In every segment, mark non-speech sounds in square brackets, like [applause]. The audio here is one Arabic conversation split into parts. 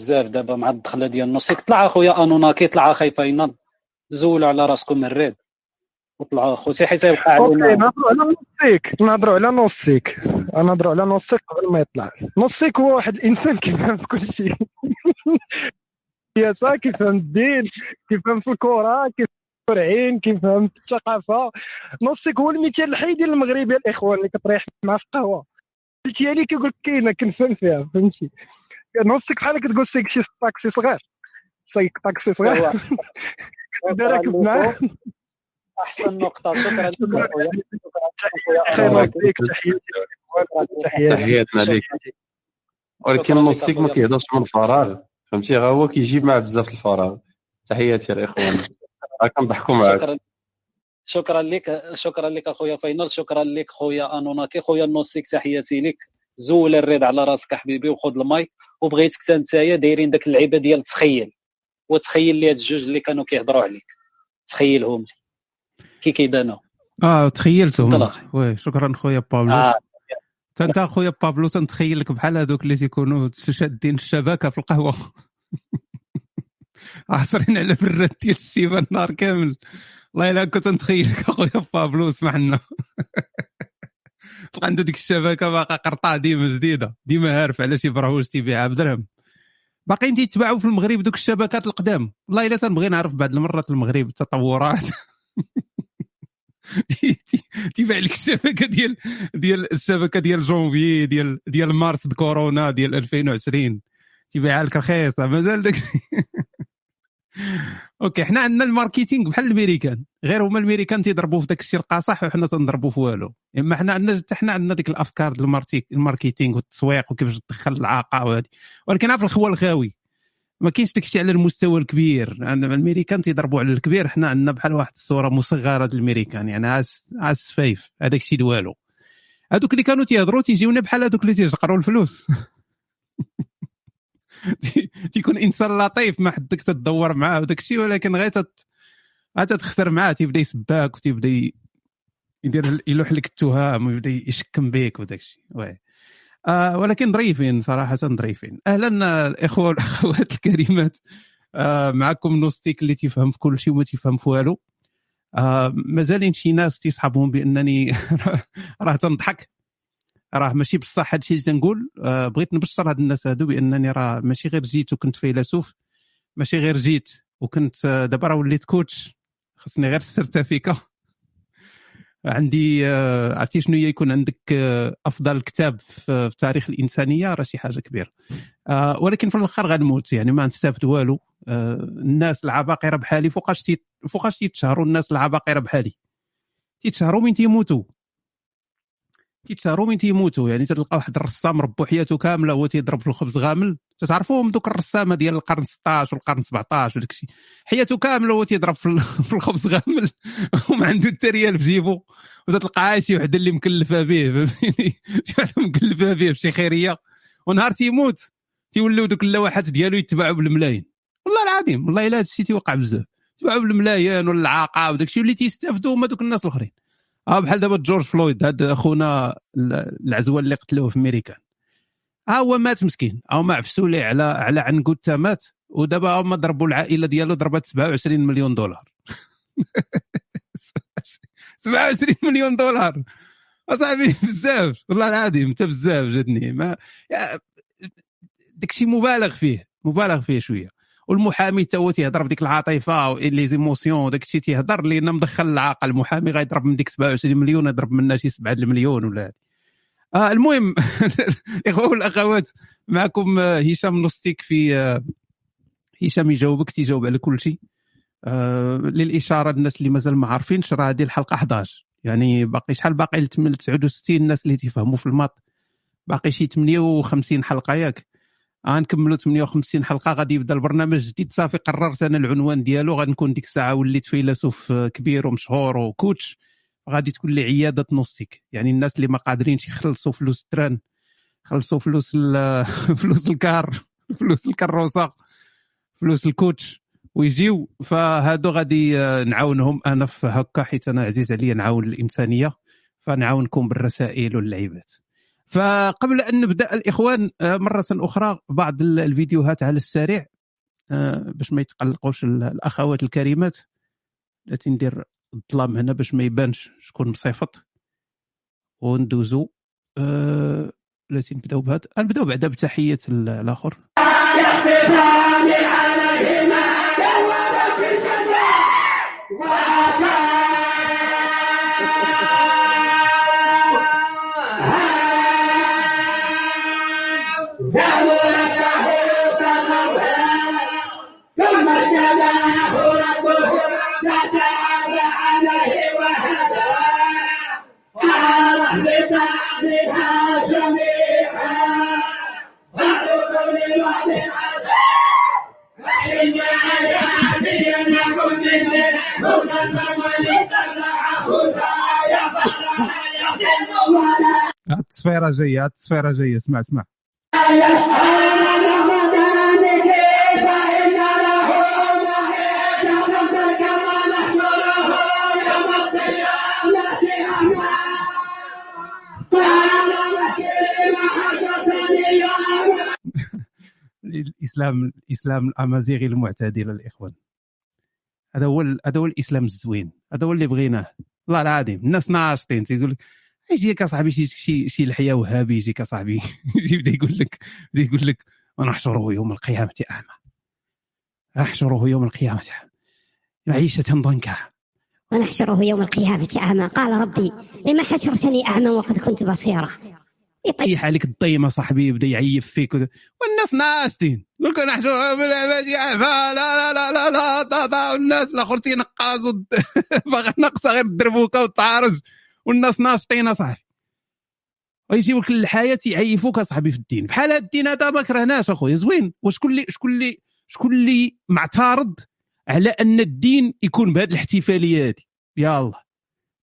بزاف. دابا مع الدخلة ديال النصيك طلع أخويا انوناكي طلع أخي فاينل زولوا على راسكم ال red وطلعوا اخوتي حيت يبقى علينا نهضروا على نوستيك نهضروا على نوستيك نهضروا على نوستيك قبل ما يطلع. نوستيك هو واحد الإنسان كيفهم في كل شيء. [laughs] السياسة كيفهم الدين كيفهم في الكرة كيفهم في العين كيفهم في الثقافة. نوستيك هو المثال الحي ديال المغربي الإخوان اللي كتريح معاه في القهوه قلتي لي كيقول لك كاينة كنفهم فيها فهمتي؟ نوستيك بحال كتقول سيك شي طاكسي صغير. سيك طاكسي صغير. [laughs] راكب معاه. أحسن نقطة. شكرا لك [laughs] شكرا تحياتنا ليك ولكن لك النصيك ما. كيهضرش من الفراغ. فهمتي؟ غا هو كيجيب معاه بزاف الفراغ. تحياتي الاخوان [laughs] راه كنضحكوا معاك. شكرا. لك. شكرا لك أخويا فاينل شكرا لك خويا أنوناكي. خويا النوسيك تحياتي لك. زول ال red على راسك حبيبي وخذ الماي وبغيتك حتى نتايا دايرين داك اللعيبة ديال تخيل وتخيل لي هاد الجوج اللي كانوا كيهضروا عليك تخيلهم لي. كي كيبانوا آه تخيلتهم. oui شكرا خويا بابلو. آه. حتى انت خويا بابلو تنتخيل لك بحال هذوك اللي تيكونوا شادين الشبكة في القهوة. [laughs] عاصرين على براد ديال السيبه النهار كامل. والله إلا كنت نتخيل لك اخويا بابلو اسمح لنا. [laughs] تلقى عنده ديك الشبكة باقا قرطع ديما جديدة. ديما عارف على شي براوج تيبيعها بدرهم باقيين تيتباعوا في المغرب دوك الشبكات القدام. والله إلا تنبغي نعرف بعض المرات المغرب التطورات. [laughs] تي- تي- تيبيع لك الشبكة ديال ديال الشبكة ديال جونفي ديال ديال مارس د كورونا ديال 2020 تيبيعها لك رخيصه مازال داك [laughs] okay حنا عندنا ال marketing بحال الأمريكان. غير هما الأمريكان تيضربوا في داك الشيء القاصح وحنا تنضربوا في والو. إما حنا عندنا حتى حنا عندنا ديك الأفكار ديال ال marketing والتسويق وكيفاش تدخل العاقه وهذه ولكن عارف الخوا الخاوي ما كاينش داك الشيء على المستوى الكبير. عندنا الأمريكان تيضربوا على الكبير حنا عندنا بحال واحد الصورة مصغرة ديال الأمريكان يعني عاس عاس سفايف هذاك الشيء دوالو هذوك اللي كانوا تيهضروا تيجيونا بحال هذوك اللي تيجقروا الفلوس. [laughs] [laughs] تيكون إنسان لطيف ما حدك تدور معاه وداك الشيء ولكن غير تت... تتخسر معاه تيبدا يسباك وتيبدا يدير يلوح لك التهم ويبدا يشكم بك وداك الشيء. آه ولكن ظريفين صراحة ظريفين أهلا الاخوه [laughs] والاخوات الكريمات آه معكم نوستيك اللي تيفهم في كل شيء وما تيفهم في والو. آه مازالين شي ناس تيصحابهم بأنني [laughs] راه تنضحك. راه ماشي بصح هادشي اللي تنقول. آه بغيت نبشر هاد الناس هادو بأنني راه ماشي غير جيت وكنت فيلسوف ماشي غير جيت وكنت آه، دابا راه وليت coach. خصني غير السيرتيفيكا. [laughs] عندي آه، عرفتي شنو هي؟ يكون عندك آه، أفضل كتاب في في تاريخ الإنسانية راه شي حاجة كبيرة. آه، ولكن في الآخر غنموت يعني ما نستافد والو. آه، الناس العباقرة بحالي فوقاش فوقاش تيتشهروا الناس العباقرة بحالي. تيتشهروا من تيموتوا. تيتشهروا من تيموتوا يعني تلقى واحد الرسام ربو حياته كاملة هو تيضرب في الخبز غامل. تعرفوهم دوك الرسامة ديال القرن 16 والقرن 17 وداك الشيء. حياته كاملة هو تيضرب في ال- [laughs] في الخبز غامل. [laughs] وما عنده حتى ريال في جيبو. وتلقى شي وحدة اللي مكلفة به فهمتيني؟ [laughs] شي وحدة مكلفة به بشي خيرية. ونهار تيموت تيوليو دوك اللوحات ديالو يتباعوا بالملايين. والله العظيم والله إلا هذا الشيء تيوقع بزاف. تباعوا بالملايين ولا العاقه وداك الشيء اللي تيستافدوا هما دوك الناس الآخرين. آه بحال دابا جورج فلويد هذا أخونا العزوة اللي قتلوه في أمريكا. ها هو مات مسكين. أو ما عفسوا ليه على على عنقود تا مات. ودابا هما ضربوا العائلة ديالو ضربت 27 مليون دولار. [laughs] 27 مليون دولار. أصاحبي بزاف. والله العظيم انت بزاف جاتني. ما داكشي مبالغ فيه مبالغ فيه شوية. والمحامي تا هو تيهضر بديك العاطفة لي زيموسيون وداك الشيء تيهضر لأن مدخل العاقه المحامي غيضرب من ديك 27 مليون يضرب منها شي 7 المليون ولا. آه المهم [laughs] الاخوه والأخوات معكم آه، هشام نوستيك في آه، هشام يجاوبك تيجاوب على كل شيء. آه للإشارة للناس اللي مازال ما عارفينش راه هذه الحلقة 11 يعني باقي شحال؟ باقي لتم- 69 الناس اللي تيفهموا في ال maths. باقي شي 58 حلقة ياك. غنكملوا 58 حلقة. غادي يبدا البرنامج جديد. صافي قررت أنا العنوان ديالو. غنكون ديك الساعة وليت فيلسوف آه، كبير ومشهور و coach. غادي تكون لي عيادة نوستيك يعني الناس اللي ما قادرينش يخلصوا فلوس ال train خلصوا فلوس [laughs] فلوس الكار [laughs] فلوس الكروسه فلوس الكوتش. ويجيو. فهادو غادي آه، نعاونهم أنا في هكا حيت أنا عزيز عليا نعاون الإنسانية. فنعاونكم بالرسائل واللعيبات. فقبل أن نبدأ الإخوان آه، مرة أخرى بعض ال- الفيديوهات على السريع آه، باش ما يتقلقوش ال- الأخوات الكريمات. التي ندير الظلام هنا باش ما يبانش شكون مصيفط. وندوزو آه، التي نبداو بهذا. نبدأو بعدا بتحية ال- الآخر هاد التصفيره جاية هاد التصفيره جاية اسمع اسمع. الاسلام الإسلام الأمازيغي المعتدل الإخوان. هذا هو هذا هو الإسلام الزوين. هذا هو اللي بغيناه. والله العظيم الناس ناشطين. تيقول لك يجيك اصاحبي شي شي شي لحيه وهابي. يجيك اصاحبي [laughs] يبدا يقول لك يبدا يقول لك ونحشره يوم القيامة أعمى. نحشره يوم القيامة معيشه ضنكا ونحشره يوم القيامة أعمى قال ربي لما حشرتني أعمى وقد كنت بصيرا. يطيح يطيح عليك الضيمه صاحبي يبدأ يعيف فيك. والناس ناشطين يقول لك اعمى لا لا لا لا لا طا والناس الآخر تينقاز ود- [laughs] باغي ناقصه غير الدربوكة والطعارج. والناس ناشطين اصاحبي ويجيو لك الحياة يعيفوك اصاحبي في الدين. بحال هاد الدين هذا ما كرهناش أخويا. زوين. وشكون اللي شكون اللي شكون اللي معترض على أن الدين يكون بهذه الاحتفالية هذه. الله.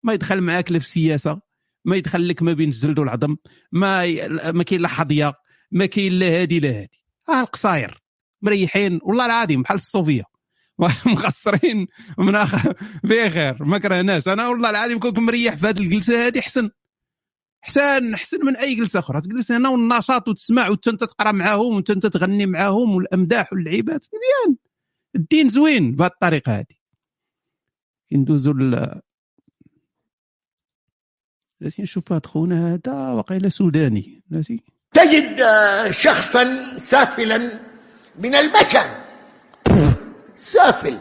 ما يدخل معاك لا في السياسة ما يدخل لك ما بين الجلد والعظم ما ي... ما كاين لا حظية ما كاين لا هادي لا هادي. آه القصاير. مريحين. والله العظيم بحال الصوفية. [laughs] مخسرين من اخ بخير ما كرهناش. أنا والله العظيم كنت مريح في هذه الجلسة هذه احسن احسن احسن من أي جلسة أخرى. تجلس هنا والنشاط وتسمع وأنت تقرأ معاهم وأنت تغني معاهم والأمداح واللعيبات. مزيان. الدين زوين بهذه الطريقة هذه. ندوزو ل لازم نشوف هاد خونا هذا وقيل سوداني ناسي؟ تجد آه، شخصا سافلا من البشر. سافل.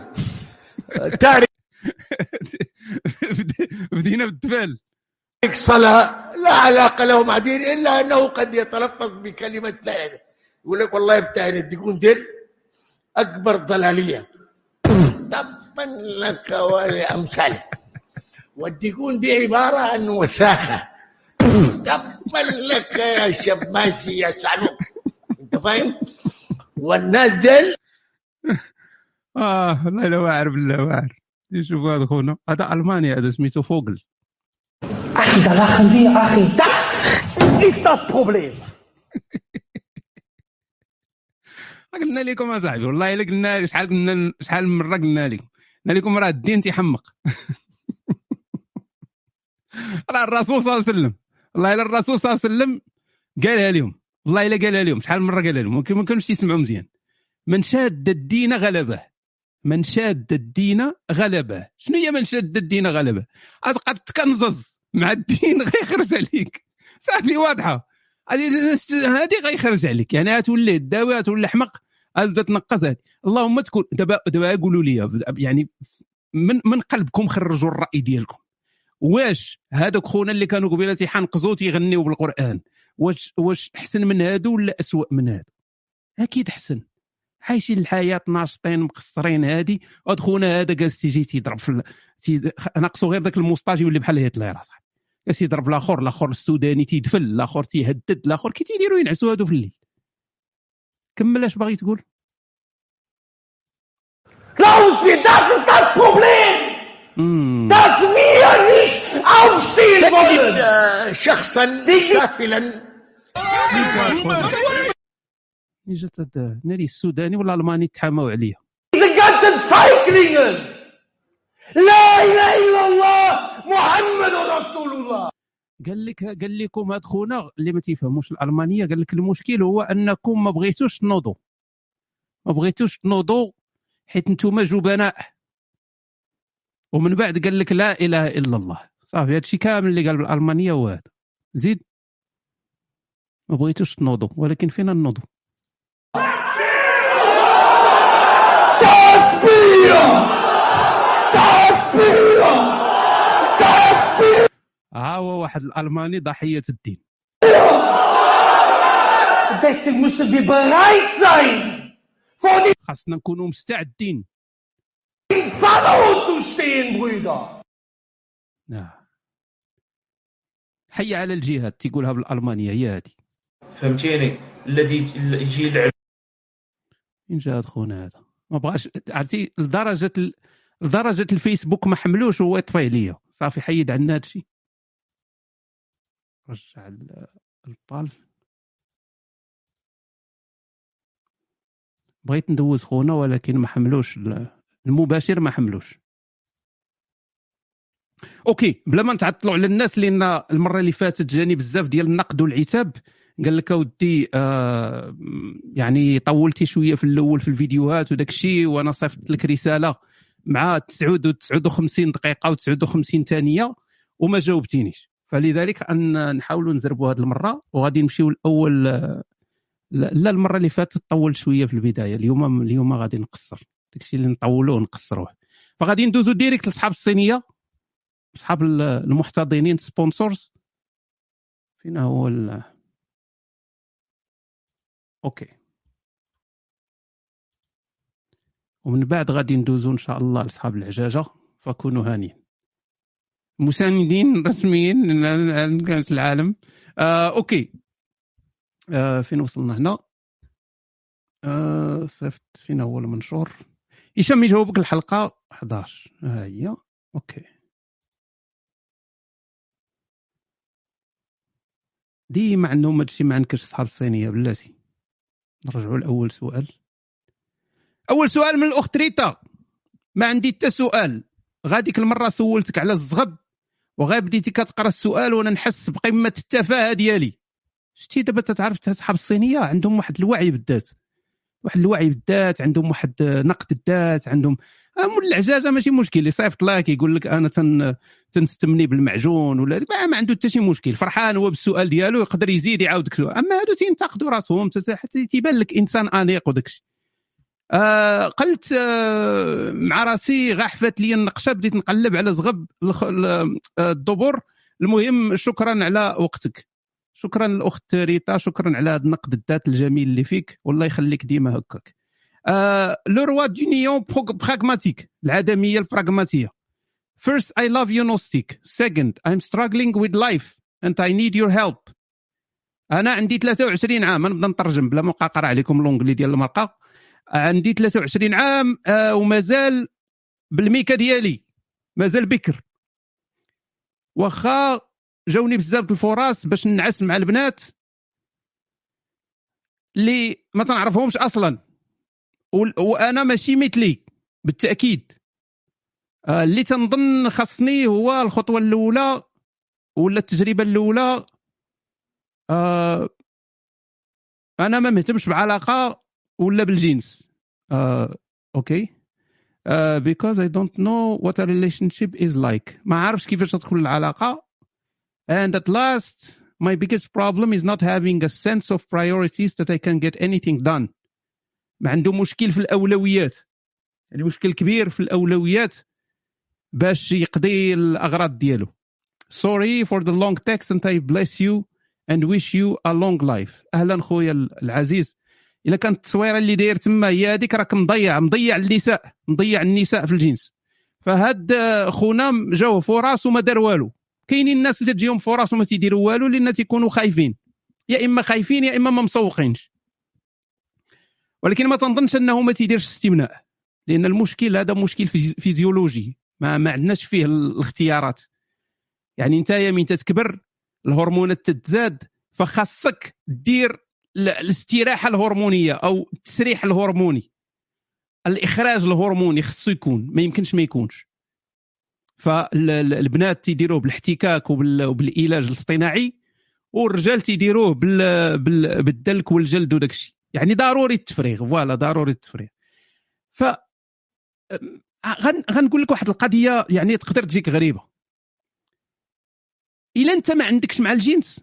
[laughs] تارك بدينا بالدفال. صلاة لا علاقة له مع دين إلا أنه قد يتلفظ بكلمة لا يقول لك والله بتاع الديكون دير أكبر ضلالية. طبعا لك ولأمثاله والديكون دي عبارة عن وساخة طبعا لك يا شماسي يا شعلوك أنت فاهم؟ والناس ديل. آه والله لا واعر بالله واعر شوف هذا خونا. هذا ألماني هذا سميتو فوقل Ach, da lachen wir, Achim. Das ist das Problem. [laughs] قلنا لكم يا صاحبي والله إلا قلنا شحال قلنا شحال من مرة قلنا لكم؟ قلنا لكم راه الدين تيحمق. [laughs] راه الرسول صلى الله عليه وسلم والله إلا الرسول صلى الله عليه وسلم قالها لهم والله إلا قالها لهم شحال من مرة قالها لهم ما كانوش يسمعوا مزيان. من شاد الدين غلبه. من شاد الدين غلبه. شنو هي من شاد الدين غلبه؟ غتبقى تكنزز مع الدين [laughs] غيخرج عليك. صافي واضحة. هذه غيخرج عليك. يعني غتولي الداوي غتولي حمق غتبدا تنقص هذه. اللهم تكون دابا دابا قولوا لي يعني من من قلبكم خرجوا الرأي ديالكم. واش هذوك خونا اللي كانوا قبيلة تيحنقزوا تيغنيو بالقرآن؟ واش واش احسن من هادو ولا اسوء من هادو؟ أكيد احسن عايشين الحياة ناشطين مقصرين هادي. وهاد خونا هذا جالس تيجي تيضرب في تي- ناقصو غير ذاك الموسطاج يولي بحال هتلر اصاحبي جالس يضرب الآخر الآخر السوداني تيدفل الآخر تيهدد الآخر كي تيديروا ينعسوا هادو في الليل. كمل اش باغي تقول؟ كلاوس في داس اس داس بروبليم داس وير نيش اوفستيل شخصا سافلا. اجت هذا ناري السوداني ولا الماني تحاماو عليا Feiglinge لا إله إلا الله محمد رسول الله. قال لك قال لكم هاد خونا اللي ما تيفهموش الألمانية قال لك المشكل هو أنكم ما بغيتوش تنوضوا. ما بغيتوش تنوضوا حيت نتوما جبناء. ومن بعد قال لك لا إله إلا الله. صافي هادشي كامل اللي قال بالألمانية هو هذا. زيد ما بغيتوش تنوضوا ولكن فينا نوضوا ها هو واحد الألماني ضحية الدين. خاصنا نكونوا مستعدين. نعم حي على الجهاد تيقولها بالألمانية هي هذه فهمتيني؟ الذي يجي يلعب. فين جا خونا هذا؟ ما بغاش عرفتي لدرجة. لدرجة الفيسبوك ما حملوش هو يطفي ليا صافي حيد عنا هادشي. رجع ال- البال. بغيت ندوز خونا ولكن ما حملوش ال- المباشر ما حملوش. أوكي بلا ما نتعطلوا على الناس لأن المرة اللي فاتت جاني بزاف ديال النقد والعتاب. قال لك أودي آه يعني طولتي شوية في الأول في الفيديوهات وداك الشيء وأنا صيفط لك رسالة مع 59 دقيقة و59 ثانية وما جاوبتينيش. فلذلك أن نحاولوا نزربوا هذه المرة وغادي نمشيو الأول لا المرة اللي فاتت طولت شوية في البداية اليوم اليوم غادي نقصر. داكشي اللي نطولوه ونقصروه. فغادي ندوزو direct لأصحاب الصينية أصحاب ال- المحتضنين sponsors فين هو ال... okay. ومن بعد غادي ندوزو إن شاء الله لأصحاب العجاجة فكونوا هانيين. مساندين رسميين لكاس العالم. آه okay. آه فين وصلنا هنا؟ آه صيفط فين هو المنشور هشام يجاوبك الحلقة 11 ها هي. okay. ديما عندهم هادشي ما عندكش صحاب الصينيه بلاتي. نرجعوا لأول سؤال. أول سؤال من الأخت ريتا. ما عندي حتى سؤال. غاديك المرة سولتك على الزغب وغا بديتي كتقرا السؤال وأنا نحس بقمة التفاهه ديالي شتي دابا تتعرف أصحاب الصينية؟ عندهم واحد الوعي بالذات. واحد الوعي بالذات عندهم واحد نقد الذات عندهم آه، مول العجاجة ماشي مشكل. اللي صيفط لك يقول لك أنا تن تنستمني بالمعجون ولا ما, ما عنده حتى شي مشكل. فرحان هو بالسؤال ديالو يقدر يزيد يعاودك سؤال. أما هادو تينتقدوا راسهم حتى تيبان لك إنسان انيق وداك الشيء آه قلت آه مع راسي غا حفات لي النقشة بديت نقلب على زغب آه، الدبر المهم شكرا على وقتك شكرا الاخت ريتا شكرا على هذا النقد الذات الجميل اللي فيك والله يخليك ديما هكاك آه لو روا دونيون براغماتيك العدمية البراغماتية First, I love you, Gnostic. Second, I'm struggling with life and I need your help. أنا عندي 23 عام، نبدأ نترجم بلا ما نقرا عليكم لونجلي ديال المرقة. عندي 23 عام آه، ومازال بالميكا ديالي مازال بكر. واخا جاوني بزاف الفرص باش ننعس مع البنات اللي ما تنعرفهمش أصلا. وأنا ماشي مثلي بالتأكيد. آه، اللي تنظن خاصني هو الخطوة الأولى ولا التجربة الأولى. آه، أنا ما مهتمش بعلاقة ولا بالجنس آه، أوكي آه، because I don't know what a relationship is like ما عارفش كيفاش تدخل العلاقه and at last my biggest problem is not having a sense of priorities that I can get anything done ما عنده مشكل في الاولويات يعني مشكل كبير في الاولويات باش يقضي الاغراض ديالو sorry for the long text and I bless you and wish you a long life أهلا خويا العزيز إلا كانت التصويره اللي داير تما هي هذيك راك مضيع مضيع النساء مضيع النساء في الجنس. فهاد خونا جاوه فرص وما دار والو. كاينين الناس اللي تجيهم فرص وما تيديروا والو لأن تيكونوا خايفين. يا إما خايفين يا إما ما مسوقينش ولكن ما تنظنش أنه ما تيديرش استمناء لأن المشكل هذا مشكل فيزي- فيزيولوجي. ما, ما عندناش فيه الاختيارات. يعني أنت من تتكبر الهرمونات تتزاد فخاصك دير الاستراحة الهرمونية أو التسريح الهرموني. الإخراج الهرموني خصو يكون ما يمكنش ما يكونش. فالبنات تيديروه بالاحتكاك وبال- وبالإيلاج الاصطناعي والرجال تيديروه بال... بال... بالدلك والجلد وداك الشيء. يعني ضروري التفريغ voilà ضروري التفريغ. ف. غنقول لك واحد القضية يعني تقدر تجيك غريبة. إلا أنت ما عندكش مع الجنس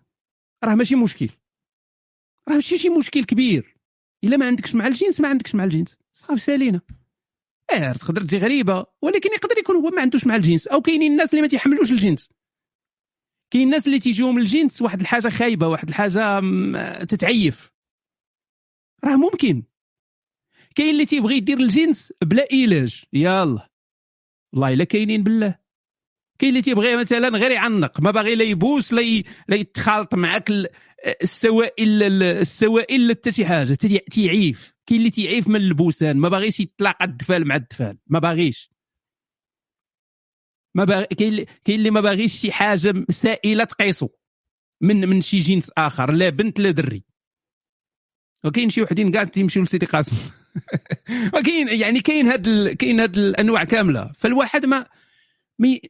راه ماشي مشكل. راه ماشي شي مشكل كبير. إلا ما عندكش مع الجنس ما عندكش مع الجنس. صافي سالينا. آه تقدر تجي غريبة ولكن يقدر يكون هو ما عندوش مع الجنس أو كاينين الناس اللي ما تيحملوش الجنس. كاين الناس اللي تيجيهم الجنس واحد الحاجة خايبة واحد الحاجة تتعيف. راه ممكن. كاين اللي تيبغي يدير الجنس بلا إيلاج يلا. والله إلا كاينين بالله. كاين اللي تيبغي مثلا غير يعنق ما باغي لا يبوس لا لا يتخالط معاك ال- السوائل ال- السوائل حتى شي حاجة. تي- تيعيف. كاين اللي تيعيف من البوسان. ما باغيش يتلاقى الدفال مع الدفال. ما باغيش. ما باغي كاين اللي ما باغيش شي حاجة سائلة تقيسو. من من شي جنس آخر. لا بنت لا دري. وكاين شي وحدين كاع تيمشيو لسيدي قاسم. [laughs] وكاين يعني كاين هاد ال... كاين هاد الأنواع كاملة. فالواحد ما mais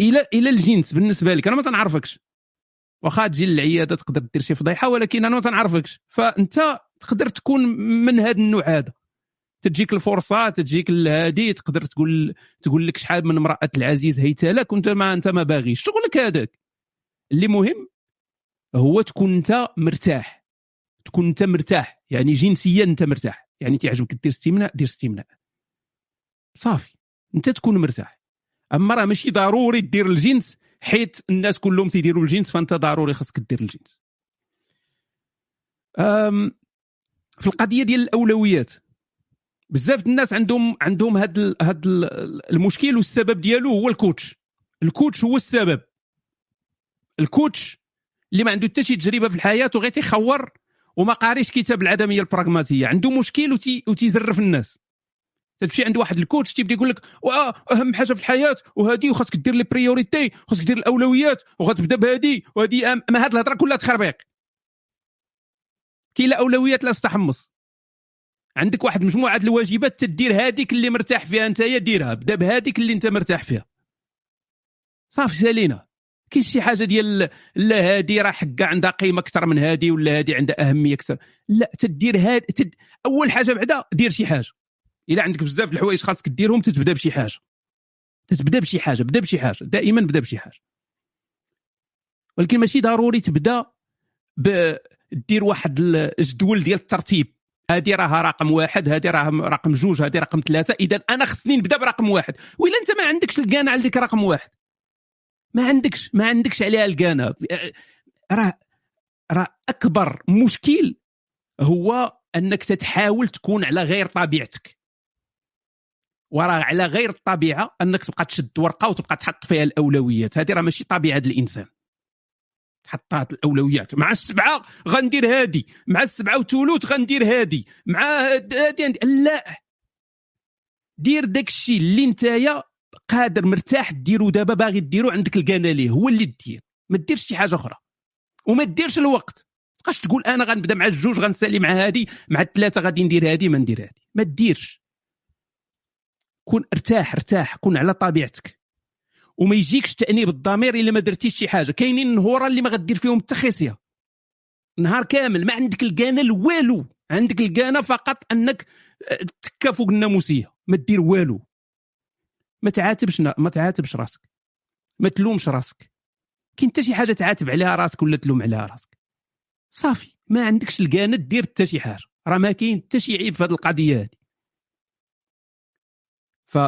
إلى إلى الجنس بالنسبة لك. أنا ما تنعرفكش. واخا تجي للعيادة تقدر دير شي فضيحة ولكن أنا ما تنعرفكش. فأنت تقدر تكون من هذا النوع هذا. تجيك الفرصة تجيك هادي تقدر تقول تقول لك شحال من امرأة العزيز هيت لك وأنت ما أنت ما باغيش. شغلك هذاك. اللي مهم هو تكون أنت مرتاح. تكون أنت مرتاح. يعني جنسيا أنت مرتاح. يعني تعجبك دير استمناء دير استمناء. صافي. أنت تكون مرتاح. أما راه ماشي ضروري دير الجنس حيت الناس كلهم تيديروا الجنس فأنت ضروري خاصك دير الجنس في القضية ديال الأولويات بزاف الناس عندهم عندهم هاد ال- هاد ال- المشكل والسبب ديالو هو ال coach. ال coach هو السبب. ال coach اللي ما عنده حتى شي تجربة في الحياة وغير تيخور وما قاريش كتاب العدمية البراغماتية. عنده مشكل وتي وتيزرف الناس. تمشي عند واحد ال coach تيبدا يقول لك أهم حاجة في الحياة وهذه وخاصك دير les priorités خاصك دير الأولويات وغتبدأ بهذه وهذه ما هاد الهضرة كلها تخربيق كاين لا أولويات لا استحمص. عندك واحد مجموعة الواجبات تدير هذيك اللي مرتاح فيها أنت ديرها بدا بهذيك اللي أنت مرتاح فيها. صافي سالينا. كاين شي حاجة ديال لا هادي راه حقا عندها قيمة أكثر من هادي ولا هادي عندها أهمية أكثر؟ لا تدير هاد تد... أول حاجة بعدا دير شي حاجة. إلا عندك بزاف الحوايج خاصك ديرهم تتبدا بشي حاجة. تتبدا بشي حاجة بدا بشي حاجة دائما بدا بشي حاجة. ولكن ماشي ضروري تبدا. دير واحد الجدول ديال الترتيب. هذه راها رقم واحد هذه راها رقم جوج هذه رقم ثلاثة. اذا أنا خصني نبدا برقم واحد. وإلا أنت ما عندكش القانع على رقم واحد. ما عندكش ما عندكش عليها القانع. راه راه أكبر مشكل هو أنك تتحاول تكون على غير طبيعتك. وراه على غير الطبيعة أنك تبقى تشد ورقة وتبقى تحط فيها الأولويات. هذه راه ماشي طبيعة الإنسان. حطات الأولويات. مع السبعة غندير هادي. مع السبعة وثلث غندير هادي. مع هادي لا. دير داك الشيء اللي نتايا قادر مرتاح ديرو. دابا باغي ديرو عندك القانة ليه هو اللي دير. ما ديرش شي حاجة أخرى. وما ديرش الوقت. تبقاش تقول أنا غنبدأ مع الجوج غنسالي مع هادي. مع الثلاثة غادي ندير هادي ما ندير هادي. ما ديرش. كون ارتاح ارتاح كون على طبيعتك. وما يجيكش تأنيب الضمير إلا ما درتيش شي حاجة. كاينين النهورا اللي ما غدير فيهم حتى نهار كامل ما عندك القانة والو عندك القانة فقط أنك آه، تكا فوق الناموسية. ما دير والو. ما تعاتبش ما تعاتبش راسك. ما تلومش راسك. كاين حتى شي حاجة تعاتب عليها راسك ولا تلوم عليها راسك. صافي. ما عندكش القانة دير حتى شي حاجة. راه ما كاين حتى شي عيب في هذه القضية هذه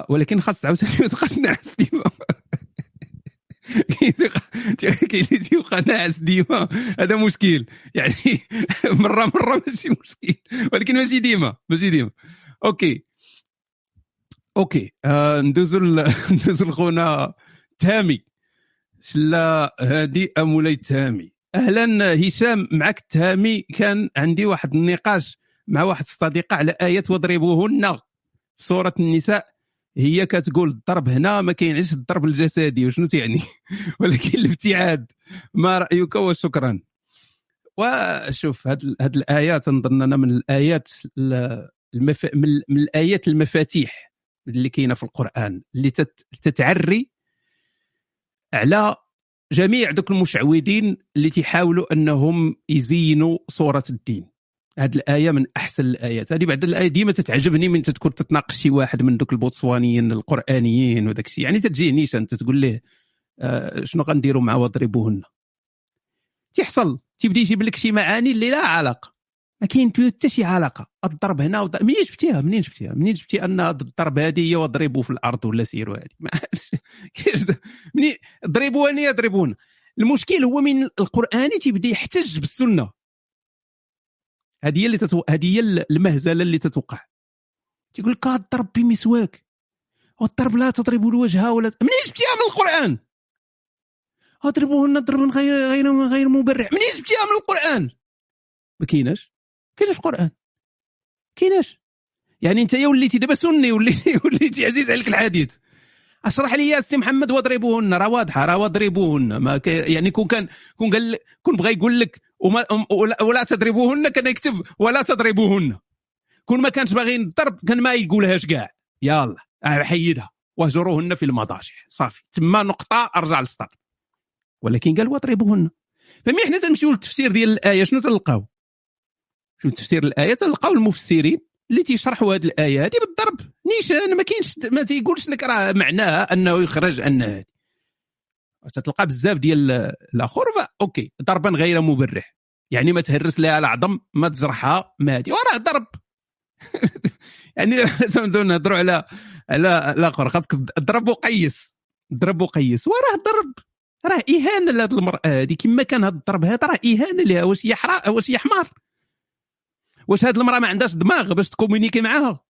ولكن خاص عاوتاني ما تبقاش ناعس ديما. كاين اللي تيبقى ناعس ديما هذا مشكل. يعني [laughs] مره مرة ماشي مشكل. ولكن ماشي ديما ماشي ديما. okay. okay. آه ندوزو [laughs] ندوزو لخونا تامي. شلا هادي مولاي تامي؟ أهلا هشام معك تامي. كان عندي واحد النقاش مع واحد الصديقه على آيات واضربوهن سوره النساء. هي كتقول الضرب هنا ما كاينش الضرب الجسدي وشنو تعني؟ [laughs] ولكن الابتعاد ما رأيك وشكرا. وشوف هاد هاد الآيات نظن أنا من الآيات ال- المف... من, من الآيات المفاتيح اللي كاينة في القرآن اللي تت... تتعري على جميع دوك المشعوذين اللي تيحاولوا أنهم يزينوا صورة الدين. هذه الآية من أحسن الآيات. هذه بعد الآية ديما تتعجبني من تكون تتناقش شي واحد من دوك البوتسوانيين القرآنيين وداك الشيء. يعني تتجي نيشان تقول له آه شنو غنديروا معاه واضربوهن؟ تيحصل تيبدا يجيب لك شي معاني اللي لا علاقة. ما كاين حتى شي علاقة. الضرب هنا وضرب... منين جبتيها منين جبتيها منين جبتي أن الضرب هذه هي واضربوا في الأرض ولا سيروا هذه [laughs] ما عرفتش. منين ضربونا يضربونا المشكل هو من القراني تيبدا يحتج بالسنة. هذه هي اللي تتو... هذه هي المهزلة اللي تتوقع. تيقول لك الضرب بمسواك والضرب لا تضرب الوجه ولا منين جبتيها من القرآن؟ اضربوهن ضربا غير غير غير مبرح منين جبتيها من القرآن؟ ما كايناش كايناش في القرآن؟ كايناش يعني انت وليتي دابا سني وليتي [laughs] وليتي عزيز عليك الحديث. اشرح لي يا سي محمد واضربوهن راه واضحة راه واضربوهن. ما. يعني كون كان كون قال كون بغى يقول لك وما... ولا, تضربوهن كان يكتب ولا تضربوهن. كون ما كانش باغي الضرب كان ما يقولهاش كاع. يلا حيدها. واهجروهن في المضاجع. صافي. تما نقطة أرجع للسطر. ولكن قال واضربوهن. ف mais حنا تنمشيو للتفسير ديال الآية شنو تلقاو؟ شنو تفسير الآية؟ تلقاو المفسرين اللي تيشرحوا هذه الآية هذه بالضرب. نيشان ما كاينش ما تيقولش لك راه معناها أنه يخرج أن هذه تتلقى بزاف ديال الآخر okay ضربا غير مبرح. يعني ما تهرس لها العظم ما تجرحها ما هذه وراه ضرب. [laughs] يعني [laughs] تبداو نهضروا على على الآخر. خاصك تضرب وقيس. ضرب وقيس. وراه ضرب. راه إهانة لهاد المرأة هذه كما كان هاد الضرب هذا راه إهانة لها واش هي حرا واش هي حمار؟ واش هاد المرأة ما عندهاش دماغ باش تكومونيكي معاها؟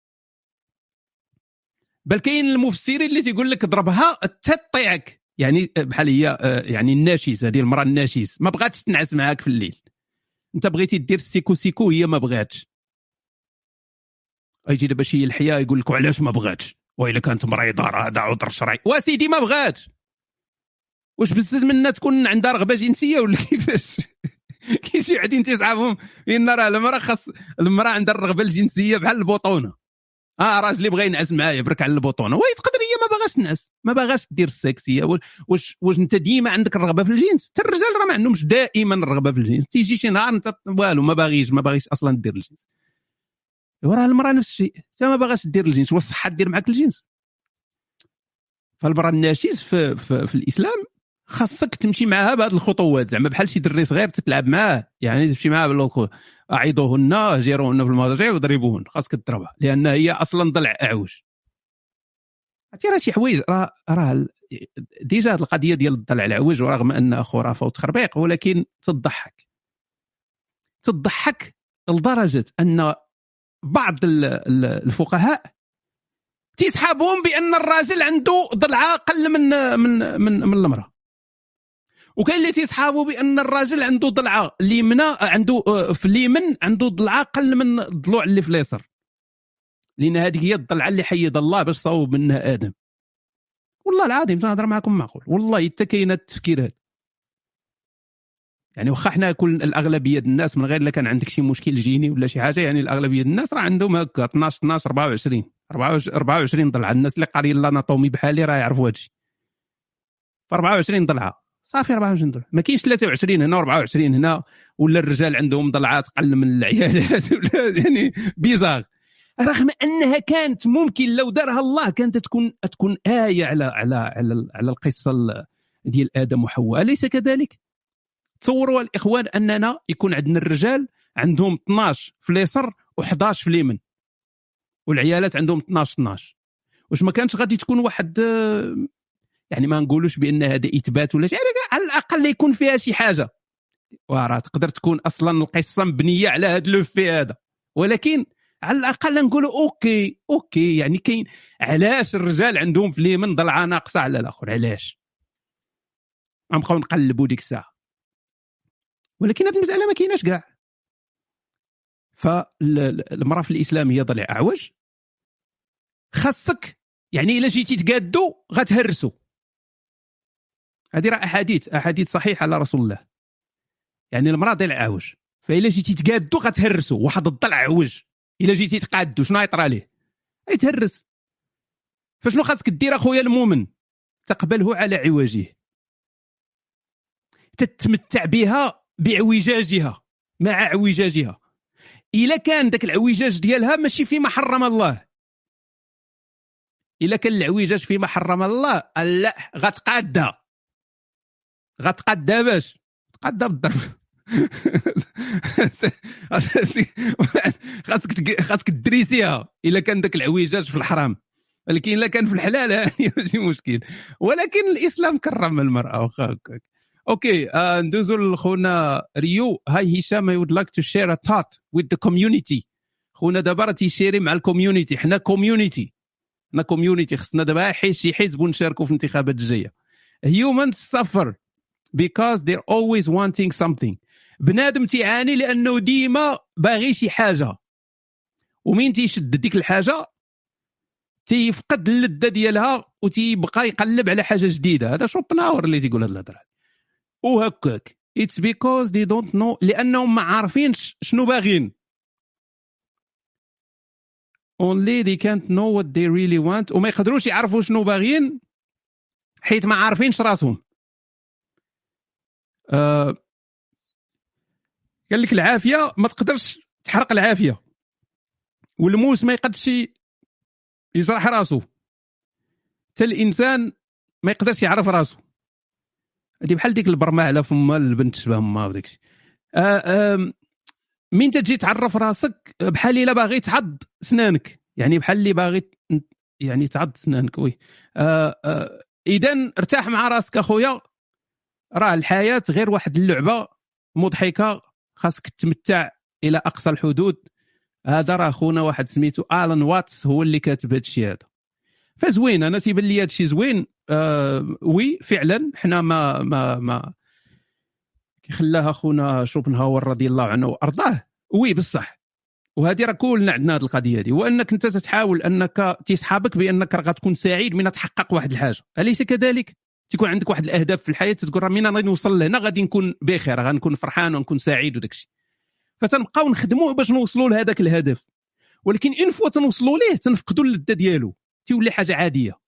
بل كاين المفسرين اللي تيقول لك ضربها حتى تطيعك. يعني بحال هي آه، يعني الناشيس هذه المرأة الناشيس ما بغاتش تنعس معاك في الليل. انت بغيتي دير السيكو سيكو هي ما بغاتش. يجي دابا شي لحية يقول لك علاش ما بغاتش؟ وإلا كانت مريضه راه هذا عذر شرعي وسيدي ما بغاتش. واش بزز منها تكون عندها رغبة جنسية ولا كيفاش؟ [laughs] كاين شي وحدين تيصحابهم بان راه المرأة خاص المرأة عندها الرغبة الجنسية بحال البطونة. آه راجلي بغى ينعس معايا برك على البطونه وي تقدر هي ما باغاش تنعس ما باغاش دير السكس هي واش- واش انت ديما عندك الرغبة في الجنس حتى الرجال راه ما عندهمش دائما الرغبة في الجنس تيجي شي نهار انت والو ما باغيش ما باغيش أصلا دير الجنس وراه المرأة نفس الشيء. انت ما باغاش دير الجنس والصحة دير معاك الجنس فالمرأة الناشز في, في, في الإسلام خاصك تمشي معاها بهذه الخطوات زعما بحال شي دري صغير تتلعب معاه يعني تمشي معاه بالخ- عظوهن هجروهن في المضاجع واضربوهن. خاصك تضربها لأن هي أصلا ضلع أعوج. عرفتي راه شي حوايج راه راه déjà هاد القضية ديال الضلع العوج رغم انها خرافه وتخربيق ولكن تضحك. تضحك لدرجة أن بعض ال- ال- الفقهاء تيسحبهم بأن الراجل عنده ضلعة أقل من من من من المرأة. وكاين اللي تيسحابوا بأن الراجل عنده ضلعة اليمنى عنده آه، في اليمن عنده ضلعة أقل من الضلوع اللي في اليسار. لأن هذه هي الضلعة اللي حيد الله باش صوب منها آدم. والله العظيم تنهضر معكم معقول. والله حتى كاين التفكير هذا. يعني واخا حنا كل الأغلبية الناس من غير الا كان عندك شي مشكل جيني ولا شي حاجة يعني الأغلبية الناس راه عندهم هكا 12 12 24 24 24 ضلعة. الناس اللي قاريين الاناتومي بحالي راه يعرفوا هادشي. ف 24 ضلعة. صافي 24 ضلعه ما كاينش 23 هنا و24 هنا ولا الرجال عندهم ضلعات أقل من العيالات ولا [laughs] يعني بيزاغ. رغم أنها كانت ممكن لو دارها الله كانت تكون تكون آية على على على, على القصة ال- ديال آدم وحواء. أليس كذلك؟ تصوروا الإخوان أننا يكون عندنا الرجال عندهم 12 في اليسر و11 في اليمن والعيالات عندهم 12 12 واش ما كانش غادي تكون واحد آه، يعني ما نقولوش بأن هذا إثبات ولا شيء يعني على الأقل يكون فيها شي حاجة. وراه تقدر تكون أصلا القصة مبنية على هذا لو في هذا. ولكن على الأقل نقولوا okay okay يعني كاين علاش الرجال عندهم في اليمن ضلعة ناقصة على الآخر؟ علاش؟ غنبقاو نقلبوا ديك الساعة. ولكن هذه المسألة ما كايناش كاع. فالمرأة في الإسلام هي ضلع أعوج. خاصك يعني إلا جيتي تقادو غتهرسو. هذه راه أحاديث أحاديث صحيحة على رسول الله. يعني المرأة ضلع اعوج فإلا جيتي تقادو غتهرسو واحد الضلع عوج. إلا جيتي تقادو شنو غيطرى ليه يتهرس فشنو خاصك دير أخويا المؤمن؟ تقبله على عوجه. تتمتع بها باعوجاجها مع اعوجاجها إلا كان داك العوجاج ديالها ماشي فيما حرم الله. إلا كان العوجاج فيما حرم الله لا غتقادها غتقادها باش تقادها بالضرب [laughs] خاصك خاصك تدريسيها. إلا كان داك العويجاج في الحرام. ولكن إلا كان في الحلال [laughs] هذه ماشي مشكل. ولكن الإسلام كرم المرأة واخا هكاك. okay آه ندوزو لخونا ريو. Hi هشام I would like to share a thought with the community. خونا دابا راه تي share ي مع ال community حنا community حنا community خصنا دابا شي حزب ونشاركوا في الانتخابات الجاية. Humans suffer. Because they're always wanting something. بنادم تيعاني لأنه ديما باغي شي حاجة. ومين تيشد ديك الحاجة؟ تيفقد اللذة ديالها وتيبقى يقلب على حاجة جديدة. هذا شوبنهاور اللي تيقول هاد الهضرة. وهكاك. It's because they don't know لأنهم ما عارفينش شنو باغيين. Only they can't know what they really want. وما يقدروش يعرفوا شنو باغيين حيت ما عارفينش راسهم. آه قال لك العافية ما تقدرش تحرق العافية. والموس ما يقدرش يجرح راسه. حتى الإنسان ما يقدرش يعرف راسه. هذه بحال ديك البرمه على فما البنت شبه امها وداك الشيء آه آم، من تجي تعرف راسك؟ بحال إلا باغي تعض سنانك. يعني بحال اللي باغي يعني تعض سنانك oui. آه آه اذا ارتاح مع راسك أخويا. راه الحياة غير واحد اللعبة مضحكة خاصك تمتع إلى أقصى الحدود. هذا راه خونا واحد سميتو آلان واتس هو اللي كاتب هذا الشيء هذا. فزوين أنا تيبان لي هذا زوين. آه oui فعلا حنا ما ما ما كي خلاها خونا شوبنهاور رضي الله عنه وأرضاه. oui بصح. وهذه راه كلنا عندنا هذه القضية هذه. وأنك أنت تتحاول أنك تصحابك بأنك راه غتكون سعيد من تحقق واحد الحاجة. أليس كذلك؟ تكون عندك واحد الأهداف في الحياة تقول راه من غادي نوصل لهنا؟ غادي نكون بخير غنكون فرحان ونكون سعيد وداك الشيء. فتنبقاو نخدموا باش نوصلوا لهذاك الهدف. ولكن une fois تنوصلوا ليه تنفقدوا اللذة ديالو. تيولي حاجة عادية.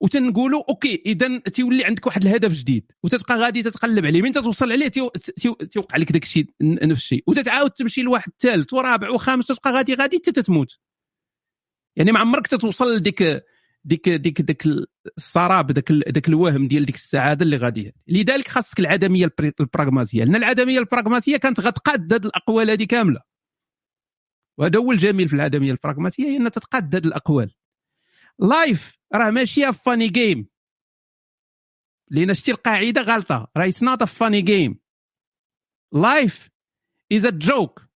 وتنقولوا okay اذا تيولي عندك واحد الهدف جديد. وتتبقى غادي تتقلب عليه. من توصل عليه تيو- تيو- تيوقع لك داك الشيء نفس الشيء وتتعاود تمشي لواحد ثالث ورابع وخامس تبقى غادي غادي حتى تتموت. يعني ما عمرك تتوصل لديك ديك ديك ديك السراب داك داك الوهم ديال ديك السعادة اللي غادي لذلك خاصك العدمية البراغماتيه لأن العدمية البراغماتيه كانت غتقاد هذه الأقوال هذه كاملة. وهذا هو الجميل في العدمية البراغماتيه هي إنها تتقاد الأقوال. life راه ماشي funny game لأن شتي القاعدة غلطة. راه it's not funny game life is a joke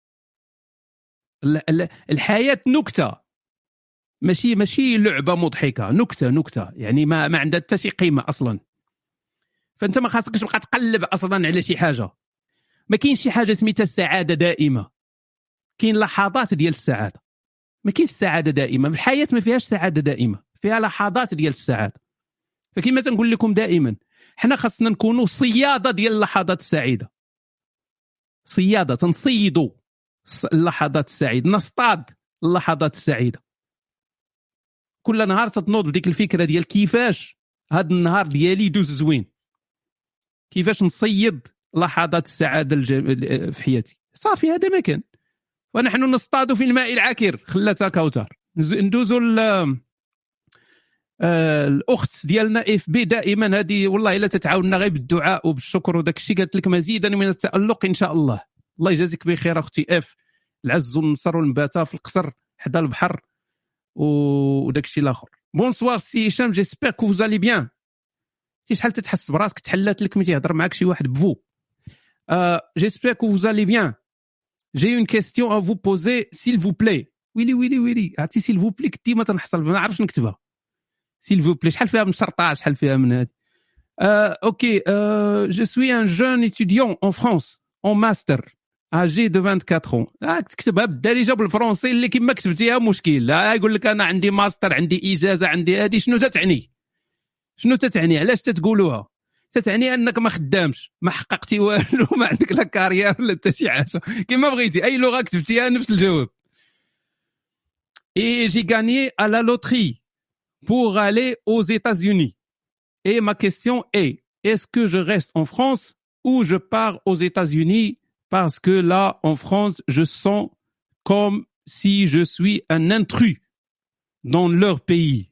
الحياة نكتة. ماشي ماشي لعبة مضحكة. نكتة نكتة. يعني ما ما عندها حتى شي قيمة أصلا. فأنت ما خاصكش تبقى تقلب أصلا على شي حاجة. ما كاينش شي حاجة سميتها السعادة دائمة. كاين لحظات ديال السعادة. ما كاينش السعاده دائمة. الحياة ما فيهاش سعادة دائمة. فيها لحظات ديال السعادة. فكما تنقول لكم دائما حنا خاصنا نكونوا صيادة ديال اللحظات السعيدة. صيادة تنصيدوا اللحظات السعيدة. نصطاد اللحظات السعيدة. كل نهار تتنوض بديك الفكرة ديال كيفاش هذا النهار ديالي يدوز زوين. كيفاش نصيد لحظات السعادة الج- في حياتي. صافي هذا ما كان. ونحن نصطاد في الماء العكر خلاتها كوثر ندوزو ل آه، الأخت ديالنا إف بي دائما. هذه والله إلا تتعاوننا غير بالدعاء وبالشكر وداك الشيء. قالت لك مزيدا من التألق إن شاء الله. الله يجازيك بخير أختي إف. العز والنصر والنباتة في القصر حدا البحر. وداك الشيء الآخر bonsoir سي هشام j'espère que vous allez bien تي شحال تتحس براسك تحلات لك ملي تيهضر معاك شي واحد vous j'espère que vous allez bien j'ai une question à vous poser s'il vous plaît ويلي ويلي ويلي عرفتي s'il vous plaît كنت ديما تنحصل ما نعرفش نكتبها s'il vous plaît شحال فيها من شرطه شحال فيها من هذه euh, je suis un jeune étudiant en France, en master, âgé de 24 ans. آه تكتبها بالدارجه بالفرنسي اللي كما كتبتيها مشكل. آه يقول لك أنا عندي ماستر عندي إجازة عندي هذه شنو تتعني؟ شنو تتعني؟ علاش تتقولوها؟ تتعني أنك ما خدامش ما حققتي والو [laughs] ما عندك لا carrière لا حتى شي حاجة. كما بغيتي. أي لغة كتبتيها نفس الجواب. Et j'ai gagné à la loterie pour aller aux États-Unis. Et ma question est, est-ce que je reste en France ou je pars parce que là, en France, je sens comme si je suis un intrus dans leur pays.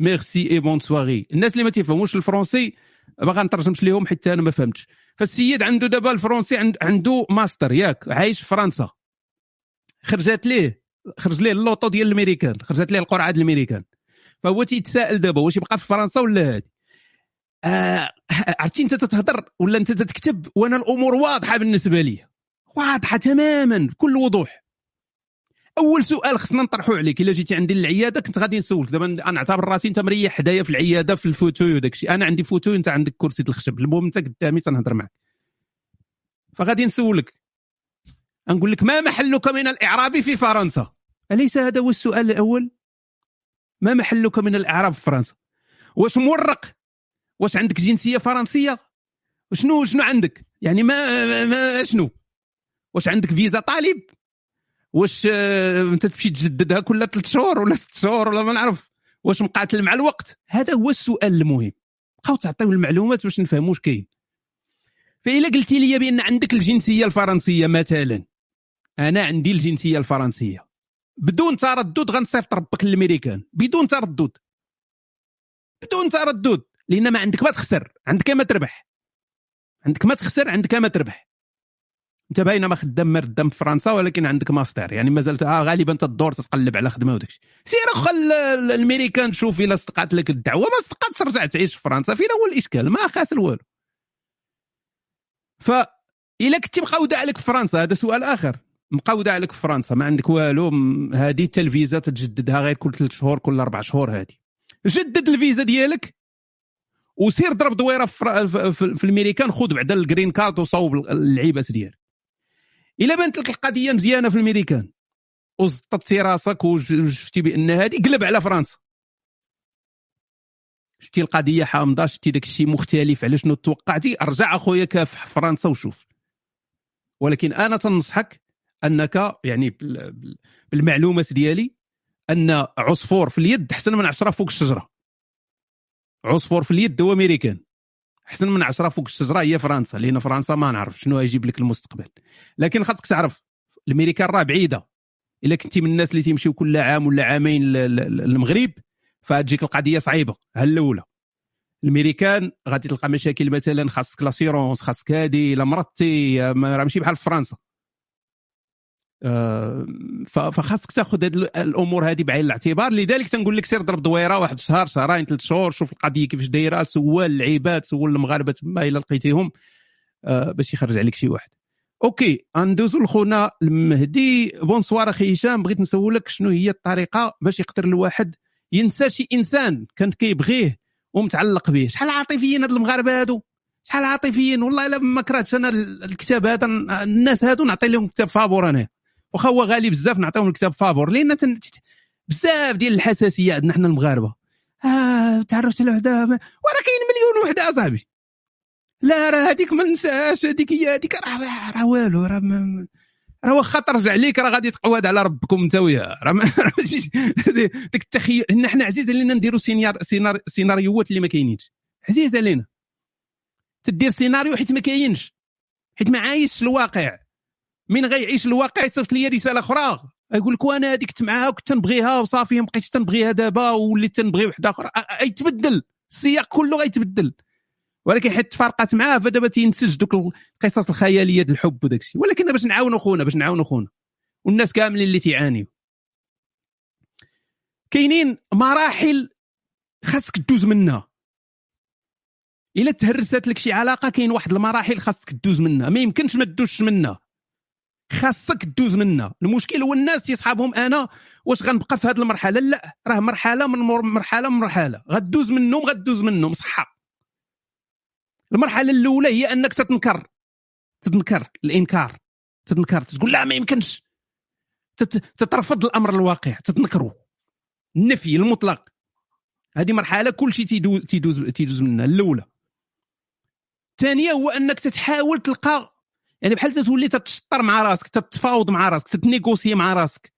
merci et bonne soirée الناس اللي ما تيفهموش الفرونسي ما غنترجمش ليهم حتى أنا ما فهمتش. فالسيد عنده دابا الفرونسي عند عنده ماستر ياك عايش في فرنسا. خرجت ليه؟ خرج ليه اللوطو ديال الأمريكان. خرجت ليه القرعة ديال الأمريكان. فهو تيتساءل دابا؟ واش يبقى في فرنسا ولا هادي؟ آه عرفتي أنت تتهضر ولا أنت تكتب وأنا الأمور واضحة بالنسبة لي واضحة تماما بكل وضوح. أول سؤال خصنا نطرحه عليك إلا جيتي عندي للعياده كنت غادي نسولك. دابا أنا نعتبر راسي أنت مريح حدايا في العيادة في ال fauteuil وداك الشيء أنا عندي fauteuil أنت عندك كرسي الخشب المهم أنت قدامي تنهضر معك فغادي نسولك. نقول لك ما محلك من الإعراب في فرنسا؟ أليس هذا هو السؤال الأول؟ ما محلك من الإعراب في فرنسا؟ واش مورق؟ واش عندك جنسية فرنسية؟ شنو شنو عندك؟ يعني ما, ما شنو؟ واش عندك فيزا طالب؟ واش آه، انت تمشي تجددها كل ثلاث شهور ولا ست شهور ولا ما نعرف واش مقاتل مع الوقت؟ هذا هو السؤال المهم. بقاو تعطيو المعلومات باش نفهموا واش كاين. فإلا قلتي لي بأن عندك الجنسية الفرنسية مثلا. أنا عندي الجنسية الفرنسية. بدون تردد غنصيفط ربك للأمريكان. بدون تردد. بدون تردد. لأن ما عندك ما تخسر. عندك ما تربح. عندك ما تخسر عندك ما تربح. انت باينة ما خدام ما في فرنسا ولكن عندك ماستر. يعني مازال آه غالبا تدور تتقلب على خدمة وداك الشيء. سير اخا ال- الأمريكان شوف إلا صدقات لك الدعوة. ما صدقات ترجع تعيش في فرنسا فين هو الإشكال ما خاسر والو. ف إلا كنتي مقودة عليك في فرنسا هذا سؤال آخر. مقودة عليك في فرنسا ما عندك والو. هذه حتى الفيزا تجددها غير كل ثلاث شهور كل أربع شهور هذه. جدد الفيزا ديالك وسير ضرب دويرة في, في, في, في الأمريكان خذ بعدا ال green card وصوب اللعيبات ديالك. إلا بانت لك القضية مزيانة في الأمريكان. وزطتي راسك وشفتي بأن هذه قلب على فرنسا. شتي القضية حامضة شتي داك الشيء مختلف على شنو توقعتي؟ أرجع أخويا كافح فرنسا وشوف. ولكن أنا تنصحك أنك يعني بال- بال- بالمعلومات ديالي أن عصفور في اليد أحسن من عشرة فوق الشجرة. عصفور في اليد هو أمريكان. احسن من عشرة فوق الشجرة هي فرنسا لأن فرنسا ما نعرف شنو يجيب لك المستقبل. لكن خاصك تعرف الامريكان راه بعيده إلا كنتي من الناس اللي تيمشيو كل عام ولا عامين للمغرب فتجيك القضية صعيبة ها الأولى. الأمريكان غادي تلقى مشاكل مثلا خاصك l'assurance خاصك هادي لا مرضتي ما راه ماشي بحال فرنسا. فخاصك تاخذ هاد ال- الأمور هذه بعين الاعتبار. لذلك تنقول لك سير ضرب دويرة واحد شهر شهرين ثلاث شهور شوف القضية كيفاش دايرة سول اللعيبات سول المغاربة تما إلا لقيتيهم آه، باش يخرج عليك شي واحد. okay غندوزو لخونا المهدي. bonsoir أخي هشام بغيت نسولك شنو هي الطريقة باش يقدر الواحد ينسى شي إنسان كانت كيبغيه ومتعلق به؟ شحال عاطفيين هاد المغاربة هادو؟ شحال عاطفيين؟ والله إلا ما كرهتش أنا ال- الكتاب هذا الناس هادو نعطي لهم كتاب فابور أنا. واخا هو غالي بزاف نعطيهم الكتاب فابور لأن بزاف ديال الحساسيه عندنا حنا المغاربة. آه تعرفت على وحده وراه كاين مليون وحدة أصاحبي. لا راه هذيك ما ننساهاش هذيك هي هذيك راه راه والو راه ما- راه واخا ترجع ليك راه غادي تقعد على ربكم انت وياه. راه [laughs] ديك التخيل إن حنا عزيز علينا نديروا سينيار سينار سيناريوهات اللي ما كاينينش. عزيز علينا. تدير سيناريو حيت ما كاينش. حيت ما عايش الواقع. من غيعيش الواقع يصيفط لي رسالة أخرى. يقول لك وأنا هذيك كنت معاها وكنت تنبغيها وصافي ما بقيتش تنبغيها دابا وليت تنبغي وحدة أخرى. يتبدل. السياق كله غيتبدل. ولكن حيت تفارقات معاه فدابا تينسج دوك القصص الخيالية ديال الحب وداك الشيء ولكن باش نعاونوا خونا باش نعاونوا خونا. والناس كاملين اللي تيعانيو. كاينين مراحل خاصك تدوز منها. إلا تهرست لك شي علاقة كاين واحد المراحل خاصك تدوز منها. ما يمكنش ما تدوزش منها. خاصك تدوز منها المشكل هو الناس تيصحابهم أنا واش غنبقى في هذه المرحلة؟ لا راه مرحلة من مر- مرحلة من مرحلة. غدوز منهم غدوز منهم صحة. المرحلة الأولى هي أنك تتنكر. تتنكر الإنكار. تتنكر تقول لا ما يمكنش. تت- تترفض الأمر الواقع تتنكره النفي المطلق. هذه مرحلة كل شيء تيدوز تيدوز تيدوز منها. الأولى. الثانية هو أنك تتحاول تلقى يعني بحال تتولي تتشطر مع راسك تتفاوض مع راسك تت négocier مع راسك.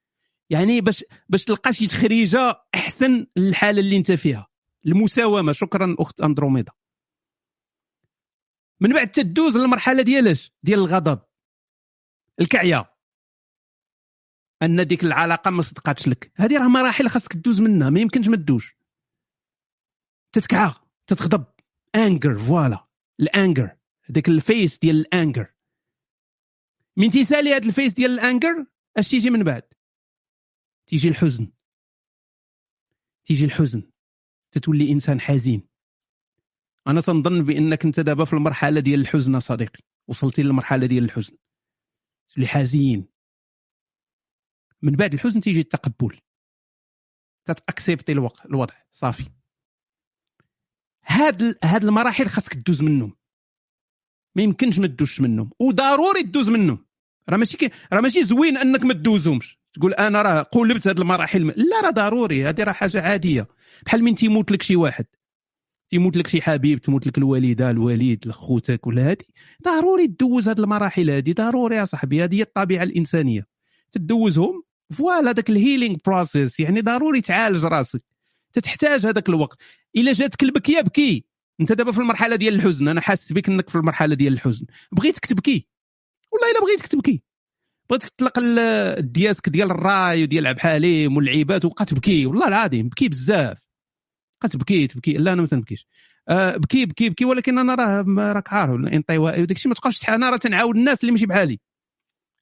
يعني باش باش تلقى شي تخريجة أحسن للحالة اللي أنت فيها. المساومة. شكرا أخت أندروميدا. من بعد تدوز للمرحلة ديالاش ديال الغضب. الكعية. أن ديك العلاقة ما صدقاتش لك. هذه راه مراحل خاصك تدوز منها ما يمكنش ما تدوزش. تتكعى تتغضب. anger voilà ال anger هذاك ال phase ديال ال anger من تيسالي هذا ال phase ديال ال anger اش تيجي من بعد؟ تيجي الحزن. تيجي الحزن. تتولي إنسان حزين. أنا تنظن بأنك أنت دابا في المرحلة ديال الحزن صديقي. وصلتي للمرحلة ديال الحزن. تولي حزين. من بعد الحزن تيجي التقبل. تتأكسبتي الوضع. صافي. هاد هاد المراحل خاصك تدوز منهم. ما يمكنش ما تدوزش منهم. وضروري تدوز منهم. راه ماشي كي راه ماشي زوين أنك ما تدوزهمش. تقول أنا راه قلبت هاد المراحل لا راه ضروري. هذه راه حاجة عادية. بحال من تيموت لك شي واحد. تيموت لك شي حبيب تموت لك الوالدة الوالد خوتك ولا هادي. ضروري تدوز هاد المراحل هادي. ضروري يا صاحبي. هذه هي الطبيعة الإنسانية. تدوزهم. voilà داك ال healing process يعني ضروري تعالج راسك. تتحتاج هذاك الوقت. إلا جاتك البكيه بكي انت دابا في المرحلة ديال الحزن أنا حاسس بك إنك في المرحلة ديال الحزن. بغيتك تبكي والله إلا بغيتك تبكي بغيتك تطلق ال- الدياسك ديال الراي وديال عبد الحليم واللعيبات وبقى تبكي والله العظيم بكي بزاف. بقى تبكي تبكي. لا أنا ما تنبكيش. آه بكي بكي بكي ولكن أنا راه راك عارف الانطوائي وداك الشيء ما تبقاش أنا راه تنعاود الناس اللي ماشي بحالي.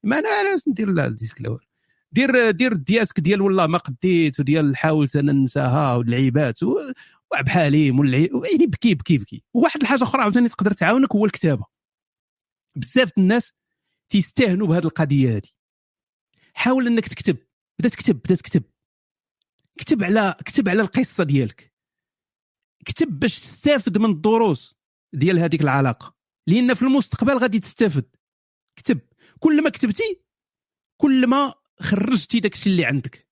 ما أنا علاش ندير لا ال disque الأول. دير دير الدياسك ديال والله ما قديت وديال حاولت أنا ننساها واللعيبات و- وعبد الحليم واللعيب يعني بكي بكي بكي. وواحد الحاجة أخرى عاوتاني تقدر تعاونك هو الكتابة. بزاف الناس تيستهنوا بهذه القضية هذه حاول إنك تكتب. بدا تكتب بدا تكتب. كتب على كتب على القصة ديالك. كتب باش تستافد من الدروس ديال هذيك العلاقة. لأن في المستقبل غادي تستافد. كتب. كل ما كتبتي كل ما خرجتي داك الشيء اللي عندك.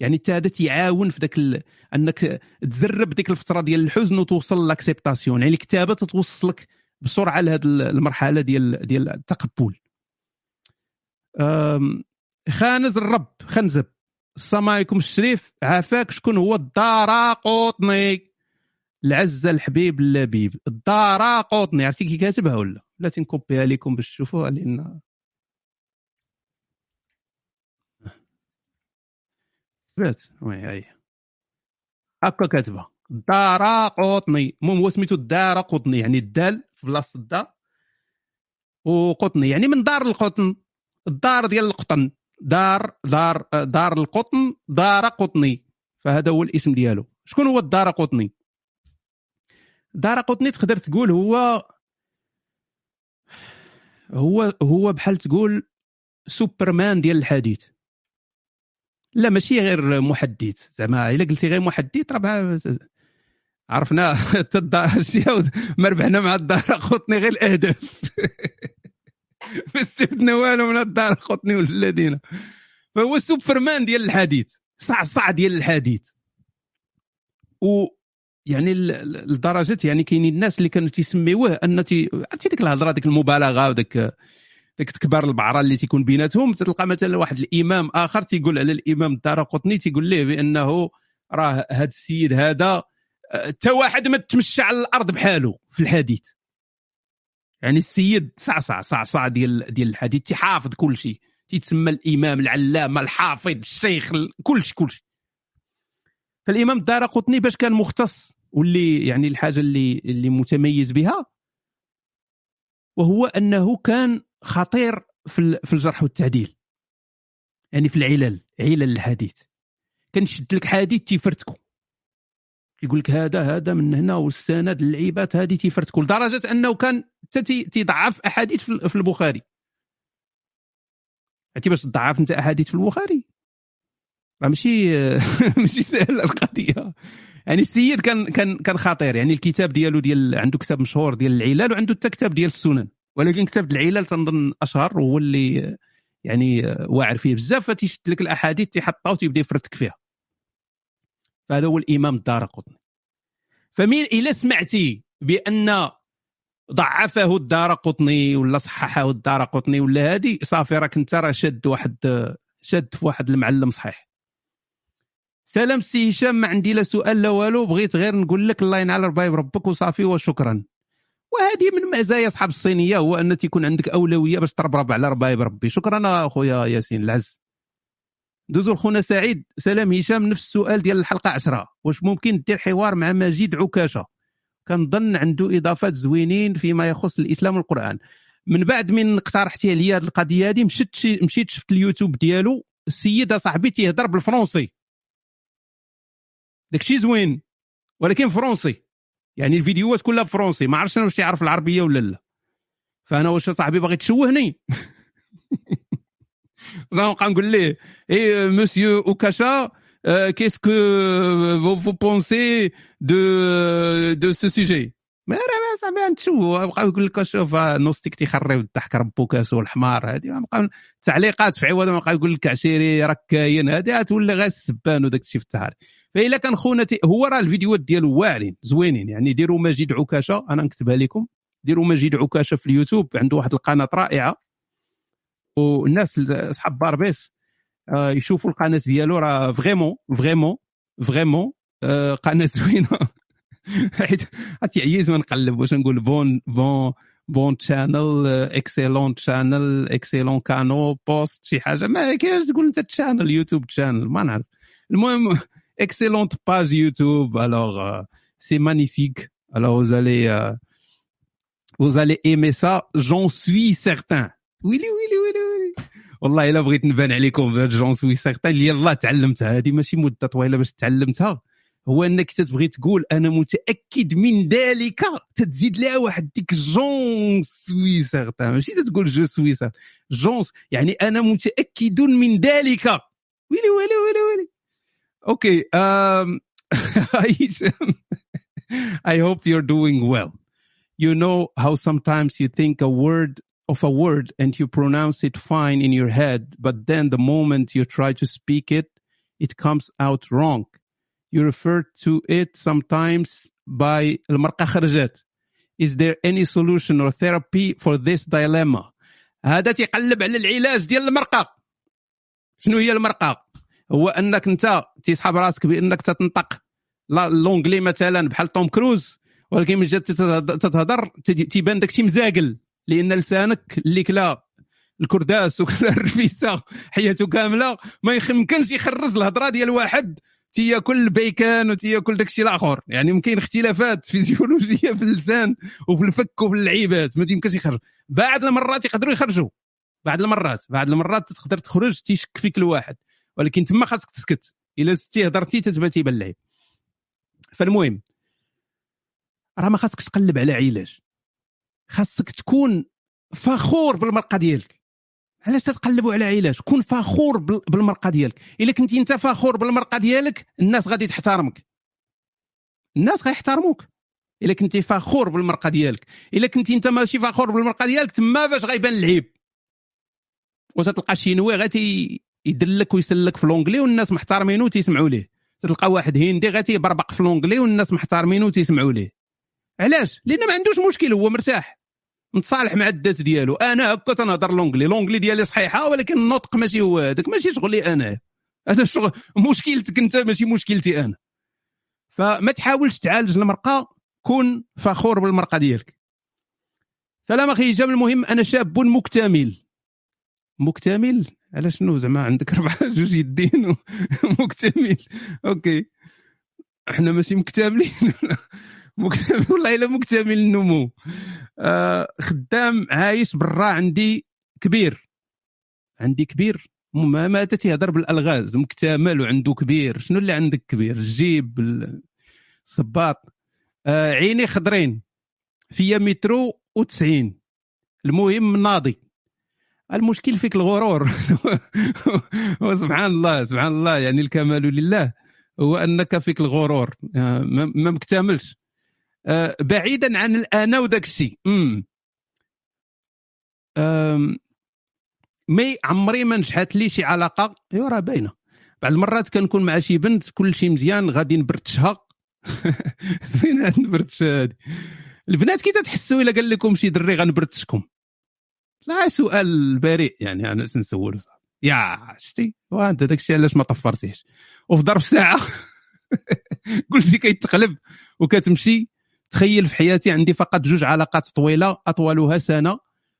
يعني حتى هذا تيعاون في داك ال... انك تزرب ديك الفترة ديال الحزن وتوصل لاكسبتاسيون. يعني الكتابة تتوصلك بسرعة لهذه المرحلة ديال ديال التقبل. أم، خانز الرب خنزب. السلام عليكم الشريف. عافاك شكون هو؟ الدارا قوطني العزه الحبيب اللبيب. الدارا قوطني عرفتي كي كاتبها ولا؟ لا تنكوبيها لكم باش تشوفوها لأن بات وي هاي هكا كاتبه الدارا قوطني المهم هو سميتو الدارا قطني يعني الدال في بلاصة الدا وقطني يعني من دار القطن. الدار ديال القطن. دار دار دار القطن دار قطني. فهذا هو الاسم ديالو. شكون هو الدار قطني؟ دار قطني تقدر تقول هو هو هو بحال تقول سوبرمان ديال الحديث. لا ماشي غير محدث زعما إلا قلتي غير محدث راه عرفنا حتى ما ربحنا مع الدار قطني غير الأهداف. [laughs] ما استفدنا والو من الدار قطني والذين فهو سوبرمان ديال الحديث صعصع ديال الحديث. و يعني لدرجه يعني كاينين الناس اللي كانوا تيسميوه ان تي عرفتي ديك الهضرة ديك المبالغة وداك ديك تكبار البعرة اللي تيكون بيناتهم تلقى مثلا واحد الإمام آخر تيقول على الإمام الدارقطني تيقول ليه؟ بأنه راه هذا السيد هذا آه، حتى واحد ما تمشى على الأرض بحاله في الحديث. يعني السيد صعصع صعصع ديال ديال الحديث تيحافظ كل شيء. تيتسمى الإمام العلامة الحافظ الشيخ ال- كل شيء كل شيء فالإمام الدارقطني باش كان مختص واللي يعني الحاجة اللي اللي متميز بها وهو أنه كان خطير في في الجرح والتعديل. يعني في العلل علل الحديث. كان يشد لك حديث تيفرتكو. يقول لك هذا هذا من هنا والسند اللعيبات هذه تيفرتكو لدرجة أنه كان حتى تي- تيضعف أحاديث في ال- في البخاري. عرفتي باش تضعف أنت أحاديث في البخاري؟ راه ماشي [laughs] ماشي سهله القضية. يعني السيد كان كان كان خطير. يعني الكتاب ديالو ديال عنده كتاب مشهور ديال العلل وعنده حتى كتاب ديال السنن. ولكن كتاب العلل تنظن أشهر وهو اللي يعني واعر فيه. بزاف فتيشد لك الأحاديث تيحطها وتيبدا يفرتك فيها. فهذا هو الإمام الدار قطني فمين إلا سمعتي بأن ضعفه الدار قطني ولا صححه الدار قطني ولا هادي صافي راك أنت راه شاد واحد شاد في واحد المعلم صحيح. سلام سي هشام ما عندي لا سؤال لا والو بغيت غير نقول لك الله ينعل رباي بربك وصافي وشكرا. وهذه من مزايا أصحاب الصينية هو أن تيكون عندك أولوية باش تربرب على ربايب ربي شكرا أخويا ياسين العز. دوزو لخونا سعيد. سلام هشام نفس السؤال ديال الحلقة 10 واش ممكن دير حوار مع مجيد عكاشة؟ كنظن عنده إضافات زوينين فيما يخص الإسلام والقرآن. من بعد من اقترحتي عليا هذه القضية هذه مشيت شي- مشيت شفت اليوتيوب ديالو السيد صاحبي تيهضر بالفرنسي. داكشي زوين ولكن فرنسي. يعني الفيديوهات كلها فرنسي ما عرفتش أنا واش يعرف العربية ولا لا. فأنا واش صاحبي باغي تشوهني [laughs] نبقى نقول ليه eh monsieur عكاشة qu'est-ce que vous pensez de de ce sujet ما راه صاحبي نتشوه بقى يقول لك شوف نوستيك تيخريو الضحك ربو كاسو الحمار هذه بقى تعليقات في عوض ما بقى يقول لك عشيري راك كاين هذه تولي غير السبان وداك الشيء في التهاري فإلا كان خونا هو راه الفيديوهات ديالو واعرين زوينين. يعني ديروا مجيد عكاشة أنا نكتبها لكم. ديروا مجيد عكاشة في اليوتيوب عنده واحد القناة رائعة. والناس أصحاب باربيس آه، يشوفوا القناة ديالو راه فريمون فريمون فريمون آه، قناة زوينة. [laughs] حيت تيعيز ما نقلب واش نقول بون بون بون تشانل اكسيلون تشانل اكسيلون كانو بوست شي حاجة. ما كاينش تقول أنت تشانل يوتيوب تشانل ما نعرف. المهم excellente page YouTube. Alors, euh, c'est magnifique. Alors, vous allez, euh, vous allez aimer ça. J'en suis certain. ويلي ويلي ويلي ويلي والله الا بغيت نبان عليكم بهاد j'en suis certain اللي يلاه تعلمتها هذه ماشي مده طويله باش تعلمتها هو انك تتبغي تقول أنا متاكد من ذلك تتزيد لها واحد ديك j'en suis certain ماشي تتقول je suis certain جون يعني أنا متاكد من ذلك ويلي ويلي ويلي ويلي Okay. Um, [laughs] [laughs] Aisha, I hope you're doing well. You know how sometimes you think a word of a word and you pronounce it fine in your head, but then the moment you try to speak it, it comes out wrong. You refer to it sometimes by المرقة خرجت. Is there any solution or therapy for this dilemma? هذا تيقلب على العلاج ديال المرقة. شنو هي المرقة؟ هو انك انت تيسحب راسك بانك تتنطق. l'anglais مثلا بحال توم كروز ولكن من تتهض- تتهضر تيبان داك الشيء مزاقل. لأن لسانك اللي كلا الكرداس وكلا [laughs] الرفيسة حياته كاملة ما يمكنش يخرج الهضرة ديال واحد. تياكل البيكان وتياكل داك الشيء الآخر. يعني ممكن اختلافات فيزيولوجية في اللسان وفي الفك وفي اللعيبات ما تيمكنش يخرج. بعض المرات يقدروا يخرجوا. بعض المرات بعض المرات تقدر تخرج تيشك فيك الواحد. ولكن تما خاصك تسكت. إلا زدتي هضرتي تتبان تيبان فالمهم راه ما خاصكش تقلب على علاج. خاصك تكون فخور بالمرقة ديالك. علاش تتقلبوا على علاج؟ كون فخور بال- بالمرقة ديالك. إلا كنتي أنت فخور بالمرقة ديالك الناس غادي تحترمك. الناس غيحترموك إلا كنتي فخور بالمرقة ديالك. إلا كنتي أنت ماشي فخور بالمرقة ديالك تما باش غيبان العيب. وتتلقى شي نوي غادي يدلك ويسلك في l'anglais والناس محترمينه وتيسمعوا ليه. تلقى واحد هندي غادي يبربق في l'anglais والناس محترمينه وتيسمعوا ليه. علاش؟ لأن ما عندوش مشكل هو مرتاح. متصالح مع الذات ديالو. أنا هكا تنهضر l'anglais. l'anglais ديالي صحيحة ولكن النطق ماشي هو هذاك. ماشي شغلي أنا. هذا الشغل مشكلتك أنت ماشي مشكلتي أنا. فما تحاولش تعالج المرقة. كن فخور بالمرقة ديالك. سلام أخي هشام المهم أنا شاب مكتمل. مكتمل؟ على شنو زعما عندك [laughs] اربعه جوج يدين مكتمل أوكي. إحنا ماشي مكتملين. [laughs] مكتمل. والله إلا مكتمل النمو آه خدام عايش برا عندي كبير. عندي كبير. ما ما تيهضر بالألغاز. مكتمل وعنده كبير. شنو اللي عندك كبير؟ الجيب الصباط آه عيني خضرين. فيا مترو و90 المهم ناضي. المشكل فيك الغرور. [laughs] وسبحان الله سبحان الله يعني الكمال لله هو أنك فيك الغرور. آه، ما مكتملش. آه، بعيدا عن الانا وداك الشيء. مي عمري ما نجحت لي شي علاقة. ايوا راه باينة. بعض المرات كنكون مع شي بنت كل شيء مزيان غادي نبرتشها [laughs] زوينة هادي البنات كي تتحسوا إلا قال لكم شي دري غنبرتشكم لا سؤال بريء يعني أنا نسول يا شتي وأنت داك الشيء علاش ما طفرتيش؟ وفي ظرف ساعة [laughs] كل شيء كيتقلب وكتمشي. تخيل في حياتي عندي فقط جوج علاقات طويلة أطولها سنة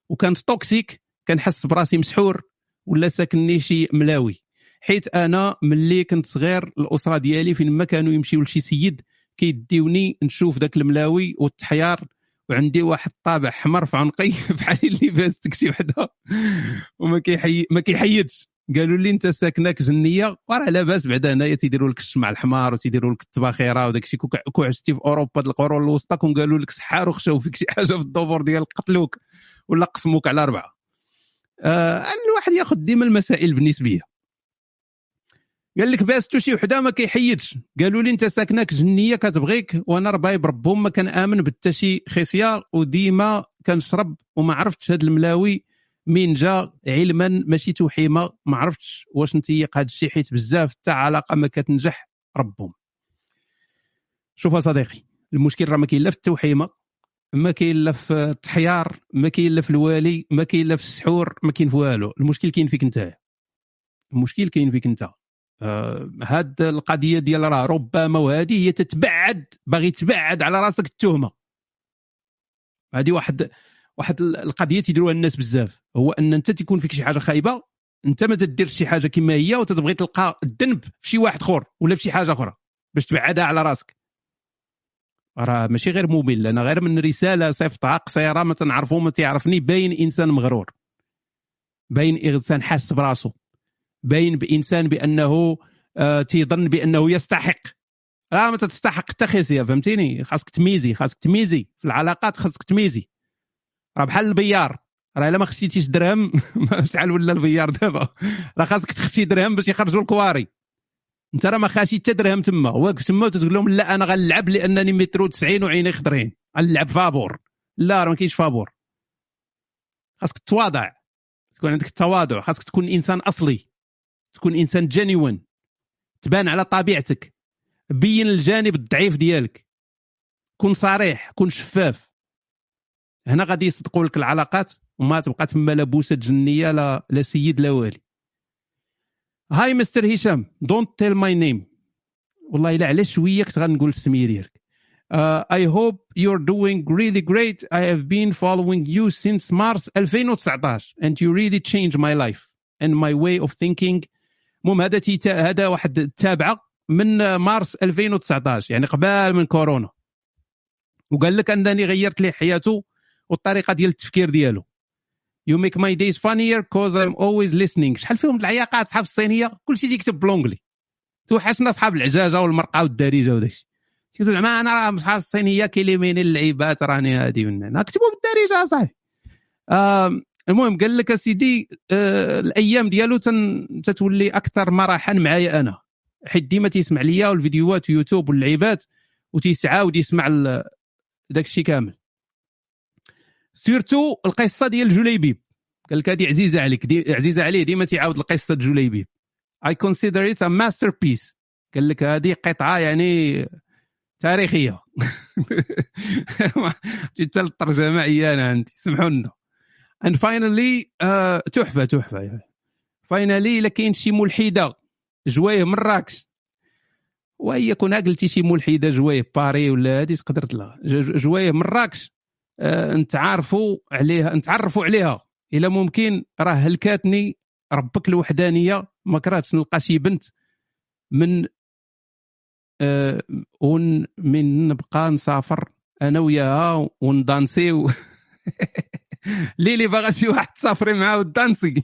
وكانت toxique كنحس براسي مسحور ولا ساكنني شي ملاوي. حيت أنا ملي كنت صغير الأسرة ديالي فين ما كانوا يمشيو لشي سيد كيديوني نشوف ذاك الملاوي والتحيار. وعندي واحد الطابع حمر في عنقي [laughs] بحال اللي باستك شي وحده. وما كيحي ما كيحيدش. قالوا لي انت ساكنك جنية. وراه لاباس بعدا هنايا تيديروا لك الشمع الحمار وتيديروا لك الطباخيرة وداك الشيء كو عشتي في أوروبا القرون الوسطى كون قالوا لك سحار وخشاو فيك شي حاجة في الدبور ديال قتلوك. ولا قسموك على أربعة. آه الواحد ياخذ ديما المسائل بالنسبيه قال لك باستو شي وحده ما كيحيدش. قالوا لي انت ساكنك جنية كتبغيك وأنا ربايب ربهم ما كنامن بتا شي خصيه وديما كنشرب وما عرفتش هاد الملاوي من جا علما ماشي توحيمة ما عرفتش واش نتيق هذا الشيء حيت بزاف حتى علاقة ما كتنجح ربهم. شوف صديقي المشكل راه ما كاين لا في التوحيمة ما كاين لا في التحيار ما كاين لا في الوالي ما كاين لا في السحور ما كاين في والو. المشكل كاين فيك انت. المشكل كاين فيك انت. هاد القضية ديال راه ربما وهذه هي تتبعد باغي تبعد على راسك التهمة. هذه واحد واحد القضية تيديروها الناس بزاف. هو أن أنت تيكون فيك شي حاجة خايبة أنت ما تديرش شي حاجة كما هي وتتبغي تلقى الذنب في شي واحد اخر ولا في شي حاجة أخرى باش تبعدها على راسك. راه ماشي غير ممل أنا غير من رسالة صيفطها قصيره ما تنعرفو ما تيعرفني باين إنسان مغرور. باين إنسان حاس براسو. باين بإنسان بأنه آه تيظن بأنه يستحق. راه ما تستحق. حتى خيسيه فهمتيني؟ خاصك تميزي خاصك تميزي. في العلاقات خاصك تميزي. راه بحال البيار. راه إلا ما خشيتيش درهم [laughs] شحال ولا البيار دابا؟ راه خاصك تخشي درهم باش يخرجوا الكواري. انت راه ما خاشي حتى درهم تما. واقف تما وتقول لهم لا أنا غنلعب لأنني مترو 90 وعيني خضرين. غنلعب فابور. لا راه ما كاينش فابور. خاصك تواضع. تكون عندك التواضع. خاصك تكون إنسان أصلي. تكون إنسان جينيون تبان على طبيعتك بين الجانب الضعيف ديالك. كن صريح كن شفاف. هنا غادي يصدقوا لك العلاقات وما تبقى تما لا بوسة جنية لا لا سيد لا والي. Hi Mister هشام don't tell my name والله إلا على شوية كنت غنقول السمية ديالك. Uh, I hope you're doing really great. I have been following you since March 2019 and you really changed my life and my way of thinking. المهم هذا تيتا هذا واحد التابعه من مارس 2019 يعني قبل من كورونا. وقال لك أنني غيرت ليه حياته والطريقة ديال التفكير ديالو. you make my days funnier cause I'm always listening. شحال فيهم العياقات صحاب الصينية؟ كلشي تيكتب ب l'anglais توحشنا صحاب العجاجة والمرقة والدارجة وداك الشيء تيقول زعما أنا راه صحاب الصينية كيليميني اللعيبات راني هادي من هنا. كتبوا بالدارجة اصاحبي آه المهم قال لك أسيدي آه الأيام ديالو تتولي أكثر مرحا معايا أنا. حيت ديما تيسمع ليا والفيديوهات ويوتيوب واللعيبات وتيسعاود يسمع داك الشيء كامل. surtout القصة ديال جليبيب قال لك هذه عزيزة عليك دي عزيزة عليه ديما تيعاود القصة ديال جليبيب I consider it masterpiece قال لك هذه قطعة يعني تاريخية. [laughs] جيت الترجمة عيانة عندي. سمحوا لنا. And finally تحفة تحفة. يعني finally الا كاين شي ملحدة. جوايه مراكش وهي كون قلتي شي ملحدة جوايه باري ولا هذه تقدر تلغى. جوايه مراكش آه، نتعارفوا عليها نتعرفوا عليها. إلا ممكن راه هلكاتني ربك الوحدانية. ما كرهتش نلقى شي بنت من آه ون من نبقى نسافر أنا وياها وندانسيو [laughs] ليلي باغا شي واحد تسافري معاه ودانسي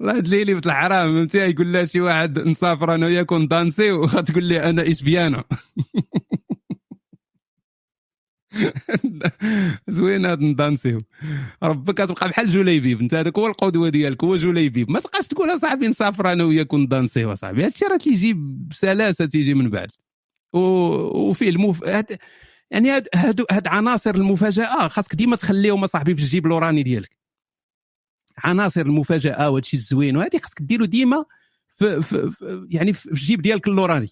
الله هاد ليلي بنت الحرام فهمتي؟ يقول لها شي واحد نسافر أنا وياك ندانسي وغتقول لي أنا اسبيانا زوين هاد ندانسيو ربك كتبقى بحال جوليبيب انت هذاك هو القدوة ديالك هو جوليبيب ما تبقاش تقول أصاحبي نسافر أنا وياك ندانسيو اصاحبي هادشي راه تيجي بسلاسة تيجي من بعد. وفيه المف... هاد... يعني هاد هاد, هاد عناصر المفاجأة خاصك ديما تخليهم أصاحبي في الجيب لوراني ديالك. عناصر المفاجأة وهذا الشيء الزوين وهذه خاصك ديرو ديما في, في, يعني في الجيب ديالك اللوراني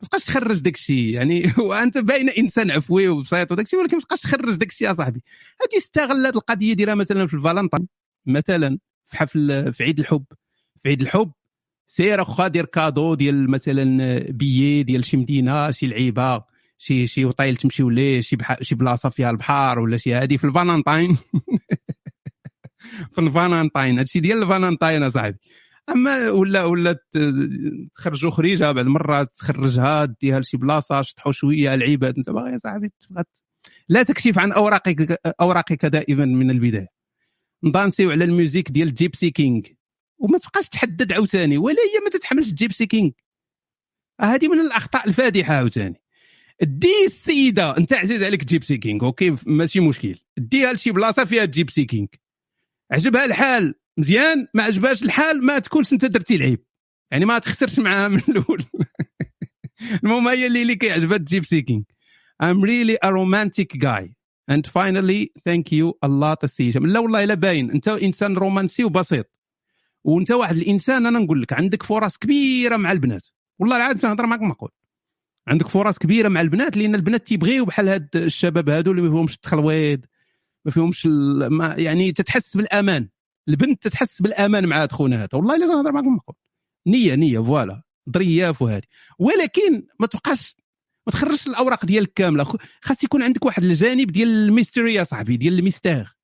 ما تبقاش تخرج داك الشيء يعني [laughs] وأنت باين إنسان عفوي وبسيط وداك الشيء ولكن ما تبقاش تخرج داك الشيء اصاحبي هذه استغل هذه القضية ديرها مثلا في الفالنتين مثلا في حفل في عيد الحب. في عيد الحب سير أخا دير cadeau ديال مثلا بيي ديال شي مدينة شي لعيبة شي شي وطيل تمشيو ليه شي. شي بلاصة فيها البحر ولا شي هادي في الفالنتاين. [laughs] في الفالنتاين هادشي ديال الفالنتاين أصاحبي. أما ولا ولا تخرجوا خريجة بعد مرات تخرجها ديها لشي بلاصة شطحوا شوية العباد انت باغي يا صاحبي لا تكشف عن أوراقك أوراقك دائما من البداية. ندانسيو على ال musique ديال جيبسي كينغ وما تبقاش تحدد عاوتاني ولا هي ما تتحملش جيبسي كينغ هذه من الأخطاء الفادحة عاوتاني. دي السيدة أنت عزيز عليك جيبسي كينغ okay؟ ماشي مشكل. ديها لشي بلاصة فيها جيبسي كينغ عجبها الحال مزيان ما عجبهاش الحال ما تكونش أنت درتي العيب. يعني ما تخسرش معاها من الأول. [laughs] المهم هي اللي اللي كيعجبها جيبسي كينغ I'm really a romantic guy. And finally thank you a lot السي هشام لا والله إلا باين. أنت إنسان رومانسي وبسيط. وانت واحد الإنسان أنا نقول لك عندك فرص كبيرة مع البنات. والله العاد تهضر معك معقول عندك فرص كبيرة مع البنات لأن البنات تيبغيو بحال هاد الشباب هادو اللي ما فيهمش التخلويض ما فيهمش ما يعني تتحس بالأمان. البنت تتحس بالأمان مع خونا والله إلا تهضر معك معقول نية نية voilà. ظرياف وهادي. ولكن ما تبقاش ما تخرجش الأوراق ديالك كاملة. خاص يكون عندك واحد الجانب ديال ال mystère يا صاحبي ديال ال mystère.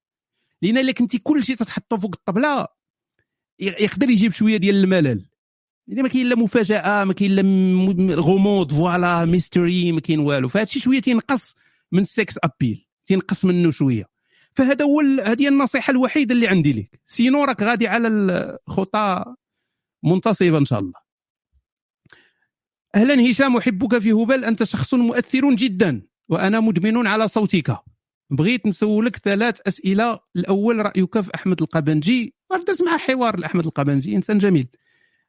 لأن إلا كنتي كل شيء تتحطه فوق الطبلة يقدر يجيب شوية ديال الملل. لأن ما كاين لا مفاجأة ما كاين لا غموض voilà mystère ما كاين والو. فهادشي شوية تينقص من ال sex appeal تينقص منه شوية. فهذا هو هذه النصيحة الوحيدة اللي عندي لك sinon راك غادي على الخطى منتصبة إن شاء الله. أهلا هشام أحبك في هبل أنت شخص مؤثر جدا وأنا مدمن على صوتك. بغيت نسولك ثلاث أسئلة. الأول رأيك في أحمد القبنجي. درت مع حوار لأحمد القبنجي إنسان جميل.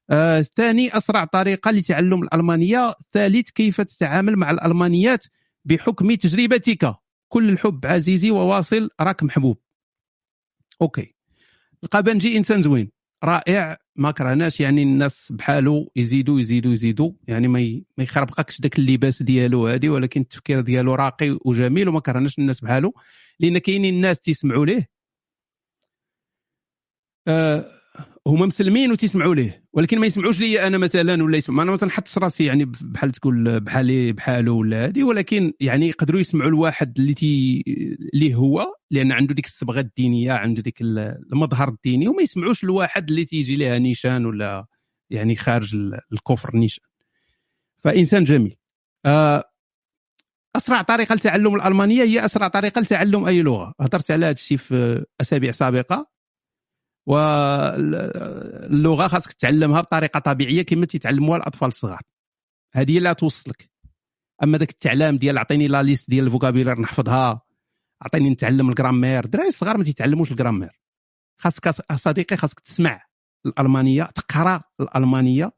آه، الثاني أسرع طريقة لتعلم الألمانية. الثالث كيف تتعامل مع الألمانيات بحكم تجربتك. كل الحب عزيزي وواصل راك محبوب. Okay. القبنجي إنسان زوين. رائع. ما كرهناش يعني الناس بحاله يزيدوا يزيدوا يزيدوا يعني ما ما يخربقكش داك اللباس ديالو هادي ولكن التفكير ديالو راقي وجميل وما كرهناش الناس بحاله لأن كاينين الناس تيسمعوا ليه. آه هما مسلمين وتيسمعوا ليه. ولكن ما يسمعوش لي أنا مثلا ولا يسمع أنا ما تنحطش راسي يعني بحال تقول بحالي بحاله ولا هادي ولكن يعني يقدروا يسمعوا الواحد اللي تي اللي هو لأن عنده ديك الصبغة الدينية عنده ديك ال- المظهر الديني وما يسمعوش الواحد اللي تيجي لها نيشان ولا يعني خارج ال- الكفر نيشان. فإنسان جميل. آه أسرع طريقة لتعلم الألمانية هي أسرع طريقة لتعلم أي لغة. هضرت على هذا الشيء في أسابيع سابقة. واللغة خاصك تعلمها بطريقة طبيعية كما تيتعلموها الأطفال الصغار. هذه لا توصلك. أما ذاك التعلام ديال عطيني لا ليست ديال الفوكابيلار نحفظها عطيني نتعلم الجرامير الدراري الصغار ما تيتعلموش الجرامير. خاصك صديقي خاصك تسمع الألمانية تقرأ الألمانية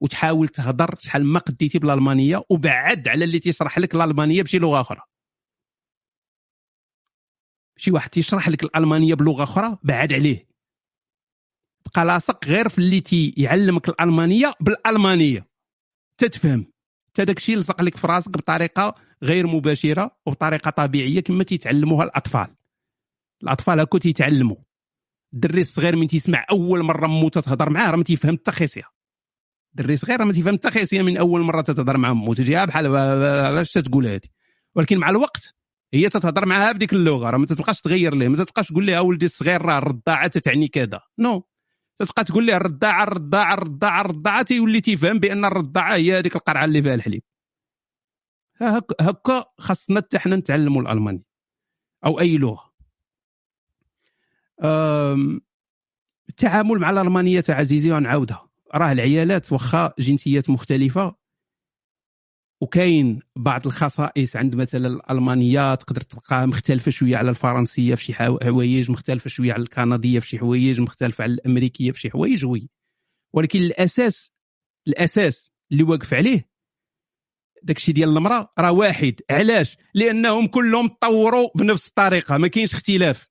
وتحاول تهضر شحال ما قديتي بالألمانية وبعد على اللي تيشرح لك الألمانية بشي لغة أخرى. شي واحد تيشرح لك الألمانية بلغة أخرى بعد عليه. بقى لاصق غير في اللي تيعلمك الألمانية بالألمانية. تتفهم. حتى داك الشيء لصق لك في راسك بطريقة غير مباشرة وبطريقة طبيعية كما تيتعلموها الأطفال. الأطفال هكا تيتعلموا. الدري الصغير من تيسمع أول مرة مو تتهضر معاه راه ما تيفهم حتى خيسية. الدري الصغير راه ما تيفهم حتى خيسية من أول مرة تتهضر مع مو تجيها بحال علاش تتقول هذه ولكن مع الوقت هي تتهضر معها بديك اللغة راه ما تبقاش تغير ليه. ما تبقاش تقول لها ولدي الصغير راه الرضاعة تتعني كذا. نو. no. تبقى تقول ليه الرضاعه الرضاعه الرضاعه الرضاعه تيولي تيفهم بأن الرضاعه هي هذيك القرعة اللي فيها الحليب. هك- هكا خاصنا حتى حنا نتعلموا الألماني. أو أي لغة. التعامل مع الألمانية عزيزي ونعاودها. راه العيالات واخا جنسيات مختلفة. وكاين بعض الخصائص عند مثلا الالمانيه تقدر تلقاها مختلفة شوية على الفرنسية في شي حو- حوايج مختلفة شوية على الكندية في شي حوايج مختلفة على الأمريكية في شي حوايج وي. ولكن الأساس الأساس اللي واقف عليه داكشي ديال المرأة راه واحد. علاش؟ لأنهم كلهم تطوروا بنفس الطريقة ما كاينش اختلاف.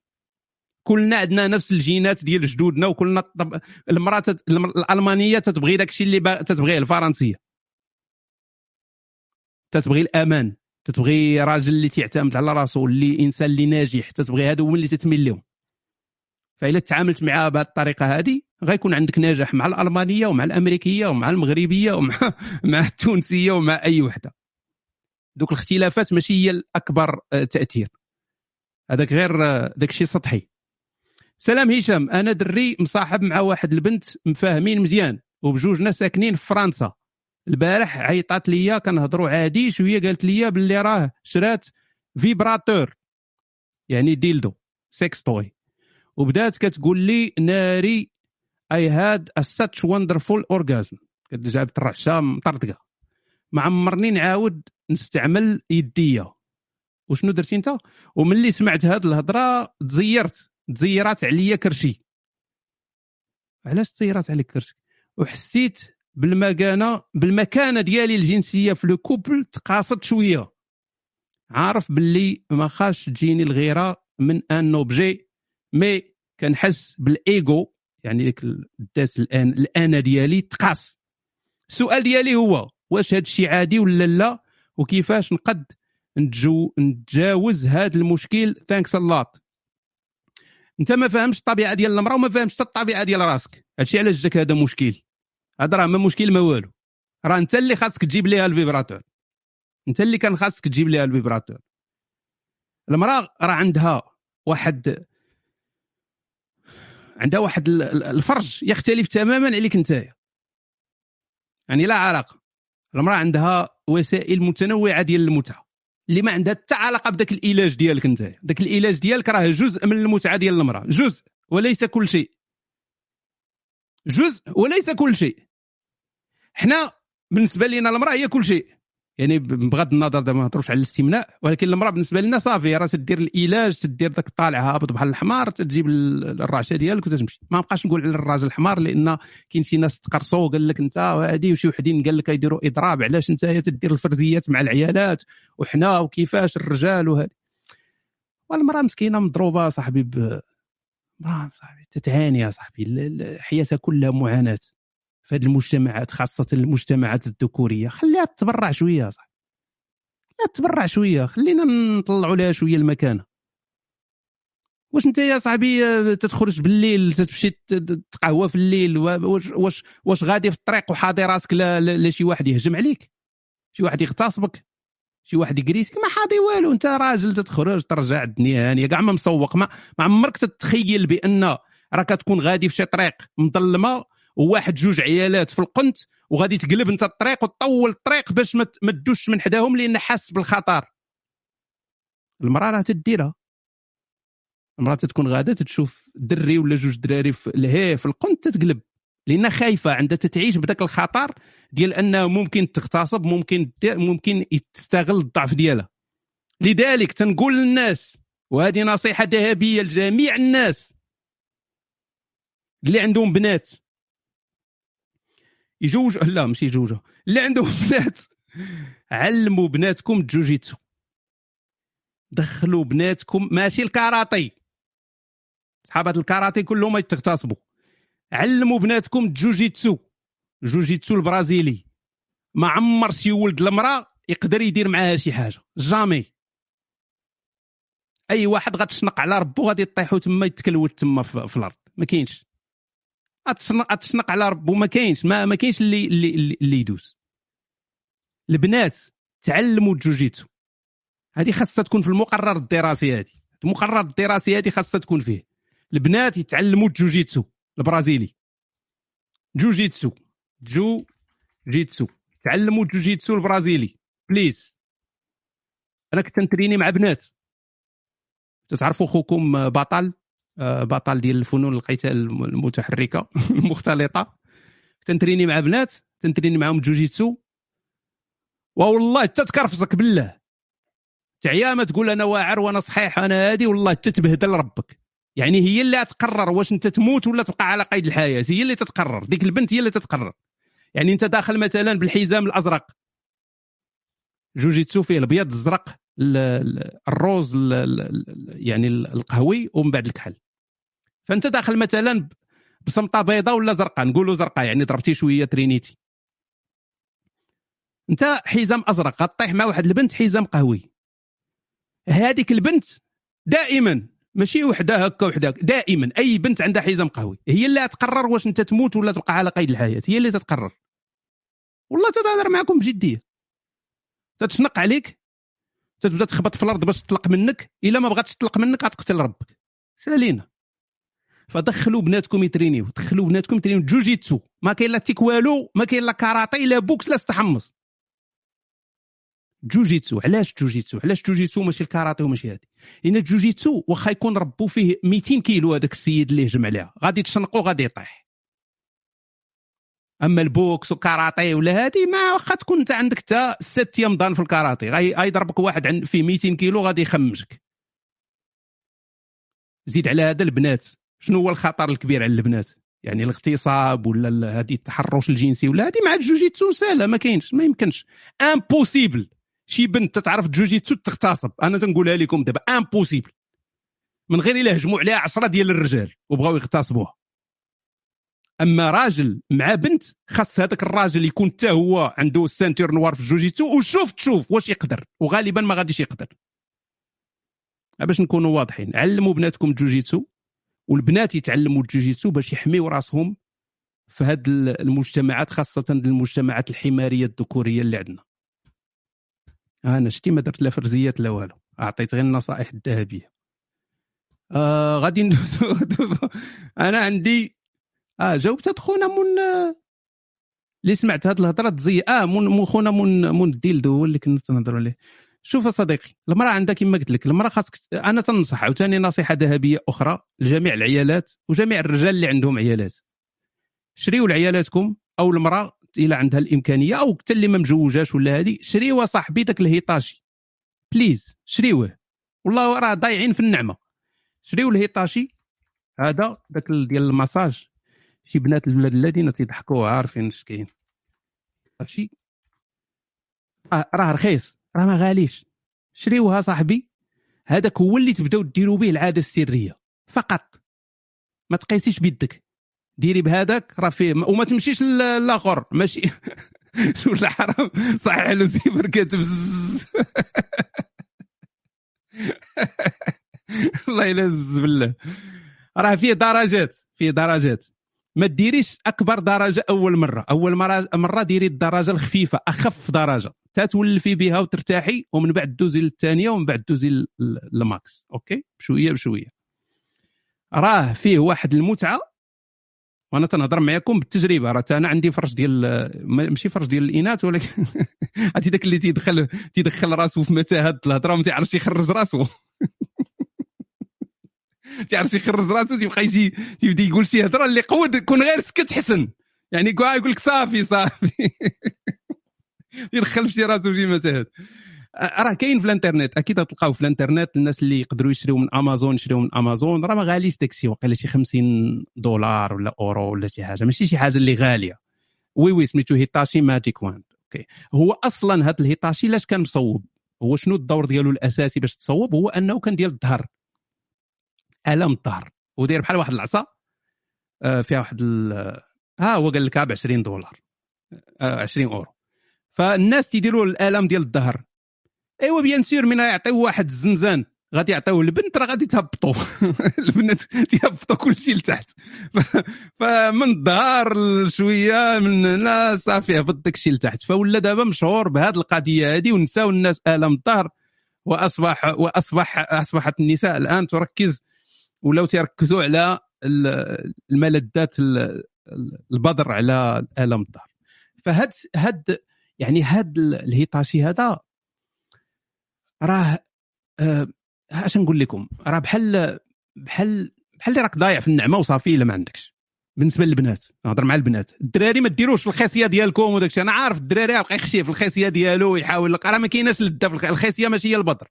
كلنا عندنا نفس الجينات ديال جدودنا وكلنا طب... المرأة تت... الم- الألمانية تتبغي داكشي اللي با... تتبغيه الفرنسية. تتبغي الأمان تتبغي راجل اللي تعتمد على راسو اللي إنسان اللي ناجح تتبغي هادو هما اللي تتميل لهم فإلا تعاملت معها بهذه الطريقة هذه غيكون عندك نجاح مع الألمانية ومع الأمريكية ومع المغربية ومع [laughs] مع التونسية ومع أي وحدة. دوك الاختلافات ماشي هي الأكبر آه، تأثير. هذاك غير آه، داك الشيء سطحي. سلام هشام أنا دري مصاحب مع واحد البنت مفاهمين مزيان وبجوجنا ساكنين في فرنسا. البارح عيطات ليا كنهضروا عادي شوية قالت لي باللي راه شرات vibrator يعني dildo sex toy. وبدات كتقول لي ناري I had such wonderful orgasm جابت الرعشة مطرطقة. ما عمرني نعاود نستعمل يديا وشنو درتي انت؟ وملي سمعت هاد الهضرة تزيرت تزيرات عليا كرشي. علاش تزيرات عليك كرشي؟ وحسيت بالمكانه بالمكانة ديالي الجنسية في le couple تقاصت شوية. عارف باللي ما خاش تجيني الغيرة من ان اوبجي مي كنحس بالايجو يعني ديك الداس الان الانا ديالي تقاس السؤال ديالي هو واش هذا الشيء عادي ولا لا؟ وكيفاش نقد نتجو نتجاوز هذا المشكل؟ ثانكس اللات انت ما فاهمش الطبيعة ديال المرأة وما فاهمش الطبيعة ديال راسك. هادشي علاش جاك هذا مشكل؟ هذا راه ما مشكل ما والو. راه انت اللي خاصك تجيب ليها ال vibrateur. انت اللي كان خاصك تجيب ليها ال vibrateur. المراه راه عندها واحد عندها واحد الفرج يختلف تماما عليك انت يعني لا علاقة. المراه عندها وسائل متنوعة ديال المتعة. اللي ما عندها حتى علاقة بداك القلاوي ديالك انت داك القلاوي ديالك راه جزء من المتعة ديال المرأة. جزء وليس كل شيء. جزء وليس كل شيء. حنا بالنسبة لنا المرأة هي كل شيء. يعني بغض النظر دابا ما نهضروش على الاستمناء ولكن المرأة بالنسبة لنا صافي راه تدير العلاج تدير داك الطالع هابط بحال الحمار تجيب الرعشة ديالك وتمشي. ما نبقاش نقول على الراجل الحمار لأن كاين شي ناس تقرصوا قال لك أنت وهذه وشي وحدين قال لك يديروا إضراب علاش أنت تدير الفرزيات مع العيالات؟ وحنا وكيفاش الرجال وهذه والمرأة مسكينة مضروبة صاحبي ب صاحبي تتعاني يا صاحبي حياتها كلها معاناة. في هذه المجتمعات خاصة المجتمعات الذكورية. خليها تتبرع شوية صح. خليها تتبرع شوية. خلينا نطلعوا لها شوية المكانة. واش انت يا صاحبي تتخرج بالليل تمشي تقهوى في الليل واش واش واش غادي في الطريق وحاضي راسك لا, لا شي واحد يهجم عليك؟ شي واحد يغتصبك؟ شي واحد يقريسك؟ ما حاضي والو. انت راجل تتخرج ترجع الدنيا هانية. كاع ما مسوق. ما عمرك تتخيل بأن راك تكون غادي في شي طريق مظلمة وواحد جوج عيالات في القنت وغادي تقلب انت الطريق وتطول الطريق باش ما تدوش من حداهم لأن حاس بالخطر. المرأة راه تديرها. المرأة تكون غادة تشوف دري ولا جوج دراري في الهي في القنت تتقلب لأن خايفة عندها تتعيش بداك الخطر ديال انه ممكن تغتصب ممكن ممكن تستغل الضعف ديالها. لذلك تنقول للناس وهذه نصيحة ذهبية لجميع الناس اللي عندهم بنات يجوج؟ لا ماشي يجوجوا اللي عندهم [laughs] بنات علموا بناتكم الجوجيتسو دخلوا بناتكم ماشي الكاراتي. صحابات الكاراتي كلهم يتغتصبوا علموا بناتكم الجوجيتسو جوجيتسو البرازيلي. ما عمر شي ولد المراه يقدر يدير معاها شي حاجة. jamais. أي واحد غتشنق على ربو غادي يطيحوا تما يتكلوط تما في الأرض. ما كاينش. اتشنق على ربو ما كاينش ما, ما كاينش اللي اللي, اللي يدوز. البنات تعلموا الجوجيتسو هذه خاصها تكون في المقرر الدراسي هذه. المقرر الدراسي هذه خاصها تكون فيه. البنات يتعلموا الجوجيتسو البرازيلي. جوجيتسو. جو جيتسو تعلموا الجوجيتسو البرازيلي. please. أنا كنت مع بنات. تعرفوا خوكم بطل؟ بطل ديال الفنون القتال المتحركة [laughs] المختلطة. تن traini مع بنات تن traini معاهم جوجيتسو. والله تتكرفصك بالله. تعيا ما تقول أنا واعر وأنا صحيح أنا هادي والله تتبهدل ربك. يعني هي اللي تقرر واش أنت تموت ولا تبقى على قيد الحياة. هي اللي تتقرر. ديك البنت هي اللي تتقرر. يعني أنت داخل مثلا بالحزام الأزرق. جوجيتسو فيه الأبيض الزرق. الروز يعني القهوي ومن بعد الكحل. فأنت داخل مثلا بصمطة بيضاء ولا زرقاء؟ نقولوا زرقاء يعني ضربتي شوية ترينيتي. أنت حزام أزرق غطيح مع واحد البنت حزام قهوي. هذيك البنت دائما ماشي وحده هكا وحده دائما أي بنت عندها حزام قهوي هي اللي تقرر واش أنت تموت ولا تبقى على قيد الحياة هي اللي تتقرر. والله تتهضر معكم بجدية. تتشنق عليك تتبدا تخبط في الأرض باش تطلق منك إلا ما بغاتش تطلق منك غتقتل ربك. سالينا فدخلوا بناتكم ي traîniو دخلوا بناتكم ي traîniو. جوجيتسو ما كاين لا تيكواندو ما كاين لا كاراتي لا بوكس لا استحمص جوجيتسو علاش جوجيتسو؟ علاش جوجيتسو ماشي الكاراتي وماشي هادي؟ لأن الجوجيتسو واخا يكون ربو فيه 200 كيلو هذاك السيد اللي هجم عليها. غادي تشنقو غادي يطيح. أما البوكس وكاراتي ولا هادي ما واخا تكون أنت عندك حتى ستيام dan في الكاراتي غيضربك واحد فيه 200 كيلو غادي يخمجك. زيد على هذا البنات. شنو هو الخطر الكبير على البنات؟ يعني الاغتصاب ولا هذه التحرش الجنسي ولا هذه؟ مع الجوجيتسو سهله ما كاينش ما يمكنش. impossible شي بنت تتعرف جوجيتسو تغتصب. أنا تنقولها لكم دابا impossible من غير إلا هجموا عليها 10 ديال الرجال وبغاو يغتصبوها. أما راجل مع بنت خاص هذاك الراجل يكون حتى هو عنده ceinture noire في الجوجيتسو وشوف تشوف واش يقدر وغالبا ما غاديش يقدر. باش نكونوا واضحين علموا بناتكم الجوجيتسو والبنات يتعلموا الجوجيتسو باش يحميوا راسهم في هاد المجتمعات خاصة المجتمعات الحمارية الذكورية اللي عندنا. أنا شتي ما درت لا فرزيات لا والو. أعطيت غير النصائح الذهبية. آه غادي ندوزو [laughs] أنا عندي آه جاوبت خونا من اللي سمعت هاد الهضرة تزي آه من خونا من من الديلدو هو اللي كنا تنهضروا عليه. شوف صديقي المرأة عندها كما قلت لك المرأة خاصك أنا تنصح عاوتاني نصيحة ذهبية أخرى لجميع العيالات وجميع الرجال اللي عندهم عيالات. شريوا لعيالاتكم أو المرأة إلا عندها الإمكانية أو حتى اللي ما مجوجاش ولا هذه شريوا صاحبي داك الهيطاشي. بليز شريوه. والله راه ضايعين في النعمة. شريو الهيطاشي هذا داك ديال المساج. شي بنات الولاد الذين تيضحكوا عارفين اش كاين. ماشي راه رخيص راه ما غاليش. شريوها صاحبي. هذاك هو اللي تبداو ديروا به العادة السرية. فقط. ما تقيسيش بيدك. ديري بهذاك راه فيه وما تمشيش للاخر ماشي. [laughs] ولا حرام صحيح له سيفر كاتب [laughs] الله يلز بالله. راه فيه درجات فيه درجات. ما ديريش أكبر درجة أول مرة. أول مره ديري الدرجة الخفيفة أخف درجة. تتولفي بها وترتاحي ومن بعد دوزي للثانية ومن بعد دوزي للماكس. أوكي؟ بشوية بشوية. راه فيه واحد المتعة. وأنا تنهضر معكم بالتجربة. راه أنا عندي فرش ديال ماشي فرش ديال الإناث ولكن [laughs] عرفتي داك اللي تيدخل تيدخل راسو في متاهه الهضرة وما تيعرفش يخرج راسو. تيعرف يخرج راسو تيبقى يجي تيبدأ يقول شي هضرة اللي قود كون غير سكت حسن. يعني يقول لك صافي صافي. [laughs] يدخل في شي راسو شي متاهات راه كاين في الانترنت أكيد تلقاو في الانترنت الناس اللي يقدروا يشريو من أمازون يشريو من أمازون. راه ما غاليش داك الشيء وقيلا شي 50 دولار ولا أورو ولا شي حاجة. ماشي شي حاجة اللي غالية. oui oui سميتو Hitachi Magic Wand. okay. هو أصلا هذا ال Hitachi لاش كان مصوب؟ هو شنو الدور ديالو الأساسي باش تصوب؟ هو أنه كان ديال الظهر الم الظهر وداير بحال واحد العصا آه، فيها واحد ها هو قال لك ب 20 دولار 20 آه، أورو. فالناس تيديروا الالم ديال الظهر إيوا bien sûr من يعطيو واحد الزنزان غادي يعطيوه البنت راه غادي تهبطوا [laughs] البنات تيهبطوا كل شيء لتحت فمن الظهر شوية من لا صافي هبط داك الشيء لتحت. فولا دابا مشهور بهذه القضية هذه ونساو الناس الم الظهر وأصبح وأصبح أصبحت النساء الآن تركز ولاو تيركزوا على الملذات البدر على الم الظهر فهاد هاد يعني هاد الهيطاشي هذا راه آه اش نقول لكم؟ راه بحال بحال بحال اللي راك ضايع في النعمة وصافي إلا ما عندكش. بالنسبة للبنات نهضر مع البنات. الدراري ما ديروش في الخاسية ديالكم وداك أنا عارف الدراري يبقى يخشي في الخاسية ديالو ويحاول راه ما كايناش الخاسية ماشي هي البدر.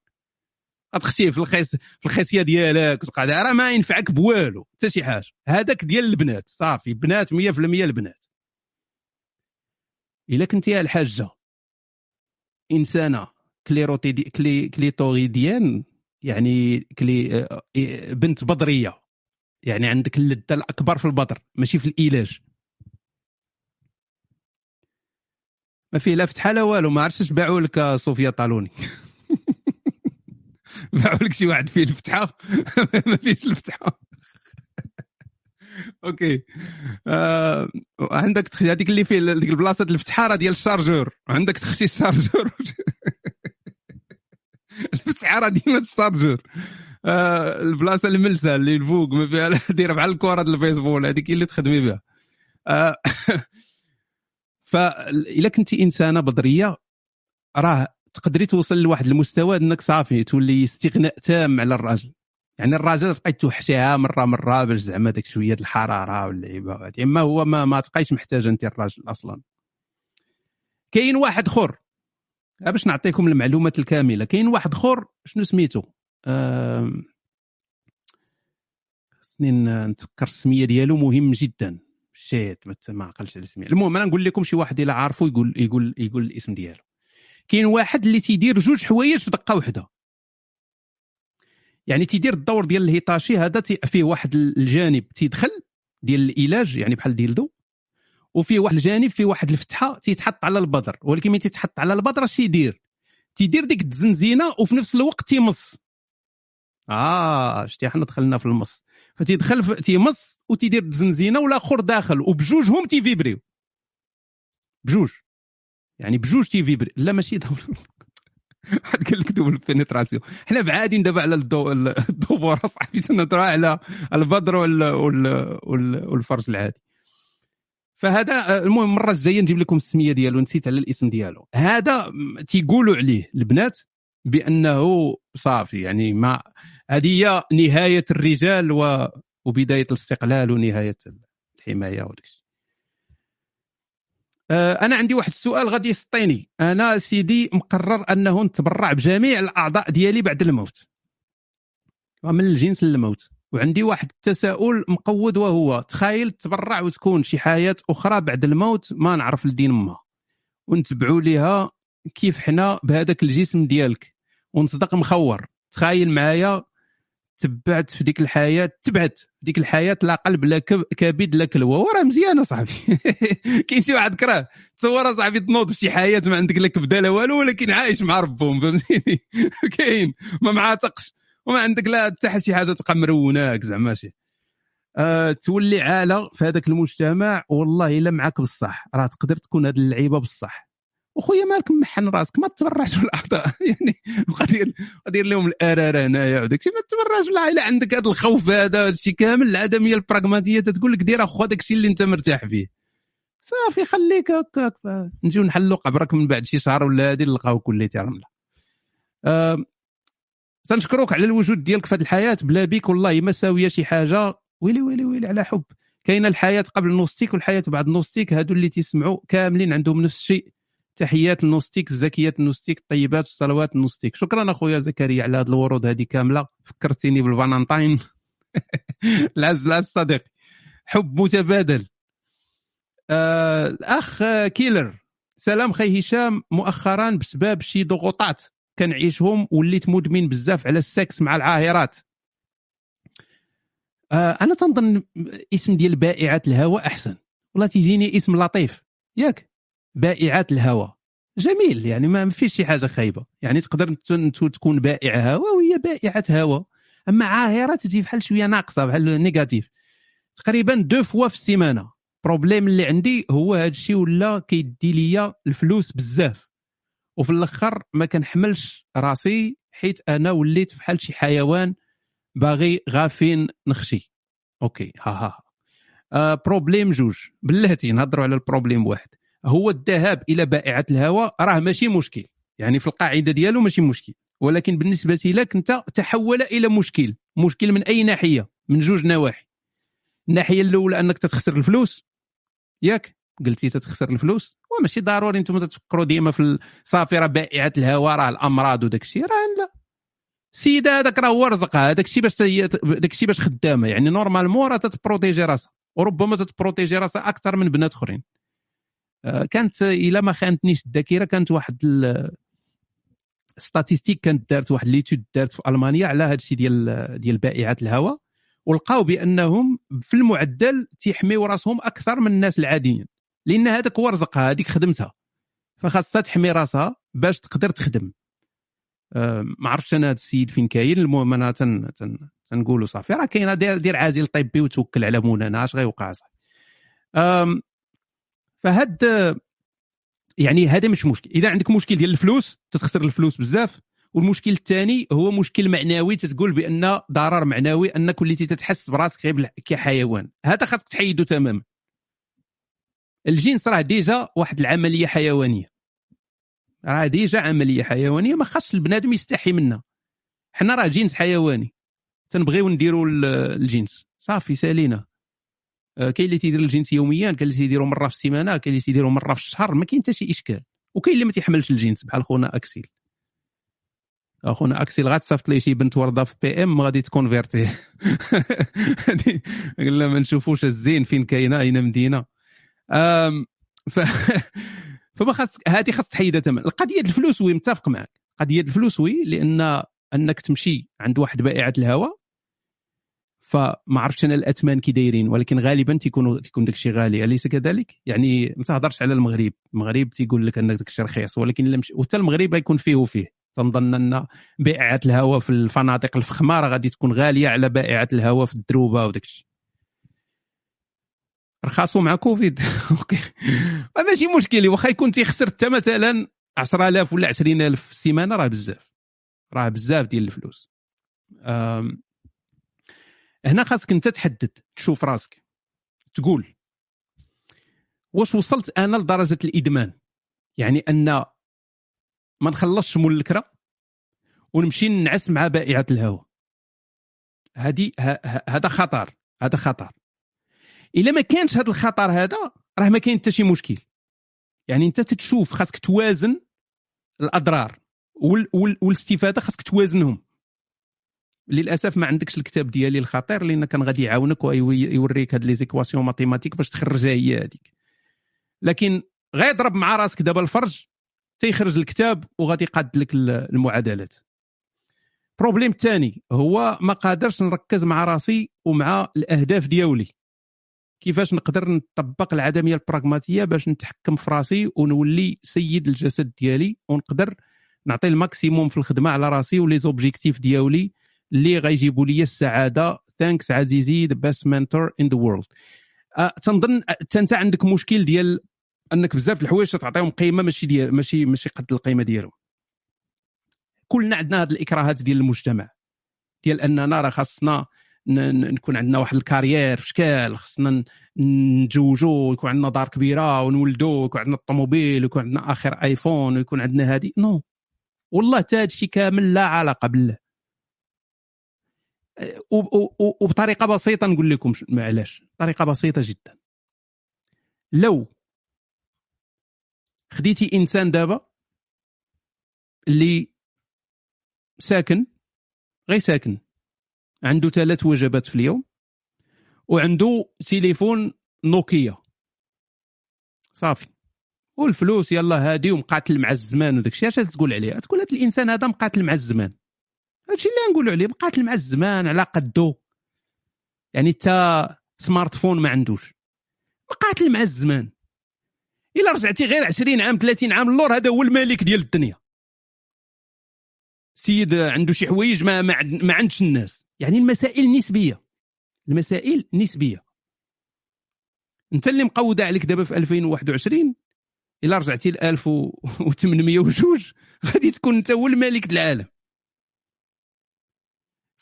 غتخشي في الخيس في الخاسيه ديالك راه ما ينفعك بوالو حتى شي حاجة. هذاك ديال البنات صافي. بنات 100% البنات. إلا كنتي الحاجة. إنسانة كليروتي دي كلي كليتوريديان يعني كلي آه، بنت بدرية. يعني عندك اللذة الأكبر في البدر ماشي في الإيلاج. ما فيه لا فتحة لا والو. ما عرفتش باعوا لك صوفيا طالوني. [laughs] باعوا لك شي واحد فيه الفتحة؟ [laughs] ما فيش الفتحة. أوكي. آه عندك تخ- هذيك اللي فيه ديك البلاصة ديال الفتحة راه ديال الشارجور عندك تخشي الشارجور [laughs] الفتحة راه ديما الشارجور آه البلاصة الملسة اللي الفوق ما فيها [laughs] دايرة بحال الكرة ديال البيسبول هذيك اللي تخدمي بها. آه فاذا كنتي إنسانة بدرية راه تقدري توصل لواحد المستوى انك صافي تولي استغناء تام على الراجل. يعني الراجل بقيت توحشيها مرة مرة باش زعما داك شوية الحرارة واللعيبة وهادي. إما هو ما ما تبقايش محتاج انت الراجل أصلا. كاين واحد آخر. باش نعطيكم المعلومات الكاملة. كاين واحد آخر شنو سميتو؟ خصني نتفكر السمية ديالو مهم جدا. شيت ما عقلتش على السمية. المهم أنا نقول لكم شي واحد إلا عارفه يقول يقول يقول الاسم ديالو. كاين واحد اللي تيدير جوج حوايج في دقة واحدة يعني تيدير الدور ديال الهيتاشي هذا فيه واحد الجانب تيدخل ديال العلاج يعني بحال dildo وفيه واحد الجانب فيه واحد الفتحة تيتحط على البظر ولكن ملي تيتحط على البظر اش تيدير؟ تيدير ديك الزنزينة وفي نفس الوقت تيمص. آه شتي حنا دخلنا في المص. فتيدخل في- تيمص وتيدير الزنزينة والآخر داخل وبجوجهم تيفيبريو. بجوج. يعني بجوج تيفيبري لا ماشي. double [laughs] واحد قال لك double pénétration حنا بعادين دابا على الدو الدوبوره صاحبي تنهضروا [laughs] على البدر وال... وال... وال... والفرج العادي. فهذا آه، المهم المره الجايه نجيب لكم السمية ديالو. نسيت على الاسم ديالو. هذا تيقولوا عليه البنات بأنه صافي. يعني ما هذه هي نهاية الرجال و... وبداية الاستقلال ونهاية الحماية وداك الشيء آه، أنا عندي واحد السؤال غادي يسطيني. أنا سيدي مقرر أنه نتبرع بجميع الأعضاء ديالي بعد الموت. ومن الجنس للموت. وعندي واحد التساؤل مقود وهو تخيل تبرع وتكون شي حياة أخرى بعد الموت ما نعرف لدين ما. ونتبعوا ليها كيف حنا بهذاك الجسم ديالك. ونصدق مخور. تخيل معايا تبعت في ديك الحياة تبعت في ديك الحياة لا قلب لا كب- كبد لا كلوه وراه مزيانه صاحبي [laughs] كاين شي واحد كراه تصور صاحبي تنوض في شي حياة ما عندك لا كبدة لا والو ولكن عايش مع ربهم فهمتيني؟ [laughs] كاين. ما معاتقش. وما عندك لا حتى شي حاجة تبقى مروناك زعما شي. أه تولي عاله في هذاك المجتمع والله إلا معاك بصح. راه تقدر تكون هذه اللعيبة بصح. وخويا مالك محن راسك ما تبرعش بالأعضاء. [laughs] يعني دير دير لهم الاراره هنايا وداك الشيء ما تبرعش بالله إلا عندك هذا الخوف هذا الشيء كامل العدميه البراغماتيه تتقول لك دير اخو الشيء اللي إنت مرتاح فيه. صافي خليك هكاك نجيو نحلوا قبرك من بعد شي شهر ولا هادي نلقاو كليتي رملة. آه تنشكروك على الوجود ديالك في هذه الحياة. بلا بيك والله ما ساوية شي حاجة. ويلي ويلي ويلي على حب. كاينة الحياة قبل النوستيك والحياة بعد النوستيك. هادو اللي تيسمعوا كاملين عندهم نفس الشيء. تحيات النوستيك الزكيات النوستيك الطيبات والصلوات النوستيك. شكرا أخويا زكريا على هذه الورود هذه كاملة. فكرتيني بالفالنتاين. [laughs] العز العز صديقي حب متبادل. آه الاخ كيلر. سلام خي هشام. مؤخرا بسبب شي ضغوطات كنعيشهم وليت مدمن بزاف على السكس مع العاهرات. آه أنا تنظن اسم ديال بائعات الهواء أحسن. والله تيجيني اسم لطيف. ياك. بائعات الهواء. جميل يعني ما فيش شي حاجة خايبة. يعني تقدر تكون بائع هواء وهي بائعة هواء. أما عاهرة تجي بحال شوية ناقصة بحال négatif. تقريبا deux fois في السيمانة. problème اللي عندي هو هذا الشيء ولا كيدي ليا الفلوس بزاف. وفي الأخر ما كنحملش راسي حيت أنا وليت بحال شي حيوان باغي غير فين نخشي. OK ها ها آه problème جوج. بلاتي نهضروا على ال problème واحد. هو الذهاب إلى بائعة الهوى راه ماشي مشكل. يعني في القاعدة ديالو ماشي مشكل. ولكن بالنسبة لك أنت تحول إلى مشكل. مشكل من أي ناحية؟ من جوج نواحي. الناحية الأولى أنك تتخسر الفلوس. ياك؟ قلتي تتخسر الفلوس. وماشي ضروري أنتم تتفكروا ديما في صافي راه بائعة الهواء راه الأمراض وداك الشيء. راه لا. السيدة هذاك راه هو رزقها. هذاك الشيء باش داك الشيء باش خدامة. يعني نورمالمون راه تتبروتيجي راسها. وربما تتبروتيجي راسها أكثر من بنات أخرين. كانت إلا ما خانتنيش الذاكرة كانت واحد statistique كانت دارت واحد l'étude دارت في ألمانيا على هذا الشيء ديال ديال بائعات الهوى ولقاو بأنهم في المعدل تيحميو راسهم أكثر من الناس العاديين لأن هذاك هو رزقها هذيك خدمتها فخاصها تحمي راسها باش تقدر تخدم. آه، ما عرفتش أنا هذا السيد فين كاين المهم أنا تن تن تنقولوا صافي راه كاينة دير عازل طبي وتوكل على مولانا اش غيوقع آم، فهاد يعني هذا مش مشكل. إذا عندك مشكل ديال الفلوس تتخسر الفلوس بزاف. والمشكل الثاني هو مشكل معنوي تتقول بأن ضرر معنوي انك وليتي تتحس براسك غير كحيوان. هذا خاصك تحيدو تماما. الجنس راه déjà واحد العملية حيوانية. راه déjà عملية حيوانية ما خاصش البنادم يستحي منها. حنا راه جنس حيواني. تنبغيو نديروا ال- الجنس. صافي سالينا. كاين اللي تيدير الجنس يوميا كاين اللي تيديروا مرة في السيمانة كاين اللي تيديروا مرة في الشهر ما كاين حتى شي إشكال. وكاين اللي ما تيحملش الجنس بحال خونا أكسيل. اخونا أكسيل غتصيفط لي شي بنت وردة في PM غادي تكونفيرتي [laughs] قلنا ما نشوفوش الزين فين كاينة أين مدينة. ف [laughs] فما خاص هذه خاص تحيدها تماما. القضية الفلوس oui متفق معك. قضية الفلوس oui لأن أنك تمشي عند واحد بائعة الهوى فما عرفتش أنا الاثمان كي دايرين ولكن غالبا تيكونوا تيكون داك الشيء غالي. أليس كذلك؟ يعني ما تهضرش على المغرب. المغرب تيقول لك ان داك الشيء رخيص ولكن إلا مشي وحتى المغرب غيكون فيه وفيه. تنظن أن بائعة الهوى في الفنادق الفخمه راه غادي تكون غالية على بائعة الهوى في الدروبة وداك الشيء مع كوفيد. [laughs] OK. ماشي مشكل واخا يكون تيخسر حتى مثلا 10000 ولا 20000 في السيمانة راه بزاف. راه بزاف ديال الفلوس. هنا خاصك انت تحدد تشوف راسك. تقول واش وصلت أنا لدرجة الإدمان؟ يعني أن ما نخلصش مول الكرا ونمشي ننعس مع بائعة الهواء. هذه هذا خطر هذا خطر. إلا ما كانش هذا الخطر هذا راه ما كاين حتى شي مشكل. يعني أنت تتشوف خاصك توازن الأضرار وال وال والاستفادة خاصك توازنهم. للأسف ما عندكش الكتاب ديالي الخطير لأن كان غادي يعاونك ويوريك هاد les équations mathématiques باش تخرجها هي هذيك لكن غيضرب مع راسك دابا الفرج تيخرج الكتاب وغادي يقاد لك ال- المعادلات. problème الثاني هو ما قادرش نركز مع راسي ومع الأهداف ديالي. كيفاش نقدر نطبق العدمية البراغماتية باش نتحكم في راسي ونولي سيد الجسد ديالي ونقدر نعطي ال maximum في الخدمة على راسي و les objectifs ديالي اللي غيجيبوا لي السعادة. thanks عزيزي the best mentor in the world تنظن انت عندك مشكل ديال أنك بزاف الحوايج تعطيهم قيمة ماشي ديال ماشي ماشي قد القيمة ديالهم. كلنا عندنا هذه الإكراهات ديال المجتمع ديال أننا راه خاصنا نكون عندنا واحد الكارير في شكال خصنا نتزوجوا ويكون عندنا دار كبيرة ونولدوا ويكون عندنا الطوموبيل ويكون عندنا آخر آيفون ويكون عندنا هذه نو والله حتى هذا الشيء كامل لا علاقة بالله. وبطريقة بسيطة نقول لكم ش- علاش طريقة بسيطة جدا. لو خديتي إنسان دابا اللي ساكن غير ساكن عنده ثلاث وجبات في اليوم وعنده تليفون نوكيا. صافي. والفلوس يلا هادي ومقاتل مع الزمان وداك الشيء اش تقول عليه تقول هذا الإنسان هذا مقاتل مع الزمان. هادشي اللي نقولوا عليه مقاتل مع الزمان على قدو. يعني حتى سمارت فون ما عندوش. مقاتل مع الزمان. إلا رجعتي غير 20 عام 30 عام اللور هذا هو الملك ديال الدنيا. سيد عنده شي حوايج ما ما, ما عندش الناس. يعني المسائل نسبية. المسائل نسبية. أنت اللي مقودة عليك دابا في 2021 إلا رجعتي ل 1802 [laughs] غادي تكون أنت هو الملك العالم.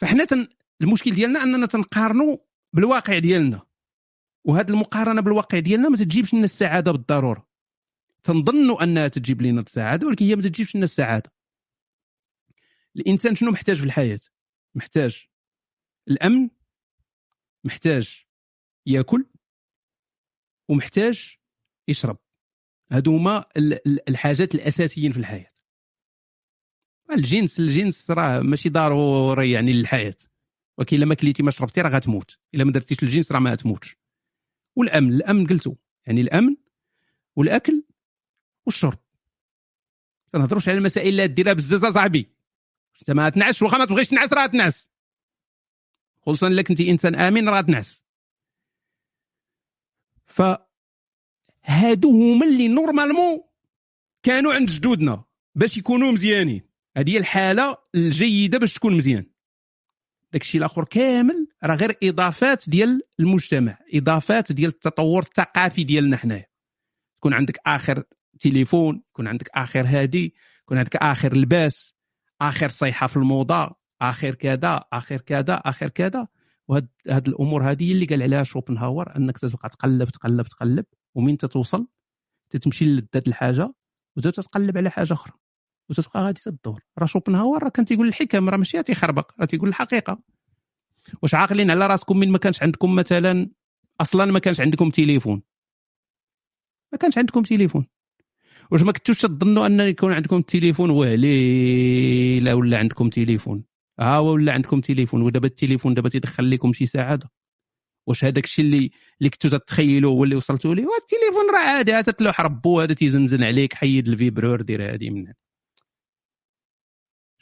فحنا تن... المشكل ديالنا أننا تنقارنوا بالواقع ديالنا. وهذه المقارنة بالواقع ديالنا ما تجيبش لنا السعادة بالضرورة. تنظنوا أنها تجيب لنا السعادة ولكن هي ما تجيبش لنا السعادة. الإنسان شنو محتاج في الحياة؟ محتاج الأمن محتاج يأكل ومحتاج يشرب. هادو هما ال- ال- الحاجات الأساسيين في الحياة. الجنس الجنس راه ماشي ضروري يعني للحياة. ولكن إلا ما كليتي ما شربتي راه غتموت. إلا ما درتيش الجنس راه ما غتموتش. والأمن الأمن قلتو. يعني الأمن والأكل والشرب. تنهضروش على المسائل اللي ديرها بالزز صاحبي. أنت ما تنعس واخا ما تبغيش تنعس راه تنعس. خصوصا إلا كنتي إنسان آمن راه تنعس. ف هادو هما اللي normalement كانوا عند جدودنا باش يكونوا مزيانين. هذه هي الحالة الجيدة باش تكون مزيان. داكشي الآخر كامل راه غير إضافات ديال المجتمع إضافات ديال التطور الثقافي ديالنا حنايا. يكون عندك آخر تليفون يكون عندك آخر هادي يكون عندك آخر لباس آخر صيحة في الموضة آخر كذا آخر كذا آخر كذا. وهاد هاد الأمور هذه اللي قال عليها شوبنهاور أنك تبقى تقلب تقلب تقلب ومين تتوصل تتمشي لذات الحاجة وتتقلب على حاجة أخرى. وتبقى غادي تدور راه شوبنهاور راه كان تيقول الحكم راه ماشي تيخربق راه تيقول الحقيقة. واش عاقلين على راسكم من ما كانش عندكم مثلا أصلا ما كانش عندكم تليفون. ما كانش عندكم تليفون. واش ما كنتوش تظنوا أن يكون عندكم التليفون ويلي لا ولا عندكم تليفون؟ ها هو ولا عندكم تليفون؟ ودابا التليفون دابا تيدخل لكم شي سعاده واش هذاك الشيء اللي اللي كنتو تتخيلوا هو اللي وصلتوا ليه؟ التليفون راه عادي تتلوح ربو هذا تيزنزن عليك حيد ال vibreur دير هذه من هنا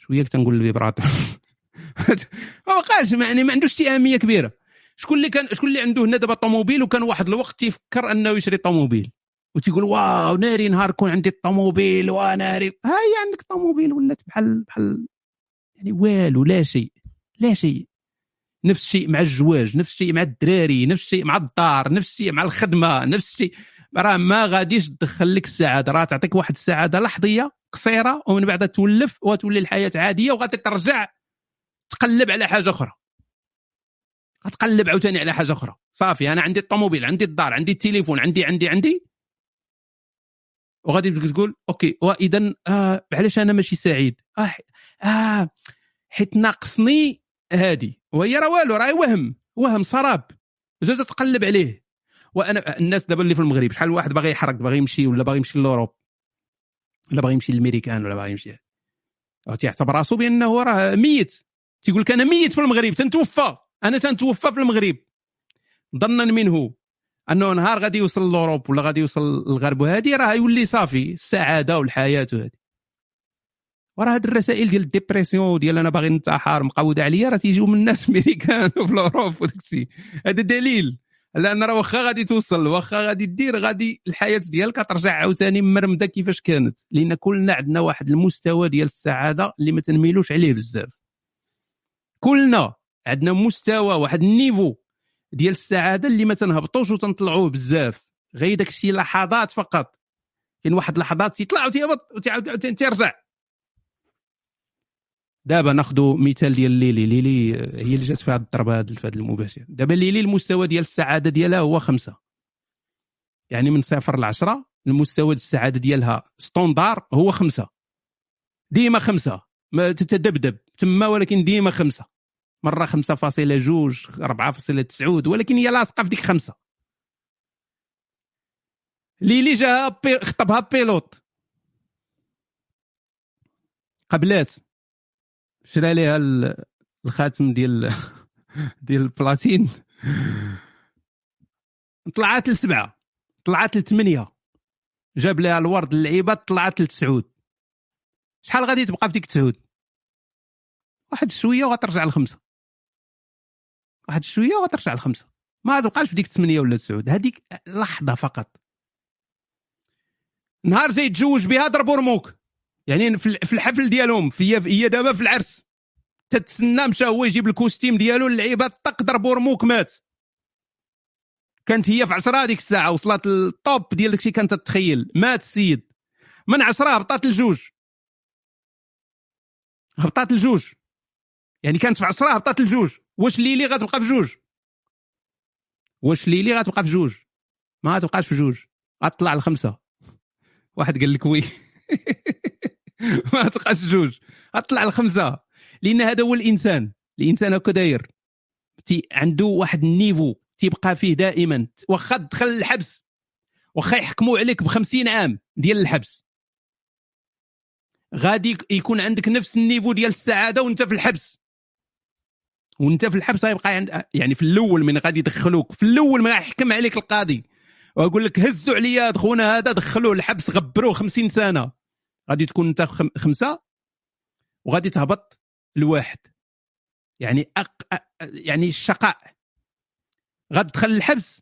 شوية تنقول ال vibrateur. [laughs] ما بقاش يعني ما عندوش اهميه كبيرة. شكون اللي كان شكون اللي عنده هنا دابا طوموبيل وكان واحد الوقت تيفكر أنه يشري طوموبيل. وتيقول wow ناري نهار كون عندي الطوموبيل وناري ها هي عندك طوموبيل ولات بحال بحال يعني والو لا شيء لا شيء. نفس الشيء مع الزواج نفس الشيء مع الدراري نفس الشيء مع الدار نفس الشيء مع الخدمة نفس الشيء. راه ما غاديش تدخل لك السعادة. راه تعطيك واحد السعادة لحظية قصيرة ومن بعد تولف وتولي الحياة عادية وغادي ترجع تقلب على حاجة أخرى. غتقلب عاوتاني على حاجة أخرى. صافي أنا عندي الطوموبيل عندي الدار عندي التليفون عندي عندي عندي. وغادي تقول OK واذا آه علاش أنا ماشي سعيد؟ آه آه حيت ناقصني هادي. وهي راه والو راه وهم وهم سراب. زوج تقلب عليه. وأنا الناس دابا اللي في المغرب شحال واحد باغي يحرق باغي يمشي ولا باغي يمشي لوروب ولا باغي يمشي للميريكان ولا باغي يمشي؟ تيعتبر راسو بأنه راه ميت. تيقول لك أنا ميت في المغرب تنتوفى. أنا تنتوفى في المغرب. ظنا منه أنه نهار غادي يوصل لوروب ولا غادي يوصل للغرب وهذه راه يولي صافي السعادة والحياة وهذه وراه هاد الرسائل ديال ال dépression ديال أنا باغي ننتحر مقودة عليا راه تيجيو من الناس [laughs] ميريكان وفي لوروب وداك الشيء. هذا دليل. لأن راه واخا غادي توصل واخا غادي دير غادي الحياة ديالك ترجع عاوتاني مرمدة كيفاش كانت. لأن كلنا عندنا واحد المستوى ديال السعادة اللي ما تنميلوش عليه بزاف. كلنا عندنا مستوى واحد النيفو ديال السعادة اللي ما تنهبطوش وتنطلعوه بزاف. غير داك الشيء لحظات فقط. كاين واحد اللحظات تيطلع وتيهبط وتعاود تيرجع. دابا ناخذ مثال ديال ليلي. ليلي هي اللي جات في هذه الضربة في هذا المباشر. دابا ليلي المستوى ديال السعادة ديالها هو خمسة. يعني من صفر لعشرة المستوى السعادة ديالها ستوندار هو خمسة. ديما خمسة. ما تتدبدب. تما ولكن ديما خمسة. أربعة فاصلة تسعود ولكن هي لاصقة في ديك خمسة. ليلي جا بي... خطبها بيلوت. قبلات. شرا ليها الخاتم ديال [laughs] ديال البلاتين. طلعت لسبعة طلعت لثمانية. جاب لها الورد اللعيبة طلعت لتسعود. شحال غادي تبقى في ديك تسعود؟ واحد شوية وغترجع لخمسة. واحد شوية وغترجع لخمسة. ما تبقاش في ديك 8 ولا 9 هذيك لحظة فقط. نهار جاي يتزوج بها ضربوا رموك. يعني في الحفل ديالهم في هي دابا في العرس. تتسنى مشى هو يجيب الكوستيم ديالو اللعيبه طق ضربوا رموك مات. كانت هي في عشرة هذيك الساعة وصلت للطوب ديال داكشي كانت تتخيل. مات السيد. من عشرة هبطات لجوج. هبطات لجوج. يعني كانت في عشرة هبطات لجوج. واش ليلي غتبقى في جوج؟ واش ليلي غتبقى في جوج؟ ما غتبقاش في جوج. غتطلع لخمسة. واحد قال لك وي. [laughs] [laughs] ما تبقاش جوج. غتطلع لخمسه لأن هذا هو الإنسان. الإنسان هكا داير. عنده واحد النيفو. تيبقى فيه دائما. واخا تدخل الحبس. واخا يحكموا عليك ب عام ديال الحبس. غادي يكون عندك نفس النيفو ديال السعادة وانت في الحبس. وانت في الحبس غيبقى عند يعني في الأول من غادي يدخلوك. في الأول من يحكم عليك القاضي. ويقول لك هزوا عليا خونا هذا دخلوه الحبس غبروه 50 سنة. غادي تكون انت خمسة وغادي تهبط لواحد. يعني أق... يعني الشقاء. غتدخل الحبس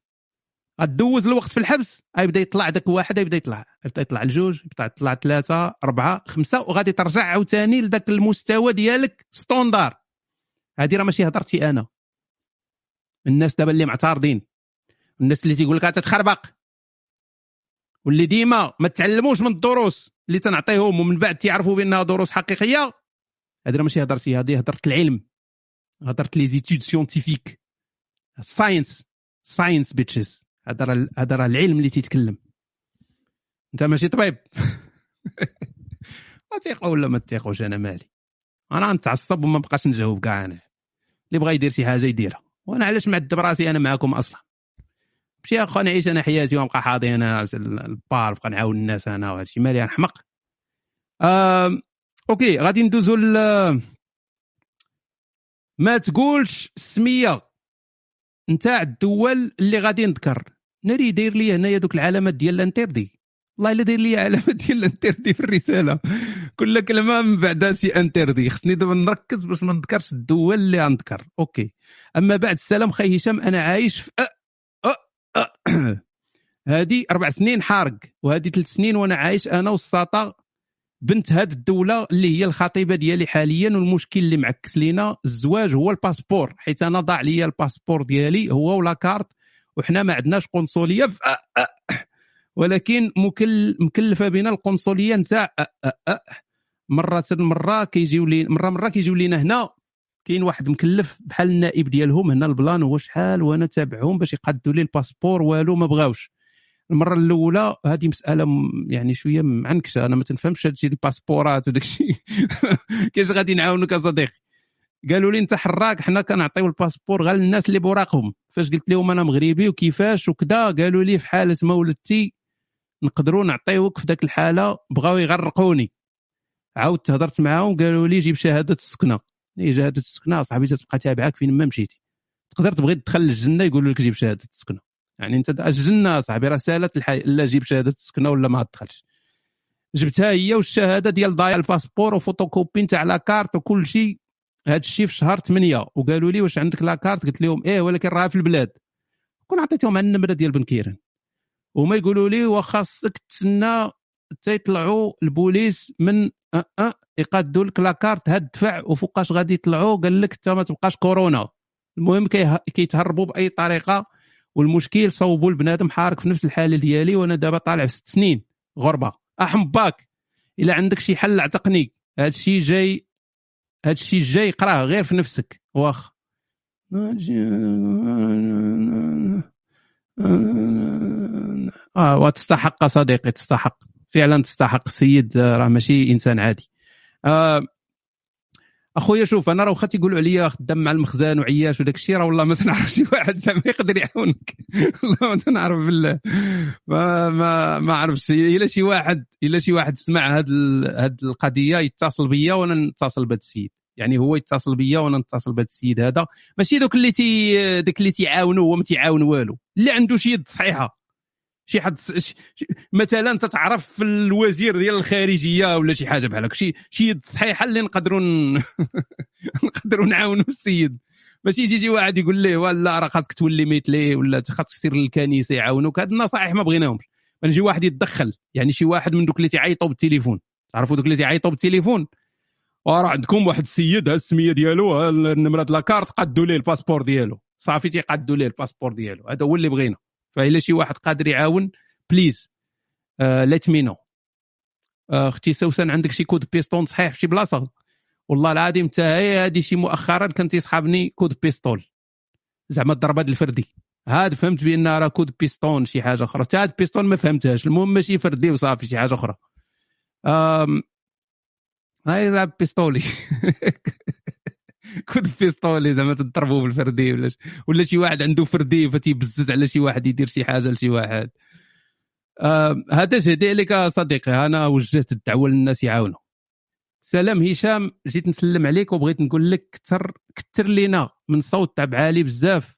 غدوز الوقت في الحبس غيبدا يطلع داك واحد يبدا يطلع. يبدا يطلع لجوج يبدا يطلع ثلاثة أربعة خمسة وغادي ترجع عاوتاني لذاك المستوى ديالك ستوندار. هذه راه ماشي هضرتي أنا. الناس دابا اللي معترضين الناس اللي تيقول لك تتخربق واللي ديما ما تعلموش من الدروس. اللي تنعطيهم ومن بعد تيعرفوا بأنها دروس حقيقية؟ هذه ماشي هضرتي هذه هضرت العلم هضرت les études scientifiques science science bitches هذا هذا راه العلم اللي تيتكلم. أنت ماشي طبيب؟ [laughs] ما تيقوا ولا ما تيقوش أنا مالي. أنا نتعصب وما بقاش نجاوب كاع أنا. اللي بغى يدير شي حاجة يديرها. وأنا علاش معذب راسي أنا معكم أصلا؟ مشي أخو نعيش أنا حياتي ونبقى حاضي أنا البار نبقى نعاون الناس أنا وهذا الشيء مالي نحمق آه OK غادي ندوزو ل ما تقولش السميه نتاع الدول اللي غادي نذكر. ناري داير لي هنايا دوك العلامات ديال ال interdit والله إلا داير لي علامات ديال ال interdit في الرسالة. كل كلمة من بعدها شي interdit خصني دابا نركز باش ما نذكرش الدول اللي غنذكر. OK. أما بعد السلام خي هشام أنا عايش في [clears throat] هذه أربع سنين حارق وهذه ثلاث سنين وأنا عايش أنا والساطا بنت هذه الدولة اللي هي الخطيبة ديالي حاليا والمشكل اللي معكس لينا الزواج هو الباسبور. حيت أنا ضاع لي الباسبور ديالي هو و la carte وحنا ما عندناش قنصلية. في أه أه ولكن مكل مكلفة بنا القنصلية نتاع أه أه أه مرة مرة كيجيو لي مرة مرة كيجيو لينا هنا. كاين واحد مكلف بحال النائب ديالهم هنا ال plan هو شحال وأنا تابعهم باش يقادوا لي الباسبور والو ما بغاوش. المرة الأولى هذه مسألة يعني شوية معنكشة أنا ما تنفهمش هادشي الباسبورات وداك الشيء [laughs] كيفاش غادي نعاونك اصديقي قالوا لي أنت حراك حنا كنعطيو الباسبور غير للناس اللي بوراقهم فاش قلت لهم أنا مغربي وكيفاش وكذا قالوا لي في حالة ما ولدتي نقدروا نعطيوك في ذاك الحالة بغاو يغرقوني. عاودت هضرت معاهم قالوا لي جيب شهادة السكنة. هي شهاده السكنة صاحبي تبقى تابعك فين ما مشيتي. تقدر تبغي تدخل للجنه يقولوا لك جيب شهادة السكنة. يعني أنت الجنة صاحبي راه سالت الحي... لا جيب شهادة السكنة ولا ما تدخلش. جبتها هي والشهادة ديال ضايع الباسبور وفوتوكوبي نتاع la carte وكل شيء. هذا الشيء في شهر 8 وقالوا لي واش عندك la carte قلت لهم إيه ولكن راها في البلاد. كون عطيتهم على النمرة ديال بنكيران وما يقولوا لي وخاصك تسنى حتى يطلعوا البوليس من أه أه يقادوا لك لاكارت هاد دفع وفوقاش غادي يطلعوا؟ قال لك انت ما تبقاش كورونا. المهم كيتهربوا بأي طريقة والمشكل صوبوا البنادم حارك في نفس الحالة ديالي وأنا دابا طالع في ست سنين غربة. أحم باك. إلا عندك شي حل اعتقني هاد الشيء جاي هاد الشيء جاي قراه غير في نفسك. واخ. آه وتستحق صديقي تستحق. فعلا تستحق السيد آه، راه ماشي إنسان عادي. آه أخويا شوف أنا راه واخا تيقولوا عليا خدام مع المخزن وعياش وداك الشيء راه والله ما تنعرف شي [laughs] واحد زعما يقدر يعاونك. [laughs] والله ما تنعرف بالله ما ما ما عرفتش. إلا شي واحد إلا شي واحد سمع هاد ال- هاد القضية يتصل بيا وأنا نتصل بهذا السيد. يعني هو يتصل بيا وأنا نتصل بهذا السيد هذا. ماشي دوك اللي تي دوك اللي تيعاونوا هو ما تيعاون والو. اللي عنده شي يد صحيحة. شي حد ش- مثلا تتعرف في الوزير ديال الخارجية ولا شي حاجة بحال هكا شي شي يد صحيحة اللي نقدروا ن- [laughs] نقدروا نعاونوا السيد. ماشي يجي شي واحد يقول ليه ولا راه خاصك تولي مثلي ولا خاصك تسير للكنيسة يعاونوك. هاد النصائح ما بغيناهمش. نجي واحد يتدخل يعني شي واحد من دوك اللي تيعيطوا بالتليفون. تعرفوا دوك اللي تيعيطوا بالتليفون؟ وراه عندكم واحد السيد ها السمية ديالو النمره د la carte قادوا ليه الباسبور ديالو. صافي تيقادوا ليه الباسبور ديالو. هذا هو اللي بغينا. فإلا شي واحد قادر يعاون please let me know أختي سوسن عندك شي coup de piston صحيح في شي بلاصة؟ والله العظيم انت هي هذه شي مؤخرا كان تيصحابني coup de pistolet زعما الضربة الفردي. هاد فهمت بان راه كود بيستون شي حاجة أخرى. حتى هاد بيستون ما فهمتهاش. المهم ماشي فردي وصافي شي حاجة أخرى. هاي زعما pistolet. [laughs] coup de pistolet زعما تضربوا بالفردي ولا ولا شي واحد عنده فردي فتيبزز على شي واحد يدير شي حاجة لشي واحد. آه هذا جدي عليك يا صديقي أنا وجهت الدعوة للناس يعاونوا. سلام هشام جيت نسلم عليك وبغيت نقول لك كثر كثر لينا من صوت تاع عالي بزاف.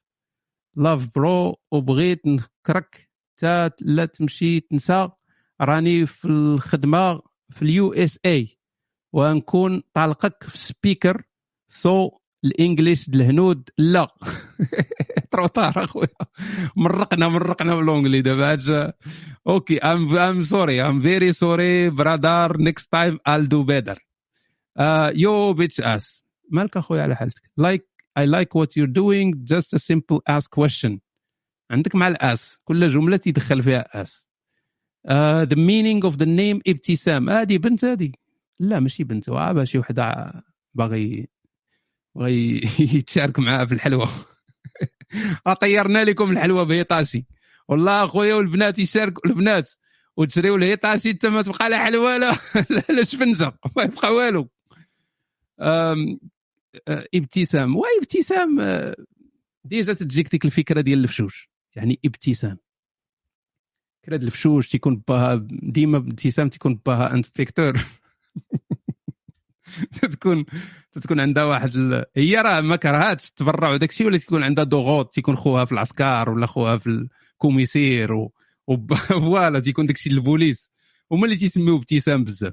love bro وبغيت نفكرك تا لا تمشي تنسى. راني في الخدمة في ال USA. ونكون طالقك في speaker so ال English د الهنود لا. [laughs] trop tard اخويا مرقنا مرقنا ب l'anglais دابا هاد okay I'm I'm sorry I'm very sorry brother next time I'll do better. you bitch ass مالك اخويا على حالتك؟ like I like what you're doing just a simple ask question. عندك مع ال ass. كل جملة تيدخل فيها ass. The meaning of the name ابتسام هذه بنت هذه لا ماشي بنت واه شي وحدة باغي بغى [laughs] يتشارك معاه في الحلوى [laughs] طيرنا لكم الحلوى بهيطاشي والله أخويا والبنات يشاركوا البنات وتشريو الهيطاشي أنت ما تبقى لا حلوى [laughs] لا لا شفنجه ما يبقى والو. ابتسام. وابتسام ديجا تجيك ديك الفكرة ديال الفشوش. يعني ابتسام. فكرة الفشوش تيكون باها ديما ابتسام تيكون باها inspecteur [laughs] تكون تكون عندها واحد ال... هي راه ما كرهاتش التبرع وداك الشيء ولا تكون عندها ضغوط تيكون خوها في العسكر ولا خوها في ال commissaire و... voilà [laughs] تيكون داك الشيء البوليس هما اللي تيسميو ابتسام بزاف.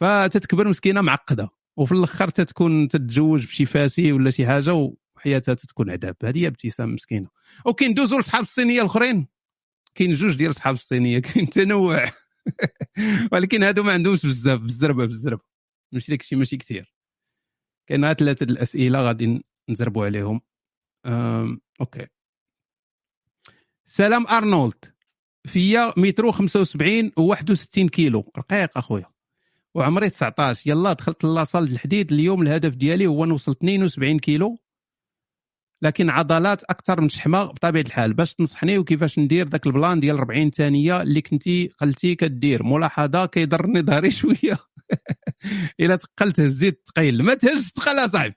فتتكبر مسكينة معقدة. وفي الأخر تتكون تتزوج بشي فاسي ولا شي حاجة وحياتها تتكون عذاب. هذه هي ابتسام مسكينة. okay ندوزو لصحاب الصينية الأخرين. كاين جوج ديال صحاب الصينية [laughs] كاين تنوع. ولكن هادو ما عندهمش بزاف بالزربه بالزربه ماشي داك الشيء ماشي كثير كاين غير ثلاثة الأسئلة غادي نزربوا عليهم. okay. سلام أرنولد. فيا مترو 75 و 61 كيلو. رقيق أخويا. وعمري 19 يلا دخلت la salle الحديد. اليوم الهدف ديالي هو نوصل 72 كيلو. لكن عضلات أكثر من شحمه بطبيعة الحال. باش تنصحني وكيفاش ندير ذاك ال plan ديال 40 ثانية اللي كنتي قلتي كدير؟ ملاحظة كيضرني ظهري [laughs] شوية. إلا تقلت هزيت تقيل. ما تهزش تقل أصاحبي.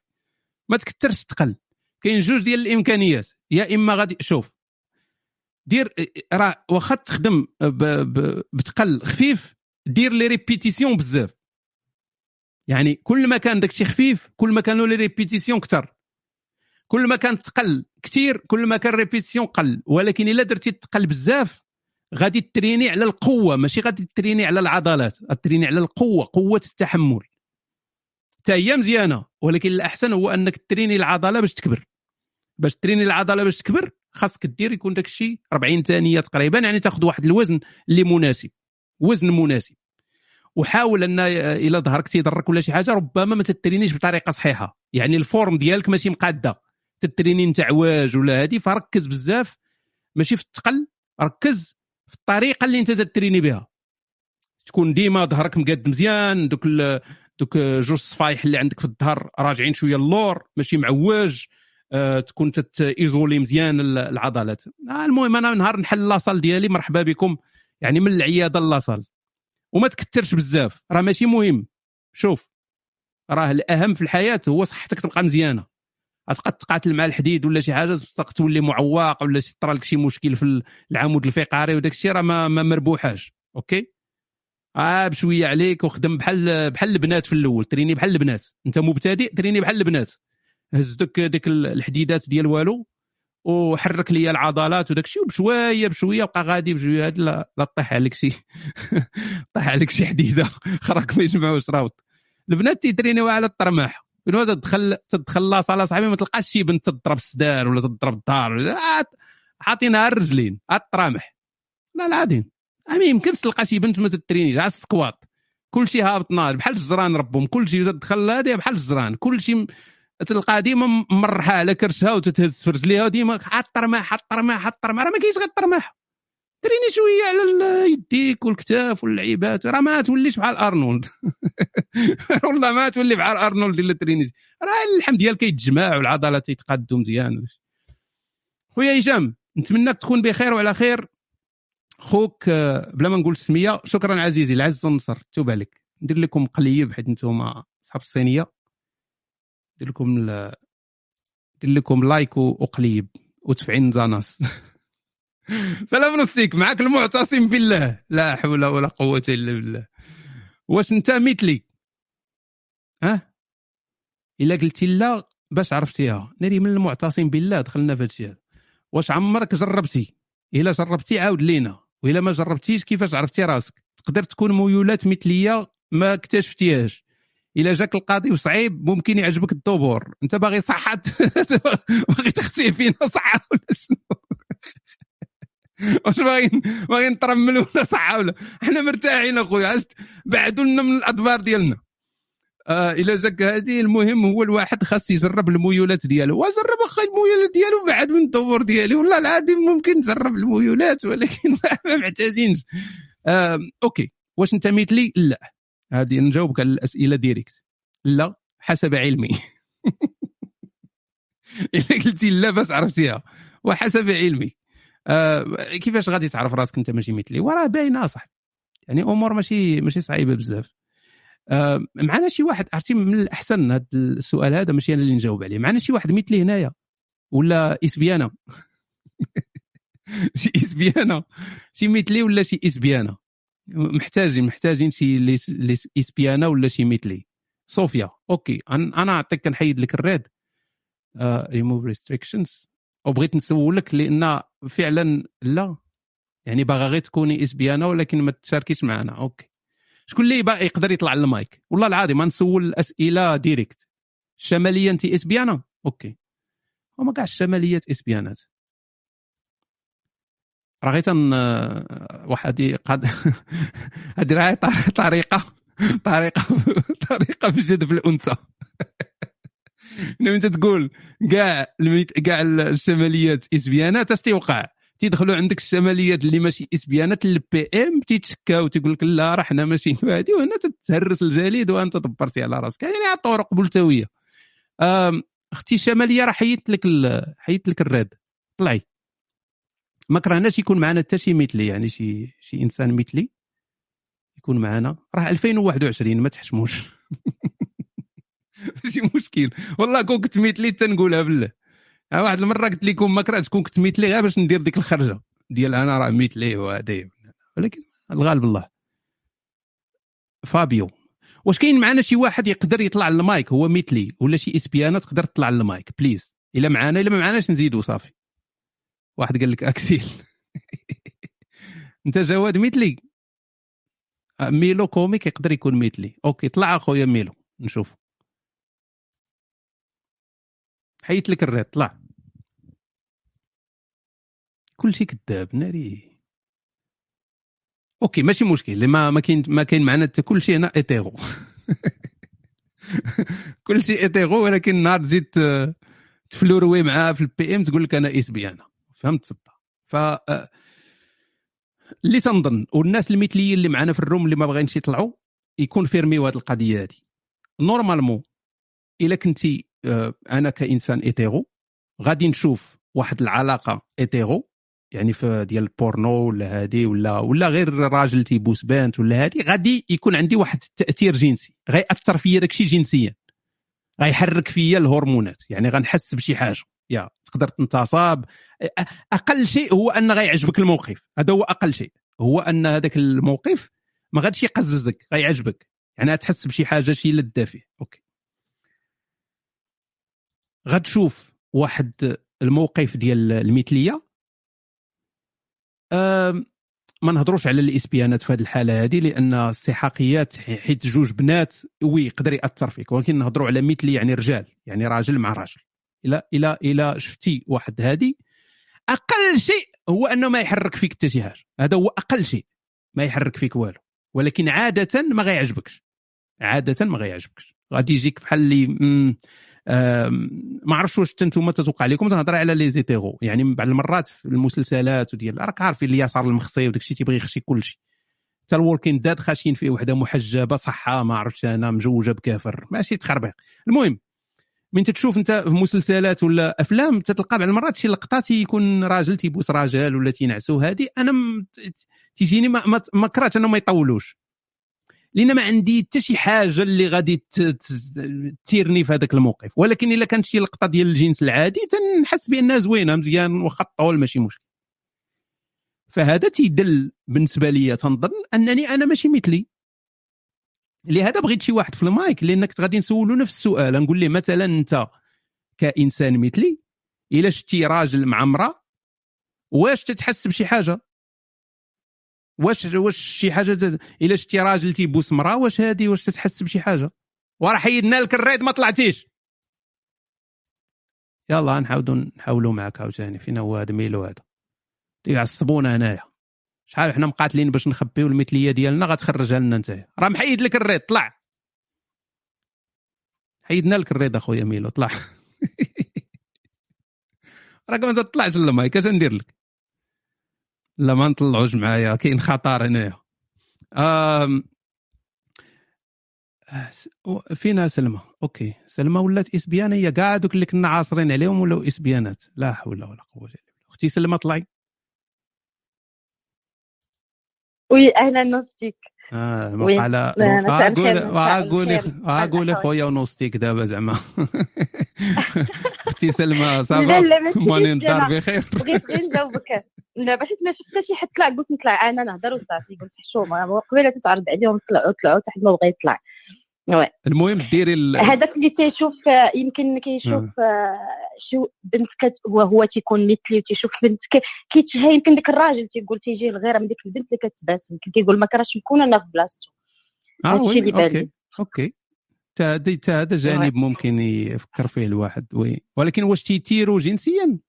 ما تكثرش تقل. كاين جوج ديال الإمكانيات. يا إما غادي شوف. دير راه واخا تخدم. بتقل خفيف دير les répétitions بزاف. يعني كل ما كان داكشي خفيف كل ما كانوا les répétitions كثر كل ما كان تقل كثير كل ما كان répétitions قل. ولكن إلا درتي تقل بزاف غادي تريني على القوة. ماشي غادي تريني على العضلات تريني على القوة قوة التحمل. حتى هي مزيانة ولكن الأحسن هو أنك تريني العضلة باش تكبر. باش تريني العضلة باش تكبر خاصك دير يكون داك الشيء 40 ثانية تقريبا يعني تاخذ واحد الوزن اللي مناسب. وزن مناسب. وحاول أن إلا ظهرك تيضرك ولا شي حاجة ربما ما تترينيش بطريقة صحيحة. يعني ال forme ديالك ماشي مقادة. تتريني انت عواج ولا هادي فركز بزاف. ماشي في الثقل ركز في الطريقة اللي انت تتريني بها. تكون ديما ظهرك مقاد مزيان دوك دوك جوج صفايح اللي عندك في الظهر راجعين شوية اللور ماشي معواج آه، تكون تا isoler مزيان ال- العضلات. آه، المهم أنا نهار نحل لاصال ديالي مرحبا بكم. يعني من العيادة لاصال وما تكثرش بزاف راه ماشي مهم. شوف راه الأهم في الحياة هو صحتك تبقى مزيانة. غتبقى تقاتل مع الحديد ولا شي حاجة تبقى تولي معوق ولا طرا لك شي مشكل في العمود الفقري وداك الشيء راه ما, ما مربوحاش. أوكي؟ آه بشوية عليك وخدم بحال بحال البنات في الأول تريني بحال البنات. أنت مبتدئ تريني بحال البنات. هز دوك ديك الحديدات ديال والو وحرك لي العضلات وداك الشيء وبشويه بشوية بقى غادي بشوية هاد لا طيح عليك شي. [laughs] طيح عليك شي حديدة. [laughs] خراك ما يجمعوش راوط البنات تيترينيو على الطرماح. ما تدخل تدخل صاله صاحبي ما تلقاش شي بنت تضرب السدار ولا تضرب الدار آه، حاطينها على الرجلين على الطرامح لا العظيم ما يمكنش تلقى شي بنت ما تترينيش على السكوات كل شيء هابط نار بحال الجزران ربهم كل شيء تدخل هذه بحال الجزران كل شيء تلقى ديما مرحها على كرشها وتتهز في رجليها وديما حط الطرماح حط الطرماح حط الطرماح راه ما كاينش غير الطرماح تريني شوية على يديك والكتاف واللعيبات. راه ما توليش بحال أرنولد. [laughs] والله ما تولي بحال أرنولد إلا تريني. راه اللحم ديالك كيتجمع والعضلات يتقادوا مزيان. خويا هشام نتمنىك تكون بخير وعلى خير. خوك آه، بلا ما نقول السميه شكرا عزيزي العز والنصر. توب عليك. ندير لكم قليب حيت أنتم أصحاب الصينية. ندير لكم ندير لكم لايك وقليب. وتفعين زاناس. [laughs] سلام نصيك معك المعتصم بالله. لا حول ولا قوة إلا بالله. واش أنت مثلي ها؟ إلا قلتي لا باش عرفتيها. ناري من المعتصم بالله دخلنا في هادشي هذا واش عمرك جربتي؟ إلا جربتي عاود لينا. وإلا ما جربتيش كيفاش عرفتي راسك؟ تقدر تكون ميولات مثلية ما اكتشفتيهاش. إلا جاك القاضي وصعيب ممكن يعجبك الدبور. أنت باغي صحة؟ [laughs] باغي تختي فينا صحه ولا شنو؟ [laughs] واش باغيين باغيين نترملوا ولا صحه ولا. حنا مرتاحين أخويا بعدوا لنا من الأدبار ديالنا. آه إلى جاك هذه المهم هو الواحد خاص يجرب الميولات ديالو. وجرب أخي الميولات ديالو بعد من الدور ديالي. والله العظيم ممكن نجرب الميولات ولكن [laughs] ما محتاجينش. آه okay. واش أنت مثلي لا. هذه نجاوبك على الأسئلة direct. لا حسب علمي. [laughs] إلا قلتي لا باش عرفتيها. وحسب علمي. آه كيفاش غادي تعرف راسك انت ماشي مثلي؟ وراه باينة صح يعني أمور ماشي ماشي صعيبة بزاف. آه معنا شي واحد عرفتي من الأحسن هذا السؤال هذا ماشي أنا اللي نجاوب عليه. معنا شي واحد مثلي هنايا. ولا lesbienne. [laughs] شي lesbienne. شي مثلي ولا شي lesbienne؟ محتاجين محتاجين شي lesbienne ولا شي مثلي. صوفيا. okay. أنا نعطيك كنحيد لك ال red. ريموف ريستريكشنز وبغيت نسولك لأن فعلا لا. يعني باغا غير تكوني lesbienne ولكن ما تشاركيش معنا. okay. شكون اللي باغي يقدر يطلع المايك؟ والله العظيم ما نسول الأسئلة direct. الشماليه انت اسبيانا أوكي. هما كاع الشماليات إسبيانات. راه غير تن واحد قد [laughs] هذه راه طريقه طريقه [laughs] طريقة في الانثى [laughs] أنت تقول كاع كاع الشماليات اسبيانات اش تيوقع تيدخلوا عندك الشماليات اللي ماشي اسبيانات البي ام تيتشكاو تيقول لك لا راه حنا ماشي هذه وهنا تتهرس الجليد وأنت دبرتي على راسك. يعني طرق ملتويه أختي الشمالية راه حيدت لك حيدت لك الراد طلعي. ما كرهناش يكون معنا حتى شي مثلي يعني شي شي إنسان مثلي يكون معنا. راه 2021 ما تحشموش. [laughs] [laughs] ماشي مشكل. والله كون كنت مثلي تنقولها بالله. واحد المرة قلت لكم ما كرهتش كون كنت مثلي غير باش ندير ديك الخرجة. ديال أنا راه مثلي وهذا ولكن الغالب الله. فابيو. واش كاين معنا شي واحد يقدر يطلع للمايك هو مثلي ولا شي lesbienne تقدر تطلع لل mic please. إلا معنا إلا ما معناش نزيدو صافي. واحد قال لك أكسيل. [laughs] أنت جواد مثلي ميلو كوميك يقدر يكون مثلي okay طلع أخويا ميلو. نشوف حيت لك ال red طلع. كل شيء كذاب ناري. أوكي ماشي مشكل ما ما كاين ما كاين معنا حتى كل شيء هنا إيتيرو. [laughs] كل شيء إيتيرو ولكن نهار تزيد تفلوروي معاه في البي ام تقول لك أنا اس بي أنا. فهمت صدق ف اللي تنظن والناس المثليين اللي معنا في الروم اللي ما بغاينش يطلعوا يكون فيرميو هذه القضية هذه نورمالمون إلا كنتي أنا كإنسان إيتيرو غادي نشوف واحد العلاقة إيتيرو يعني في ديال البورنو ولا هادي ولا ولا غير راجل تيبوس بنت ولا هادي غادي يكون عندي واحد التأثير جنسي غيأثر فيا داكشي جنسيا غيحرك فيا الهرمونات يعني غنحس بشي حاجة يا تقدر تنتصاب. أقل شيء هو أن غيعجبك الموقف هذا هو أقل شيء هو أن هذاك الموقف ما غاديش يقززك غيعجبك يعني تحس بشي حاجة شي لذة فيه أوكي. غتشوف واحد الموقف ديال المثلية. ما نهضروش على الإسبيانات في هذه الحالة هذه لأن السحاقيات حيت جوج بنات وي يقدر يأثر فيك ولكن نهضروا على مثلي يعني رجال يعني راجل مع راجل. إلى إلى إلى شفتي واحد هذه أقل شيء هو أنه ما يحرك فيك حتى شي حاجة. هذا هو أقل شيء ما يحرك فيك والو. ولكن عادة ما غيعجبكش. عادة ما غيعجبكش. غادي يجيك بحال اللي ما عرفتش واش أنتم تتوقع لكم تنهضر على les hétéros. يعني بعض المرات في المسلسلات وديال راك عارفين اليسار المخصي وداك الشيء تيبغي يخشي كل شيء. حتى الوركين داد خاشين فيه وحدة محجبة صحة ما عرفتش أنا مجوجة بكافر. ماشي تخربيق. المهم من تتشوف أنت في مسلسلات ولا أفلام تتلقى بعض المرات شي لقطات يكون راجل تيبوس راجل ولا تينعسو. هذه أنا م... تيجيني ما, ما, ما كرهت ما يطولوش. لأن ما عندي حتى شي حاجة اللي غادي تثيرني في هذاك الموقف. ولكن إلا كانت شي لقطة ديال الجنس العادي تنحس بأنها زوينة مزيان واخا الطول ماشي مشكل. فهذا تيدل بالنسبة لي تنظن أنني أنا ماشي مثلي. لهذا بغيت شي واحد في المايك لأنك غادي نسولو نفس السؤال. نقول له مثلا أنت كإنسان مثلي إلا شتي راجل مع امرأة واش تتحس بشي حاجة؟ واش واش شي حاجة إلا شتي راجل تيبوس مراه واش هادي؟ واش تتحس بشي حاجة؟ وراه حيدنا لك ال raid ما طلعتيش. يلا نحاولوا نحاولوا معك عاوتاني فين هو هذا ميلو هذا. يعصبونا هنايا. شحال حنا مقاتلين باش نخبيو المثلية ديالنا غتخرجها لنا انت راه محيد لك ال raid طلع. حيدنا لك ال raid أخويا ميلو طلع. [laughs] راك ما تطلعش المايك اش ندير لك؟ لا ما نطلعوش معايا كاين خطر هنايا. فينا سلمى. أوكي. سلمى ولات اسبيان هي كاع دوك اللي كنا عاصرين عليهم ولاو إسبيانات؟ لا حول ولا قوة إلا بالله. أختي سلمى طلعي. oui أهلا نوستيك. آه الخير. قولي الأخوات. خويا ونوستيك دابا زعما. [laughs] أختي سلمى ça va ماني ندار بخير. بغيت غير نجاوبك. دابا حيت ما شفت حتى شي حد طلع. قلت نطلع أنا نهضر وصافي. قلت حشومه قبيلة تتعرض عليهم طلعوا طلعوا حتى ما بغى يطلع. وي. المهم ديري. هذاك اللي تيشوف آه، يمكن كيشوف آه، شو بنت كت وهو تيكون مثلي وتيشوف بنت كيتشهى يمكن داك الراجل تيقول تيجي الغيره من ديك البنت اللي كتباسم يمكن كيقول ما كرهتش نكون أنا في بلاصتو. آه هادشي اللي بان. أوكي. أوكي. هذا جانب ممكن يفكر فيه الواحد. oui. ولكن واش تيتيروا جنسيا؟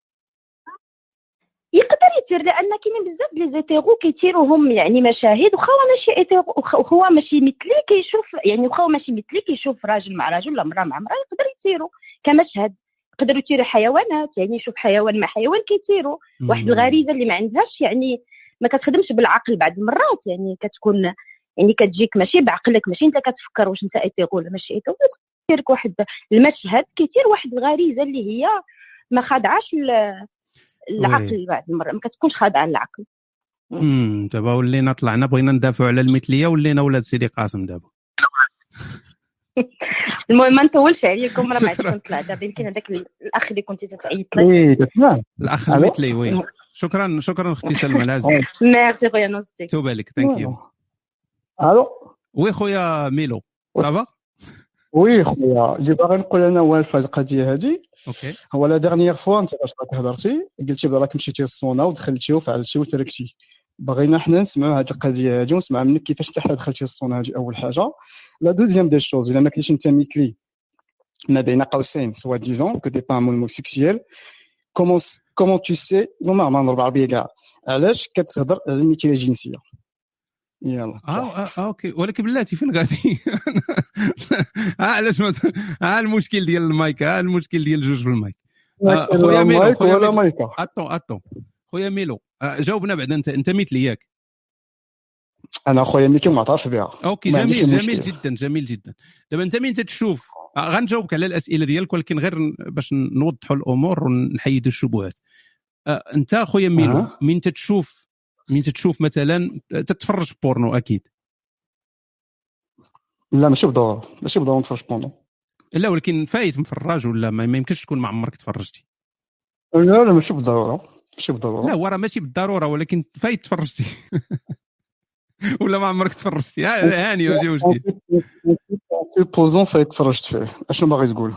يقدر يتير لأن كاينين بزاف les hétéros كيتيروهم يعني مشاهد وخا هو ماشي hétéro هو ماشي مثلي كيشوف يعني وخا هو ماشي مثلي كيشوف راجل مع راجل ولا مرأة مع مرأة يقدر يتيرو كمشهد يقدروا يتيروا حيوانات يعني يشوف حيوان مع حيوان كيتيرو واحد. الغريزة اللي ما عندهاش يعني ما كتخدمش بالعقل بعض المرات يعني كتكون يعني كتجيك ماشي بعقلك ماشي أنت كتفكر واش أنت hétéro ولا ماشي hétéro كتيرك واحد المشهد كيتير واحد الغريزة اللي هي ما خاضعاش ل- العقل بعض المرات ما كتكونش خاضعة للعقل. امم دابا ولينا طلعنا بغينا ندافعوا على المثلية ولينا ولاد سيدي قاسم دابا. [laughs] المهم ما نطولش عليكم راه ما عادش. كنطلع دابا يمكن هذاك الأخ اللي كنتي تتعيط له. تسمع الأخ؟ المثلي oui. شكرا شكرا أختي سلمى [laughs] العزيز ميرسي خويا نوستيك توبا لك thank you allô؟ oui خويا ميلو ça va oui خويا اللي باغي نقول أنا هو في هذه القضية هذه أوكي. هو la dernière fois أنت فاش راك هضرتي قلتي راك مشيتي لل sauna ودخلتي وفعلتي وتركتي. بغينا حنا نسمعوا هذه القضية هذه ونسمع منك كيفاش انت دخلتي لل sauna هذه أول حاجة. la deuxième des choses إلا ما كنتيش أنت مثلي ما بين قوسين سوا ديزون كو دي با هوموسيكسيال كومون كومون تو سي ما ما نضرب عربيه كاع علاش كتهضر على المثليه الجنسيه يلا آه, آه, آه أوكي. ولكن بلاتي فين غادي [laughs] آه علاش ما آه المشكل ديال المايك آه المشكل ديال جوج في المايك. آه، خويا ميلو مايك خويا ولا مايكا اتون اتون خويا ميلو آه جاوبنا بعد أنت أنت مثلي ياك. أنا خويا ميكي معترف بها. أوكي جميل. جميل جدا جميل جدا. دابا أنت من تتشوف؟ آه، غنجاوبك على الأسئلة ديالك ولكن غير باش نوضحوا الأمور ونحيدوا الشبهات. آه، أنت خويا ميلو أها. من تتشوف من تتشوف مثلا تتفرج في بورنو أكيد. لا ماشي بالضروره ماشي بالضروره نتفرج بونو لا ولكن فايت مفرج ولا ما يمكنش تكون ما عمرك تفرجتي. لا لا ماشي بالضروره ماشي بالضروره لا هو راه ماشي بالضرورة ولكن فايت تفرجتي. [laughs] ولا ما عمرك تفرجتي. ها- هاني ماشي مشكل supposons فايت تفرجت فيه. أشنو باغي تقول؟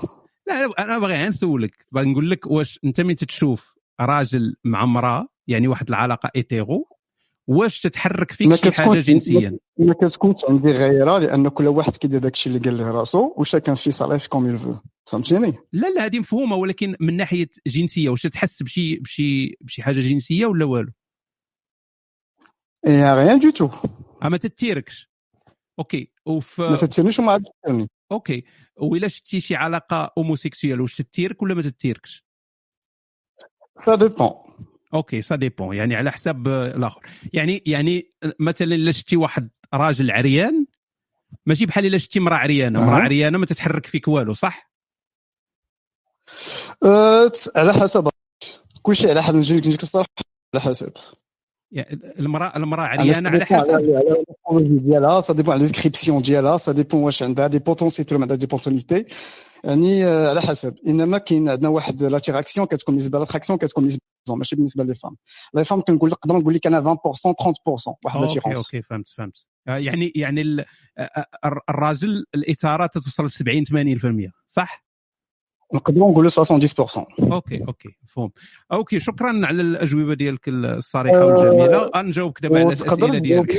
لا لا، أنا باغي غير نسولك. باغي نقول لك واش أنت من تتشوف راجل مع امرأة يعني واحد العلاقة hétéro واش تتحرك فيك ما شي حاجة جنسيا ما كتكونش عندي غيرة لأن كل واحد كيدير داكشي اللي قال له راسو و chacun fait sa vie comme il veut فهمتيني؟ لا لا هذه مفهومة ولكن من ناحية جنسية واش تحس بشي بشي بشي حاجة جنسية ولا والو؟ et rien du tout ما تتيركش. أوكي ما وف تتسنيش وما عاد تسالني أوكي وإلا شتي شي علاقة homosexuelle واش تتيرك ولا ما تتيركش؟ ça dépend أوكي ça dépend يعني على حساب الآخر. يعني يعني مثلا إلا شتي واحد راجل عريان ماشي بحال إلا شتي امراه عريانة. امراه أها. عريانة ما تتحرك فيك والو صح؟ أه على حسب. كلشي على حسب. نجيك نجيك الصراحه على حسب. يعني المرأة المرأة عريانة على حسب. ديالها سا ديبون على ديسكريبسيون ديالها سا ديبون واش عندها دي بوتونسيتي ولا عندها دي بوتونسيتي يعني آه، على حسب. إنما كاين عندنا واحد لاتيراكسيون كتكون بالنسبة لاتراكسيون كتكون بالنسبة ماشي بالنسبة لي فام لي فام كنقول لك نقدر نقول لك أنا 20% 30% واحد أوكي لاتيرونس أوكي فهمت فهمت. يعني يعني ال- الراجل الاثاره توصل ل 70 80% صح؟ نقدروا نقولوا 70% أوكي أوكي مفهوم. أوكي شكرا على الأجوبة ديالك الصريحة والجميلة. غنجاوبك دابا على الأسئلة ديالك.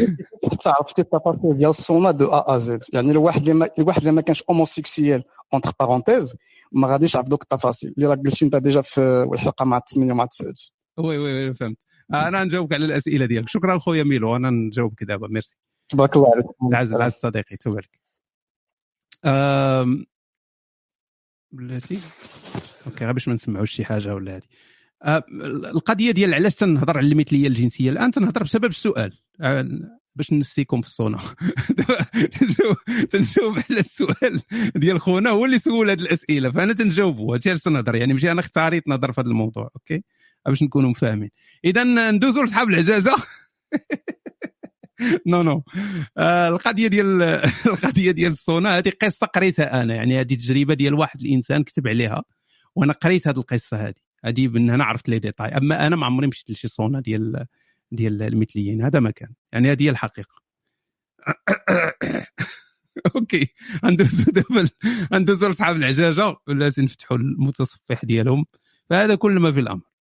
حتى عرفتي التفاصيل ديال السونا دو أ أ زد؟ يعني الواحد اللي ما الواحد اللي ما كانش اوموسيكسيال اونتر بارونتيز ما غاديش يعرف دوك التفاصيل. اللي راك قلتي أنت ديجا في الحلقة مع الثمانيه ومع التسعود وي وي فهمت. أنا نجاوبك على الأسئلة ديالك. شكرا خويا ميلو أنا نجاوبك دابا. ميرسي. تبارك الله عليك. العز العز صديقي تبارك. بلاتي؟ okay غير باش ما نسمعوش شي حاجة ولا هذه أه، القضية ديال علاش تنهضر على المثلية الجنسية؟ الآن تنهضر بسبب السؤال. أه، باش نسيكم في الصونا. [laughs] دابا تنجاوب على السؤال ديال خونا هو اللي سول هذه الأسئلة. فأنا تنجاوبو هادشي علاش تنهضر. يعني ماشي أنا اختاريت نهضر في هذا الموضوع okay؟ باش نكونوا فاهمين اذا ندوزوا لصحاب العجاجه [laughs] [laughs] non non. آه، القضية ديال [laughs] القضية ديال الصونا هذه قصة قريتها أنا يعني هذه تجربه ديال واحد الإنسان كتب عليها وأنا قريت هذه القصة هذه. هذه من هنا عرفت les détails أما أنا ما عمري مشيت لشي صونا ديال ديال المثليين هذا ما كان. يعني هذه هي الحقيقة. [coughs] okay. ندوزو دابا ندوزو لصحاب العجاجة ولا نفتحوا المتصفح ديالهم. فهذا كل ما في الأمر.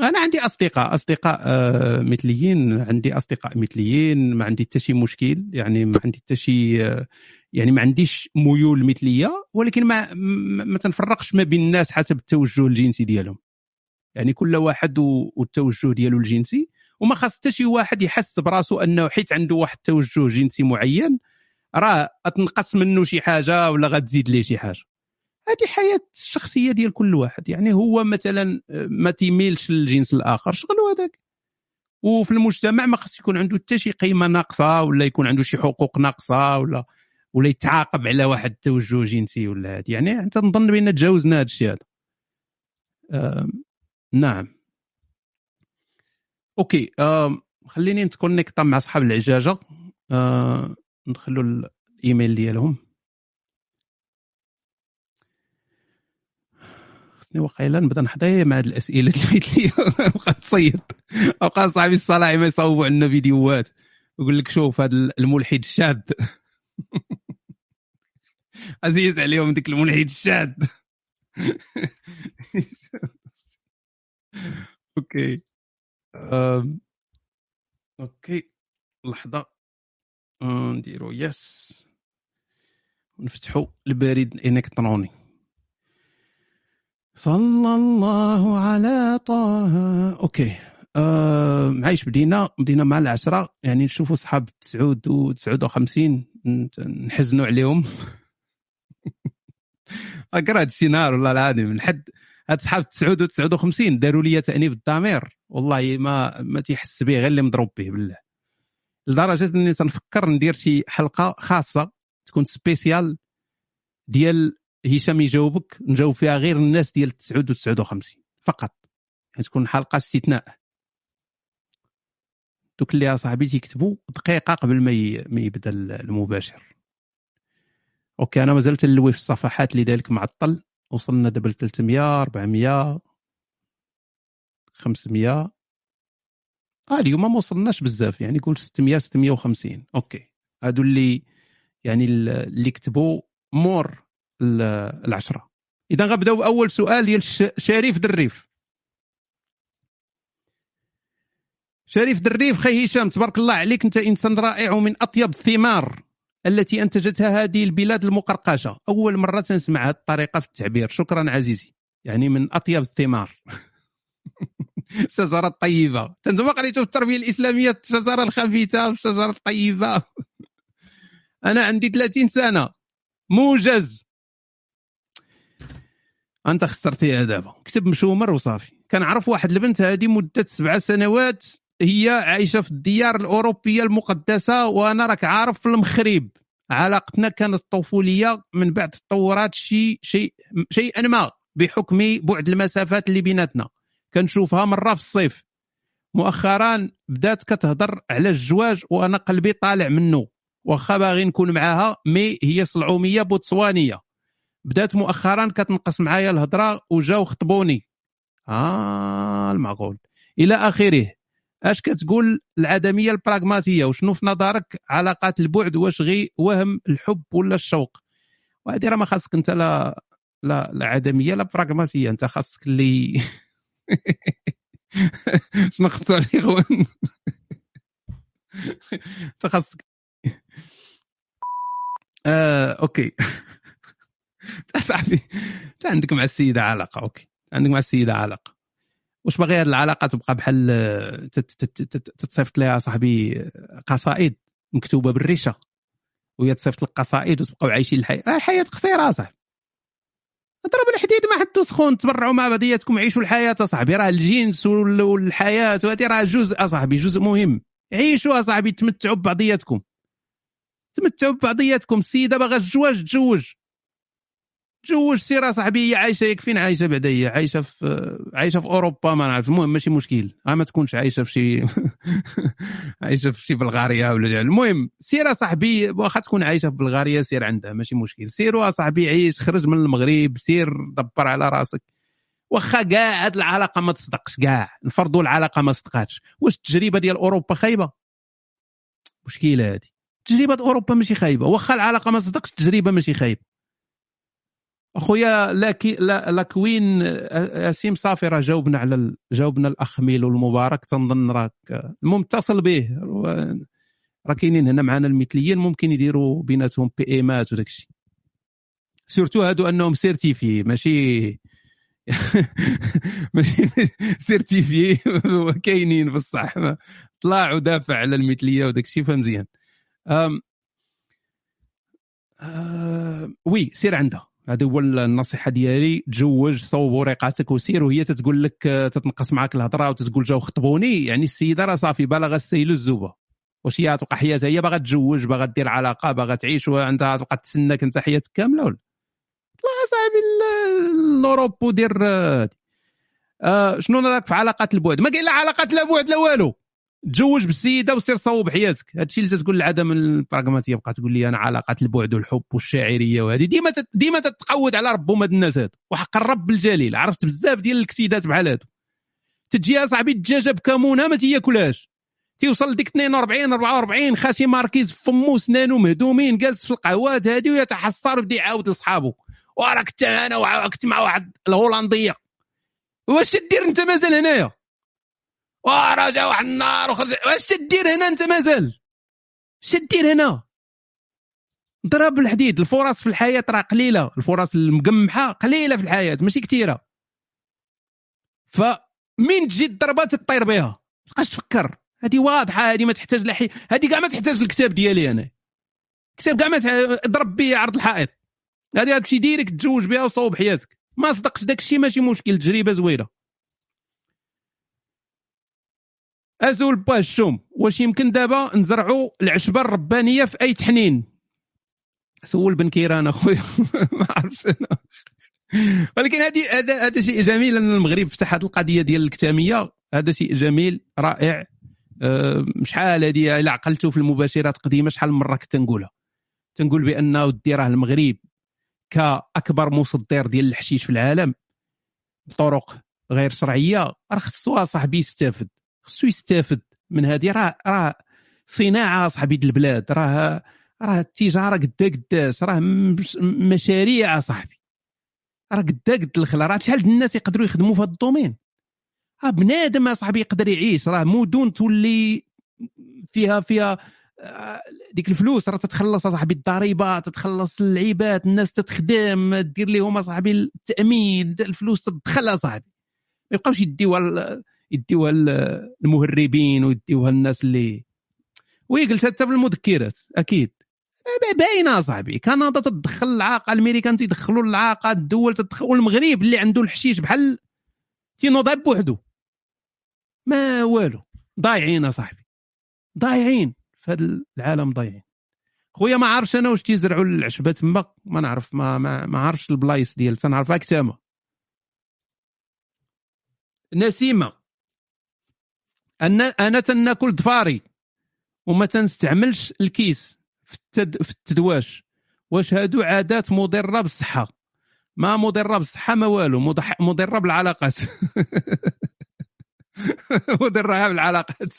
أنا عندي أصدقاء أصدقاء آه، مثليين عندي أصدقاء مثليين ما عندي حتى شي مشكل يعني ما عندي حتى شي آه، يعني ما عنديش ميول مثلية ولكن ما ما تنفرقش ما بين الناس حسب التوجه الجنسي ديالهم. يعني كل واحد والتوجه ديالو الجنسي وما خاص حتى شي واحد يحس براسو أنه حيت عنده واحد التوجه جنسي معين راه تنقص منه شي حاجة ولا غتزيد ليه شي حاجة. هذه حياة الشخصية ديال كل واحد. يعني هو مثلا آه، ما تيميلش للجنس الآخر. شغلو هذاك وفي المجتمع ما خاص يكون عنده حتى شي قيمة ناقصة ولا يكون عنده شي حقوق ناقصة ولا ولا يتعاقب على واحد التوجه جنسي ولا هذه. يعني انت نظن بأن تجاوزنا هذا الشيء هذا. نعم. أوكي خليني نتكونيكتا مع أصحاب العجاجه ندخلوا الإيميل ديالهم. وقيلا نبدا نحضي مع هاد الأسئلة اللي قلت لي. [laughs] بقى تصيد. بقى صاحبي الصلاحي ما يصوبوا عندنا فيديوهات. يقول لك شوف هذا الملحد الشاذ. [laughs] عزيز عليهم ديك الملحد الشاذ. [laughs] okay. أم. okay. لحظة. أه، نديرو yes. ونفتحوا البريد. الالكتروني صلى الله على طه. okay. آه معايش بدينا بدينا مع العشرة. يعني نشوفوا صحاب تسعود و 59 نت- نحزنوا عليهم. [laughs] أقرأ هادشي نهار والله العظيم. من حد هاد صحاب تسعود و 59 داروا لي تأنيب الضمير. والله ما ما تيحس به غير اللي مضروب به بالله. لدرجة إني تنفكر ندير شي حلقة خاصة تكون سبيسيال ديال هشام يجاوبك نجاوب فيها غير الناس ديال 9 و 59 فقط. يعني تكون حلقة استثناء. دوك اللي صاحبي تيكتبوا دقيقة قبل ما ما يبدأ المباشر. okay أنا مازال تلوي في الصفحات لذلك معطل وصلنا دابا ل 300 400 500 آه اليوم ما وصلناش بزاف يعني قول 600 650 okay. هادو اللي يعني ال- اللي كتبوا مور. ال- العشرة. إذا غنبداو باول سؤال ديال شريف دريف. شريف دريف خي هشام تبارك الله عليك أنت إنسان رائع ومن أطيب الثمار التي أنتجتها هذه البلاد المقرقشة. أول مرة تنسمع هذه الطريقة في التعبير. شكرا عزيزي. يعني من أطيب الثمار. [laughs] الشجرة الطيبة. أنتم قريتوا في التربية الإسلامية؟ الشجرة الخبيثة والشجره الطيبة. [laughs] أنا عندي 30 سنة. موجز. أنت خسرتيها دابا كتب مشومر وصافي. كنعرف واحد البنت هذه مدة سبع سنوات. هي عايشة في الديار الأوروبية المقدسة وأنا راك عارف في المخرب علاقتنا كانت طفولية من بعد تطورات شيء شيء شيئا ما بحكم بعد المسافات اللي بيناتنا. كنشوفها مرة في الصيف. مؤخرا بدات كتهضر على الزواج وأنا قلبي طالع منه. واخا باغي نكون معاها مي هي صلعومية بوتسوانية. بدات مؤخرا كتنقص معايا الهضرة وجاو خطبوني. آه المعقول إلى آخره. أش كتقول العدمية البراغماتية؟ وشنو في نظرك علاقات البعد واش غي وهم الحب ولا الشوق؟ وهذه راه ما خاصك أنت لا لا لا عدمية لا براغماتية. أنت خاصك اللي [laughs] شنو اختار الاخوان أنت خاصك. آه، okay. [laughs] صاحبي انت عندك مع السيدة علاقه okay. عندك مع السيدة علاقه واش باغي هذه العلاقة؟ تبقى بحال تت- تت- تت- تتصيفط لها صاحبي قصائد مكتوبة بالريشة وهي تصيفط لك قصائد وتبقاو عايشين الحياة الحياة قصيرة صاحبي. ضرب الحديد ما حدو سخون تبرعوا مع بعضياتكم عيشوا الحياة صاحبي. راه الجنس وال- والحياة وهذه راه جزء صاحبي جزء مهم. عيشوا صاحبي تمتعوا ببعضياتكم. تمتعوا ببعضياتكم. السيدة باغا تزواج تزوج. تزوج سير صاحبي هي عايشة ياك فين عايشة بعدا هي عايشة في عايشة في أوروبا ما نعرف المهم ماشي مشكل. ها ما تكونش عايشة في شي [laughs] عايشة في شي بلغاريا ولا المهم سير صاحبي واخا تكون عايشة في بلغاريا سير عندها ماشي مشكل. سير صاحبي عيش خرج من المغرب سير دبر على راسك. واخا كاع هاد العلاقة ما تصدقش كاع نفرضوا العلاقة ما صدقاتش. واش التجربة ديال أوروبا خايبة؟ مشكلة هذه تجربه أوروبا ماشي خايبة. واخا العلاقة ما صدقش التجربة ماشي خايبة. أخويا لاكي لا لاكوين آسيم صافي راه جاوبنا على جاوبنا الأخ ميلو المبارك. تنظن راك المهم اتصل به. راه كاينين هنا معنا المثليين ممكن يديروا بيناتهم بي ايمات وداك الشيء. سورتو هادو أنهم سيرتيفي ماشي [laughs] ماشي سيرتيفي. [laughs] كاينين بصح. طلع ودافع على المثلية وداك الشيء فمزيان آه وي سير عندها. هذه هو النصيحة ديالي. تزوج صوب وريقاتك وسير وهي تتقول لك آه، تتنقص معاك الهضرة وتتقول جاو خطبوني. يعني السيدة راه صافي بالغه السيل الزوبة. واش هي تبقى حياتها؟ هي باغا تزوج باغا دير علاقة باغا تعيش وانت تبقى تسناك انت حياتك كاملة ولا؟ طلع صاحبي ل- لاوروب ودير آه، آه شنو راك في علاقات البعد؟ ما كاين لا علاقات لا بعد لا والو. تزوج بالسيده وسير صوب حياتك. هادشي اللي تتقول العدم البراغماتية بقى تقول لي أنا علاقات البعد والحب والشاعرية وهذه ديما ديما تتقود على ربهم هاد الناس هادو. وحق الرب الجليل. عرفت بزاف ديال الكسيدات بحال هادو. تجي صاحبي الدجاجة بكمونها ما تياكلهاش. تيوصل لديك 42 44 خاشي ماركيز فمو سنانو مهدومين جالس في القهوات هادي ويتحسر ويبدا يعاود لصحابو وراه كنت أنا وع- كنت مع واحد الهولنديه واش تدير أنت مازال هنايا؟ وراه جا واحد النار وخرج. واش تدير هنا انت مازال؟ اش تدير هنا؟ ضرب الحديد الفرص في الحياة راه قليلة الفرص المقمحة قليلة في الحياة ماشي كثيرة. فمين تجي الضربه تطير بها. تبقاش تفكر. هذه واضحة هذه ما تحتاج لحي هذه كاع ما تحتاج الكتاب ديالي أنا. كتاب كاع ما تح- ضرب به عرض الحائط. هذه الشيء ديريك تزوج بها وصوب حياتك. ما صدقش داك الشيء ماشي مشكل تجربة زوينة. أزول با الشوم واش يمكن دابا نزرعوا العشبة الربانية في أي تحنين؟ سول بن كيران أخويا. [laughs] ما عرفتش أنا. ولكن هذه هذا هذا شيء جميل أن المغرب فتح هذه القضية ديال الكتامية. هذا شيء جميل رائع. شحال هذه إلا عقلتوا في المباشرات قديمه شحال من مرة كنت نقولها تنقول بأن ودي راه المغرب كأكبر مصدر ديال الحشيش في العالم بطرق غير شرعية راه خصو صاحبي يستافد. خصو يستافد من هذه راه راه صناعة صاحبي البلاد. راه راه التجارة قدا قداش راه مش- مشاريع صاحبي. راه قدا قد الخلا. راه شحال الناس يقدروا يخدموا في هذا الدومين؟ راه بنادم صاحبي يقدر يعيش. راه مدن تولي فيها فيها آه، ديك الفلوس. راه تتخلص صاحبي الضريبة تتخلص اللعيبات الناس تتخدم دير لهم صاحبي التأمين. الفلوس تدخلها صاحبي. ما يبقاوش يديوها يديوها ال- المهربين ويديوها الناس اللي وي قلت حتى في المذكرات أكيد. با- باينة صاحبي كندا تدخل العاقه الأمريكان تيدخلوا العاقه الدول تدخل والمغرب اللي عنده الحشيش بحال تينوض بوحدو. ما والو. ضايعين أصاحبي. ضايعين. في هذا العالم ضايعين. خويا ما عارفش أنا واش تيزرعوا العشبة تما. ما نعرف ما ما, ما عارفش البلايص ديال تنعرفها كتامة. نسيمة. أنا أنا تناكل ضفاري وما تنستعملش الكيس في التد... في التدواش. واش هادو عادات مضرة بالصحه ما مضرة بالصحه ما والو مضح... مضرة بالعلاقات. [laughs] مضرة بالعلاقات.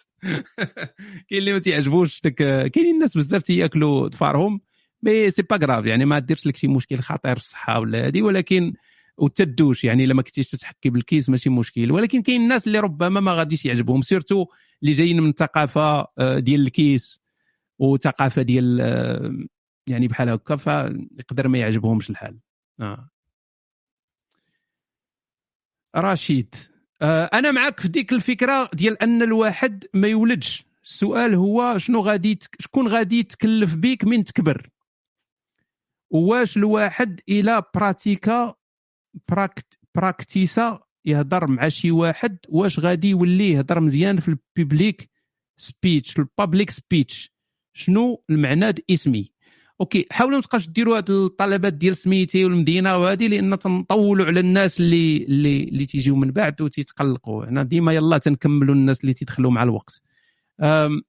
[laughs] كاين اللي ما تيعجبوش داك كاينين الناس بزاف تياكلوا ظفارهم mais c'est pas grave يعني ما ديرش لك شي مشكل خطير في الصحة ولا هذه ولكن وتدوش يعني إلا ما كنتيش تتحكي بالكيس ماشي مشكل. ولكن كاين الناس اللي ربما ما غاديش يعجبهم surtout اللي جايين من ثقافة آه، ديال الكيس وثقافة ديال آه، يعني بحال هكا فيقدر ما يعجبهمش الحال. آه. رشيد آه أنا معك في ديك الفكرة ديال أن الواحد ما يولدش. السؤال هو شنو غادي شكون غادي يتكلف بيك من تكبر؟ واش الواحد إلى براتيكا براكت براكتيسا يهضر مع شي واحد واش غادي يولي يهضر مزيان في ال public speech ال public speech؟ شنو المعنى اسمي؟ okay حاولوا ما تبقاش ديروا هاد الطلبات ديال سميتي والمدينة وهذه لأن تنطولوا على الناس اللي اللي اللي تيجيو من بعد وتيتقلقوا. أنا ديما يلا تنكملوا الناس اللي تيدخلوا مع الوقت. أم،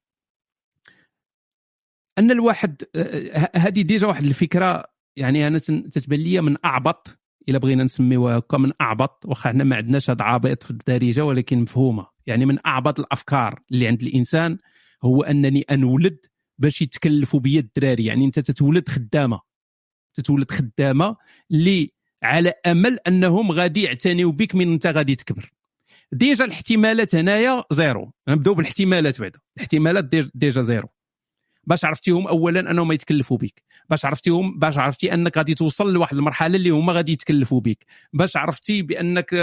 أن الواحد آه، هذه déjà واحد الفكرة يعني أنا تتبان لي من أعبط. إلا بغينا نسميوها هكا من أعبط واخا حنا ما عندناش هاد عبيط في الدارجة ولكن مفهومة. يعني من أعبط الأفكار اللي عند الإنسان هو أنني أنولد باش يتكلفوا بيا الدراري. يعني أنت تتولد خدامة. تتولد خدامة اللي على أمل أنهم غادي يعتنيوا بك من أنت غادي تكبر. déjà الاحتمالات هنايا zéro. نبدأو بالاحتمالات بعدا. الاحتمالات déj- déjà zéro. باش عرفتيهم اولا أنهم يتكلفوا بك باش عرفتيهم باش عرفتي أنك غادي توصل لواحد المرحلة اللي هما غادي يتكلفوا بك باش عرفتي بأنك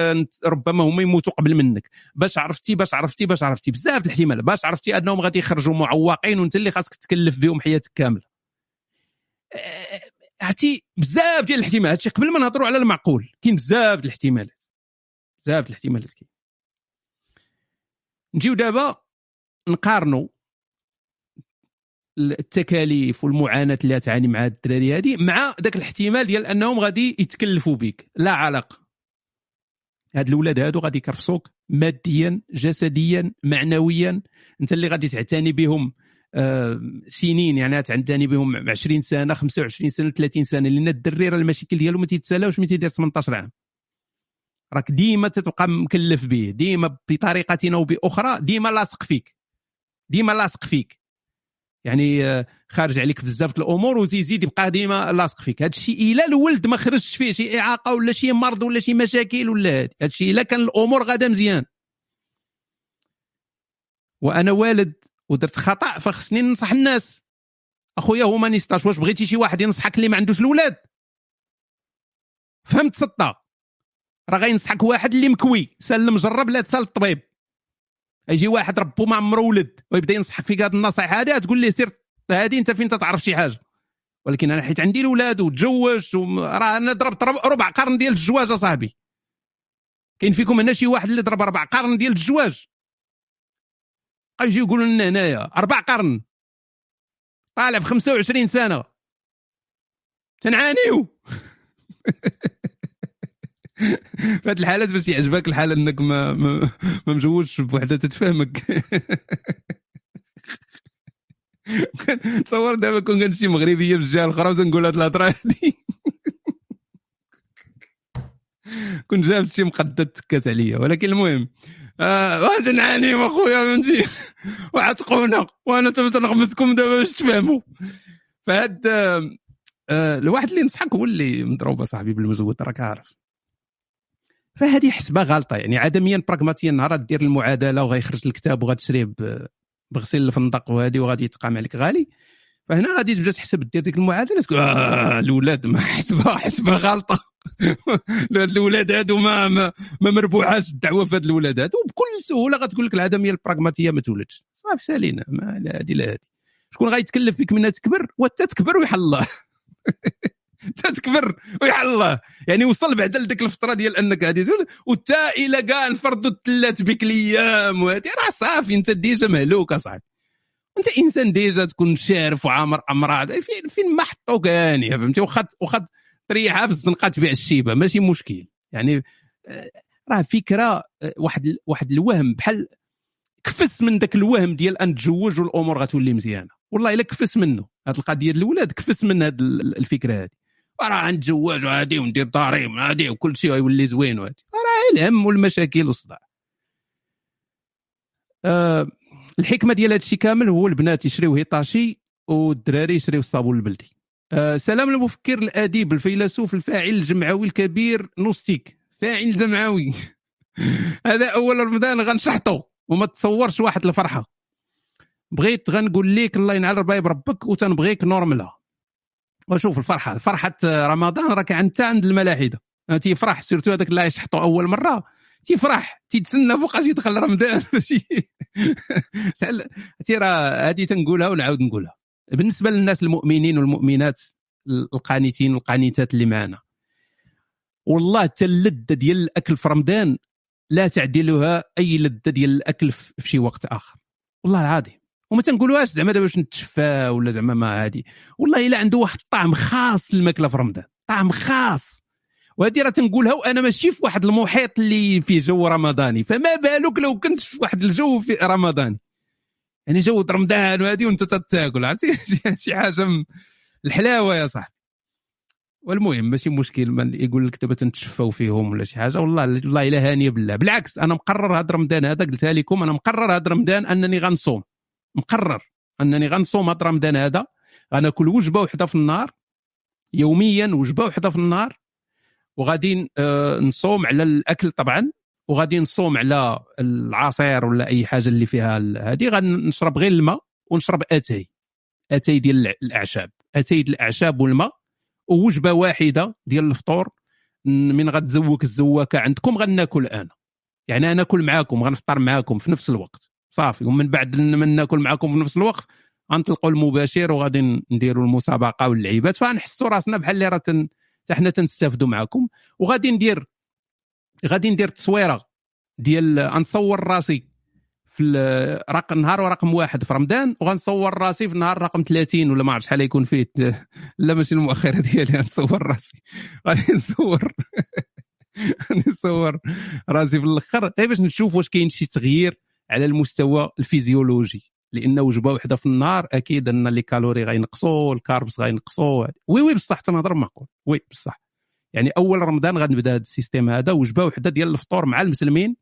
ربما هما يموتوا قبل منك. باش عرفتي باش عرفتي باش عرفتي. بزاف د الاحتمالات. باش عرفتي أنهم غادي يخرجوا معوقين وأنت اللي خاصك تكلف بهم حياتك كاملة. آه، عرفتي؟ بزاف ديال الاحتمالات. هادشي قبل ما نهضروا على المعقول. كاين بزاف د الاحتمالات. بزاف د الاحتمالات كاين. نجيو دابا نقارنوا التكاليف والمعاناة اللي تعاني مع الدراري هذه مع ذاك الاحتمال ديال أنهم غادي يتكلفوا بك. لا علاقة. هاد الاولاد هادو غادي يكرفسوك ماديا جسديا معنويا. أنت اللي غادي تعتني بهم آه، سنين يعني تعتني بهم 20 سنة 25 سنة 30 سنة لأن الدري راه المشاكل ديالو ما تيتسالاوش ملي تيدير 18 عام. راك ديما تتبقى مكلف به ديما بطريقة أو بأخرى ديما لاصق فيك. ديما لاصق فيك. يعني آه، خارج عليك بزاف الأمور وتيزيد يبقى ديما لاصق فيك. هذا الشيء إلا الولد ما خرجش فيه شي إعاقة ولا شي مرض ولا شي مشاكل ولا هذا الشيء إلا كان الأمور غادا مزيان. وأنا والد ودرت خطأ فخصني ننصح الناس. أخويا هما نيستاش واش بغيتي شي واحد ينصحك اللي ما عندوش الاولاد فهمت سطه راه غينصحك واحد اللي مكوي سال مجرب لا تسال الطبيب. يجي واحد ربو ما عمره ولد ويبدا ينصحك في هذه النصائح هذه تقول ليه سير هذه انت فين تعرف شي حاجة؟ ولكن أنا حيت عندي الاولاد وتزوجت وم- راه أنا ضربت رب- ربع قرن ديال الزواج أصاحبي. كاين فيكم هنا شي واحد اللي ضرب ربع قرن ديال الزواج؟ يجيو يقولوا لنا هنايا أربع قرن. طالع في 25 سنة. تنعانيو. [laughs] في هذه الحالات باش يعجبك الحال إنك ما ما, مجوجش بوحدة تتفهمك. تصور دابا كون كانت شي مغربية بالجهة الأخرى وتنقول هاد الهضرة هادي. كنت جابت شي مقدة تكات عليا ولكن المهم آه غادي نعاني اخويا فهمتي وعتقونا وأنا تنغمسكم دابا باش تفهموا. فهاد آه، آه الواحد اللي نصحك هو اللي مضروب صاحبي بالمزود راك عارف. فهذه حسبة غلطه يعني عدميا براغماتيا نهار دير المعادلة وغيخرج الكتاب وغتشريه بغسيل الفندق وهذه وغادي يتقام عليك غالي. فهنا غادي تبدا تحسب دير ديك المعادلة تقول آه الاولاد ما [laughs] حسبه حسبة غلطه [laughs] الاولاد هادو ما ما, ما مربوحاش الدعوة في هاد الاولاد هادو. وبكل سهولة غتقول لك العدمية البراغماتيه ما تولدش. صافي سالينا. ما لا هادي لا هادي. شكون غيتكلف فيك منها تكبر؟ وانت تكبر ويحل الله [laughs] [laughs] تكبر ويحل الله. يعني وصل بعدا لديك الفترة ديال أنك غادي إلى كاع نفرضوا التلات بك الأيام. وهادي راه صافي. أنت déjà مهلوك أصاحبي. أنت إنسان ديجا تكون شارف وعامر أمراض. فين فين ما حطوك هاني فهمتي؟ واخا واخا تريحها في الزنقه تبيع الشيبة. ماشي مشكل. يعني آه، راه فكرة آه، واحد واحد الوهم. بحال كفس من ذاك الوهم ديال أن تزوج والامور غتولي مزيانة. والله إلا كفس منه. هذه القضية ديال الاولاد كفس من هذه الفكرة هذه راه نتزوج وهادي وندير ضريب وهادي وكل شيء غيولي زوين وهادي. راه الهم والمشاكل والصداع. آه الحكمة ديال هذا الشيء كامل هو البنات يشريو هيطاشي والدراري يشريو الصابون البلدي. آه، سلام المفكر الأديب الفيلسوف الفاعل الجمعوي الكبير نوستيك. فاعل جمعوي. [laughs] هذا أول رمضان غنشحطو وما تصورش واحد الفرحة. بغيت غنقول لك الله ينعل ربايب ربك وتنبغيك نورملا وشوف الفرحة. فرحة رمضان راك انت عند الملاحده تيفرح surtout هذاك اللي يشحطو أول مرة. تيفرح تيتسنى فوقاش يدخل رمضان. [laughs] عرفتي راه هذه تنقولها ونعاود نقولها. بالنسبة للناس المؤمنين والمؤمنات القانتين والقانتات اللي معنا. والله حتى اللذة ديال الأكل في رمضان لا تعدلها أي لذة ديال الأكل في شي وقت آخر. والله العظيم. وما تنقولوهاش زعما باش نتشفى ولا زعما ما هادي. والله إلا عنده واحد الطعم خاص للماكلة في رمضان. طعم خاص. وهذه راه تنقولها وأنا ماشي في واحد المحيط اللي فيه جو رمضاني. فما بالك لو كنت في واحد الجو في رمضاني. يعني جو رمضان وهذه وانت تاكل عرفتي؟ [laughs] شي حاجة. الحلاوة يا صاحبي. والمهم ماشي مشكل من يقول لك دابا تنتشفاو فيهم ولا شي حاجة. والله والله إلا هانية بالله. بالعكس أنا مقرر هذا رمضان هذا قلتها لكم أنا مقرر هذا رمضان أنني غنصوم. مقرر أنني غنصوم هذا رمضان هذا. غناكل وجبة وحدة في النهار يوميا وجبة وحدة في النهار. وغادي آه، نصوم على الأكل طبعا وغادي نصوم على العصير ولا أي حاجة اللي فيها هذه. غنشرب غير الماء ونشرب أتاي. أتاي ديال الأعشاب. أتاي ديال الأعشاب والماء. ووجبة واحدة ديال الفطور. من غتزوك الزواكة عندكم غناكل أنا. يعني أنا ناكل معاكم غنفطر معاكم في نفس الوقت. صافي. ومن بعد من ناكل معاكم في نفس الوقت غنطلقوا المباشر وغادي نديروا المسابقة واللعيبات. فغنحسوا راسنا بحال اللي راه حنا تنستافدوا معكم. وغادي ندير غادي ندير تصويرة ديال غنصور راسي في رقم نهار رقم واحد في رمضان وغنصور راسي في النهار رقم 30 ولا ما عرفت شحال يكون فيه. [laughs] لا ماشي المؤخرة ديالي غنصور راسي. [laughs] غادي نصور. [laughs] غادي نصور راسي في الأخر. غير باش نشوف واش كاين شي تغيير. على المستوى الفيزيولوجي لأن وجبة وحدة في النهار أكيد أن les calories غينقصوا ال carbs غينقصوا oui oui بصح تنهضر معقول oui بصح. يعني أول رمضان غنبدأ هذا ال système هذا وجبة وحدة ديال الفطور مع المسلمين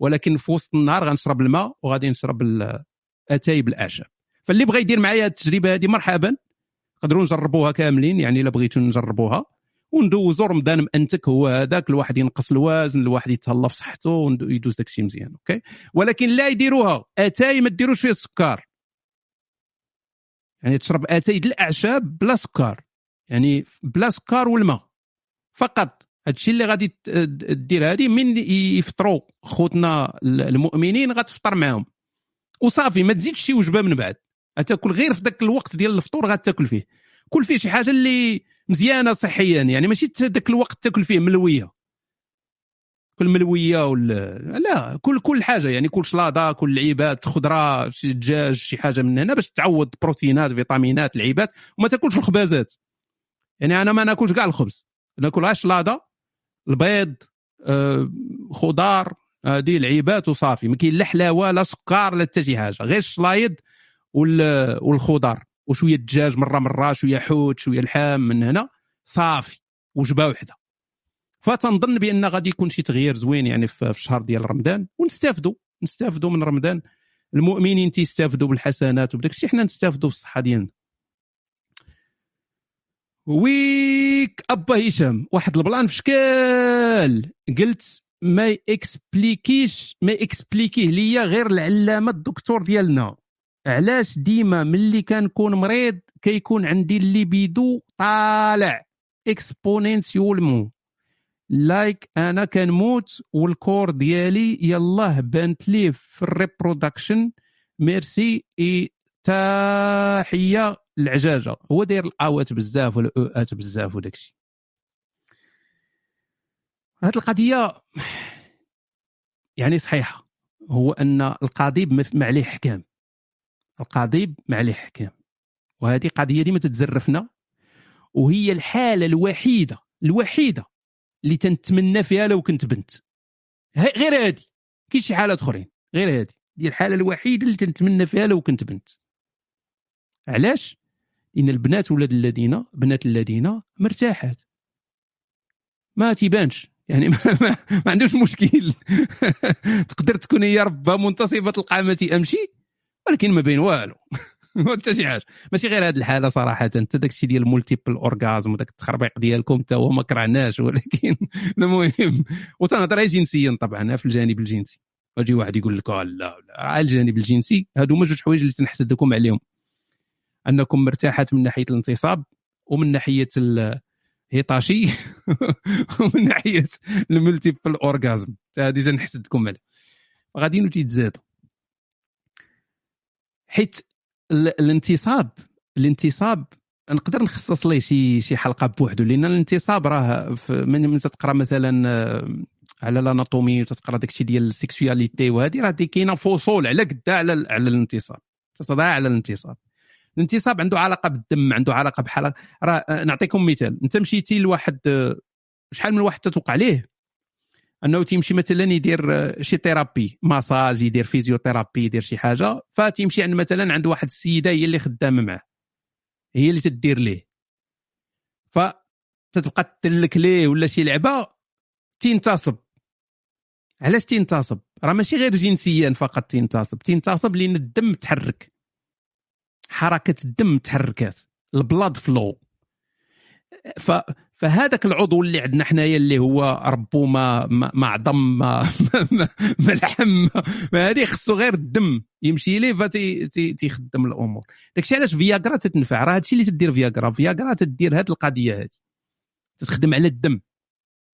ولكن في وسط النهار غنشرب الماء وغادي نشرب أتاي بالأعشاب. فاللي بغى يدير معايا التجربة هذه مرحبا نقدروا نجربوها كاملين يعني إلا بغيتوا نجربوها. وندوزوا رمضان مأنتك هو هذاك الواحد ينقص الوزن الواحد يتهلا في صحته ويدوز داك الشيء مزيان OK؟ ولكن لا يديروها. أتاي ما ديروش فيه السكر. يعني تشرب أتاي الأعشاب بلا سكر. يعني بلا سكر والماء. فقط. هادشي اللي غادي دير هذه من يفطروا خوتنا المؤمنين غتفطر معاهم. وصافي ما تزيدش شي وجبة من بعد. غتاكل غير في ذاك الوقت ديال الفطور غتاكل فيه. كل فيه شي حاجة اللي مزيانة صحيا يعني ماشي ذاك الوقت تاكل فيه ملوية. كل ملوية ولا لا كل كل حاجة يعني كل شلاضة كل لعيبات خضرة شي دجاج شي حاجة من هنا باش تعوض بروتينات فيتامينات لعيبات وما تاكلش الخبازات. يعني أنا ما ناكلش كاع الخبز. ناكل غير شلاضة البيض آه، خضار هذه لعيبات وصافي. ما كاين لا حلاوة لا سكر لا حتى شي حاجة. غير الشلايض والخضار. وشوية الدجاج مرة مرة شوية حوت شوية لحام من هنا. صافي وجبة وحدة. فتنظن بأن غادي يكون شي تغيير زوين يعني في الشهر ديال رمضان. ونستافدوا نستافدوا من رمضان. المؤمنين تيستافدوا بالحسنات وبداك الشيء حنا نستافدوا بالصحه ديالنا. ويك أبا هشام واحد ال plan في شكال قلت ما expliqué يش ما expliqué يه ليا غير العلامة الدكتور ديالنا. علاش ديما ملي كنكون مريض كيكون عندي الليبيدو طالع exponentiellement like أنا كنموت وال corps ديالي يلاه بانت ليه في ال reproduction ميرسي اي تحية العجاجه هو داير الآوات بزاف والاوات بزاف وداك الشيء. هذه القضية يعني صحيحة. هو أن القضيب ما عليه حكام. القضيب ما عليه حكام وهذه قضية ديما تتزرفنا وهي الحالة الوحيدة الوحيدة اللي تنتمنى فيها لو كنت بنت. غير هذه كاين شي حالات أخرين غير هذه هي الحالة الوحيدة اللي تنتمنى فيها لو كنت بنت. علاش؟ لأن البنات ولاد الذين بنات الذين مرتاحات. ما تيبانش. يعني [laughs] ما, ما, ما عندوش مشكل. [laughs] تقدر تكون هي ربها منتصبة القامه امشي ولكن ما بين والو. حتى شي حاجة ماشي غير هذه الحالة صراحة. انت داك الشيء ديال multiple orgasm وداك التخربيق ديالكم حتى هو ما كرهناش ولكن [laughs] المهم. وتنهضر جنسيا طبعا في الجانب الجنسي. يجي واحد يقول لك آه لا لا الجانب الجنسي هادو هما جوج حوايج اللي تنحسدكم عليهم. أنكم مرتاحات من ناحية الانتصاب ومن ناحية الهيطاشي [laughs] ومن ناحية الملتيبل اورغازم هذه تنحسدكم عليه غاديين تيتزادوا حيت ال- الانتصاب الانتصاب نقدر نخصص ليه شي شي حلقة بوحدو لأن الانتصاب راه من تقرا مثلا آه، على ال anatomie وتقرا داكشي ديال ال sexualité وهذه راه كاينة فصول على قدا على على الانتصاب تتضاع على الانتصاب. الانتصاب عنده علاقة بالدم عنده علاقة بحال راه آه، نعطيكم مثال أنت مشيتي لواحد آه، شحال من واحد تتوقع عليه؟ انه تيمشي مثلا يدير آه، شي thérapie massage يدير physiothérapie يدير شي حاجة فتيمشي عند مثلا عند واحد السيدة هي اللي خدامه معاه. هي اللي تدير ليه. فتتبقى تدلك ليه ولا شي لعبة تينتصب علاش تينتصب راه ماشي غير جنسيا فقط تينتصب تينتصب لأن الدم تحرك حركة الدم تحركات البلاد فلو ف فهذاك العضو اللي عندنا حنايا اللي هو ربو ما ما عظم ما ما, لحم ما- هذه خصو غير الدم. يمشي ليه فتي تي- تيخدم الأمور. داكشي علاش فياغرا تتنفع؟ راه هادشي اللي تدير فياغرا. فياغرا تدير هاد القضية هذه تخدم على الدم.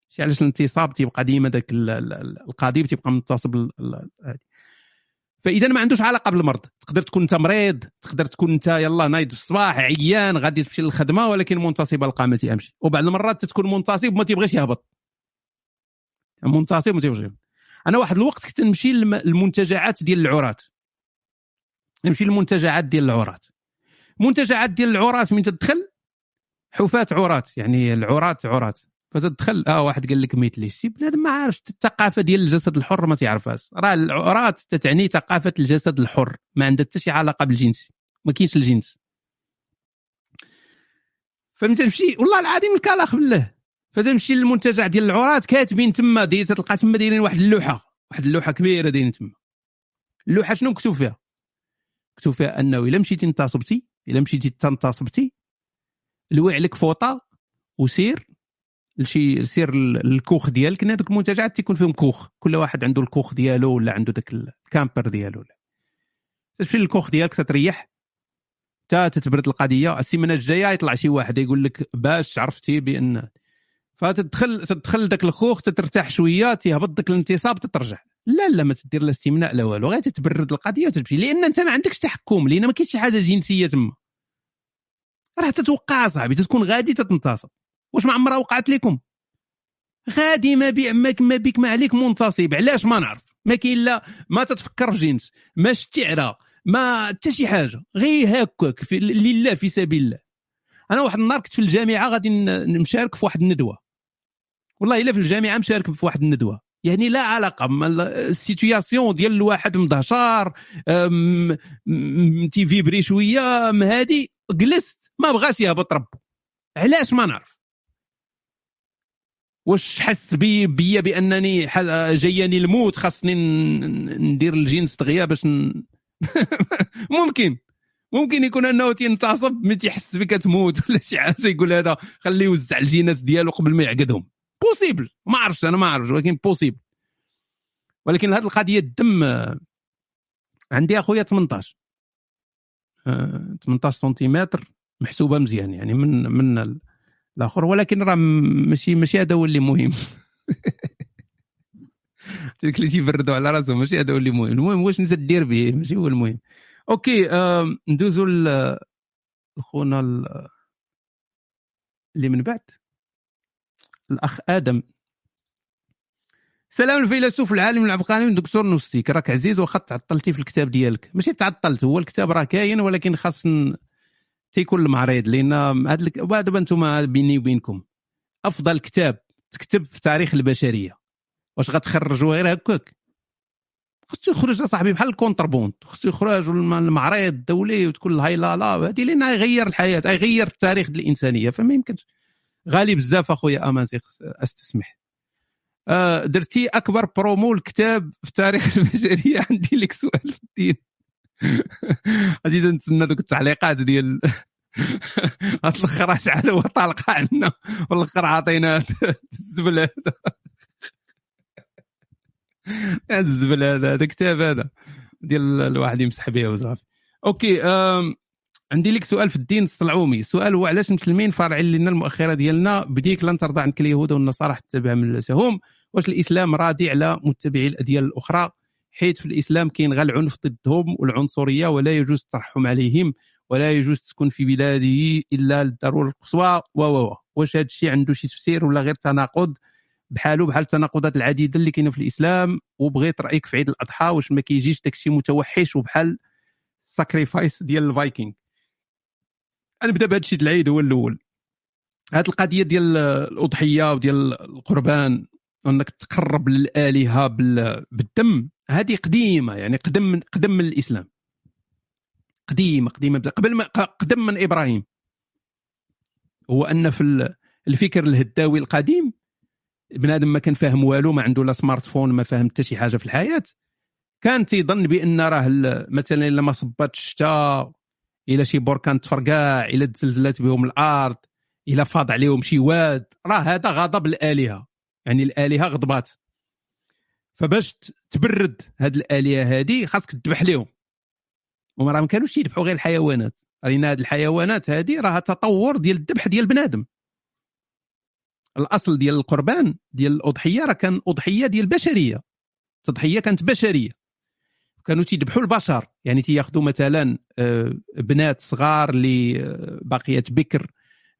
شي علاش الانتصاب تيبقى ديما داك ال- ال- ال- القضيب تيبقى هادي. فإذا ما عندوش علاقة بالمرض. تقدر تكون أنت مريض تقدر تكون أنت يلا نايض في الصباح عيان غادي تمشي للخدمة ولكن منتصب القى ما تيمشي وبعض المرات تكون منتصب وما تيبغيش يهبط. منتصب وما تيبغيش. أنا واحد الوقت كنت نمشي للم- للمنتجعات ديال العراة نمشي للمنتجعات ديال العراة منتجعات ديال العراة من تدخل حفاة عراة يعني العراة عراة فتدخل آه واحد قال لك مثلي شي بنادم ما عارفش الثقافة ديال الجسد الحر ما تعرفهاش. راه العراة تتعني ثقافة الجسد الحر ما عندها حتى شي علاقة بالجنس ما كاينش الجنس. فهمت تمشي والله العظيم الكلاخ بالله. فتمشي للمنتجع ديال العراة كاتبين تما تلقى تما دايرين واحد اللوحة واحد اللوحة كبيرة دايرين تما. اللوحة شنو مكتوب فيها؟ مكتوب فيها أنه إلا مشيتي انتصبتي إلا مشيتي تنتصبتي لوي عليك فوطة وسير لشي سير للكوخ ديالك. لأن هذوك المنتجعات تيكون فيهم كوخ. كل واحد عنده الكوخ ديالو ولا عنده داك ال chambre ديالو تمشي للكوخ ديالك تتريح تا تتبرد القضية. السيمانة الجاية يطلع شي واحد يقول لك باش عرفتي بأن فتدخل تدخل داك الكوخ تترتاح شوية تيهبط داك الانتصاب تترجع. لا لا ما تدير لا استمناء لا والو. غير تتبرد القضية وتمشي لأن أنت ما عندكش تحكم. لأن ما كاينش شي حاجة جنسية تما. راه تتوقع صاحبي تكون غادي تتنتصب واش ما عمرها وقعت لكم؟ غادي ما بي ما, بيك ما عليك منتصب. علاش ما نعرف؟ ما كاين لا ما تتفكر في جنس. ما شتي عرا ما حتى شي حاجة. غير هكاك لله في سبيل الله. أنا واحد النهار كنت في الجامعة غادي نشارك في واحد الندوة. والله إلا في الجامعة مشارك في واحد الندوة. يعني لا علاقة. ال situation ديال الواحد مدهشار تي vibrer شوية هادي جلست. ما بغاش يهبط ربو. علاش ما نعرف؟ واش حس بي بيا بأنني جاياني الموت؟ خاصني ندير الجنس دغيا باش ن... [laughs] ممكن. ممكن يكون أنه تينتصب ملي تيحس بك تموت [laughs] ولا شي حاجة يقول هذا. خليه يوزع الجينات ديالو قبل ما يعقدهم. possible ما عرفتش أنا ما عرفتش ولكن possible ولكن هذه القضية الدم آه، عندي أخويا 18 آه، 18 سنتيمتر محسوبة مزيان يعني من من الآخر ولكن راه ماشي ماشي هذا هو اللي مهم. [laughs] تلك اللي تيبردوا على راسهم ماشي هذا هو اللي مهم. المهم واش انت دير به؟ ماشي هو المهم. OK آم، ندوزو لخونا ال- اللي من بعد. الأخ آدم. سلام الفيلسوف العالم العبقري دكتور نوستيك. راك عزيز واخا تعطلتي في الكتاب ديالك. ماشي تعطلت هو الكتاب راه كاين ولكن خاص تيكون المعرض لأن هاد الك- دابا أنتم بيني وبينكم أفضل كتاب تكتب في تاريخ البشرية. واش غتخرجوا غير هكاك؟ خصو يخرج صاحبي بحال ال contrebande خصو يخرج الم- المعرض الدولي وتكون الهيلالا هذه لأن غير الحياة غير التاريخ الإنسانية فما يمكنش. غالي بزاف أخويا أمازيغ أستسمح. آه درتي أكبر برومو الكتاب في تاريخ [laughs] البشرية؟ عندي لك سؤال في الدين. غادي نتسنى دوك التعليقات ديال [laughs] هاد الآخر شحال هو طالق عنا. والاخر عطينا الزبل هذا هاد الزبل هذا هذا كتاب هذا. ديال الواحد يمسح به وصافي OK عندي لك سؤال في الدين الصلعومي السؤال هو علاش المسلمين فارعين لنا المؤخرة ديالنا؟ بديك لن ترضى عنك اليهود والنصارى حتى تتبع ملتهم واش الإسلام راضي على متبعي الأديان الأخرى؟ حيث في الإسلام كاين غير العنف ضدهم والعنصرية ولا يجوز الترحم عليهم ولا يجوز تكون في بلاده إلا للضرورة القصوى. و و واش هذا الشيء عنده شي تفسير ولا غير تناقض؟ بحالو بحال التناقضات العديدة اللي كاينة في الإسلام وبغيت رأيك في عيد الأضحى واش ما كيجيش داكشي متوحش وبحال sacrifice ديال الفايكينغ. نبدأ بهذا الشيء العيد هو الأول. هذه القضية ديال الأضحية وديال القربان وانك تقرب للآلهة بالدم. هذه قديمة يعني قدم من قدم من الإسلام. قديمة قديمة قبل ما قدم من إبراهيم. هو أن في الفكر البدائي القديم بنادم ما كان فاهم والو ما عنده لا smartphone ما فاهم حتى شي حاجة في الحياة. كان تيظن بأن راه مثلا إلا ما صبات الشتاء إلى شي بركان تفرقع إلى تزلزلات بهم الأرض إلى فاض عليهم شي واد راه هذا غضب الآلهة. يعني الآلهة غضبات. فباش تبرد هاد الالهه هادي خاصك تذبح لهم وما راه ما كانوش يذبحوا غير الحيوانات. لأن هاد الحيوانات هادي راها تطور ديال الذبح ديال بنادم. الأصل ديال القربان ديال الأضحية راه كان أضحية ديال البشرية. تضحية كانت بشرية. كانوا تيذبحوا البشر. يعني تياخذوا مثلا آه، بنات صغار اللي آه، باقيات بكر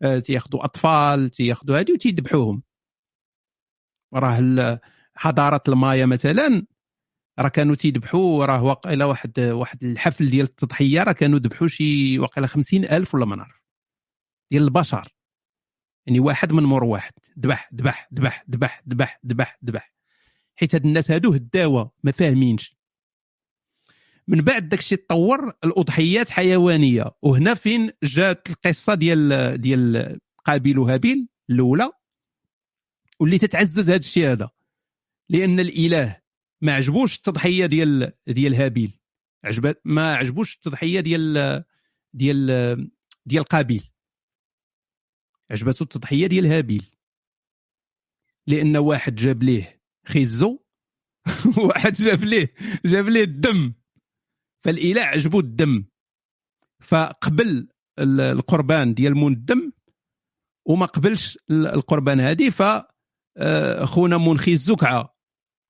آه، تياخذوا أطفال تياخذوا هذه وتيذبحوهم. راه حضارة المايا مثلا راه كانوا تيذبحوا راه واقيلا واحد واحد الحفل ديال التضحية راه كانوا ذبحوا شي واقيلا خمسين ألف ولا ما نعرف ديال البشر. يعني واحد من مور واحد ذبح ذبح ذبح ذبح ذبح ذبح ذبح. حيت هاد الناس هادو هداوة ما فاهمينش. من بعد داك الشيء تطور الأضحيات حيوانية. وهنا فين جات القصة ديال ديال قابيل وهابيل الأولى؟ واللي تتعزز هذا الشيء هذا. لأن الإله ما عجبوش التضحية ديال ديال هابيل. عجبت ما عجبوش التضحية ديال ديال ديال قابيل. عجبته التضحية ديال هابيل. لأن واحد جاب ليه خيزو [laughs] واحد جاب ليه جاب ليه الدم. فالإله عجبو الدم. فقبل القربان ديال مول الدم وما قبلش القربان هذه ف آه، خونا مول خيزو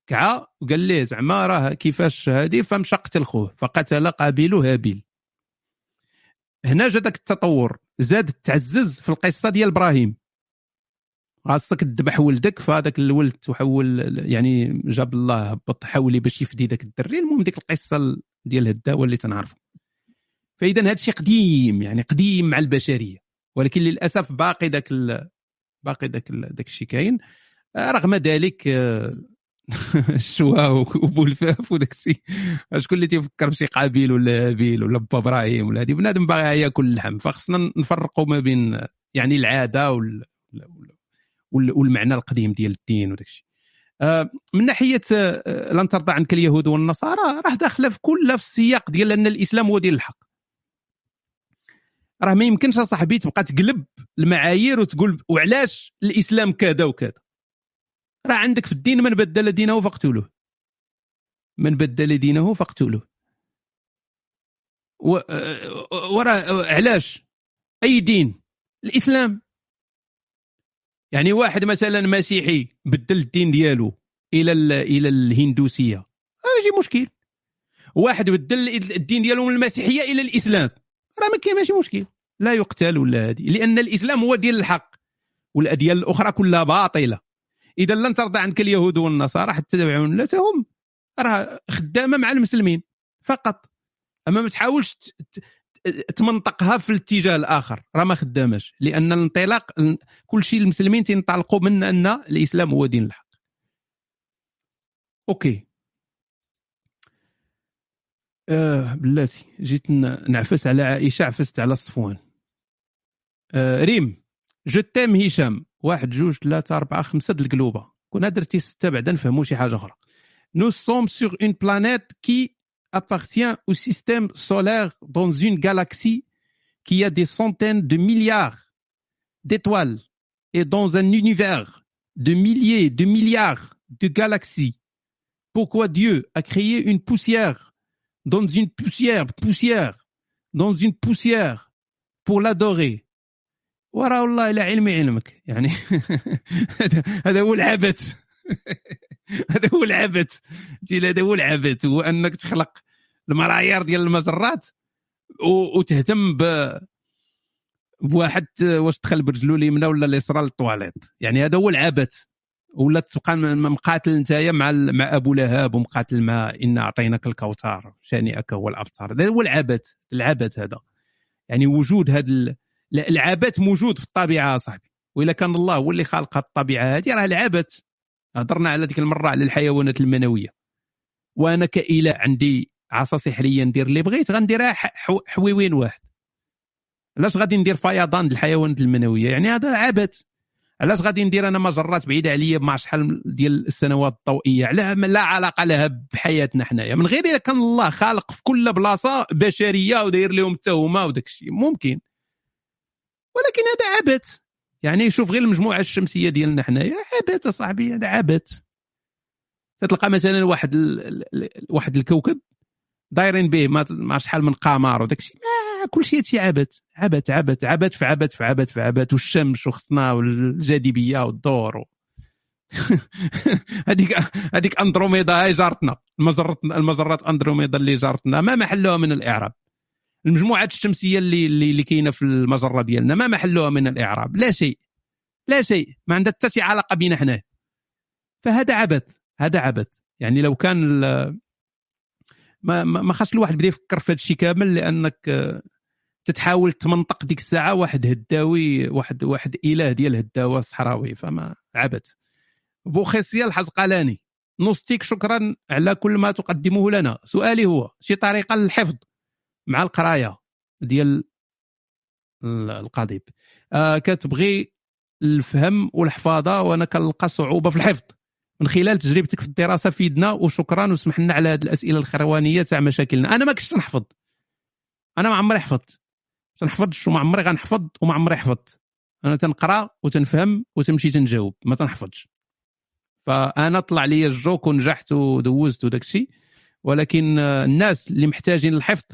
كعا وقال ليه زعما راه كيفاش هذه فمشى قتل خوه فقتل قابيل هابيل. هنا جا داك التطور زاد تعزز في القصة ديال إبراهيم. خاصك تذبح ولدك فهذاك الولد تحول يعني جاب الله هبط حولي باش يفدي ذاك الدري. المهم ديك القصة ديال الدواء اللي تنعرفه فإذا هذا الشيء قديم يعني قديم مع البشرية. ولكن للأسف باقي ذاك باقي ذاك ذاك الشيء كاين. رغم ذلك [laughs] آه، الشوا وبولفاف وداك الشيء. شكون اللي تيفكر بشي قابيل ولا هابيل ولا با إبراهيم ولا هذه بنادم باغي ياكل اللحم فخصنا نفرقوا ما بين يعني العادة وال والمعنى القديم ديال الدين وداك الشيء. آه، من ناحية آه، لن ترضى عنك اليهود والنصارى راه داخلة في كلها في السياق ديال أن الإسلام هو دين الحق. راه ما يمكنش أصاحبي تبقى تقلب المعايير وتقول وعلاش الإسلام كذا وكذا؟ راه عندك في الدين من بدل دينه فاقتلوه. من بدل دينه فاقتلوه. وراه علاش؟ أي دين؟ الإسلام. يعني واحد مثلا مسيحي بدل الدين ديالو إلى إلى الهندوسية. ماشي مشكل. واحد بدل الدين ديالو من المسيحية إلى الإسلام. راه ما كاين ماشي مشكل. لا يقتل ولا هذه. لأن الإسلام هو دين الحق والأديان الأخرى كلها باطلة. إذا لن ترضى عنك اليهود والنصارى حتى تتبع ملتهم راه خدامة مع المسلمين فقط. أما ما تحاولش تمنطقها في الاتجاه الآخر راه ما خداماش. لأن الانطلاق كل شيء المسلمين تنطلقوا من أن الإسلام هو دين الحق. أوكي. آه بلاتي جيت نعفس على عائشة عفست على صفوان. آه ريم جو تيم هشام. واحد جوج ثلاثة أربعة خمسة د القلوبة كنا درتي ستة بعدا نفهموا شي حاجة أخرى نو سوم سور اون بلانيت كي appartient au système solaire dans une galaxie qui a des centaines de milliards d'étoiles et dans un univers de milliers de milliards de galaxies. Pourquoi Dieu a créé une poussière dans une poussière, poussière, dans une poussière pour l'adorer وراه والله لا علمي علمك. يعني [laughs] هذا هو العبث. [laughs] هذا هو العبث. هذا هو العبث. هو أنك تخلق المعايير ديال المجرات وتهتم ب بواحد واش دخل برجلو اليمنى ولا اليسرى للطواليت يعني هذا هو العبث. ولا تبقى مقاتل نتايا مع مع أبو لهب ومقاتل مع انا أعطيناك الكوثر شانئك هو الابتر هذا هو العبث. العبث هذا. يعني وجود هذا العبث موجود في الطبيعة صاحبي. وإلا كان الله هو اللي هاد الطبيعة هذه راه العبث. هضرنا على ديك المره على الحيوانات المنوية. وأنا كإله عندي عصا سحرية ندير اللي بغيت غنديرها حويوين واحد. علاش غادي ندير فيضان الحيوانات المنوية؟ يعني هذا عبث. علاش غادي ندير أنا مجرات بعيدة عليا بمع شحال ديال السنوات الضوئية؟ لا لا علاقة لها بحياتنا حنايا. من غير إلا كان الله خالق في كل بلاصة بشرية وداير لهم التهمه وداك الشيء. ممكن. ولكن هذا عبث. يعني شوف غير المجموعة الشمسية ديالنا حنايا عبث صاحبي هذا عبث. تلقى مثلا واحد ال... واحد الكوكب دايرين به ما شحال من قمر وداك الشيء كل شيء هادشي عبث. عبث عبث عبث في عبث في عبث في عبث. والشمس وخصنا والجاذبية والدور. [laughs] هذيك هذيك أندروميدا هاي جارتنا المجرات المجرات أندروميدا اللي جارتنا ما محلها من الإعراب. المجموعات الشمسية اللي اللي, اللي كاينة في المجرة ديالنا ما محلها من الإعراب. لا شيء. لا شيء. ما عندها حتى شي علاقة بينا حنا فهذا عبث. هذا عبث. يعني لو كان ما ما خاص الواحد بدا يفكر في هذا الشيء كامل لأنك آه، تتحاول تمنطق ديك الساعة واحد هداوي واحد واحد إله ديال هداوة صحراوي فما عبث. بوخيسيا الحزقلاني. نوستيك شكرا على كل ما تقدمه لنا. سؤالي هو شي طريقة للحفظ؟ مع القراية ديال ال- القضيب. آه كتبغي الفهم والحفاظة وأنا كنلقى صعوبة في الحفظ. من خلال تجربتك في الدراسة فيدنا وشكرا وسمح لنا على هذه الأسئلة الخروانية تاع مشاكلنا. أنا ما كنتش نحفظ. أنا ما عمري حفظت. ما نحفظش وما عمري غنحفظ وما عمري حفظت. أنا تنقرأ وتنفهم وتمشي تنجاوب. ما تنحفظش. فأنا طلع لي الجوك ونجحت ودوزت وداك الشيء ولكن الناس اللي محتاجين الحفظ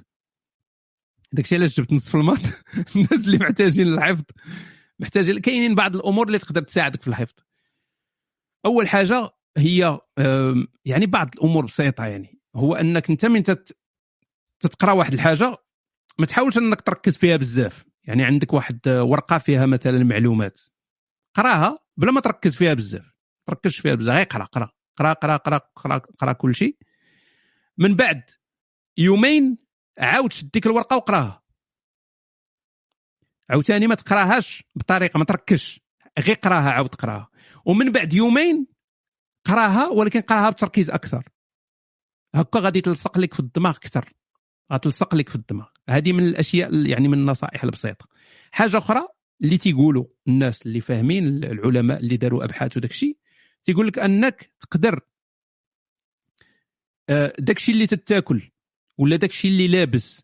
داك الشيء علاش جبت نصف الماط؟ [laughs] الناس اللي محتاجين الحفظ محتاجين كاينين بعض الأمور اللي تقدر تساعدك في الحفظ. أول حاجة هي يعني بعض الأمور بسيطة يعني. هو أنك أنت من تت- تتقرأ واحد الحاجة ما تحاولش أنك تركز فيها بزاف. يعني عندك واحد ورقة فيها مثلا معلومات. قراها بلا ما تركز فيها بزاف. تركزش فيها بزاف. غير قرأ قرأ. قرأ قرأ قرأ قرأ, قرأ كل شيء. من بعد يومين عاود شد ديك الورقة وقراها. عاوتاني ما تقراهاش بطريقة ما تركزش غير قراها عاود قراها. ومن بعد يومين قراها ولكن قراها بتركيز أكثر. هكا غادي تلصق لك في الدماغ أكثر. غتلصق لك في الدماغ. هذه من الأشياء يعني من النصائح البسيطة. حاجة أخرى اللي تيقولوا الناس اللي فاهمين العلماء اللي داروا أبحاث وداك الشيء تيقول لك أنك تقدر آه، داك الشيء اللي تتاكل. ولا داك الشيء اللي لابس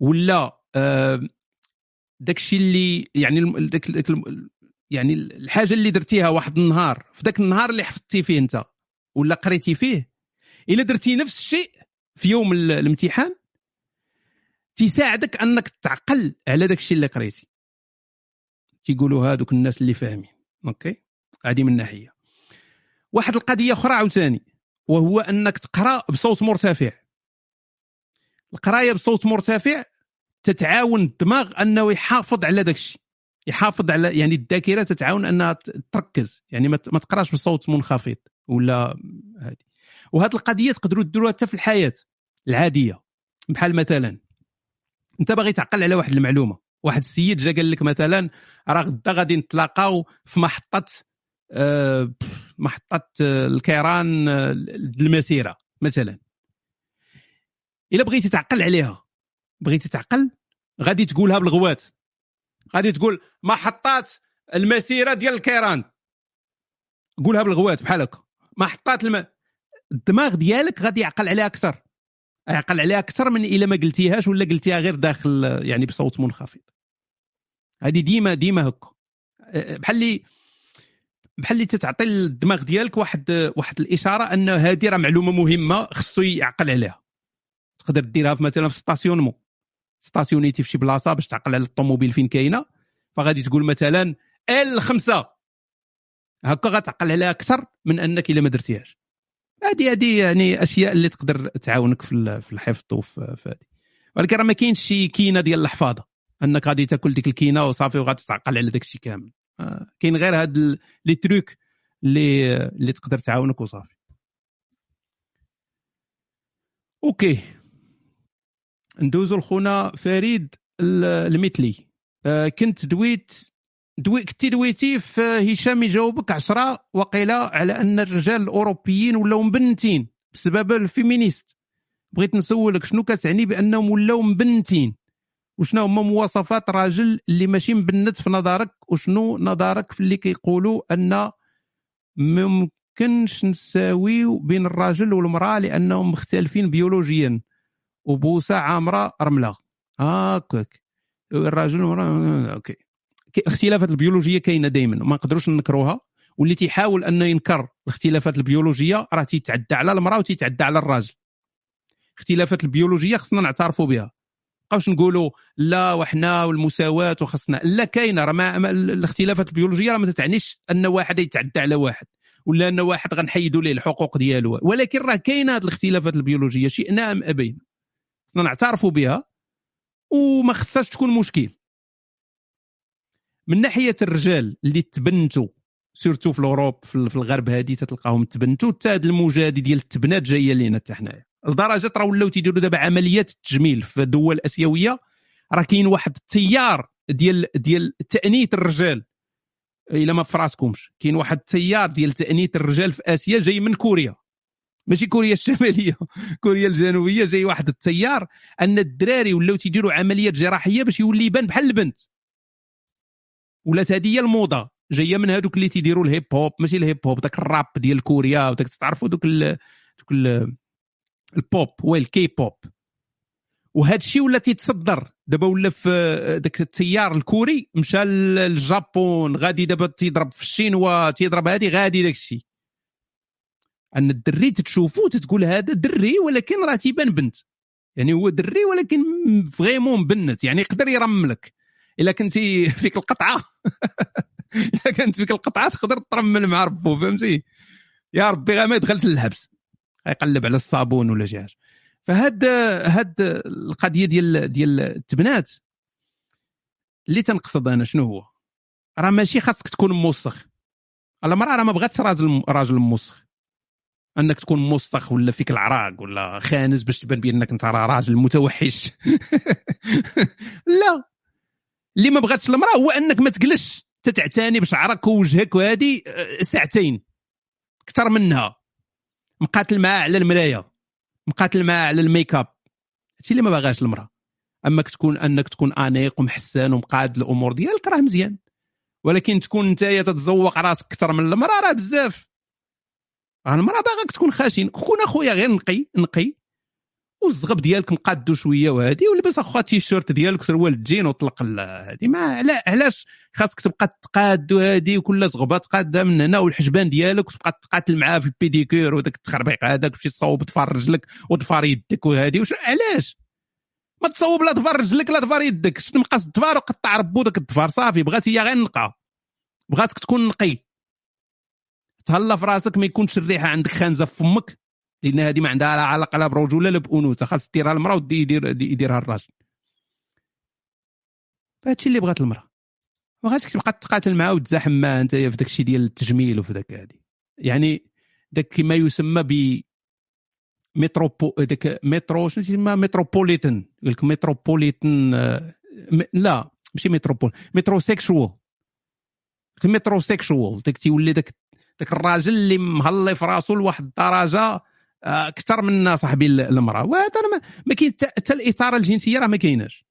ولا آه، داك الشيء اللي يعني داك داك يعني الحاجة اللي درتيها واحد النهار في ذاك النهار اللي حفظتي فيه انت ولا قريتي فيه؟ إلا درتي نفس الشيء في يوم ال- الامتحان تيساعدك أنك تعقل على داك الشيء اللي قريتي. تيقولوا هذوك الناس اللي فاهمين أوكي؟ هذه من ناحية. واحد القضية أخرى عاوتاني وهو أنك تقرأ بصوت مرتفع. القراية بصوت مرتفع تتعاون الدماغ أنه يحافظ على داك الشيء يحافظ على يعني الذاكرة تتعاون أنها تركز. يعني ما تقراش بصوت منخفض ولا هذه وهذه القضية تقدروا ديروها حتى في الحياة العادية. بحال مثلا أنت باغي تعقل على واحد المعلومة. واحد السيد جا قال لك مثلا راه غدا غادي نتلاقاو في محطة آه، محطة آه، الكيران آه، المسيرة. مثلا. إلا بغيتي تعقل عليها. بغيتي تعقل غادي تقولها بالغوات. غادي تقول محطات المسيرة ديال الكيران. قولها بالغوات بحال هكا. محطات الم... الدماغ ديالك غادي يعقل عليها أكثر. يعقل عليها أكثر من إلا ما قلتيهاش ولا قلتيها غير داخل يعني بصوت منخفض. هذه ديما ديما هكا. بحال اللي بحال اللي تتعطي الدماغ ديالك واحد واحد الإشارة أن هذه راه معلومة مهمة خصو يعقل عليها. تقدر ديرها في مثلا في stationnement stationné تي في شي بلاصة باش تعقل على الطوموبيل فين كاينة. فغادي تقول مثلا ال خمسة هكا غتعقل عليها أكثر من أنك إلا ما درتيهاش. هذه هذه يعني أشياء اللي تقدر تعاونك في في الحفظ وفي هذه ولكن راه ما كاينش شي كينة ديال الحفاظة. أنك غادي تاكل ديك الكينة وصافي وغادي تعقل على داك الشيء كامل. آه، كاين غير هاد les trucs اللي اللي تقدر تعاونك وصافي. OK. ندوزو لخونا فريد المثلي. آه، كنت دويت دوي كنتي دويتي في هشام يجاوبك عشرة وقيل على أن الرجال الأوروبيين ولاو مبنتين بسبب ال féministes. بغيت نسولك شنو كتعني بأنهم ولاو مبنتين؟ وشنو هما مواصفات راجل اللي ماشي مبنت في نظرك؟ وشنو نظرك في اللي كيقولوا أن ممكنش نساويو بين الراجل والمرأة لأنهم مختلفين بيولوجيا؟ وبوسة عامرة رمله هاكاك. الراجل أوكي. الاختلافات البيولوجية كاينة دائما وما نقدروش ننكروها. واللي تيحاول أنه ينكر الاختلافات البيولوجية راه تيتعدى على المرأة وتيتعدى على الراجل. الاختلافات البيولوجية خصنا نعترفوا بها. بقاوش نقولوا لا وحنا والمساواة وخصنا. لا كاينة راه ما الاختلافات البيولوجية راه ما تعنيش أن واحد يتعدى على واحد ولا أن واحد غنحيدوا ليه الحقوق ديالو. ولكن راه كاينة هذه الاختلافات البيولوجية شئنا أم أبينا. نعترفوا بها وما خصهاش تكون مشكل. من ناحية الرجال اللي تبنتوا سورتو في الأوروب في الغرب هذه تلقاهم تبنتوا حتى الموجه هذه ديال التبنات جاية لينا حتى حنايا. لدرجة راه ولاو تيديروا دابا عمليات التجميل في الدول الأسيوية راه كاين واحد التيار ديال ديال تانيث الرجال. إلا ما فراسكمش كاين واحد التيار ديال تانيث الرجال في آسيا جاي من كوريا. ماشي كوريا الشمالية. [laughs] كوريا الجنوبية جاي واحد التيار أن الدراري ولاو تيديروا عمليات جراحية باش يولي يبان بحال البنت. ولات هذه هي الموضة. جاية من هذوك اللي تيديروا ال hip-hop. ماشي الهيب هوب داك الراب ديال كوريا وداك تعرفوا دوك دوك البوب. هو الكي بوب وهذا الشيء ولا تيتصدر. دابا ولا في ذاك التيار الكوري مشى لل Japon غادي دابا تيضرب في ال Chine تيضرب هذه غادي داك الشيء أن الدري تتشوفو تتقول هذا دري ولكن راه تيبان بنت. يعني هو دري ولكن vraiment بنت يعني يقدر يرملك. إلا كنتي [laughs] فيك القطعة. [laughs] إلا كانت فيك القطعة تقدر ترمل مع ربو فهمتي؟ يا ربي غير ما دخلت للحبس يقلب على الصابون ولا شي حاجة. فهاد هاد القضية ديال ديال التبنات اللي تنقصد أنا شنو هو؟ راه ماشي خاصك تكون موسخ. المراه راه ما بغاتش راجل راجل موسخ. أنك تكون موسخ ولا فيك العراق ولا خانز باش تبان بأنك أنت راه راجل متوحش. [laughs] لا. اللي ما بغاتش المرأة هو أنك ما تجلسش تتعتني بشعرك ووجهك وهذه آه، ساعتين. أكثر منها. مقاتل معاه على المرايه مقاتل معاه على الميك أب. هادشي اللي ما باغاش المرأة. أما تكون أنك تكون أنيق ومحسن ومقاد الأمور ديالك راه مزيان. ولكن تكون أنت تتزوق راسك أكثر من المرأة راه بزاف. المراه باغاك تكون خاشن كون اخويا غير نقي نقي. والزغب ديالك مقادو شوية وهادي ولبس اخويا تيشيرت ديالك سروال الجين وطلق هادي. ما علاش؟ خاصك تبقى تقاد هادي وكل زغبة تقاد من هنا والحجبان ديالك وتبقى تقاتل معاه في البيديكير وداك التخربيق هذاك وشي تصوب ضفار رجلك وضفار يدك وهادي. وش علاش؟ ما تصوب لا ضفار رجلك لا ضفار يدك. شد مقاس الضفار وقطع ربو داك الضفار صافي بغات هي غير نقى. بغاتك تكون نقي. تهلا في راسك ما يكونش الريحة عندك خانزة في فمك. لأن هذه ما عندها لا علاقة لا برجوله لا بأنوثة. خاص ديرها المرأة ويدير يديرها الراجل. فهادشي اللي بغات المرأة. ما غاديش تبقى تقاتل معاه وتزاحم معاه أنت في داك الشيء ديال التجميل وفي داك هادي. يعني داك ما يسمى ب metropo داك مترو شنو تسمى؟ metropolitan. يقول لك metropolitan آه، لا ماشي metropol metrosexual. metrosexual. داك تيولي داك داك الراجل اللي مهلي في راسو لواحد الدرجة آه، أكثر من صاحبي المرأة. وهذا ما, كاين حتى الاثاره الجنسية راه ما كايناش.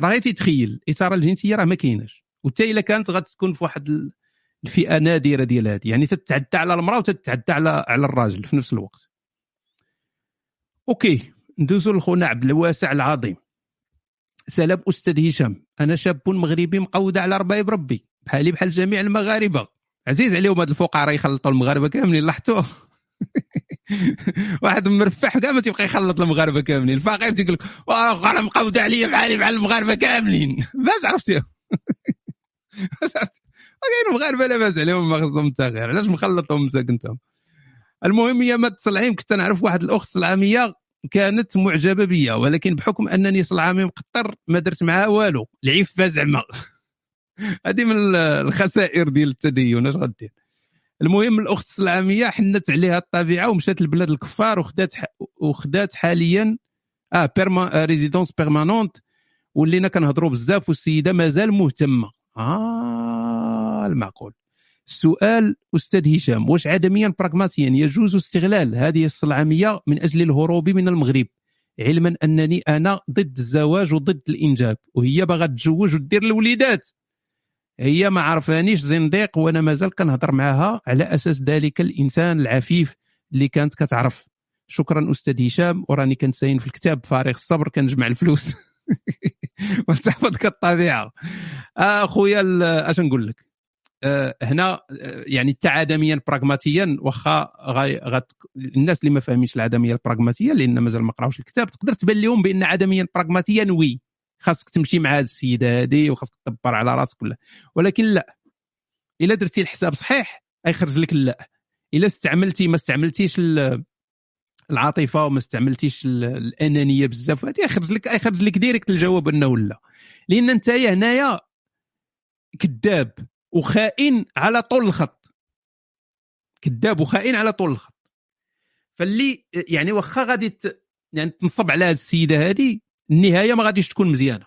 راه غير تيتخيل الاثاره الجنسية راه ما كايناش. وحتى إلا كانت غتكون في واحد الفئة نادرة ديال هذه يعني تتعدى على المرأة وتتعدى على على الراجل في نفس الوقت. OK ندوزو لخونا عبد الواسع العظيم. سلام أستاذ هشام. أنا شاب مغربي مقود على ربي. بحالي بحال جميع المغاربة. عزيز عليهم هاد الفقراء يخلطوا المغاربة كاملين لاحظتوه؟ [laughs] واحد مرفح كاع ما تيبقى يخلط المغاربة كاملين. الفقير تيقول لك أنا مقود عليا بحالي بحال المغاربة كاملين. [laughs] باش [laughs] باش عرفتي كاين مغاربة لاباس عليهم ما خصهم غير. علاش مخلطهم انت كنتهم المهم هي ما تصلعيم كنت نعرف واحد الأخت صلعامية كانت معجبة بيا ولكن بحكم أنني صلعامي مقطر ما درت معها والو. العفة زعما. هذه من الخسائر ديال التدين اش غدير؟ المهم الأخت الصلعاميه حنت عليها الطبيعة ومشات لبلاد الكفار وخدات. وخدات حاليا آه perma résidence permanente ولينا كنهضروا بزاف والسيدة مازال مهتمة. آه المعقول. السؤال أستاذ هشام واش عدميا براغماتيا يجوز استغلال هذه الصلعاميه من أجل الهروب من المغرب؟ علما أنني أنا ضد الزواج وضد الإنجاب وهي باغا تتزوج ودير الوليدات. هي ما عرفانيش زنديق وأنا مازال كنهضر معها على أساس ذلك الإنسان العفيف اللي كانت كتعرف. شكرا أستاذ هشام وراني كنساين في الكتاب فارغ الصبر كنجمع الفلوس. [laughs] وتحفظك الطبيعه أخويا أش نقول لك؟ آه، هنا آه، يعني عدميا براغماتيا واخا غت... الناس اللي ما فاهمينش العدمية البراغماتيه لأن مازال ما قراوش الكتاب تقدر تبان لهم بأن عدميا براغماتيا oui. خاصك تمشي مع هذه السيده هذه وخاصك تدبر على راسك كلها ولكن لا. إلا درتي الحساب صحيح غيخرج لك لا. إلا استعملتي ما استعملتيش العاطفة وما استعملتيش الأنانية بزاف هذه يخرج لك يخرج لك direct الجواب أنه لا. لأن أنت هنايا كذاب وخائن على طول الخط. كذاب وخائن على طول الخط. فاللي يعني واخا غادي يعني تنصب على هذه السيدة هذه النهاية ما غاديش تكون مزيانة.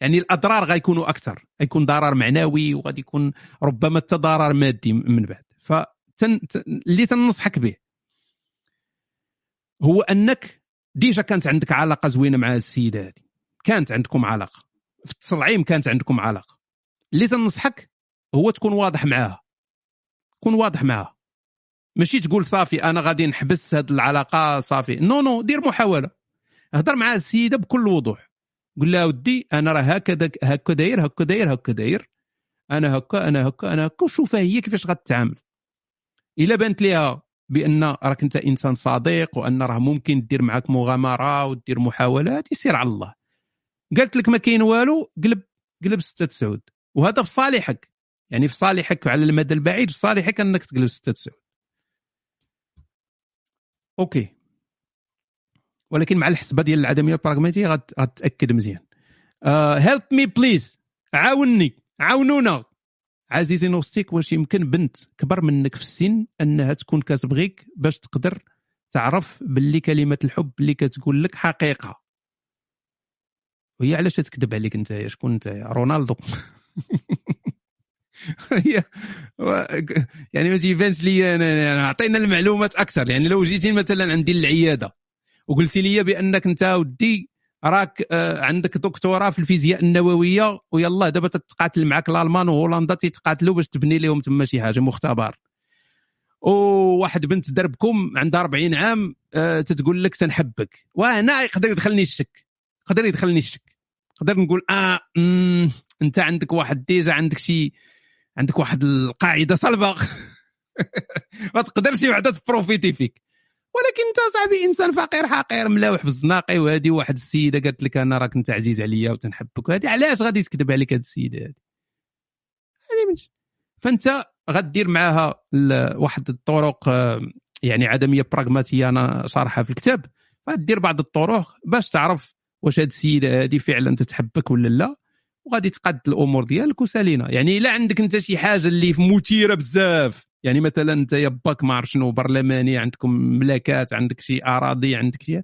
يعني الأضرار غيكونوا أكثر. غيكون ضرر معنوي وغادي يكون ربما حتى ضرر مادي من بعد. ف اللي تنصحك به هو أنك déjà كانت عندك علاقة زوينة مع السيدة هذه. كانت عندكم علاقة. في التصلعيم كانت عندكم علاقة. اللي تنصحك هو تكون واضح معاها. كون واضح معاها. ماشي تقول صافي أنا غادي نحبس هذه العلاقة صافي. non non دير محاولة. هضر مع السيدة بكل وضوح. قول لها ودي أنا راه هكذا هكا داير هكا داير هكا داير. أنا هكا أنا هكا أنا هكا وشوفها هي كيفاش غتتعامل. إلا بانت ليها بأن راك أنت إنسان صديق وأن راه ممكن دير معك مغامرة ودير محاولات يسير على الله. قالت لك ما كاين والو قلب قلب ستة سعود. وهذا في صالحك. يعني في صالحك على المدى البعيد في صالحك أنك تقلب ستة سعود. okay. ولكن مع الحسبة ديال العدمية البراغماتيه غتأكد مزيان. help me please عاوني عاونونا. عزيزي نوستيك واش يمكن بنت كبر منك في السن أنها تكون كتبغيك باش تقدر تعرف باللي كلمة الحب اللي كتقول لك حقيقة. وهي علاش تكذب عليك انت شكون انت رونالدو. [laughs] يعني ما تيبانش لي انا أعطينا المعلومات أكثر. يعني لو جيتي مثلا عندي العيادة وقلتي لي بأنك أنت ودي راك آه، عندك دكتوراه في الفيزياء النووية ويلا دابا تتقاتل معك الألمان وهولندا تيتقاتلوا باش تبني لهم تما شي حاجة مختبر. وواحد بنت دربكم عندها 40 عام أه تتقول لك تنحبك. وهنا يقدر يدخلني الشك يقدر يدخلني الشك. نقدر نقول آه أنت عندك واحد ديجا عندك شي عندك واحد القاعدة صلبة. [laughs] ما تقدرش وحدة تبروفيتي فيك. ولكن انت صاحبي انسان فقير حقير ملاوح في الزناقي وهذه واحد السيدة قالت لك أنا راك أنت عزيز عليا وتنحبك. وهذه علاش غادي تكذب عليك هذه السيدة هذه فأنت غدير معاها واحد الطرق يعني عدمية براغماتية أنا شارحها في الكتاب. غدير بعض الطرق باش تعرف واش هذه السيدة هذه فعلا تتحبك ولا لا. وغادي تقاد الأمور ديالك وسالينا. يعني الا عندك أنت شي حاجة اللي مثيره بزاف. يعني مثلا أنت باك ما عرف شنو برلماني عندكم ملاكات عندك شي أراضي عندك شي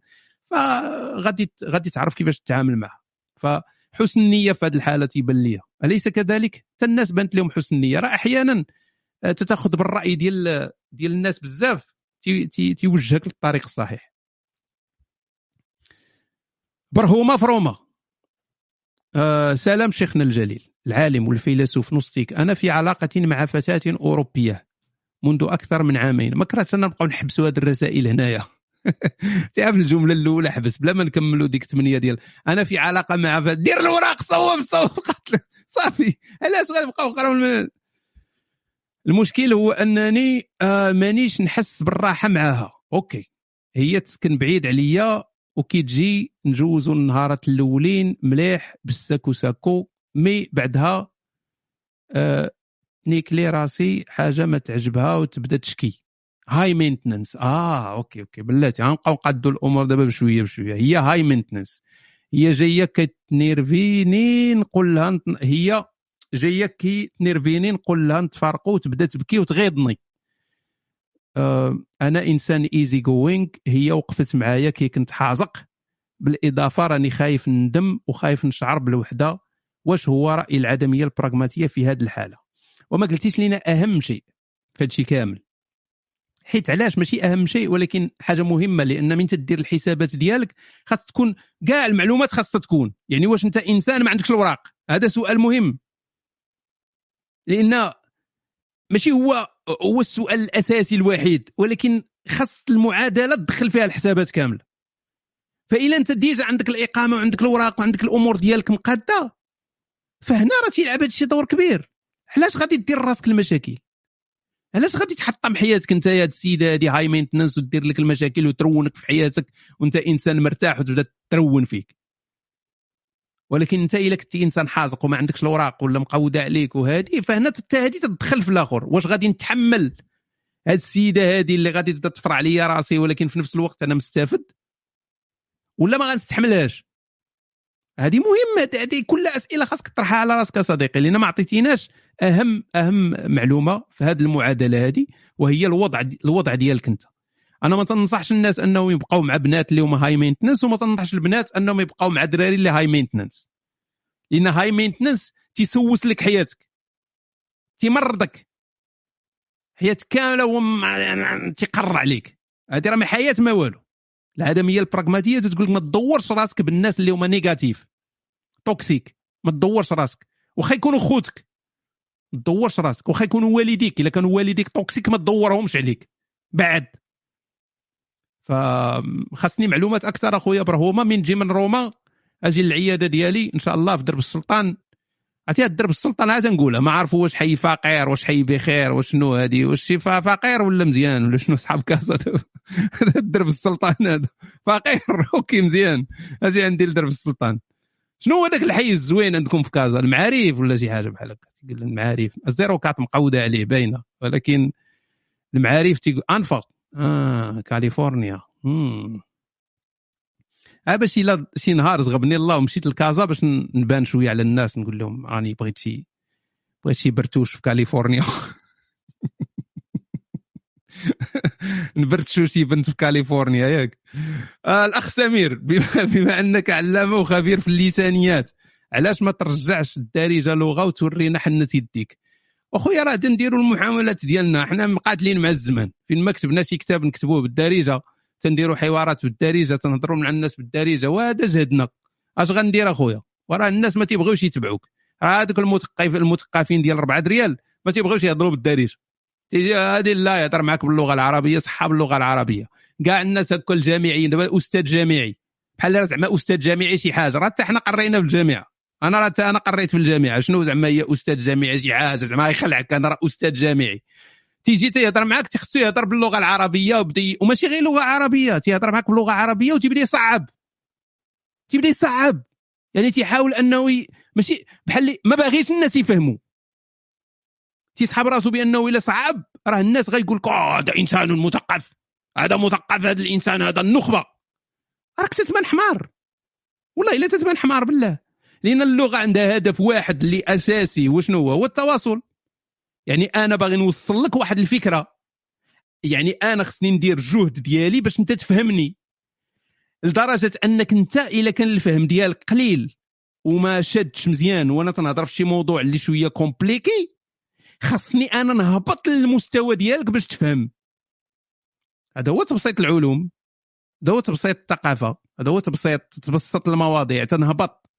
فغادي غادي تعرف كيفاش تتعامل معها. فحسن النية في هذه الحالة تيبان ليا. أليس كذلك؟ حتى الناس بانت لهم حسن النية. راه أحيانا آه، تتأخذ بالرأي ديال ديال الناس بزاف تيوجهك للطريق الصحيح. برهومه فرومه آه سلام شيخنا الجليل العالم والفيلسوف نوستيك. أنا في علاقة مع فتاة أوروبية. منذ أكثر من عامين. ما كرهتش أنا نبقاو نحبسوا هذه الرسائل هنايا. [laughs] تعرف الجملة الأولى حبس بلا ما نكملوا ديك الثمانية ديال أنا في علاقة مع ف- دير الوراق صوب صوب. قتل [laughs] صافي. علاش غنبقاو نقراو الم- المشكل هو أنني آه مانيش نحس بالراحة معاها. okay. هي تسكن بعيد عليا وكي تجي نجوزو النهارات الأولين مليح بالساكو ساكو. mais بعدها آه نيكلي راسي حاجة ما تعجبها وتبدأ تشكي. high maintenance آه okay okay. بلاتي غنبقاو نقادو الأمور دابا بشوية بشوية. هي high maintenance هي جاية كتنيرفيني نقول لها هي جاية كي تنيرفيني نقول لها نتفارقوا وتبدأ تبكي وتغيظني آه أنا إنسان easy going هي وقفت معايا كي كنت حازق. بالإضافة راني خايف ندم وخايف نشعر بالوحدة. واش هو رأي العدمية البراغماتية في هذه الحالة؟ وما قلتيش لنا أهم شيء في هذا الشيء كامل. حيت علاش؟ ماشي أهم شيء ولكن حاجة مهمة لأن من تدير الحسابات ديالك خاص تكون كاع المعلومات خاصها تكون. يعني واش أنت إنسان ما عندكش الوراق؟ هذا سؤال مهم. لأن ماشي هو هو السؤال الأساسي الوحيد ولكن خاص المعادلة تدخل فيها الحسابات كاملة. فإلا أنت ديجا عندك الإقامة وعندك الوراق وعندك الأمور ديالك مقادة فهنا راه تيلعب هذا الشيء دور كبير. علاش غادي دير راسك المشاكل؟ علاش غادي تحطم حياتك انت يا السيدة هادي high maintenance ودير لك المشاكل وترونك في حياتك وانت إنسان مرتاح وتبدا ترون فيك؟ ولكن انت إلا كنتي إنسان حازق وما عندكش الاوراق ولا مقودة عليك وهادي فهنا حتى هادي تدخل في الآخر. واش غادي نتحمل؟ هاد السيدة هادي اللي غادي تبدا تفرع عليا راسي ولكن في نفس الوقت أنا مستفد؟ ولا ما غنستحملهاش؟ هذه مهمه هذه كلها أسئلة خاصك تطرحها على راسك يا صديقي لأن ما عطيتيناش اهم أهم معلومة في هذه المعادلة هذه وهي الوضع الوضع ديالك أنت. أنا ما تنصحش الناس أنهم يبقاو مع بنات اللي هما high maintenance وما تنصحش البنات أنهم يبقاو مع دراري اللي high maintenance لأن high maintenance تيسوس لك حياتك. تيمرضك حياتك كاملة وما تيقرر عليك. هذه راه ما حياة ما والو. العدمية البراغماتيه تقول لك ما تدورش راسك بالناس اللي هما négatif toxique ما تدورش راسك. واخا يكونوا خوتك. ما تدورش راسك واخا يكونوا والديك إلا كانوا والديك toxique ما تدورهمش عليك. بعد. فخاصني معلومات أكثر أخويا برهومه من نجي من روما. أجي للعيادة ديالي إن شاء الله في درب السلطان. عرفتي درب السلطان عاد نقولها ما عارفوا واش حي فقير واش حي بخير واش شنو هادي واش شي فقير ولا مزيان ولا شنو صحاب كاسا [laughs] درب السلطان هذا. فقير [laughs] okay مزيان. أجي عندي لدرب السلطان. شنو هو ذاك الحي الزوين عندكم في كازا؟ المعاريف ولا شي حاجة بحال هكا؟ تقول المعاريف الزيرو كات مقودة عليه باينة. ولكن المعاريف تيقول أنفق. آه كاليفورنيا. مم. ها باش إلا شي نهار زغبني الله ومشيت لكازا باش نبان شوية على الناس نقول لهم راني بغيت شي بغيت شي برتوش في كاليفورنيا. [laughs] [laughs] نبرتشو شي بنت في كاليفورنيا ياك. آه الأخ سمير بما, بما أنك علامة وخبير في اللسانيات علاش ما ترجعش الدارجه لغه وتورينا حنه يديك أخويا راه تنديروا المحاولات ديالنا حنا مقاتلين مع الزمان فين ما كتبنا شي كتاب نكتبوه بالدارجة تنديروا حوارات بالدارجة تنهضروا مع الناس بالدارجة وهذا جهدنا. أش غندير أخويا؟ وراه الناس ما تيبغيوش يتبعوك. راه هذوك المثقف المثقفين ديال 4 ريال ما تيبغيوش يهضروا بالدارجة. تيجي هذه لا يهضر معك باللغة العربية صحه باللغة العربية. كاع الناس هكا الجامعيين دابا أستاذ جامعي. بحال زعما أستاذ جامعي شي حاجة راه حتى حنا قرينا في الجامعة. أنا راه أنا قريت في الجامعة. شنو زعما هي أستاذ جامعي شي حاجة؟ زعما يخلعك أنا راه أستاذ جامعي. تيجي تيهضر معاك تخصو يهضر باللغة العربية وبدا ي- وماشي غير لغة عربية تيهضر معاك باللغة العربيه وتيبدأ يصعب. تيبدأ يصعب. يعني تيحاول أنه ي... ماشي بحال ما باغيش الناس يفهموا. تيسحب راسو بأنه الا صعب راه الناس غيقول لك آه هذا إنسان مثقف. هذا مثقف هذا الإنسان هذا النخبة. راك تتبان حمار. والله إلا تتبان حمار بالله. لأن اللغة عندها هدف واحد اللي أساسي. وشنو هو؟ هو التواصل. يعني أنا باغي نوصل لك واحد الفكرة. يعني أنا خصني ندير الجهد ديالي باش أنت تفهمني. لدرجة أنك أنت إلا كان الفهم ديالك قليل. وما شادش مزيان. وأنا تنهضر في شي موضوع اللي شوية كومبليكي خاصني أنا نهبط للمستوى ديالك باش تفهم. هذا هو تبسيط العلوم. هذا هو تبسيط الثقافة. هذا هو تبسيط تبسط المواضيع. تنهبط.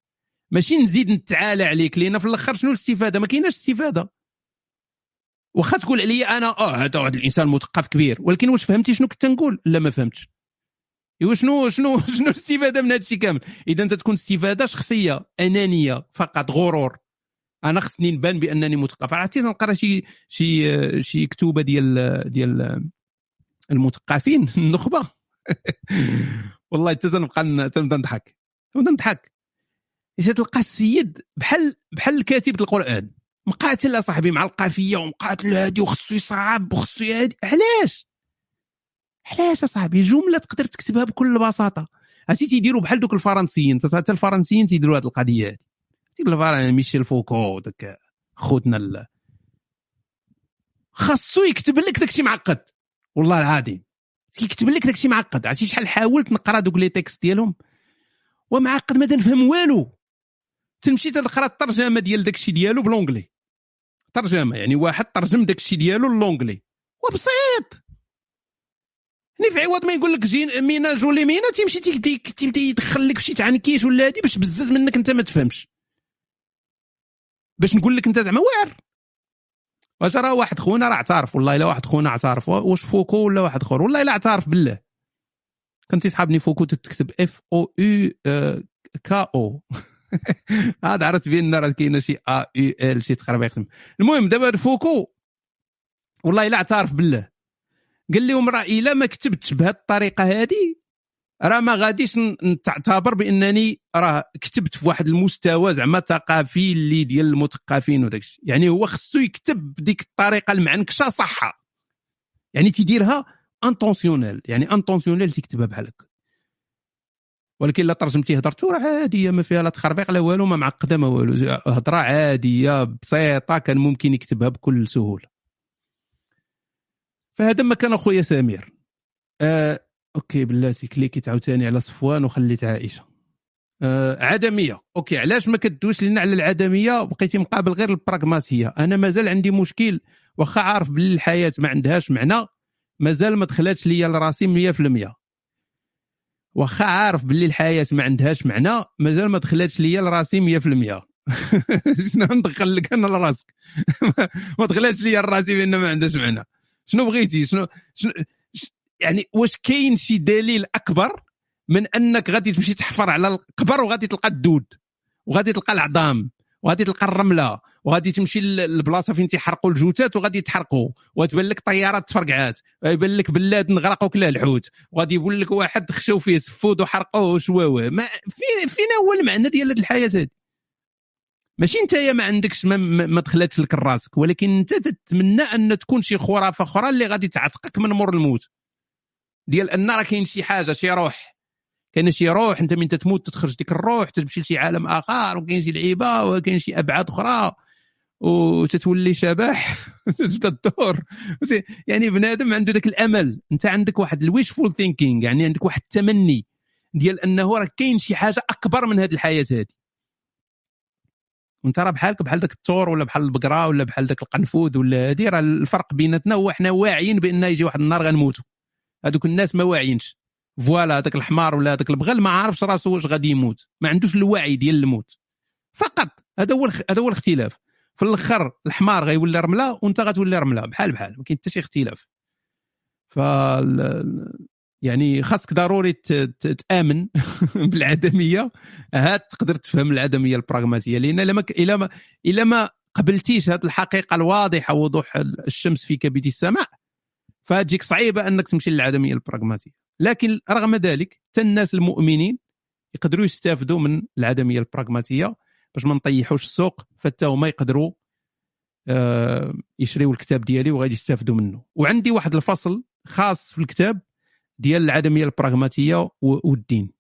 ماشي نزيد نتعالى عليك لأن في الآخر شنو الاستفادة؟ ما كايناش استفادة. واخا تقول عليا أنا آه هذا واحد الإنسان مثقف كبير. ولكن واش فهمتي شنو كنت نقول؟ لا ما فهمتش. إيوا شنو شنو [laughs] شنو الاستفاده من هذا الشيء كامل؟ إذا أنت تكون استفادة شخصية أنانية فقط غرور. أنا خصني نبان بأنني مثقف عرفتي تنقرا شي شي شي كتوبة ديال ديال المثقفين [laughs] النخبة. والله حتى تنبقى تنبدا نضحك. تنبدا نضحك. اش تلقى السيد بحال بحال كاتب القرآن. مقاتل اصاحبي مع القافية ومقاتل هادي وخصو يصعب وخصو هادي علاش؟ علاش اصاحبي جملة تقدر تكتبها بكل بساطة. عرفتي تيديروا بحال دوك الفرنسيين. حتى الفرنسيين تيديروا هذه القضية هذه type الفرن ميشيل فوكو داك خوتنا. خاصو يكتب لك داكشي معقد. والله العظيم. كيكتب لك داكشي معقد. عرفتي شحال حاولت نقرا دوك les textes ديالهم؟ ومعقد ما تنفهم والو. تمشي تنقرا الترجمة ديال داكشي ديالو ب l'anglais ترجمة يعني واحد ترجم داكشي ديالو ل l'anglais وبسيط. يعني في عوض ما يقول لك جين مينا جولي مينا تيمشي تي- تي- تي- تيدخل لك فشي تعنكيش ولا هادي باش بزز منك انت ما تفهمش. باش نقول لك انت زعما واعر. واش راه واحد خونا راه اعترف والله إلا واحد خونا اعترف. واش فوكو ولا واحد اخر؟ والله إلا اعترف بالله. كان تيصحابني فوكو تكتب F O U K O هذا عرفت بان راه كاينة شي A U L شي يخدم. المهم دابا فوكو والله إلا اعترف بالله. قال لهم راه إلا ما كتبتش بهذه الطريقة هذه راه ما غاديش تعتبر بأنني راه كتبت في واحد المستوى زعما ثقافي اللي ديال المثقفين وداك يعني هو خصو يكتب بديك الطريقة المعنكشة صح يعني تيديرها intentionnel يعني intentionnel تيكتبها بحال هكا. ولكن إلا ترجمتي هضرتو راه عادية ما فيها لا تخربيق لا والو ما معقدة ما والو. هضره عادية بسيطة كان ممكن يكتبها بكل سهولة. فهذا ما كان أخويا سمير. آه OK بلاتي cliquit عاوتاني على صفوان وخليت عائشة. آه عدمية. OK علاش ما كدويش لنا على العدمية؟ بقيتي مقابل غير البراغماتيه أنا مازال عندي مشكل واخا عارف باللي الحياة ما عندهاش معنى مازال ما دخلاتش ليا لراسي 100% واخا عارف باللي الحياة ما عندهاش معنى مازال ما دخلاتش ليا لراسي 100% [laughs] شنو ندخل لك أنا لراسك؟ [laughs] ما دخلاتش ليا لراسي بأن ما عندهاش معنى. شنو بغيتي؟ شنو, شنو يعني واش كاين شي دليل أكبر من أنك غادي تمشي تحفر على القبر وغادي تلقى الدود؟ وغادي تلقى العظام وغادي تلقى الرملة وغادي تمشي للبلاصه فين تيحرقوا الجثث وغادي يتحرقوا. وتبان لك طيارات تفرقعات. يبان لك بلاد نغرقوا كلها الحوت. وغادي يقول لك واحد خشوا فيه سفود وحرقوه وشواوه. ما فين فين هو المعنى ديال هذه الحياة هذه ماشي انت يا ما عندكش ما, ما ما دخلتش لك راسك. ولكن انت تتمنى أن تكون شي خرافة أخرى اللي غادي تعتقك من مور الموت. ديال أن راه كاين شي حاجة شي روح. كاين شي روح أنت من تتموت تخرج ديك الروح تمشي لشي عالم آخر وكاين شي لعيبة وكاين شي أبعاد أخرى وتتولي شبح [laughs] تبدا الدور يعني بنادم عنده ذاك الأمل. أنت عندك واحد ال wishful thinking يعني عندك واحد التمني ديال أنه راه كاين شي حاجة أكبر من هذه الحياة هذه وأنت راه بحالك بحال داك الثور ولا بحال البقرة ولا بحال داك القنفذ ولا هادي راه الفرق بيناتنا هو حنا واعيين بان يجي واحد النهار غنموتوا هذوك الناس ما واعيينش. فوالا هذاك الحمار ولا هذاك البغل ما عارفش راسو واش غادي يموت. ما عندوش الوعي ديال الموت. فقط هذا هو هذا هو الاختلاف. في الأخر الحمار غيولي رملة وأنت غتولي رملة بحال بحال ما كاين حتى شي اختلاف. ف يعني خاصك ضروري تأمن [laughs] بالعدمية. هاد تقدر تفهم العدمية البراغماتية. لأن إلا ما إلا ما إلا ما قبلتيش هذه الحقيقة الواضحة وضوح الشمس في كبد السماء فتجيك صعيبة أنك تمشي للعدميه البراغماتية. لكن رغم ذلك حتى الناس المؤمنين يقدروا يستافدوا من العدميه البراغماتية باش ما نطيحوش السوق فتا هما يقدروا آه، يشريوا الكتاب ديالي وغادي يستافدوا منه. وعندي واحد الفصل خاص في الكتاب ديال العدميه البراغماتية والدين.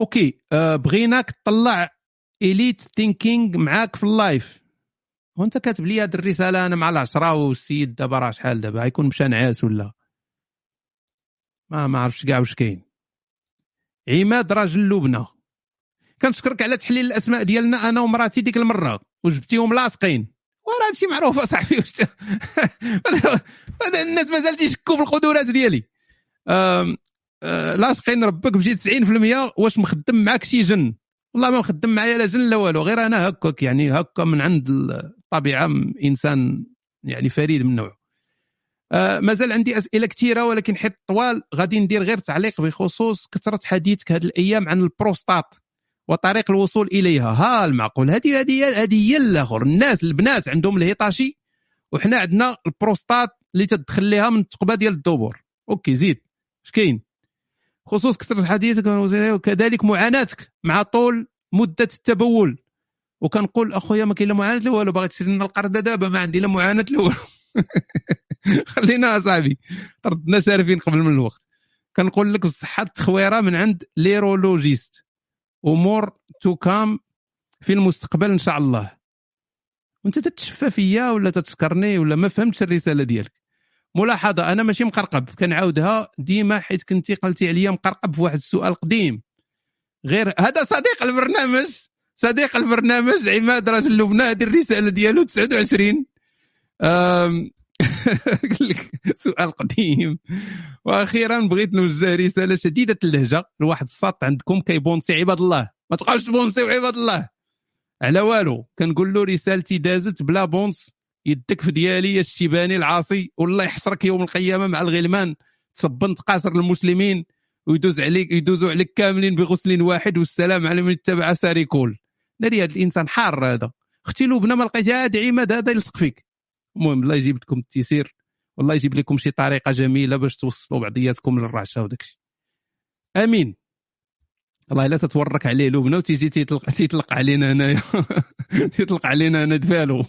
OK آه، بغيناك تطلع elite thinking معاك في ال live وانت كاتب لي هذه الرسالة أنا مع العشرة والسيد دابا راه شحال دابا؟ غيكون مشى نعاس ولا؟ ما ما عرفتش كاع واش كاين. عماد راجل لبنى. كنشكرك على تحليل الأسماء ديالنا أنا ومراتي ديك المرة. وجبتيهم لاصقين. وراه هادشي معروف أصاحبي. واش [laughs] الناس مازال تيشكوا في القدرات ديالي. آه، لاصقين ربك بشي 90% واش مخدم معاك شي جن؟ والله ما مخدم معايا لا جن لا والو. غير أنا هكاك يعني هكا من عند الطبيعه م- إنسان يعني فريد من نوعه. آه مازال عندي أسئلة كثيرة ولكن حيت طوال غادي ندير غير تعليق بخصوص كثرة حديثك هذه الأيام عن البروستات وطريق الوصول إليها. ها المعقول. هذه هذه هذه هي الآخر. الناس البنات عندهم الهيطاشي وحنا عندنا la prostate اللي تدخل ليها من الثقبه ديال الدبور. OK زيد. إش كاين؟ خصوص كثرة حديثك وكذلك معاناتك مع طول مدة التبول. وكنقول أخويا ما كاين لا معاناة لا والو باغي تشري لنا القرده دابا ما عندي لا معاناة لا والو. [laughs] خلينا أصاحبي طردنا شارفين قبل من الوقت. كنقول لك بصحة التخويره من عند l'urologiste. more to come في المستقبل إن شاء الله. وأنت تتشفى فيا ولا تتشكرني ولا ما فهمتش الرسالة ديالك. ملاحظة أنا ماشي مقرقب. كنعاودها ديما حيت كنتي قلتي عليا مقرقب في واحد السؤال قديم. غير هذا صديق البرنامج. صديق البرنامج عماد راجل لبنان هذه الرسالة ديالو 29 أم... [laughs] قال لك سؤال قديم. وأخيرا بغيت نوجه رسالة شديدة اللهجة. لواحد الساط عندكم كيبونسي عباد الله. ما تبقاوش تبونسيو عباد الله. على والو كنقول له رسالتي دازت بلا بونس. يدك في ديالي يا الشيباني العاصي. والله يحشرك يوم القيامة مع الغلمان. تصبنت قاصر المسلمين. ويدوز عليك يدوزوا عليك كاملين بغسل واحد. والسلام على من اتبع ساريكول ناري هذا الإنسان حار هذا. أختي لبنى ما لقيتها عماد هذا يلصق فيك. المهم الله يجيب لكم التيسير. والله يجيب لكم شي طريقة جميلة باش توصلوا بعضياتكم للرعشة وداك الشيء. آمين. الله إلا تتورك عليه لبنى وتيجي تيطلق تيطلق علينا هنايا. [laughs] تيطلق علينا أنا دفالو. [laughs]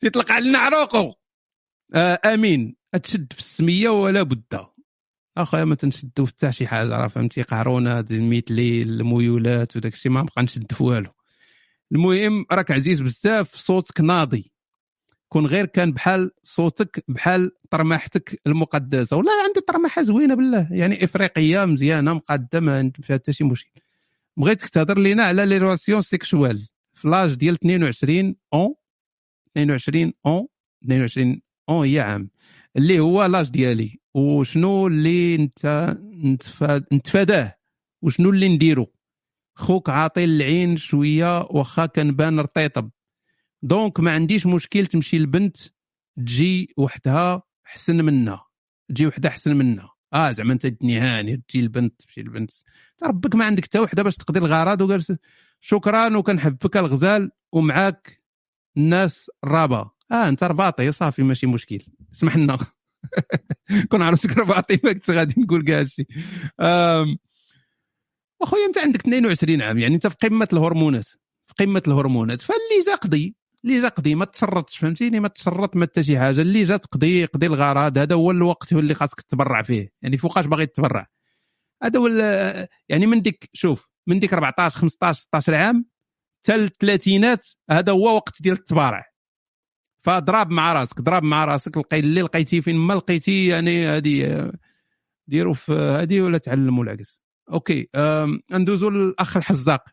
تيطلق علينا عروقه آه آمين. تشد في السمية ولا بد. أخويا ما تنشدو في حتى شي حاجة راه فهمتي؟ قهرونا الميتلي الميولات وداك الشيء ما نبقى نشد في والو. المهم راك عزيز بزاف صوتك ناضي. كون غير كان بحال صوتك بحال طرماحتك المقدسة. والله عندي طرماحة زوينة بالله يعني إفريقية مزيانة مقاده ما فيها حتى شي مشكل. بغيتك تهضر لينا على les relations sexuelles في l'âge ديال 22 ans 22 ans 22 ans هي عام. اللي هو l'âge ديالي وشنو اللي انت نتفاداه وشنو اللي نديرو. خوك عاطي العين شوية واخا كنبان رطيطب. دونك ما عنديش مشكل تمشي لبنت تجي وحدها احسن منها تجي وحده احسن منها آه زعما انت هاني تجي البنت تمشي البنت ربك ما عندك حتى وحدة باش تقضي الغرض وقال شكرا وكنحبك الغزال ومعاك الناس الرابه آه أنت رباطي صافي ماشي مشكل. اسمح لنا. [laughs] كون عرفتك رباطي ما كنتش غادي نقول كاع الشيء اخويا أنت عندك 22 عام يعني أنت في قمة الهرمونات في قمة الهرمونات فاللي جا قضي اللي جا قضي ما تشرطش فهمتيني؟ ما تشرط ما حتى شي حاجة. اللي جا تقضي قضي الغرض هذا هو الوقت اللي خاصك تبرع فيه. يعني فوقاش باغي تبرع. هذا هو يعني من ديك شوف من ديك 14 15 16 عام حتى الثلاثينات هذا هو وقت ديال التبارع. فضرب مع راسك ضرب مع راسك لقي اللي لقيتي فين ما لقيتي يعني هذه ديروا في هذه ولا تعلموا العكس. OK ندوزو للأخ الحزاق.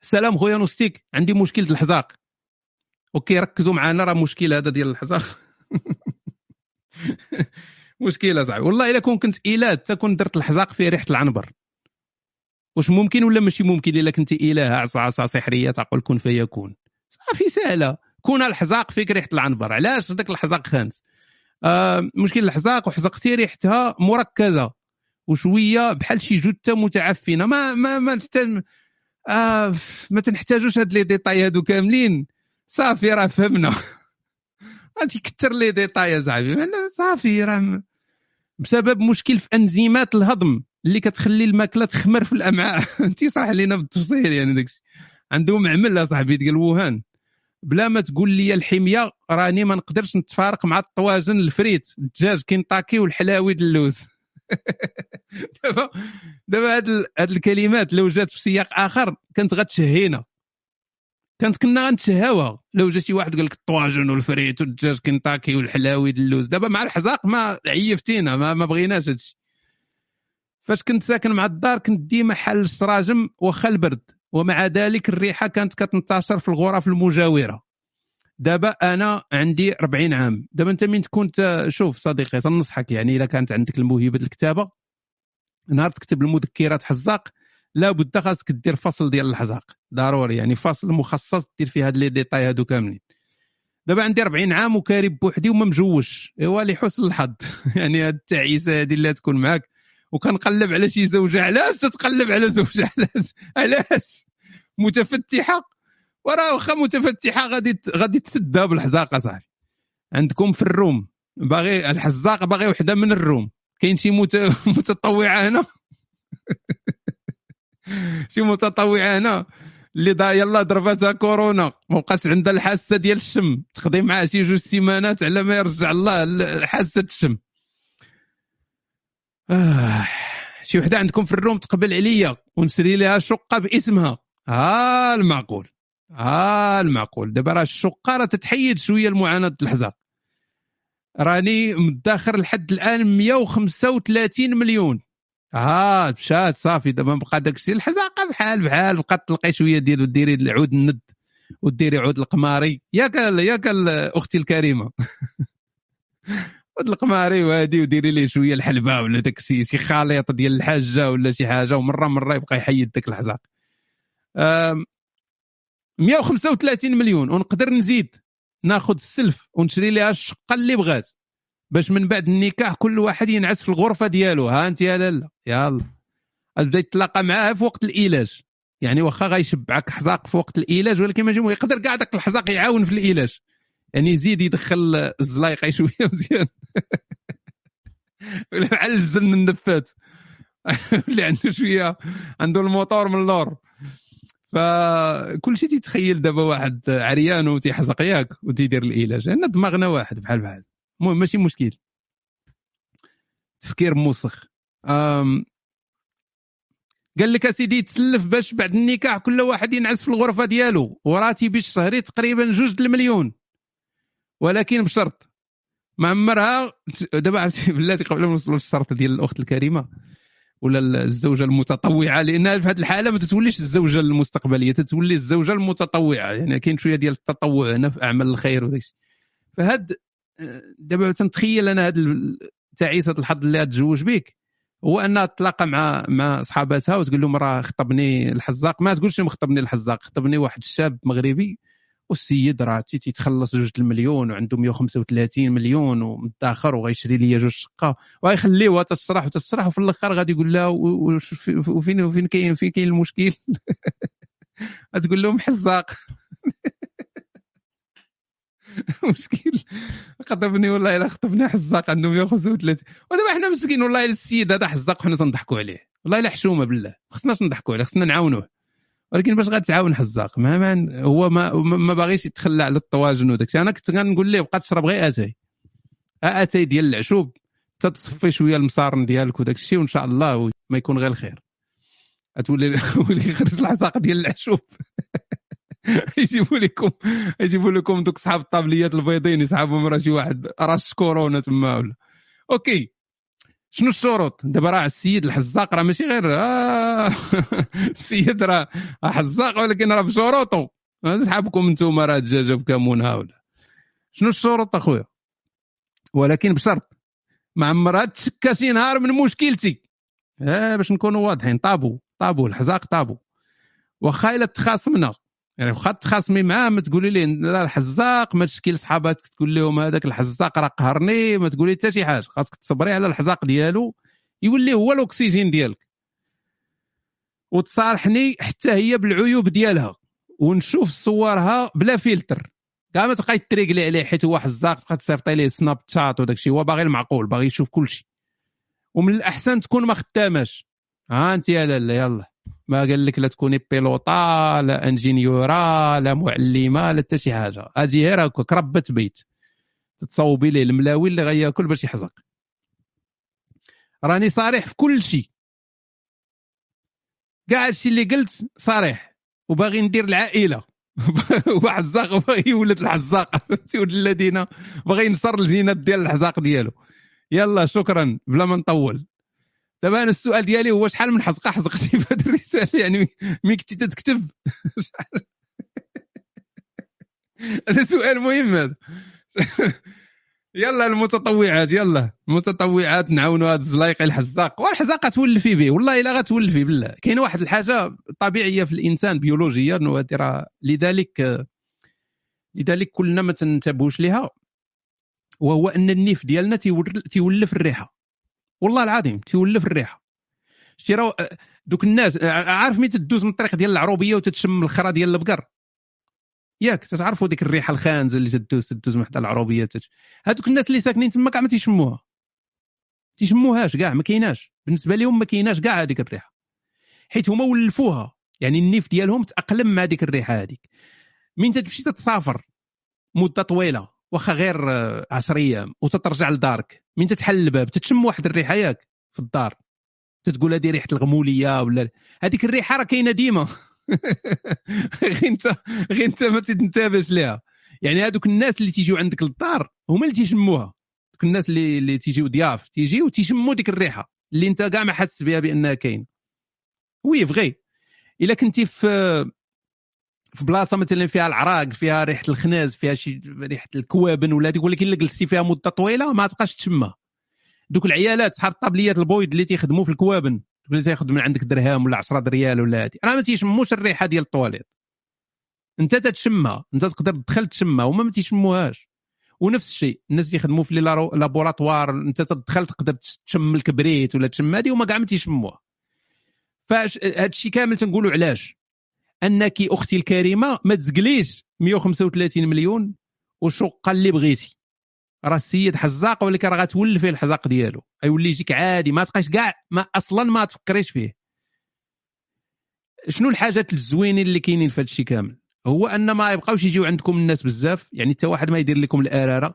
سلام خويا نوستيك عندي مشكل الحزاق. OK ركزوا معنا راه مشكل هذا ديال الحزاق. [laughs] مشكلة صاحبي. والله إلا كون كنت إله حتى كون درت الحزاق فيه ريحة العنبر. واش ممكن ولا ماشي ممكن؟ إلا كنت إله عصا عصا سحرية تقول كن فيكون. صافي سهلة. كون الحزاق فيك ريحة العنبر. علاش؟ داك الحزاق خانس. آه مشكل الحزاق وحزقتي ريحتها مركزة وشوية بحال شي جثة متعفنة. ما ما ما تتم آه ما تنحتاجوش هاد les détails هادو كاملين. صافي راه فهمنا. [laughs] غادي كثر les détails صاحبي. صافي راه بسبب مشكل في أنزيمات الهضم اللي كتخلي الماكلة تخمر في الأمعاء. [laughs] انت صراح لينا بالتفصيل يعني داكشي. عندهم عمل صاحبي ديال ووهان بلا ما تقول لي الحمية راني ما نقدرش نتفارق مع الطواجن الفريت. الدجاج كينطاكي والحلاوي دلوز [laughs] دابا دابا هاد هاد الكلمات لو جات في سياق آخر كانت غتشهينا. كانت كنا غنتشهاوها. لو جا شي واحد قال لك الطواجن والفريت والدجاج كنتاكي والحلاوي اللوز. دابا مع الحزاق ما عيفتينا ما, ما بغيناش هادشي. فاش كنت ساكن مع الدار كنت ديما حال السراجم واخا البرد. ومع ذلك الريحة كانت كتنتشر في الغرف المجاورة. دابا أنا عندي 40 عام. دابا أنت من تكون شوف صديقي تنصحك يعني إذا كانت عندك الموهبة الكتابة. نهار تكتب المذكرات حزاق لابد خاصك دير فصل ديال الحزاق. ضروري يعني فصل مخصص دير فيه هاد les détails هادو كاملين. دابا عندي 40 عام وكارب بوحدي وما مجوش. إيوا لحسن الحظ. [laughs] يعني هاد التعيسة هذه اللي تكون معاك. وكنقلب على شي زوجة علاش تتقلب على زوجة؟ [laughs] علاش؟ علاش؟ متفتحة؟ وراه واخا متفتحة غادي غادي تسدها بالحزاقه صاحبي عندكم في الروم باغي الحزاق باغي وحدة من الروم. كاين شي مت... [laughs] متطوعة هنا؟ [laughs] شي متطوعة هنا؟ اللي دا يلا ضربتها كورونا. ما بقاش عندها الحاسة ديال الشم. تقضي معاه شي جوج سيمانات على ما يرجع الله حاسة الشم. آه. شي وحدة عندكم في الروم تقبل عليا ونسري لها شقة باسمها. ها المعقول. ها المعقول. دابا راه الشقة راه تتحيد شوية المعاناة الحزاق راني مدخر لحد الآن 135 مليون. ها مشات صافي. دابا بقى داك الشيء الحزاقه بحال بحال بقات تلقي شوية ديال ديري العود الند وديري عود القماري. ياك ياك أختي الكريمة. [laughs] عود القماري وهادي وديري ليه شوية الحلبة ولا داك الشيء شي خليط ديال الحاجة ولا شي حاجة ومرة مرة يبقى يحيد داك الحزاق. آم، 135 مليون ونقدر نزيد ناخذ السلف ونشري لها الشقة اللي بغات باش من بعد النكاح كل واحد ينعس في الغرفة ديالو. ها انت يا لاله يلا. تبدا تتلاقى معاه في وقت العلاج يعني واخا غيشبعك حزاق في وقت العلاج ولكن ما يقدر كاع داك الحزاق يعاون في العلاج يعني يزيد يدخل الزلايقة شوية مزيان. ولا بحال الزن النفات [laughs] اللي عنده شوية عنده الموتور من اللور. فكل شيء تيتخيل دابا واحد عريان وتيحزق ياك وتيدير العلاج. لأن دماغنا واحد بحال بحال. المهم ماشي مشكل. تفكير موسخ. أم قال لك أسيدي تسلف باش بعد النكاح كل واحد ينعس في الغرفة ديالو. وراتبي الشهري تقريبا جوج المليون. ولكن بشرط. ما عمرها دابا عرفتي [laughs] بلاتي قبل ما نوصلوا للشرط ديال الأخت الكريمة ولا الزوجة المتطوعة لأنها في هذه الحالة ما تتوليش الزوجة المستقبلية تتولي الزوجة المتطوعة يعني كاين شوية ديال التطوع هنا في أعمال الخير وداك الشيء فهاد دابا تنتخيل أنا هاد تعيسه الحظ اللي تزوج بك هو أنها تلاقى مع مع صحاباتها وتقول لهم راه خطبني الحزاق. ما تقولش لهم خطبني الحزاق خطبني واحد الشاب مغربي والسيد راه تي- تيتخلص جوج المليون وعنده 135 مليون ومداخر وغيشري لي جوج شقة. وغيخليوها تشرح وتشرح وفي الآخر غادي يقول لها وفين وفين كاين فين كاين المشكل؟ [laughs] غتقول لهم حزاق. [laughs] مشكل. خطبني والله إلا خطبني حزاق عنده 135 ودابا حنا مسكين والله السيد هذا حزاق وحنا تنضحكوا عليه. والله إلا حشومة بالله. خصناش نضحكوا عليه خصنا نعاونوه. ولكن باش غتعاون حزاق ما, هو ما ما باغيش يتخلى على الطواجن وداك أنا كنت غنقول ليه بقى تشرب غير آتاي. ها آتاي ديال العشوب. تتصفي شوية المصارن ديالك وداك الشيء وإن شاء الله ما يكون غير الخير. تولي [laughs] ولي يخرج العساق ديال العشوب. [laughs] يجيبوا لكم يجيبوا لكم دوك صحاب الطابليات البيضين يسحبهم راه شي واحد. راش كورونا تما ولا. أوكي. شنو الشروط؟ دابا راه السيد الحزاق راه ماشي غير آه [laughs] السيد راه حزاق ولكن راه بشروطه. سحابكم أنتم راه دجاجه بكمونها ولا. شنو الشروط أخويا؟ ولكن بشرط ما عمرها تشكى شي نهار من مشكلتي. آه باش نكونوا واضحين. طابو طابو الحزاق طابو. واخا إلا تخاصمنا. يعني واخا تخاصمي معاه ما تقولي ليه لا الحزاق ما تشكي لصحاباتك تقول لهم هذاك الحزاق راه قهرني ما تقولي حتى شي حاجة. خاصك تصبري على الحزاق ديالو يولي هو الأكسجين ديالك. وتصارحني حتى هي بالعيوب ديالها. ونشوف صورها بلا فلتر. كاع ما تبقاي تريقلي عليه حيت هو حزاق تبقى تصيفطي ليه سناب شات وداك الشيء هو باغي المعقول باغي يشوف كل شيء ومن الأحسن تكون ما خداماش. ها انت يا لاله يلا. ما قال لك لا تكوني بيلوطا لا انجينيورا لا معلمة لا حتى شي حاجة. أجي غير هكاك ربة بيت. تتصوبي ليه؟ الملاوي اللي غياكل باش يحزق. راني صريح في كل شيء كاع الشيء اللي قلت صريح. وباغي ندير العائلة. [laughs] هو حزاق وباغي يولد الحزاق. [laughs] تولد الذين باغي ينصر الجينات ديال الحزاق ديالو. يلا شكرا بلا ما نطول. دابا أنا السؤال ديالي هو شحال من حزقة حزقتي في هذه الرسالة؟ يعني مي كنتي تكتب [laughs] شحال؟ هذا سؤال مهم هذا. [laughs] يلا المتطوعات يلا. المتطوعات نعاونوا هذا الزلايق الحزاق. والحزاق تولفي به. والله إلا غتولفي بالله. كاين واحد الحاجة طبيعية في الإنسان بيولوجيا وهذه راه لذلك لذلك كلنا ما تنتبهوش ليها. وهو أن النيف ديالنا تيول- تيولف الريحة. والله العظيم تيولف الريحة. شتي راه دوك الناس عارف ملي تدوز من الطريق ديال العروبية وتتشم الخرا ديال البقر؟ ياك تتعرفوا ديك الريحة الخانزة اللي تدوز تدوز من حدا العروبية تت... هذوك الناس اللي ساكنين تما كاع ما تيشموها. تيشموهاش كاع ما كايناش. بالنسبة لهم ما كايناش كاع هذيك الريحة. حيت هما ولفوها. يعني النيف ديالهم تأقلم مع ديك الريحة هذيك من تمشي تتسافر مدة طويلة واخا غير آه، 10 أيام وتترجع لدارك. من تتحل الباب تتشم واحد الريحة ياك في الدار. تتقول هذه ريحة الغمولية ولا هذيك الريحة راه كاينة ديما. [laughs] غير انت غير انت ما تنتبهش ليها. يعني هذوك الناس اللي تيجيو عندك للدار هما اللي تيشموها. دوك الناس اللي اللي تيجيو ضياف تيجيو تيشموا ديك الريحة اللي انت كاع ما حاسس بها بأنها كاين وي فغي إلا كنتي في في بلاصة مثلا فيها العراق فيها ريحة الخناز فيها شي ريحة الكوابن ولا هذيك ولكن إلا جلستي فيها مدة طويلة ما تبقاش تشمها. دوك العيالات صحاب الطابليات البويض اللي تيخدموا في الكوابن اللي تياخذ من عندك درهم ولا 10 ريال ولا هادي راه ما تيشموش الريحة ديال الطواليت أنت تتشمها أنت تقدر تدخل تشمها هما ما تيشموهاش. ونفس الشيء الناس اللي يخدموا في لابوراتوار أنت تدخل تقدر تشم الكبريت ولا تشم هذه وما كاع ما تيشموها. فاش هذا الشيء كامل تنقولوا علاش. أنك أختي الكريمة ما تزقليش 135 مليون وشقة اللي بغيتي. راه السيد حزاق ولكن راه غتولفي الحزاق ديالو. غيولي يجيك عادي ما تبقاش كاع ما أصلا ما تفكريش فيه. شنو الحاجات الزوينين اللي كاينين في هذا الشيء كامل؟ هو أن ما يبقاوش يجيو عندكم الناس بزاف يعني حتى واحد ما يدير لكم الأرارة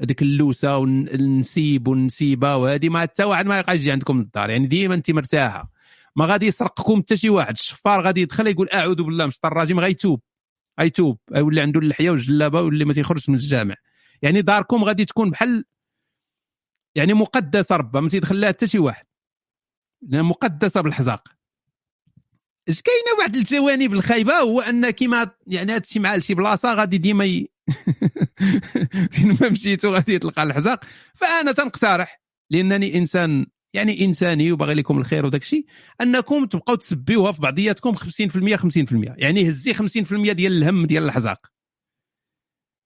هذيك اللوسة والنسيب والنسيبة وهذه ما حتى واحد ما يبقى يجي عندكم للدار يعني ديما انت مرتاحة. ما غادي يسرقكم حتى شي واحد. الشفار غادي يدخل يقول أعوذ بالله من الشيطان الرجيم غيتوب. غيتوب. يولي عنده اللحية والجلابة واللي ما تيخرجش من الجامع. يعني داركم غادي تكون بحال يعني مقدسة ربما ما تيدخل لها حتى شي واحد. لأنها مقدسة بالحزاق. إش كاينة واحد الجوانب الخايبة؟ هو أن كيما يعني هذا الشيء مع شي بلاصة غادي ديما ي... [laughs] فين ما مشيتو غادي تلقى الحزاق. فأنا تنقترح لأنني إنسان يعني إنساني وباغي لكم الخير وداك الشيء أنكم تبقاو تسبيوها في بعضياتكم 50% 50% يعني هزي 50% ديال الهم ديال الحزاق.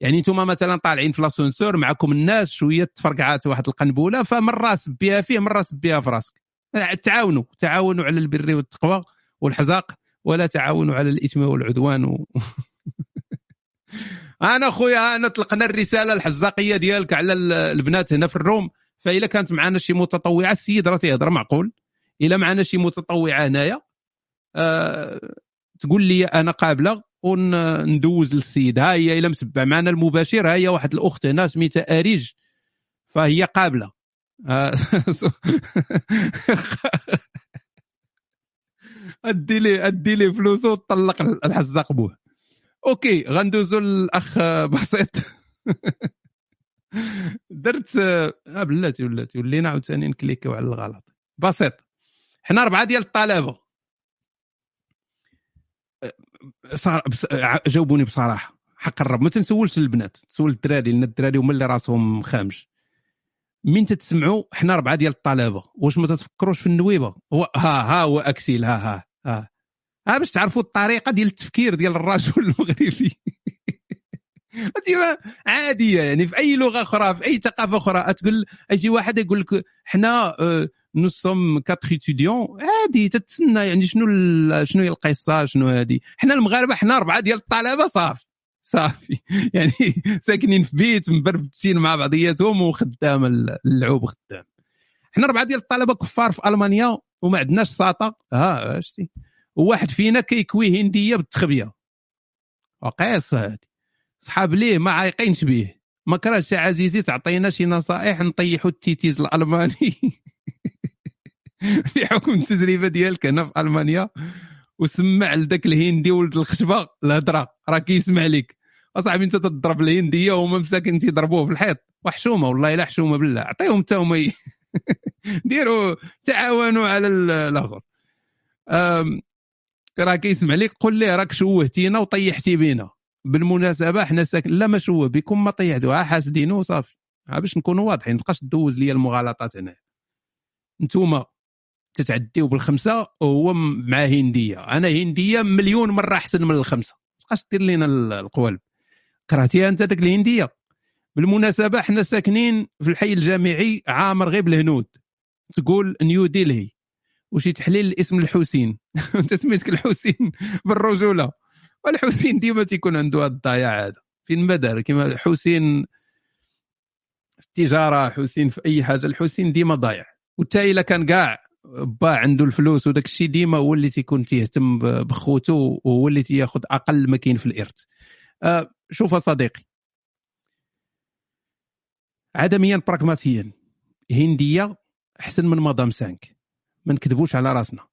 يعني أنتم مثلا طالعين في لاسونسور معكم الناس شوية تفرقعات واحد القنبوله فمرة سبيها فيه مرة سبيها في راسك. تعاونوا تعاونوا على البر والتقوى والحزاق ولا تعاونوا على الإثم والعدوان و... [laughs] أنا خويا أنا طلقنا الرسالة الحزاقية ديالك على ال- البنات هنا في الروم. فإلا كانت معنا شي متطوعة السيد راه تيهضر معقول. إلا معنا شي متطوعة هنايا آه تقول لي أنا قابلة وندوز للسيد. ها هي اللي متبع معنا المباشر ها هي واحد الأخت هنا سميتها أريج فهي قابلة. آه، [laughs] أدي لي أدي لي فلوسه وطلق الحزاق بوه. okay غندوزو للأخ بسيط. [laughs] [laughs] درت آه بلاتي ولاتي ولينا عاوتاني نكليكيو على الغلط. بسيط. حنا اربعه ديال الطلبة. صار بس ع- جاوبوني بصراحة. حق الرب. ما تنسولش البنات. تسول الدراري لأن الدراري هما اللي راسهم خامج من تتسمعوا حنا اربعه ديال الطلبة. واش ما تتفكروش في النويبة؟ هو ها ها هو أكسيل. ها ها ها. ها باش تعرفوا الطريقة ديال التفكير ديال الرجل المغربي. [laughs] عادية يعني في أي لغة أخرى في أي ثقافة أخرى تقول يجي واحد يقول لك حنا nous sommes quatre étudiants عادي تتسنى يعني شنو شنو هي القصة شنو هادي حنا المغاربة حنا أربعة ديال الطلبة صافي صافي. [laughs] يعني ساكنين في بيت مبربتين مع بعضياتهم وخدام اللعوب خدام. حنا أربعة ديال الطلبة كفار في ألمانيا وما عندناش ساطة. ها شتي وواحد فينا كيكوي هندية بالتخبية. وقيس هادي. صحاب ليه ما عايقينش بيه. ما كرهش عزيزي تعطينا شي نصائح نطيحوا التيتيز الألماني. [laughs] في حكم التجربة ديالك هنا في ألمانيا. وسمع لذاك الهندي ولد الخشبة. الهضره راه كيسمع لك أصاحبي أنت تضرب الهندية وهما مساكن تيضربوه في الحيط. وحشومة والله إلا حشومة بالله. عطيهم حتى هما [laughs] ديروا تعاونوا على ال- الأخر. راه كيسمع لك قول ليه راك شوهتينا وطيحتي بينا. بالمناسبة حنا ساكن لا ما شوه بكم ما طيحتوها حاسدينه وصافي باش نكونوا واضحين. ما تبقاش تدوز لي المغالطات هنا. انتوما تتعديو بالخمسة وهو مع هندية. أنا هندية مليون مرة أحسن من الخمسة. ما تبقاش دير ال- القوالب. كرهتيها أنت داك الهندية. بالمناسبة حنا ساكنين في الحي الجامعي عامر غير بالهنود. تقول نيو ديلهي وشي تحليل الاسم الحسين. [laughs] أنت سميتك الحسين بالرجولة. والحسين ديما تيكون عنده هذا الضياع هذا. فين ما دار كيما حسين في التجارة حسين في أي حاجة الحسين ديما ضايع. وتا إلا كان كاع عنده الفلوس وداك الشيء ديما هو اللي تيكون تيهتم بخوته وهو اللي تياخذ أقل ما كاين في الإرث. آه شوف صديقي. عدميا براغماتيا هندية أحسن من مدام سانك. ما نكذبوش على راسنا.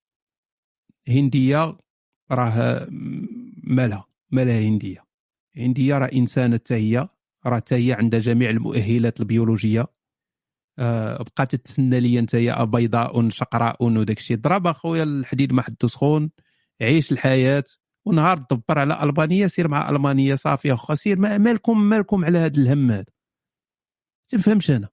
هندية راه مالها مالها هندية. هندية راه إنسانة حتى هي راه حتى هي عندها جميع المؤهلات البيولوجية. أه بقات تتسنى لي انت يا بيضاء شقراء وداك الشيء. ضرب أخويا الحديد ما حدو سخون عيش الحياة ونهار دبر على ألمانيا سير مع ألمانيا صافي اخو سير ما مالكم مالكم على هذا الهم هذا؟ تنفهمش أنا.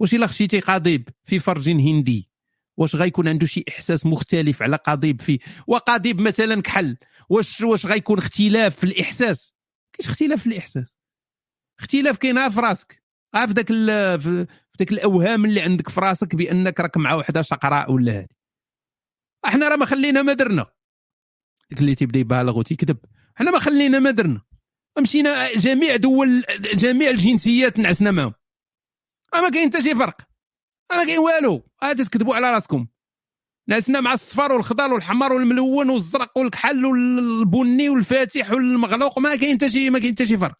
واش إلا خشيتي قضيب في فرج هندي؟ واش غيكون عنده شي إحساس مختلف على قضيب في وقضيب مثلا كحل واش واش غيكون اختلاف في الإحساس؟ كاينش اختلاف في الإحساس. اختلاف كاين في راسك. في ذاك في ذاك الأوهام اللي عندك في راسك بأنك راك مع وحدة شقراء ولا هذه أحنا راه ما خلينا ما درنا. ديك اللي تيبدا يبالغ وتيكذب. أحنا ما خلينا ما درنا. مشينا جميع دول جميع الجنسيات نعسنا معهم ما كاين حتى شي فرق. ما كاين والو هذا تكذبوا على راسكم. نعسنا مع الصفر والخضر والحمر والملون والزرق والكحل والبني والفاتح والمغلوق ما كاين حتى شي ما كاين حتى شي فرق.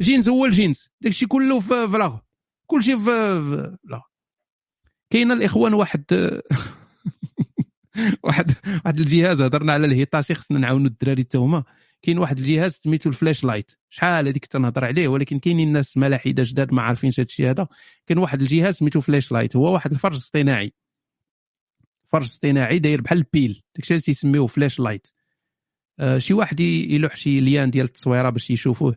جنس هو الجنس داكشي كله في, الآخر كلشي في لا كاين الإخوان واحد [laughs] واحد واحد الجهاز هضرنا على الهيطاشي خصنا نعاونوا الدراري حتى هما. كاين واحد الجهاز سميتو ال Fleshlight. شحال هذيك تنهضر عليه ولكن كاينين الناس ملاحده جداد ما عارفينش هذا الشيء هذا. كاين واحد الجهاز سميتو Fleshlight. هو واحد الفرج اصطناعي. فرج اصطناعي داير بحال ال pile. داكشي اللي تيسميوه Fleshlight. آه شي واحد يلوح شي lien ديال التصويرة باش يشوفوه.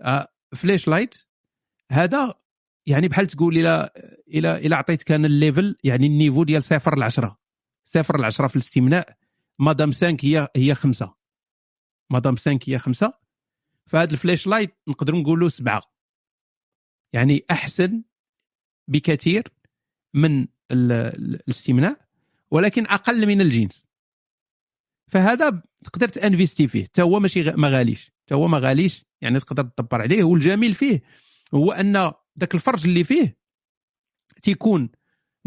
آه Fleshlight هذا يعني بحال تقول إلى إلى إلى عطيتك أنا ال level يعني ال niveau ديال صفر ل 10 صفر ل 10 في الاستمناء. مادام 5 هي هي 5 مادام 5 هي 5 فهاد ال Fleshlight نقدروا نقولوا سبعة. يعني أحسن بكثير من الاستمناء ولكن أقل من الجنس فهذا تقدر ت investir فيه حتى هو ماشي ما غاليش حتى هو ما غاليش يعني تقدر تدبر عليه. والجميل فيه هو أن ذاك الفرج اللي فيه تيكون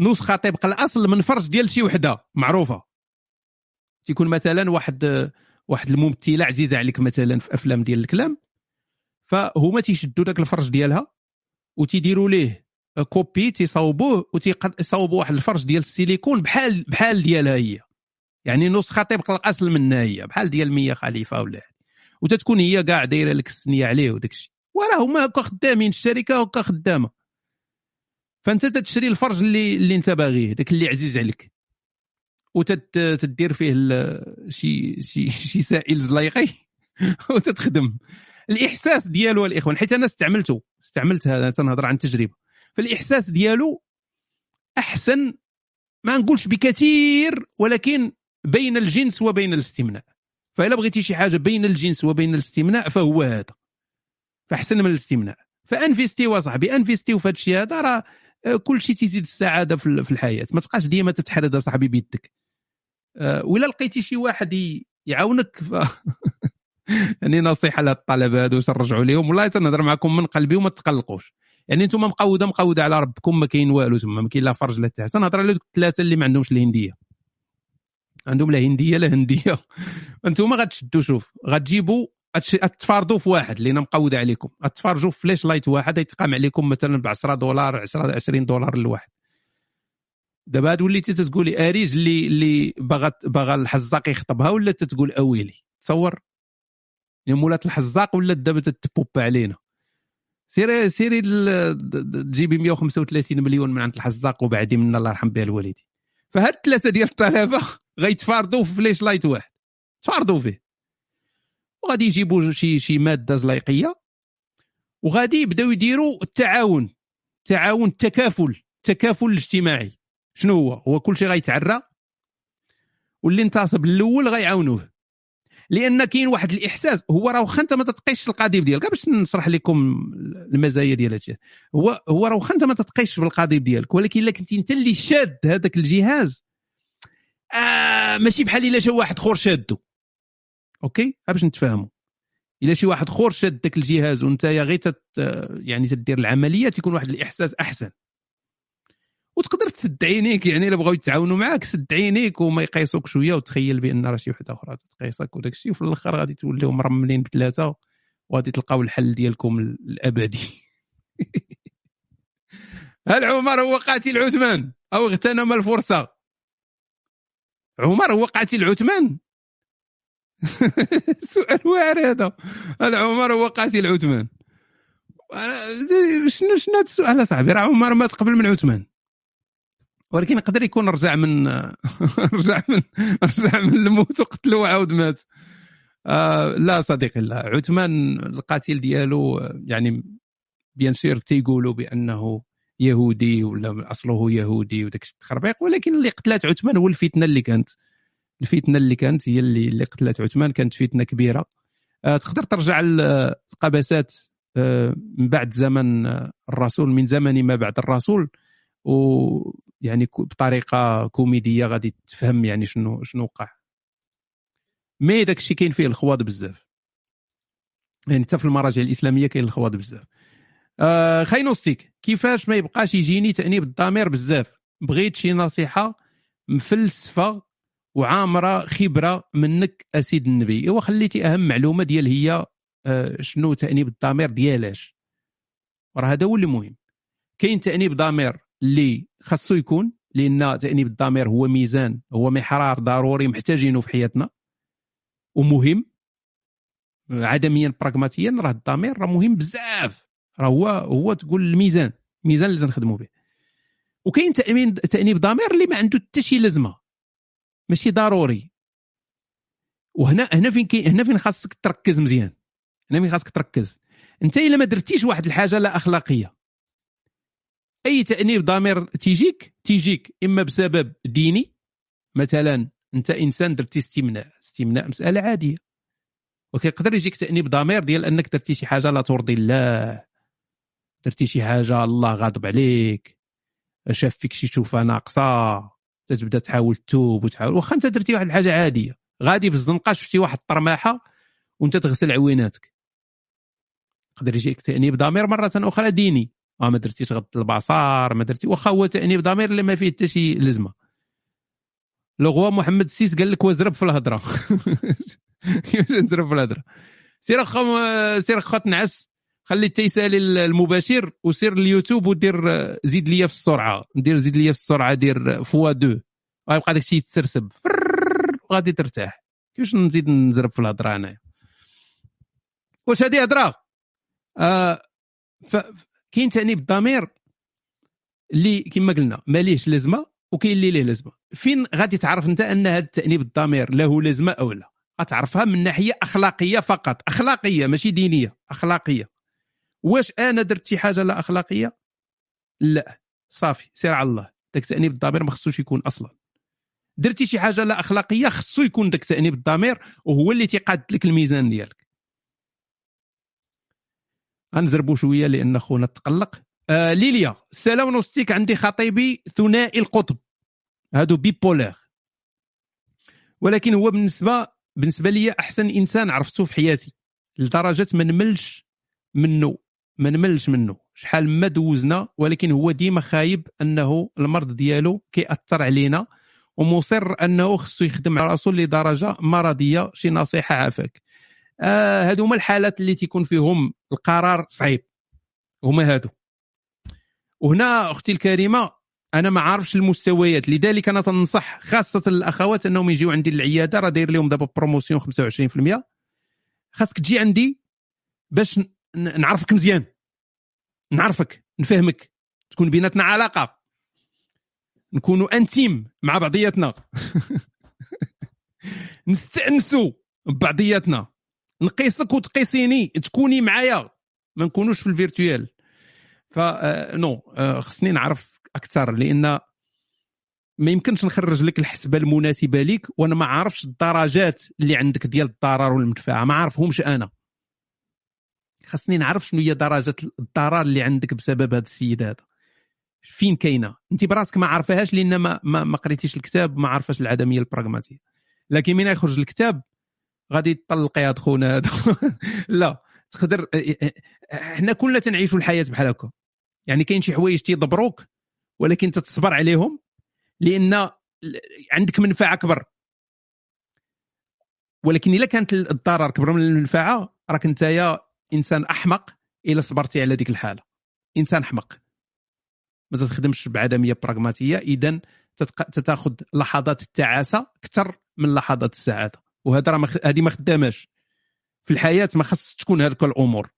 نسخة طبق الأصل من فرج ديال شي وحدة معروفة. تيكون مثلا واحد واحد الممثلة عزيزة عليك مثلا في أفلام ديال الكلام فهما تيشدوا ذاك الفرج ديالها وتيديروا ليه copie تيصاوبوه وتيصاوبوا واحد الفرج ديال السيليكون بحال بحال ديالها هي. يعني نسخة طبق الأصل منها هي بحال ديال مية خليفة ولا وتتكون هي كاع دايرة لك السنية عليه وداك الشيء. وراه هما هكا خدامين الشركة هكا خدامة. فأنت تتشري الفرج اللي اللي أنت باغيه داك اللي عزيز عليك. وتدير فيه شي شي شي سائل زليقي [laughs] وتتخدم. الإحساس ديالو الإخوان حيت أنا استعملته استعملت هذا تنهضر عن تجربة. فالإحساس ديالو أحسن ما نقولش بكثير ولكن بين الجنس وبين الاستمناء. فإلا بغيتي شي حاجة بين الجنس وبين الاستمناء فهو هذا. فأحسن من الاستمناء. ف investir صاحبي investir في هذا الشيء هذا راه كل شيء تيزيد السعادة في الحياة. ما تبقاش ديما تتحرد صاحبي بيدك. ولا لقيتي شي واحد يعاونك ف... [laughs] يعني نصيحة للطلبة هادو نرجعوا لهم والله تنهضر معكم من قلبي وما تقلقوش. يعني أنتم مقوده مقودة على ربكم ما كاين والو تما ما كاين لا فرج لا تحت. تنهضر على الثلاثة اللي ما عندهمش الهنديه عندهم لا هندية لا هندية. [laughs] أنتم غتشدوا شوف غتجيبوا تفارضوا في واحد اللي أنا مقود عليكم. تفرجوا في فلاش لايت واحد يتقام عليكم مثلا ب 10 دولار 10 20 دولار الواحد دابا هاد وليتي تتقولي أريج اللي اللي باغا باغا الحزاق يخطبها ولا تتقول أويلي؟ تصور. يعني مولات الحزاق ولا دابا تتبوب علينا سيري سيري تجيبي 135 مليون من عند الحزاق وبعدي من الله يرحم بها الوالدين. فهاد الثلاثه ديال الطلبة [laughs] غيتفارضوا في Fleshlight واحد. تفارضوا فيه. وغادي يجيبوا شي شي مادة زليقيه وغادي يبداو يديروا التعاون. تعاون التكافل التكافل الاجتماعي. شنو هو؟ هو كل شيء غيتعرى؟ واللي انتصب الأول غيعاونوه. لأن كاين واحد الإحساس هو راه واخا أنت ما تتقيش القضيب ديالك. باش نشرح لكم المزايا ديال هادشي. هو هو راه واخا أنت ما تتقيش بالقضيب ديالك. ولكن إلا كنتي أنت اللي شاد هذاك الجهاز آه ماشي بحال إلا جا واحد اخر شادو. أوكي؟ باش نتفاهموا. إلا شي واحد اخر شاد داك الجهاز وأنت غير تت يعني تدير العملية تيكون واحد الإحساس أحسن. وتقدر تسد عينيك يعني إلا بغاو يتعاونوا معاك سد عينيك وما يقيسوك شوية وتخيل بأن راه شي وحدة أخرى تقيسك وداك الشيء وفي الآخر غادي توليو مرملين بثلاثة وغادي تلقاو الحل ديالكم الأبدي. [laughs] هل عمر هو قاتل عثمان؟ أو اغتنم الفرصة؟ عمر هو قاتل عثمان؟ [laughs] سؤال واعر هذا. هل عمر هو قاتل عثمان؟ شنو شنو هذا السؤال صاحبي راه عمر مات قبل من عثمان. ولكن يقدر يكون رجع من [laughs] رجع من رجع من الموت وقتلو وعاود مات. آه لا صديقي لا. عثمان القاتل ديالو يعني بيان سير تيقولوا بأنه يهودي ولا أصله يهودي وداك التخربيق ولكن اللي قتلات عثمان هو الفتنة اللي كانت. الفتنة اللي كانت هي اللي اللي قتلت عثمان كانت فتنة كبيرة. آه تقدر ترجع القبسات آه من بعد زمن الرسول من زمن ما بعد الرسول ويعني بطريقة كوميدية غادي تفهم يعني شنو شنو وقع. مي داك الشيء كاين فيه الخواض بزاف. يعني حتى في المراجع الإسلامية كاين الخواض بزاف. آه خاينوستيك. كيفاش ما يبقاش يجيني تأنيب الضمير بزاف؟ بغيت شي نصيحة مفلسفة وعامرة خبرة منك أسيد النبي. ايوا خليتي أهم معلومة ديال هي آه شنو تأنيب الضمير ديالاش راه هذا هو اللي مهم كاين تأنيب ضمير اللي خاصو يكون لأن تانيب الضمير هو ميزان هو محرار ضروري محتاجينه في حياتنا ومهم. عدميا براغماتيا راه الضمير راه مهم بزاف. راه هو هو تقول الميزان الميزان اللي تنخدموا به. وكاين تأمين تانيب ضمير اللي ما عنده حتى شي لازمة. ماشي ضروري. وهنا هنا فين كي هنا فين خاصك تركز مزيان. هنا فين خاصك تركز. أنت إلا ما درتيش واحد الحاجة لا أخلاقية. أي تأنيب ضمير تيجيك تيجيك. إما بسبب ديني مثلا أنت إنسان درتي استمناء استمناء مسألة عادية. وكيقدر يجيك تأنيب ضمير ديال أنك درتي شي حاجة لا ترضي الله. درتي شي حاجة الله غاضب عليك. شاف فيك شي شوفة ناقصة. تتبدا تحاول تتوب وتحاول. واخا أنت درتي واحد الحاجة عادية. غادي في الزنقة شفتي واحد الطرماحة وأنت تغسل عويناتك. يقدر يجيك تأنيب ضمير مرة أخرى ديني. آه ما درتيش غض البصر ما درتي واخا هو تانيب ضمير اللي ما فيه حتى شي لزمة. لو محمد السيس قال لك وزرب في الهضرة. [laughs] كيفاش نزرب في الهضرة؟ سير أخا سير أخا تنعس خلي التيسالي المباشر وسير اليوتيوب ودير زيد ليا في السرعة. ندير زيد ليا في السرعة دير fois deux. غيبقى الشيء يتسرسب. وغادي ترتاح. كيفاش نزيد نزرب في الهضرة أنايا؟ واش هذه هضرة؟ آه. كاين تانيب الضمير اللي كما قلنا ماليش لازمة وكاين اللي ليه لازمة. فين غادي تعرف انت ان هذا التأنيب الضمير له لازمة أو لا؟ غتعرفها من ناحية أخلاقية فقط. أخلاقية ماشي دينية أخلاقية. واش أنا درت شي حاجة لا أخلاقية؟ لا. صافي سير على الله. داك تانيب الضمير ما خصوش يكون أصلا. درتي شي حاجة لا أخلاقية خصو يكون داك تانيب الضمير وهو اللي تيقاد لك الميزان ديالك. غنزربوا شوية لأن خونا تقلق. آه ليليا السلام نوستيك عندي خطيبي ثنائي القطب. هادو بيبولار ولكن هو بالنسبة بالنسبة لي أحسن إنسان عرفته في حياتي. لدرجة ما نملش منه ما نملش منه شحال ما دوزنا ولكن هو ديما خايب أنه المرض ديالو كيأثر علينا ومصر أنه خصو يخدم على راسو لدرجة مرضية. شي نصيحة عافاك. آه هادو هما الحالات اللي تيكون فيهم القرار صعيب. هما هادو. وهنا أختي الكريمة أنا ما عارفش المستويات لذلك أنا تنصح خاصة الأخوات أنهم يجيو عندي العياده راه داير لهم دابا promotion 25% خاصك تجي عندي باش نعرفك مزيان. نعرفك نفهمك. تكون بيناتنا علاقة. نكونوا intimes مع بعضياتنا. [laughs] نستانسوا ببعضياتنا نقيسك وتقيسيني تكوني معايا. ما نكونوش في ال virtuel. ف نو خصني نعرف أكثر لأن ما يمكنش نخرج لك الحسبة المناسبة ليك وأنا ما عارفش الدرجات اللي عندك ديال الضرر والمنفعه ما عارفهمش أنا. خاصني نعرف شنو هي درجه الضرر اللي عندك بسبب هذا السيد هذا. فين كاينة؟ أنت براسك ما عارفاهاش لأن ما ما, ما قريتيش الكتاب ما عارفاش العدمية البراغماتية. لكن من يخرج الكتاب غادي تطلقي هاد خونا لا تقدر حنا كلنا تنعيشوا الحياة بحال هكا. يعني كاين شي حوايج تيضبروك ولكن تتصبر عليهم لأن عندك منفعة أكبر. ولكن إلا كانت الضرر كبر من المنفعة راك انت يا إنسان أحمق إلا صبرتي على ديك الحالة. إنسان أحمق. ما تخدمش بعدمية براغماتية اذا تتاخذ لحظات التعاسة أكثر من لحظات السعادة. وهذا راه هذه ما خداماش. في الحياة ما خصش تكون هذيك الأمور.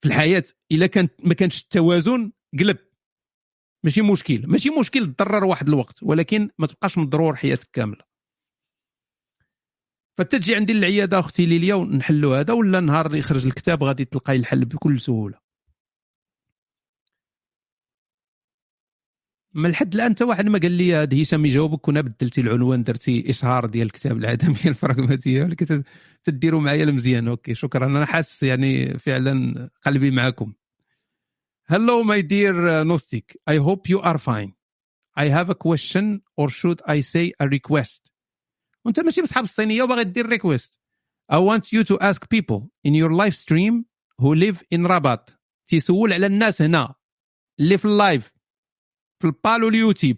في الحياة إلا كانت ما كانش التوازن قلب. ماشي مشكل. ماشي مشكل تضرر واحد الوقت ولكن ما تبقاش مضرور حياتك كاملة. فتجي عندي العيادة أختي ليليا ونحلوا هذا ولا نهار يخرج الكتاب غادي تلقاي الحل بكل سهولة. ما لحد الآن حتى واحد ما قال لي هذا هشام يجاوبك كنا بدلتي العنوان درتي إشهار ديال الكتاب العدميه [laughs] البراغماتيه ولكن تديروا معايا المزيان. أوكي شكرا. أنا حاسس يعني فعلا قلبي معكم. Hello my dear uh, Gnostic. I hope you are fine. I have a question or should I say a request? وأنت ماشي بصحاب الصينية وباغي دير request I want you to ask people in your live stream who live in Rabat. تيسول على الناس هنا. اللي في ال live في البال واليوتيوب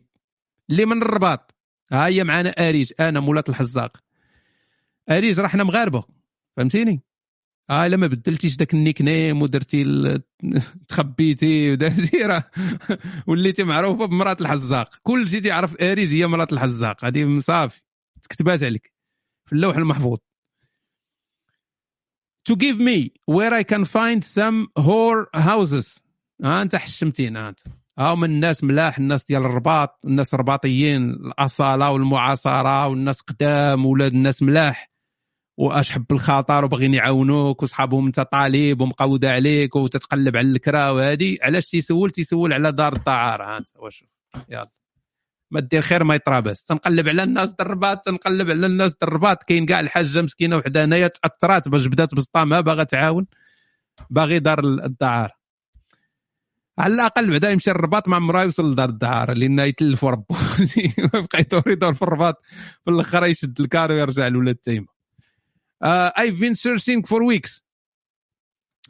اللي من الرباط. ها هي معنا أريج. أنا مولات الحزاق. أريج راه حنا مغاربة. فهمتيني؟ آه إلا ما بدلتيش داك ال nickname ودرتي. [laughs] تخبيتي ودرتي راه [laughs] وليتي معروفة بمرات الحزاق. كل شيء تعرف أريج هي مرات الحزاق. هذه صافي. تكتبات عليك. في اللوح المحفوظ. To give me where I can find some whore houses ها أنت حشمتينا أنت. هم الناس ملاح الناس ديال الرباط الناس الرباطيين الأصالة والمعاصرة والناس قدام ولاد الناس ملاح. واشحب الخطر وباغيين يعاونوك وصحابهم انت طالب ومقودة عليك وتتقلب على الكرا وهذه علاش تيسول؟ تيسول على دار الدعاره ها انت واش يلا. ما دير خير ما يطرابس. تنقلب على الناس الرباط تنقلب على الناس الرباط. كاين كاع الحاجة مسكينة وحده هنايا تأثرات باش بدات بسطامها باغا تعاون باغي دار الدعارة. على الأقل بعدا يمشي الرباط ما عمره يوصل لدار الدعاره لأن يتلفوا ربو [laughs] بقى يدور يدور في الرباط في الآخر يشد الكار ويرجع لولاد تيمة. I've been searching for weeks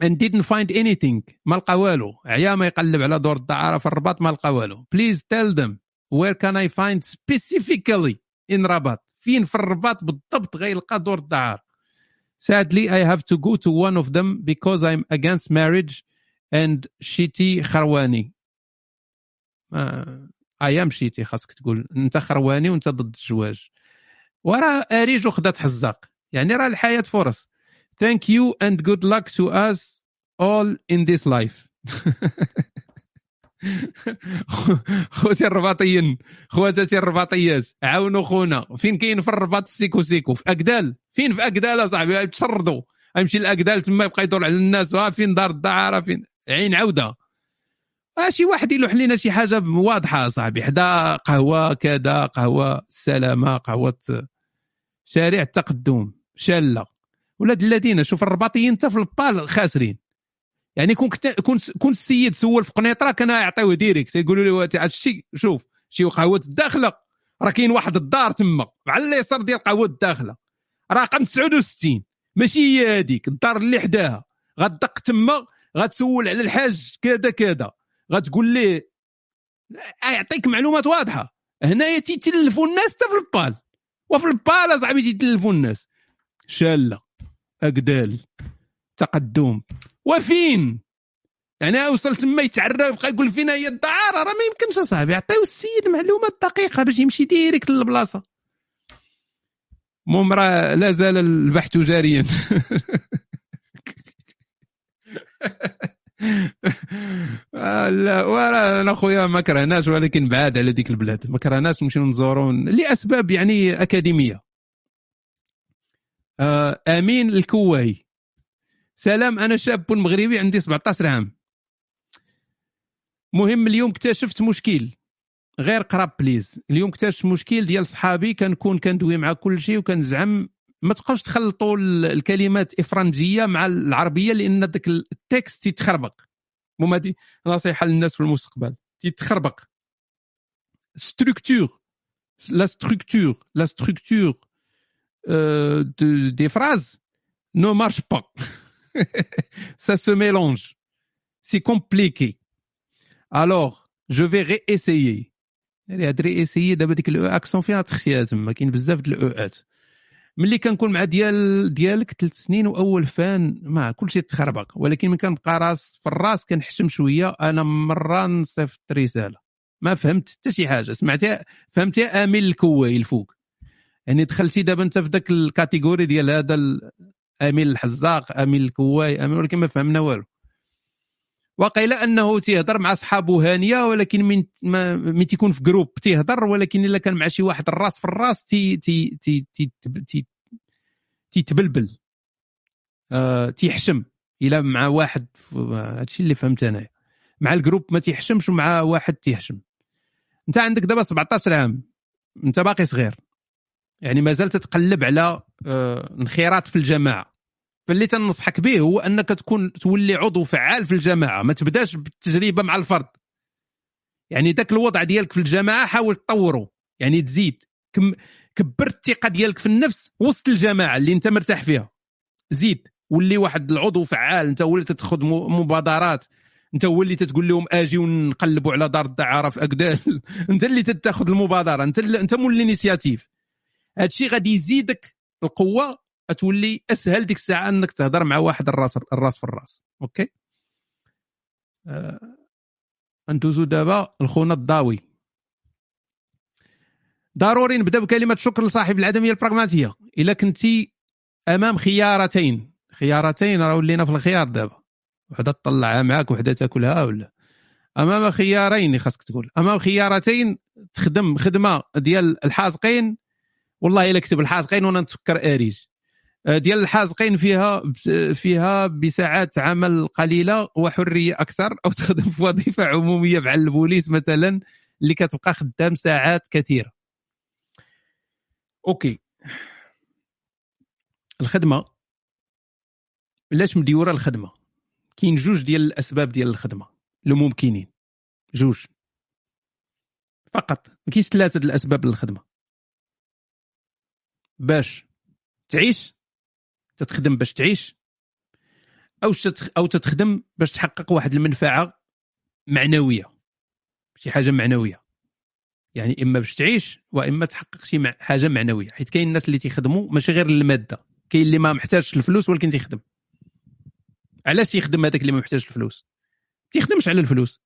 and didn't find anything. ما لقى والو. عيا ما يقلب على دور الدعارة في الرباط ما لقى والو. Please tell them where can I find specifically in رباط. فين في الرباط بالضبط غيلقى دور الدعارة. Sadly I have to go to one of them because I'm against marriage. And شيتي خرواني أيام شيتي خاصك تقول. أنت خرواني وأنت ضد الزواج وراه أريج وخدات حزاق. يعني راه الحياة فرص. Thank you and good luck to us all in this life. [laughs] خوتي الرباطيين. خواتاتي الرباطيات. عاونوا خونا. فين كاين في الرباط السيكو سيكو؟ في اكدال فين في اكدال اصاحبي تشردوا يمشي لاكدال تما يبقى يدور على الناس. ها فين دار الدعارة؟ فين؟ عين عودة. شي واحد يلوح لنا شي حاجة واضحة صاحبي حدا قهوة كذا قهوة السلامه قهوة شارع التقدم شاله ولاد الذين شوف الرباطيين حتى في البال خاسرين. يعني كون كنت كون كون السيد سول في قنيطرة كان يعطيوه direct. يقولوا له هادشي شوف شي قهوة الداخلة. راه كاين واحد الدار تما. على اليسار ديال قهوة الداخلة. رقم 69 ماشي هي هذيك الدار اللي حداها. غتدق تما غتسول على الحاج كذا كذا. غتقول ليه؟ يعطيك معلومات واضحة. هنايا تيتلفوا الناس حتى في البال. وفي البال أصاحبي تيتلفوا الناس. شاله اكدال تقدم. وفين؟ يعني اوصل تما يتعرى ويبقى يقول فينا هي الدعارة. راه ما يمكنش أصاحبي. عطيو السيد معلومات دقيقة باش يمشي ديريكت للبلاصة. المهم راه لا زال البحث جاريا. [laughs] [laughs] لا أنا خويا ما كرهناش ولكن بعاد على ديك البلاد. ما كرهناش نمشيو نزورو لأسباب يعني أكاديمية. آه أمين الكواي سلام أنا شاب مغربي عندي 17 عام. مهم اليوم اكتشفت مشكل. غير قراب please اليوم اكتشفت مشكل ديال صحابي كنكون كندوي مع كل شيء وكنزعم ما تبقاوش تخلطوا ال- الكلمات إفرنجية مع العربية لأن ذاك ال texte تيتخربق هما دي نصيحة للناس في المستقبل تيتخربق structure لا ستركتور لا ستركتور de, des phrases ne marche pas. [laughs] Ça se mélange. C'est compliqué. Alors, je vais réessayer. يعني هاد réessayer دابا ديك الاو اكسون فيها تخشيه تما كاين بزاف د الاوات ملي كنكون مع ديال ديالك ثلاث سنين وأول فان ما كلشي تخربق ولكن ملي كنبقى راس في الراس كنحشم شوية أنا مرة نصيفط رسالة. ما فهمت حتى شي حاجة. سمعتها فهمتها امين الكواي الفوق. يعني دخلتي دابا أنت في ذاك ال catégorie ديال هذا امين الحزاق امين الكواي امين ولكن ما فهمنا والو. وقيل أنه تيهضر مع صحابه هانية ولكن من من تيكون في groupe تيهضر ولكن إلا كان مع شي واحد الراس في الراس تي تي تي تي تي تيتبلبل. آه تيحشم. إلا مع واحد هادشي اللي فهمت أنايا. مع الجروب ما تيحشمش ومع واحد تيحشم. أنت عندك دابا 17 عام. أنت باقي صغير. يعني مازال تتقلب على آه، انخراط في الجماعة. فاللي تنصحك به هو أنك تكون تولي عضو فعال في الجماعة ما تبداش بالتجربة مع الفرد. يعني ذاك الوضع ديالك في الجماعة حاول تطوره يعني تزيد كم كبر الثقة ديالك في النفس وسط الجماعة اللي أنت مرتاح فيها. زيد ولي واحد العضو فعال أنت وليت تاخذ مبادرات أنت هو اللي تتقول لهم آجي ونقلبوا على دار الدعارة في اكدال [laughs] أنت اللي تتاخذ المبادرة أنت اللي أنت مول l'initiative هادشي غادي يزيدك القوة تولي أسهل ديك الساعة إنك تهضر مع واحد الراس الراس في الراس. أوكي؟ آه. ندوزو دابا لخونا الضاوي. ضروري نبدأ بكلمة شكر لصاحب العدمية البراغماتية. إلا كنتي أمام خيارتين. خيارتين راه ولينا في الخيار دابا. وحدة تطلعها معاك وحدة تاكلها ولا؟ أمام خيارين خاصك تقول. أمام خيارتين تخدم خدمة ديال الحازقين. والله إلا كتب الحازقين وأنا نتفكر أريج. ديال الحازقين فيها فيها بساعات عمل قليلة وحرية أكثر أو [laughs] تخدم في وظيفة عمومية بحال البوليس مثلا اللي كتبقى خدام ساعات كثيرة. أوكي. الخدمة. علاش مديورة الخدمة؟ كاين جوج ديال الأسباب ديال الخدمة الممكنين جوج. فقط. ما كاينش ثلاثة الأسباب للخدمة. باش تعيش تتخدم باش تعيش؟ أو. أو تتخدم باش تحقق واحد المنفعة معنوية شي حاجة معنوية. يعني إما باش تعيش وإما تحقق شي. حاجة معنوية. حيت كاين الناس اللي تيخدموا ماشي غير المادة. كاين اللي ما محتاجش الفلوس ولكن تيخدم. علاش تيخدم هذاك اللي ما محتاجش الفلوس؟ تيخدمش على الفلوس.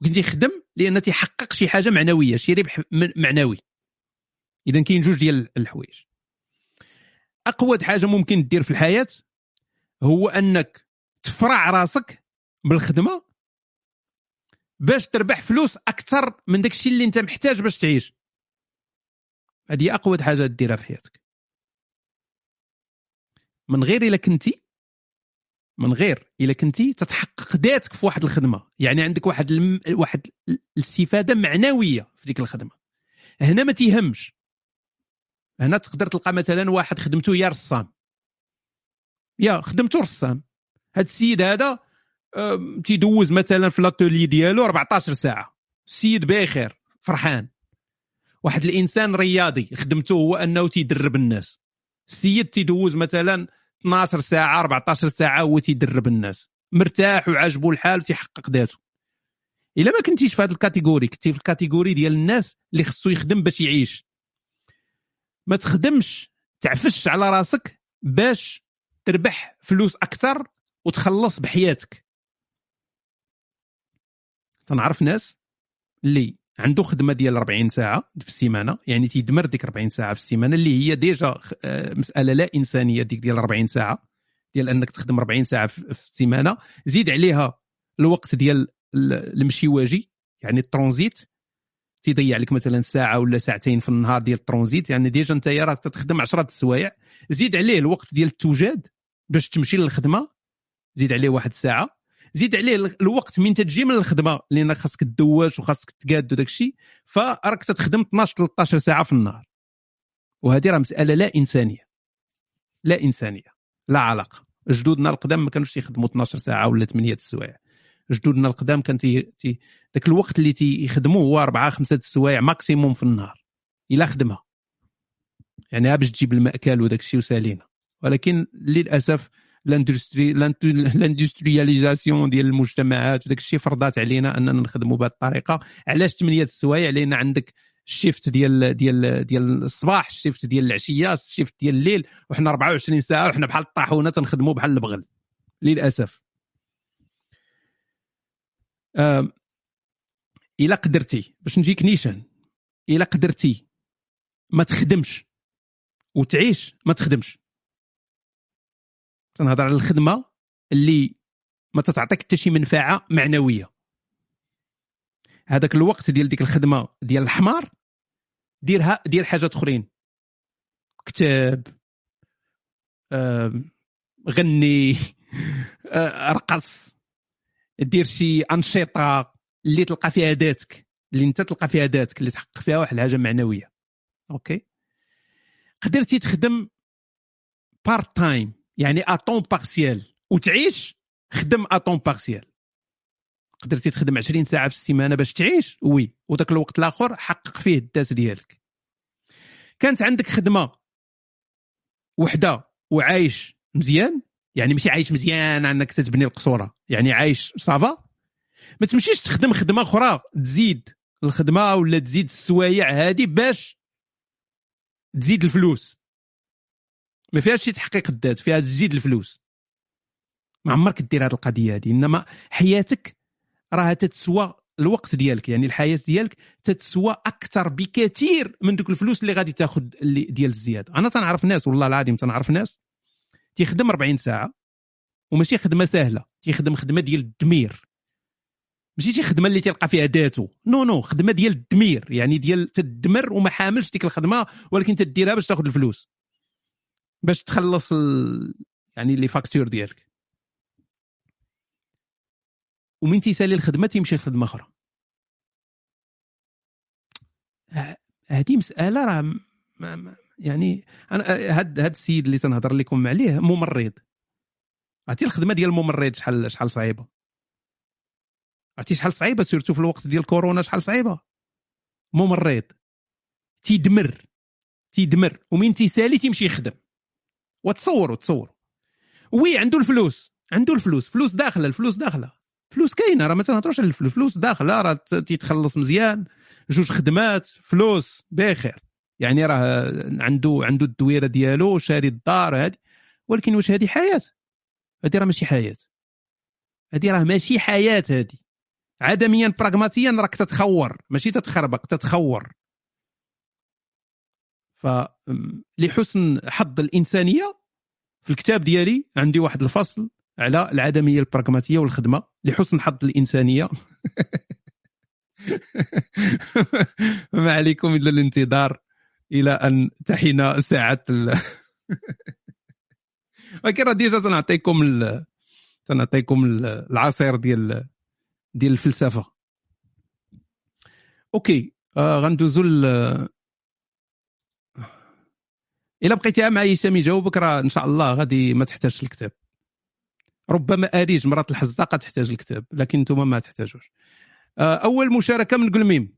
ولكن تيخدم لأن تيحقق شي حاجة معنوية شي ربح معنوي. اذا كاين جوج ديال الحوايج. أقوى حاجة ممكن دير في الحياة هو أنك تفرع راسك بالخدمة باش تربح فلوس أكثر من داك الشيء اللي أنت محتاج باش تعيش. هذه أقوى حاجة ديرها في حياتك. من غير إلا كنتي من غير إلا كنتي تتحقق ذاتك في واحد الخدمة. يعني عندك واحد الم... واحد الاستفادة معنوية في ديك الخدمة. هنا ما تيهمش. هنا تقدر تلقى مثلا واحد خدمته يا رسام. يا خدمته رسام. هاد السيد هذا تيدوز مثلا في l'atelier ديالو 14 ساعة. السيد بخير فرحان. واحد الإنسان رياضي خدمته هو أنه تيدرب الناس. السيد تيدوز مثلا 12 ساعة 14 ساعة هو تيدرب الناس. مرتاح وعاجبو الحال وتيحقق ذاته. إلا ما كنتيش في هذا ال catégorie كنتي في ال catégorie ديال الناس اللي خصو يخدم باش يعيش. ما تخدمش تعفش على راسك باش تربح فلوس أكثر وتخلص بحياتك. تنعرف ناس اللي عنده خدمة ديال 40 ساعة في السيمانة يعني تيدمر ديك 40 ساعة في السيمانة اللي هي déjà آه، مسألة لا إنسانية ديك ديال 40 ساعة ديال أنك تخدم 40 ساعة في السيمانة. زيد عليها الوقت ديال ال- المشي واجي يعني الترانزيت. تيضيع لك مثلا ساعة ولا ساعتين في النهار ديال الترانزيت يعني déjà أنت راك تخدم 10 السوايع. زيد عليه الوقت ديال التوجاد باش تمشي للخدمة. زيد عليه واحد الساعة. زيد عليه ال- الوقت من تجي من الخدمة لأن خاصك تدواش وخاصك تقاد وداك الشيء. فراك تخدم 12 13 ساعة في النهار. وهذه راه مسألة لا إنسانية. لا إنسانية. لا علاقة. جدودنا القدام ما كانوش يخدموا 12 ساعة ولا 8 السوايع. جدودنا القدام كان تي... ذاك الوقت اللي تيخدموا هو 4 5 السوايع maximum في النهار. إلا خدمها. يعني باش تجيب المأكل وداك الشيء وسالينا. ولكن للأسف l'industrie l'industrialisation ديال المجتمعات وداك الشيء فرضات علينا أننا نخدموا بهذه الطريقة. علاش 8 السوايع لأن عندك ال shift ديال ديال ديال الصباح ال shift ديال العشية ال shift ديال الليل وحنا 24 ساعة وحنا بحال الطاحونة تنخدموا بحال البغل. للأسف. الا قدرتي باش نجيك نيشان الا قدرتي. ما تخدمش وتعيش ما تخدمش. تنهضر على الخدمة اللي ما تتعطيك حتى شي منفعة معنوية. هذاك الوقت ديال ديك الخدمة ديال الحمار ديرها دير حاجات أخرين. كتب غني [laughs] آه، رقص. دير شي أنشطة اللي تلقى فيها ذاتك اللي أنت تلقى فيها ذاتك اللي تحقق فيها واحد الحاجة معنوية. OK؟ قدرتي تخدم part time يعني à temps partiel وتعيش خدم à temps partiel قدرتي تخدم 20 ساعة في السيمانة باش تعيش؟ oui. وذاك الوقت الآخر حقق فيه الذات ديالك. كانت عندك خدمة وحدة وعايش مزيان؟ يعني ماشي عايش مزيان انك تتبني القصورة. يعني عايش صافا ما تمشيش تخدم خدمة أخرى تزيد الخدمة ولا تزيد السوايع هذه باش تزيد الفلوس. ما فيهاش شي تحقيق الذات فيها تزيد الفلوس. ما عمرك دير هذه القضية هذه إنما حياتك راها تتسوى الوقت ديالك. يعني الحياة ديالك تتسوى أكثر بكثير من دوك الفلوس اللي غادي تاخذ ديال الزيادة. أنا تنعرف ناس والله العظيم تنعرف ناس تيخدم 40 ساعة وماشي خدمة سهلة تيخدم خدمة ديال الدمير. ماشي شي خدمة اللي تلقى فيها ذاته non non خدمة ديال الدمير يعني ديال تدمر وما حاملش ديك الخدمة ولكن تديرها باش تاخذ الفلوس. باش تخلص ال... يعني les factures ديالك. ومن تيسالي الخدمة تيمشي لخدمة أخرى. هذه مسألة راه يعني أنا هاد هاد السيد اللي تنهضر لكم عليه ممرض عرفتي الخدمة ديال الممرض شحال شحال صعيبة. عرفتي شحال صعيبة سيرتو في الوقت ديال كورونا شحال صعيبة. ممرض تيدمر تيدمر. ومن تيسالي تيمشي يخدم. وتصوروا تصوروا. وي عنده الفلوس عنده الفلوس. فلوس داخلة الفلوس داخلة. فلوس كاينة راه ما تنهضروش على الفلوس. فلوس داخلة راه تيتخلص مزيان. جوج خدمات فلوس بخير. يعني راه عنده عنده الدويرة ديالو شاري الدار هذه ولكن واش هذه حياة؟ هذه راه ماشي حياة. هذه راه ماشي حياة هذه عدميا براغماتيا راك تتخور. ماشي تتخربق تتخور. ف م، لحسن حظ الإنسانية في الكتاب ديالي عندي واحد الفصل على العدمية البراغماتية والخدمة. لحسن حظ الإنسانية. [laughs] ما عليكم إلا الانتظار. إلى أن تحين ساعة ال... [laughs] ولكن راه ديجا تنعطيكم ال... تنعطيكم ال- العصير ديال ديال الفلسفة. أوكي آه غندوزو ل إلا بقيتي مع هشام يجاوبك راه إن شاء الله غادي ما تحتاجش الكتاب. ربما أريج مرات الحزاقة تحتاج الكتاب لكن أنتم ما تحتاجوش. آه، أول مشاركة من قلميم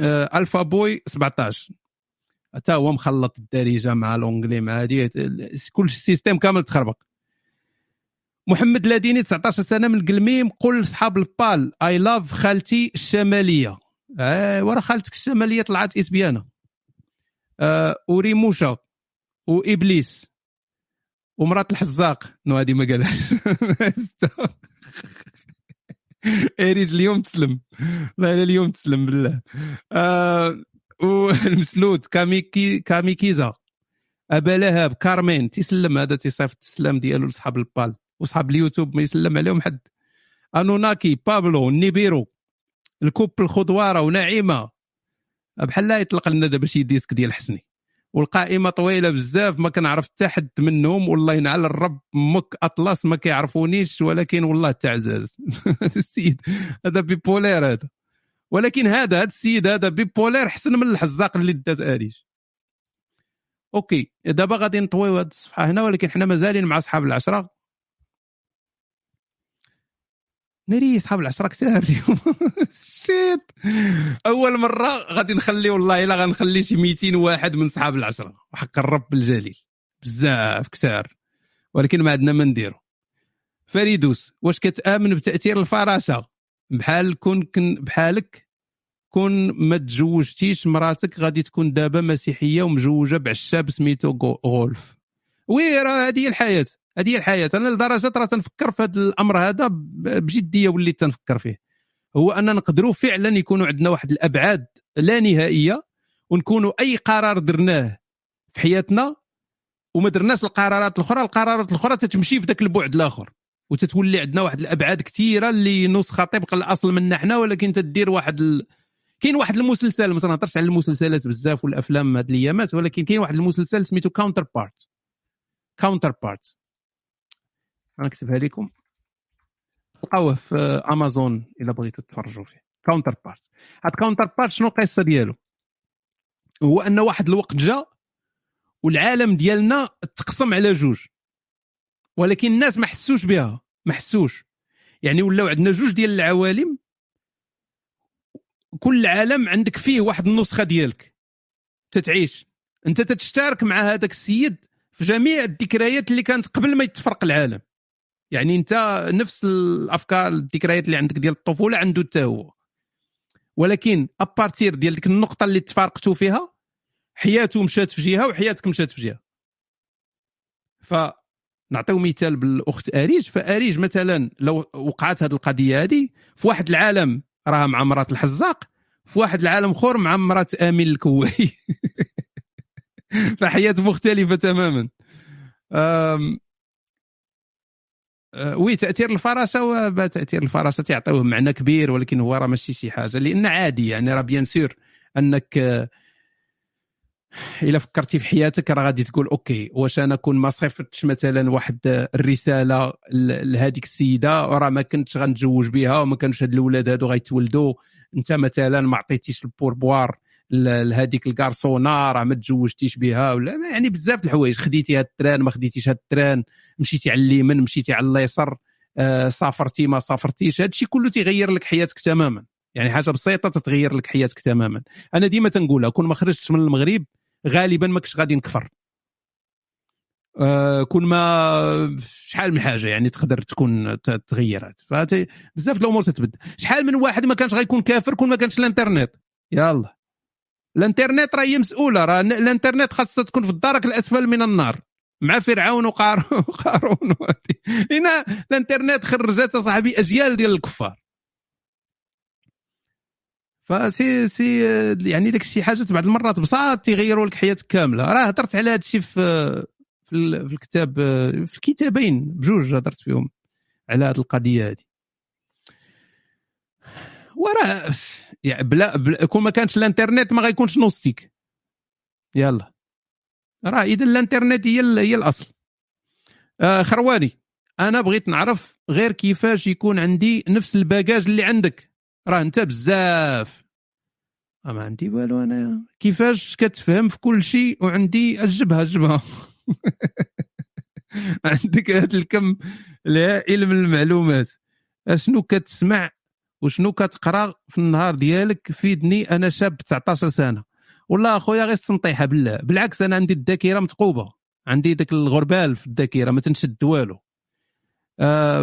آه، ألفا بوي 17 حتى هو مخلط الدارجة مع الأونجلي مع هذه كل السيستم كامل تخربق. محمد لاديني 19 سنة من قلميم قل لاصحاب البال اي لاف خالتي الشمالية. آه ورا خالتك الشمالية طلعت اسبيانه آه وريموشا وإبليس ومرات الحزاق. نو هذه ما قالهاش. [laughs] اريج اليوم تسلم. لا اليوم تسلم بالله. آه والمسلود كاميكي كاميكيزا. أبا لهب كارمين تيسلم هذا تيصيفط السلام ديالو لصحاب البال وصحاب اليوتيوب ما يسلم عليهم حد. أنوناكي بابلو نيبيرو الكوب الخضوارة ونعيمة. بحال لا يطلق لنا دابا شي ديسك ديال حسني. والقائمة طويلة بزاف ما كنعرف حتى حد منهم. والله ينعل الرب مك أطلس ما كيعرفونيش ولكن والله تعزاز. [laughs] السيد هذا بيبولير هذا. ولكن هذا هذا السيد هذا بيبولير حسن من الحزاق اللي أريج. أوكي دابا غادي نطويو هذه الصفحة هنا ولكن حنا مازالين مع أصحاب العشرة. ناري أصحاب العشرة كثار اليوم. [laughs] شيت أول مرة غادي نخلي والله إلا غنخلي شي 200 واحد من صحاب العشرة. وحق الرب الجليل. بزاف كثار ولكن ما عندنا ما نديرو. فريدوس واش كتآمن بتأثير الفراشة؟ بحال كون كن بحالك كون ما تزوجتيش مراتك غادي تكون دابا مسيحية ومجوجه بعشاب سميتو غولف. oui راه هذه هي الحياة. هذه هي الحياة. أنا لدرجة راه تنفكر في هذا الأمر هذا بجدية وليت تنفكر فيه. هو أن نقدروا فعلا يكونوا عندنا واحد الأبعاد لا نهائية ونكونوا أي قرار درناه في حياتنا وما درناش القرارات الأخرى القرارات الأخرى تتمشي في ذاك البعد الآخر. وتتولي عندنا واحد الأبعاد كثيره اللي نسخه طبق الاصل منا حنا ولكن تدير واحد ال... كاين واحد المسلسل ما تنهضرش على المسلسلات بزاف والأفلام هاد الأيامات ولكن كاين واحد المسلسل سميتو Counterpart Counterpart غنكتبها لكم. تلقاوه في امازون إلا بغيتوا تفرجوا فيه. Counterpart هاد Counterpart شنو القصة ديالو؟ هو أن واحد الوقت جا والعالم ديالنا تقسم على جوج. ولكن الناس ما حسوش بها ما حسوش. يعني ولاو عندنا جوج ديال العوالم كل عالم عندك فيه واحد النسخة ديالك. تتعيش. انت تتشترك مع هذاك السيد في جميع الذكريات اللي كانت قبل ما يتفرق العالم. يعني انت نفس الأفكار الذكريات اللي عندك ديال الطفولة عنده حتى هو. ولكن ابارتير ديال ديك النقطة اللي تفارقتوا فيها حياته مشات في جهة وحياتك مشات في جهة. فنعطيو مثال بالأخت أريج. فأريج مثلا لو وقعت هذه القضية هذه في واحد العالم راه مع مرات الحزاق في واحد العالم أخر مع مرات أمين الكواي [laughs] فحياة مختلفة تماما. آه، oui تأثير الفراشة وتاثير الفراشة تعطيوه معنى كبير ولكن هو راه ماشي شي حاجة. لأن عادي يعني راه bien sûr أنك إلا فكرتي في حياتك راه غادي تقول OK واش أنا كون ما صيفطتش مثلا واحد الرسالة لهذيك السيدة وراه ما كنتش غنتزوج بها وما كانوش هاد الاولاد هادو غيتولدوا أنت مثلا ما عطيتيش ال pourboire لهذيك الكارسونا راه ما تزوجتيش بها ولا يعني بزاف الحوايج. خديتي هاد ال train ما خديتيش هاد ال train. مشيتي على اليمين مشيتي على اليسار آه سافرتي ما سافرتيش. هذا الشيء كله تيغير لك حياتك تماما. يعني حاجة بسيطة تتغير لك حياتك تماما. أنا ديما تنقولها كون ما خرجتش من المغرب غالبا ما كنتش غادي نكفر آه كون ما شحال من حاجة يعني تقدر تكون تغيرات بزاف الأمور تتبدل. شحال من واحد ما كانش غيكون كافر كون ما كانش الإنترنت؟ يلا. الإنترنت راه هي مسؤولة راه الإنترنت خاصها تكون في الدرك الأسفل من النار. مع فرعون [laughs] وقارون هنا الإنترنت خرجت صاحبي أجيال ديال الكفار. فسي سي يعني داك الشيء حاجات بعض المرات بساط تيغيروا لك حياتك كاملة. راه هضرت على هذا الشيء في في الكتاب في الكتابين بجوج هضرت فيهم على هذه القضية هذه وراه يعني بلا, بلا كون ما كانش الانترنت ما غيكونش نوستيك. يلا. راه إذا الانترنت هي هي الأصل. آه خرواني أنا بغيت نعرف غير كيفاش يكون عندي نفس ال bagage اللي عندك. راه انت بزاف. ما عندي والو أنا. كيفاش كتفهم في كل شيء وعندي الجبهة الجبهة. [laughs] عندك هذا الكم الهائل من المعلومات. أشنو كتسمع وشنو كتقرأ في النهار ديالك فيدني أنا شاب 19 سنة. والله أخويا غير السنطيحة بالله. بالعكس أنا عندي الذاكرة متقوبه عندي داك الغربال في الذاكرة ما تنشد والو.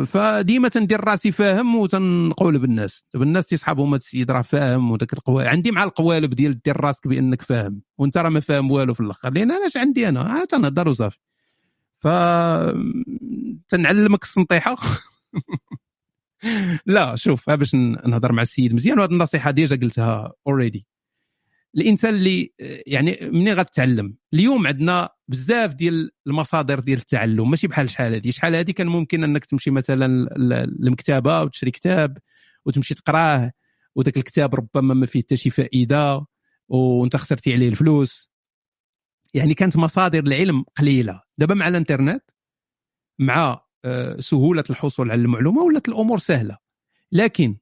فديما تندير راسي فاهم وتنقول بالناس. بالناس تيصحابهم هذا السيد راه فاهم وداك القوالب. عندي مع القوالب ديال دير راسك بأنك فاهم وانت راه ما فاهم والو في الأخر. لأن أنا اش عندي أنا؟ آه تنهضر وصافي. ف تنعلمك السنطيحه [laughs] لا شوف باش نهضر مع السيد مزيان وهذه النصيحة déjà قلتها already الإنسان اللي يعني منين غتعلم اليوم عندنا بزاف ديال المصادر ديال التعلم ماشي بحال شحال هذه شحال هذه كان ممكن أنك تمشي مثلا للمكتبة وتشري كتاب وتمشي تقراه وذاك الكتاب ربما ما فيه حتى شي فائدة وأنت خسرتي عليه الفلوس. يعني كانت مصادر العلم قليلة. دابا مع الإنترنت مع آه، سهولة الحصول على المعلومة ولات الأمور سهلة. لكن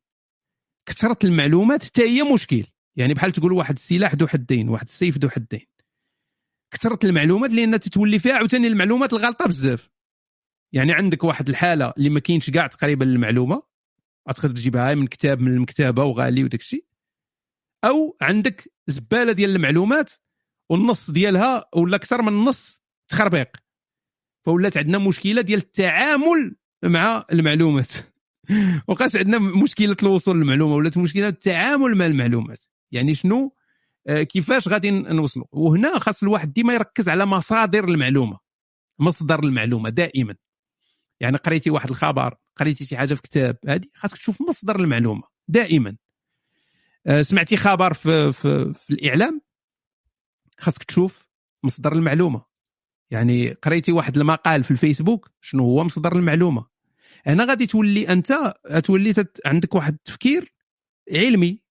كثرة المعلومات حتى هي مشكل. يعني بحال تقول واحد السلاح ذو حدين واحد السيف ذو حدين. كثره المعلومات لأن تتولي فيها عاوتاني المعلومات الغلطه بزاف. يعني عندك واحد الحالة اللي ما كاينش كاع تقريبا المعلومه غتقدر تجيبها من كتاب من المكتبة وغالي وداك الشيء. أو عندك زبالة ديال المعلومات والنص ديالها ولا أكثر من النص تخربيق. فولات عندنا مشكلة ديال التعامل مع المعلومات. [laughs] وقعت عندنا مشكلة الوصول للمعلومة ولات مشكلة التعامل مع المعلومات. يعني شنو؟ آه، كيفاش غادي نوصلوا وهنا خاص الواحد ديما يركز على مصادر المعلومة مصدر المعلومة دائما. يعني قريتي واحد الخبر قريتي شي حاجة في كتاب هذه خاصك تشوف مصدر المعلومة دائما. آه، سمعتي خبر في, في, في الإعلام؟ خاصك تشوف مصدر المعلومة. يعني قريتي واحد المقال في الفيسبوك شنو هو مصدر المعلومة؟ هنا غادي تولي أنت تولي عندك واحد التفكير علمي.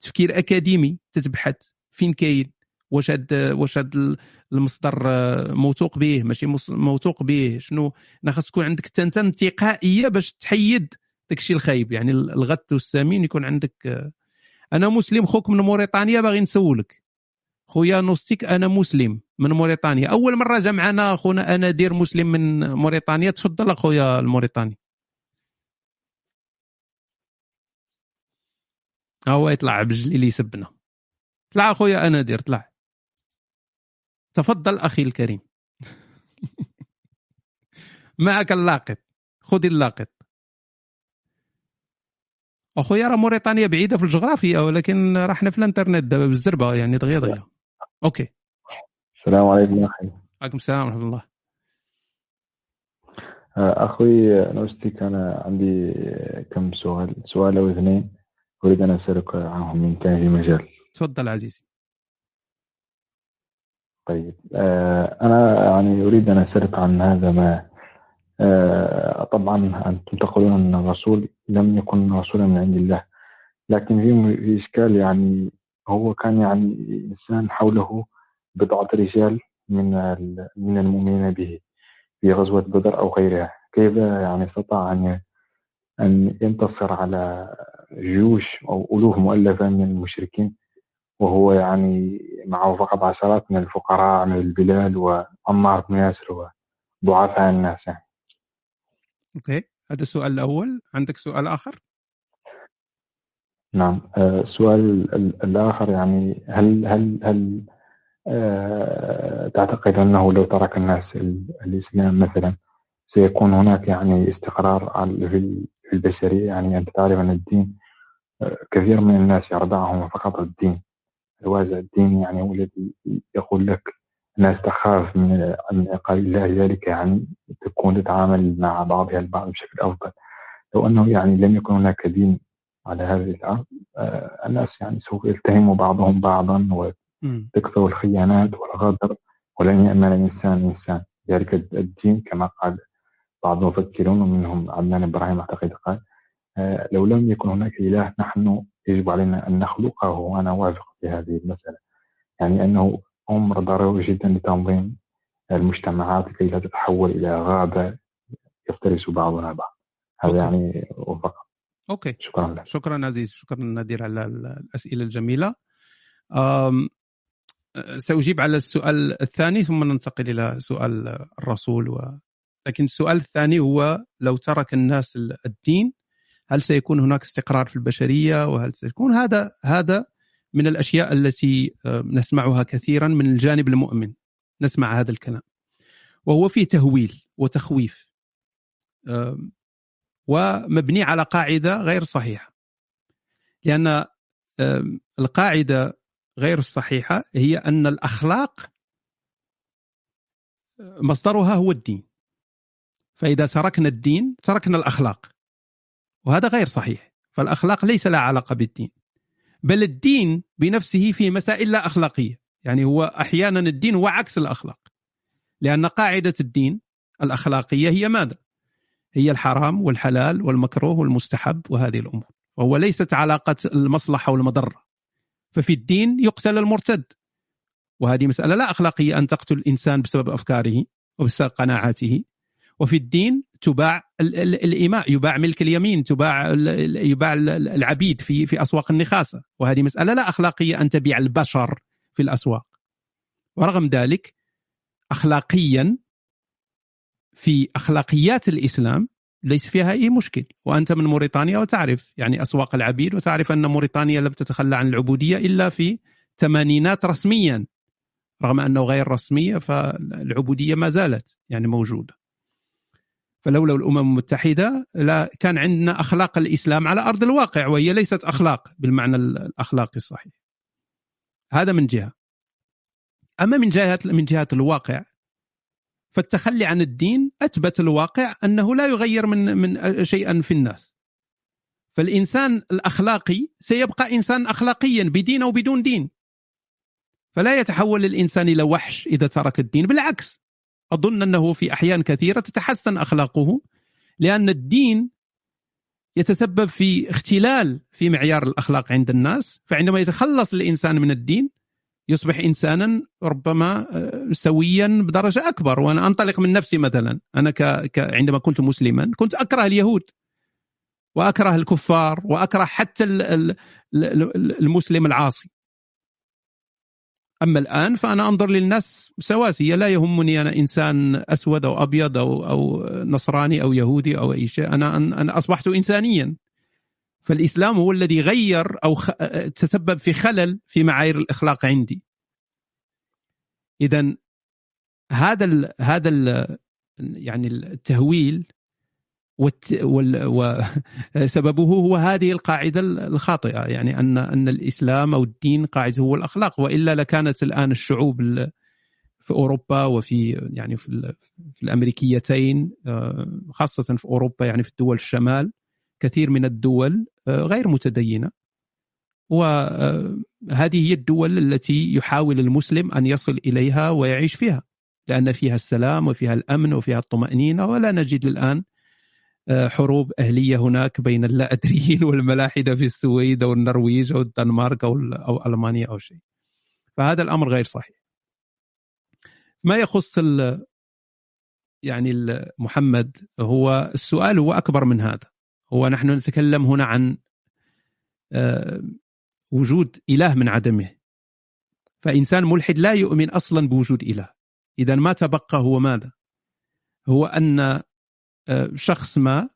تفكير أكاديمي تتبحث فين كاين واش هاد واش هاد المصدر موثوق به ماشي موثوق به شنو؟ خاص تكون عندك انت انتقائيه باش تحيد داك الشيء الخايب يعني الغث والسمين يكون عندك أنا مسلم خوك من موريتانيا باغي نسولك. خويا نوستيك أنا مسلم من موريتانيا أول مرة جا معنا خونا نادر مسلم من موريتانيا تفضل أخويا الموريتاني هو يطلع بجلي اللي يسبنا طلع أخويا نادر طلع. تفضل أخي الكريم. [laughs] معك اللاقط. خذ اللاقط. أخويا راه موريتانيا بعيدة في الجغرافيا ولكن راه حنا في الإنترنت دابا بالزربة يعني دغيا دغيا. OK. السلام عليكم أخي. عليكم السلام ورحمة الله. آه، أخوي نوستيك أنا عندي كم سؤال سؤال أو اثنين. أريد أن أسألك عنهم. ان كان في مجال. تفضل عزيزي. طيب آه، أنا يعني أريد أن أسألك عن هذا ما آه، طبعا أنتم تقولون أن الرسول لم يكن رسولا من عند الله. لكن في في إشكال يعني هو كان يعني إنسان حوله بضعة رجال من من المؤمنين به في غزوة بدر أو غيرها. كيف يعني استطاع أن أن ينتصر على جيوش أو الوف مؤلفة من المشركين وهو يعني معه فقط عشرات من الفقراء من البلاد وعمار بن ياسر وضعفاء الناس يعني. أوكي. هذا السؤال الأول. عندك سؤال آخر؟ نعم. آه، السؤال الآخر يعني هل هل هل آه، تعتقد أنه لو ترك الناس الإسلام مثلا سيكون هناك يعني استقرار في البشرية يعني انت تعرف أن الدين آه، كثير من الناس يرضعهم فقط الدين. الوازع الديني يعني هو الذي يقول لك الناس تخاف من من عقاب الله ذلك يعني تكون تتعامل مع بعضها البعض بشكل أفضل. لو أنه يعني لم يكن هناك دين على هذه الأرض آه، الناس يعني سوف يلتهموا بعضهم بعضا وتكثر الخيانات والغدر ولن يأمن الإنسان إنسان. ذلك الدين كما قال بعض المفكرون ومنهم عدنان إبراهيم أعتقد قال آه، لو لم يكن هناك إله نحن يجب علينا أن نخلقه وأنا واثق في هذه المسألة. يعني أنه أمر ضروري جدا لتنظيم المجتمعات كي لا تتحول إلى غابة يفترس بعضنا بعض. هذا OK. يعني فقط OK. شكرا لك. شكرا عزيز. شكرا نادر على الأسئلة الجميلة. أم سأجيب على السؤال الثاني ثم ننتقل إلى سؤال الرسول و... لكن السؤال الثاني هو لو ترك الناس الدين هل سيكون هناك استقرار في البشرية؟ وهل سيكون هذا هذا من الأشياء التي نسمعها كثيرا من الجانب المؤمن. نسمع هذا الكلام. وهو فيه تهويل وتخويف. ومبني على قاعدة غير صحيحة. لأن القاعدة غير الصحيحة هي أن الأخلاق مصدرها هو الدين. فإذا تركنا الدين تركنا الأخلاق. وهذا غير صحيح. فالأخلاق ليس لها علاقة بالدين. بل الدين بنفسه في مسائل لا أخلاقية. يعني هو أحيانا الدين هو عكس الأخلاق. لأن قاعدة الدين الأخلاقية هي ماذا؟ هي الحرام والحلال والمكروه والمستحب وهذه الأمور. وهو ليست علاقة المصلحة والمضرة. ففي الدين يقتل المرتد. وهذه مسألة لا أخلاقية أن تقتل الإنسان بسبب أفكاره وبسبب قناعاته. وفي الدين تباع الإماء يباع ملك اليمين تباع يباع العبيد في في أسواق النخاسة. وهذه مسألة لا أخلاقية أن تبيع البشر في الأسواق. ورغم ذلك أخلاقيا في أخلاقيات الإسلام ليس فيها أي مشكل. وأنت من موريتانيا وتعرف يعني أسواق العبيد وتعرف أن موريتانيا لم تتخلى عن العبودية إلا في ثمانينات رسميا. رغم أنه غير رسمية فالعبودية ما زالت يعني موجودة. فلولا الأمم المتحدة لا كان عندنا أخلاق الإسلام على أرض الواقع وهي ليست أخلاق بالمعنى الأخلاقي الصحيح. هذا من جهة. أما من جهه من جهة الواقع فالتخلي عن الدين أثبت الواقع أنه لا يغير من من شيئا في الناس. فالإنسان الأخلاقي سيبقى إنسان اخلاقيا بدين أو بدون دين. فلا يتحول الإنسان إلى وحش إذا ترك الدين بالعكس أظن أنه في أحيان كثيرة تتحسن أخلاقه لأن الدين يتسبب في اختلال في معيار الأخلاق عند الناس فعندما يتخلص الإنسان من الدين يصبح إنسانا ربما آه، سويا بدرجة أكبر. وأنا أنطلق من نفسي مثلا. أنا ك... ك... عندما كنت مسلما كنت أكره اليهود وأكره الكفار وأكره حتى المسلم العاصي. أما الآن فأنا أنظر للناس سواسيه لا يهمني أنا إنسان أسود أو أبيض أو أو نصراني أو يهودي أو أي شيء. أنا أنا أصبحت انسانيا. فالإسلام هو الذي غير أو تسبب في خلل في معايير الإخلاق عندي. اذا هذا ال هذا ال يعني التهويل وسببه [laughs] هو هذه القاعدة الخاطئة يعني أن أن الإسلام أو الدين قاعدة هو الأخلاق وإلا لكانت الآن الشعوب في أوروبا وفي يعني في, في الأمريكيتين آه، خاصة في أوروبا يعني في الدول الشمال كثير من الدول آه، غير متدينة. وهذه هي الدول التي يحاول المسلم أن يصل إليها ويعيش فيها لأن فيها السلام وفيها الأمن وفيها الطمأنينة ولا نجد الآن آه، حروب أهلية هناك بين اللا أدريين والملاحدة في السويد أو النرويج أو الدنمارك أو, أو ألمانيا أو شيء. فهذا الأمر غير صحيح. ما يخص ال يعني محمد هو السؤال هو أكبر من هذا. هو نحن نتكلم هنا عن آه، وجود إله من عدمه. فإنسان ملحد لا يؤمن أصلا بوجود إله. إذا ما تبقى هو ماذا؟ هو آه، شخص ما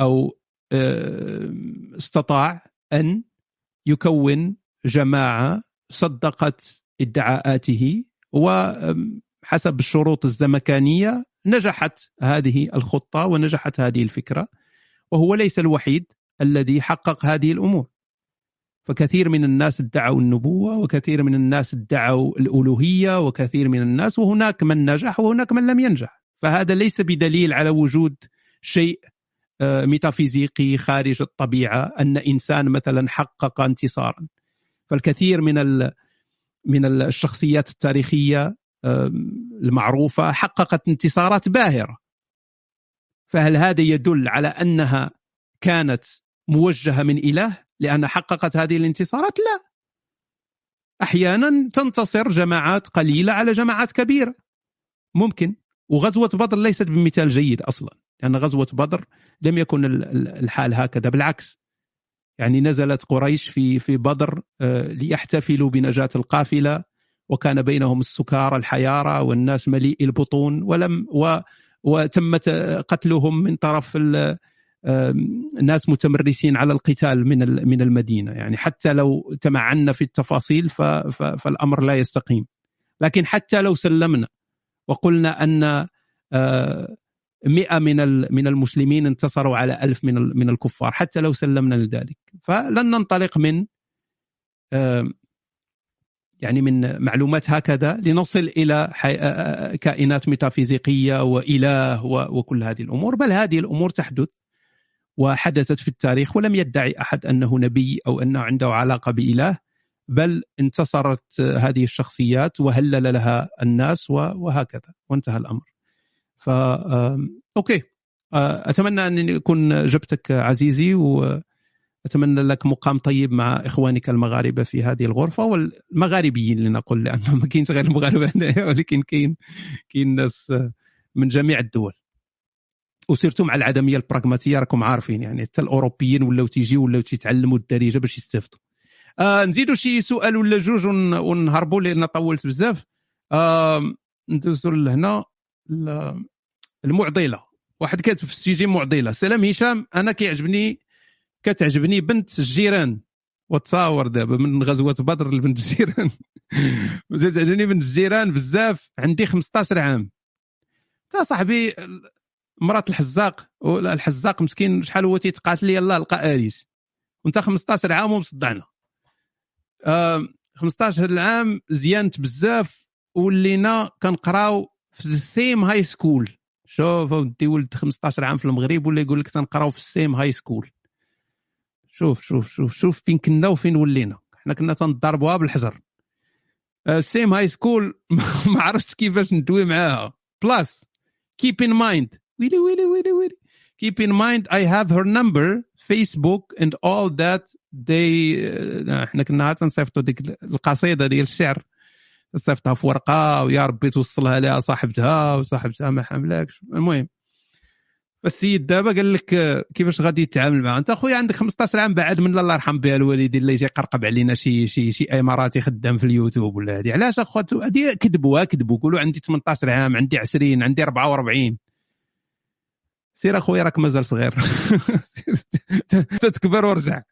أو آه، استطاع أن يكون جماعة صدقت ادعاءاته وحسب الشروط الزمكانية نجحت هذه الخطة ونجحت هذه الفكرة وهو ليس الوحيد الذي حقق هذه الأمور. فكثير من الناس ادعوا النبوة وكثير من الناس ادعوا الألوهية وكثير من الناس وهناك من نجح وهناك من لم ينجح. فهذا ليس بدليل على وجود شيء آه، ميتافيزيقي خارج الطبيعة أن إنسان مثلا حقق انتصارا. فالكثير من من الشخصيات التاريخية المعروفة حققت انتصارات باهرة. فهل هذا يدل على أنها كانت موجهة من إله لأن حققت هذه الانتصارات؟ لا. أحيانا تنتصر جماعات قليلة على جماعات كبيرة. ممكن. وغزوة بدر ليست بمثال جيد أصلا لأن يعني غزوة بدر لم يكن الحال هكذا بالعكس. يعني نزلت قريش في في بدر آه، ليحتفلوا بنجاة القافلة وكان بينهم السكارى الحيارى والناس مليء البطون ولم و وتمت قتلهم من طرف الناس متمرسين على القتال من من المدينة. يعني حتى لو تمعنا في التفاصيل فالأمر لا يستقيم. لكن حتى لو سلمنا وقلنا أن آه، مئة من من المسلمين انتصروا على ألف من من الكفار حتى لو سلمنا لذلك. فلن ننطلق من آه، يعني من معلومات هكذا لنصل إلى آه، كائنات ميتافيزيقية وإله وكل هذه الأمور. بل هذه الأمور تحدث وحدثت في التاريخ ولم يدعي أحد أنه نبي أو أنه عنده علاقة بإله. بل انتصرت هذه الشخصيات وهلل لها الناس وهكذا وانتهى الأمر. ف أوكي. أتمنى أن اكون جبتك عزيزي اتمنى لك مقام طيب مع إخوانك المغاربة في هذه الغرفة والمغاربيين لنقول لأنه ما [laughs] كاينش غير المغاربة [laughs] ولكن كاين كاين ناس من جميع الدول. وسيرتو مع العدمية البراغماتية راكم عارفين يعني حتى الأوروبيين ولاو تيجيو ولاو تيتعلموا الدارجة باش يستافدوا آه نزيدوا شي سؤال ولا جوج ون- ونهربوا لأن طولت بزاف. آه ندوزوا لهنا. المعضلة. واحد كاتب في السيجي معضلة. سلام هشام أنا كيعجبني كتعجبني بنت الجيران وتصاور دابا من غزوة بدر لبنت [laughs] الجيران تعجبني بنت الجيران بزاف. عندي 15 عام. تا صاحبي مرات الحزاق الحزاق مسكين شحال هو تيتقاتل يلاه لقى اريش وانت 15 عام ومصدعنا. آه 15 عام زيانت بزاف ولينا كنقراو في ال same high school شوف ودي ولد 15 عام في المغرب ولا يقول لك تنقراو في ال same high school شوف شوف شوف شوف فين كنا وفين ولينا. حنا كنا تنضربوها بالحجر. ال same high school ما عرفتش كيفاش ندوي معاها. plus keep in mind. ويلي ويلي ويلي ويلي. Keep in mind I have her number Facebook and all that they إحنا كنا تنصيفطوا ديك القصيدة ديال الشعر. تصيفطها في ورقة ويا ربي توصلها لها صاحبتها وصاحبتها ما حاملاكش المهم فالسيد دابا قال لك آه، كيفاش غادي يتعامل معاه؟ انت أخويا عندك 15 عام بعد من الله يرحم بها الوالدين اللي يجي يقرقب علينا شي شي شي اماراتي خدام في اليوتيوب ولا هذه علاش اخواتو هذه كذبوا كذبوا. قولوا عندي 18 عام عندي 20 عندي 44 سير اخويا راك مازال صغير. [laughs] تتكبر وارجع.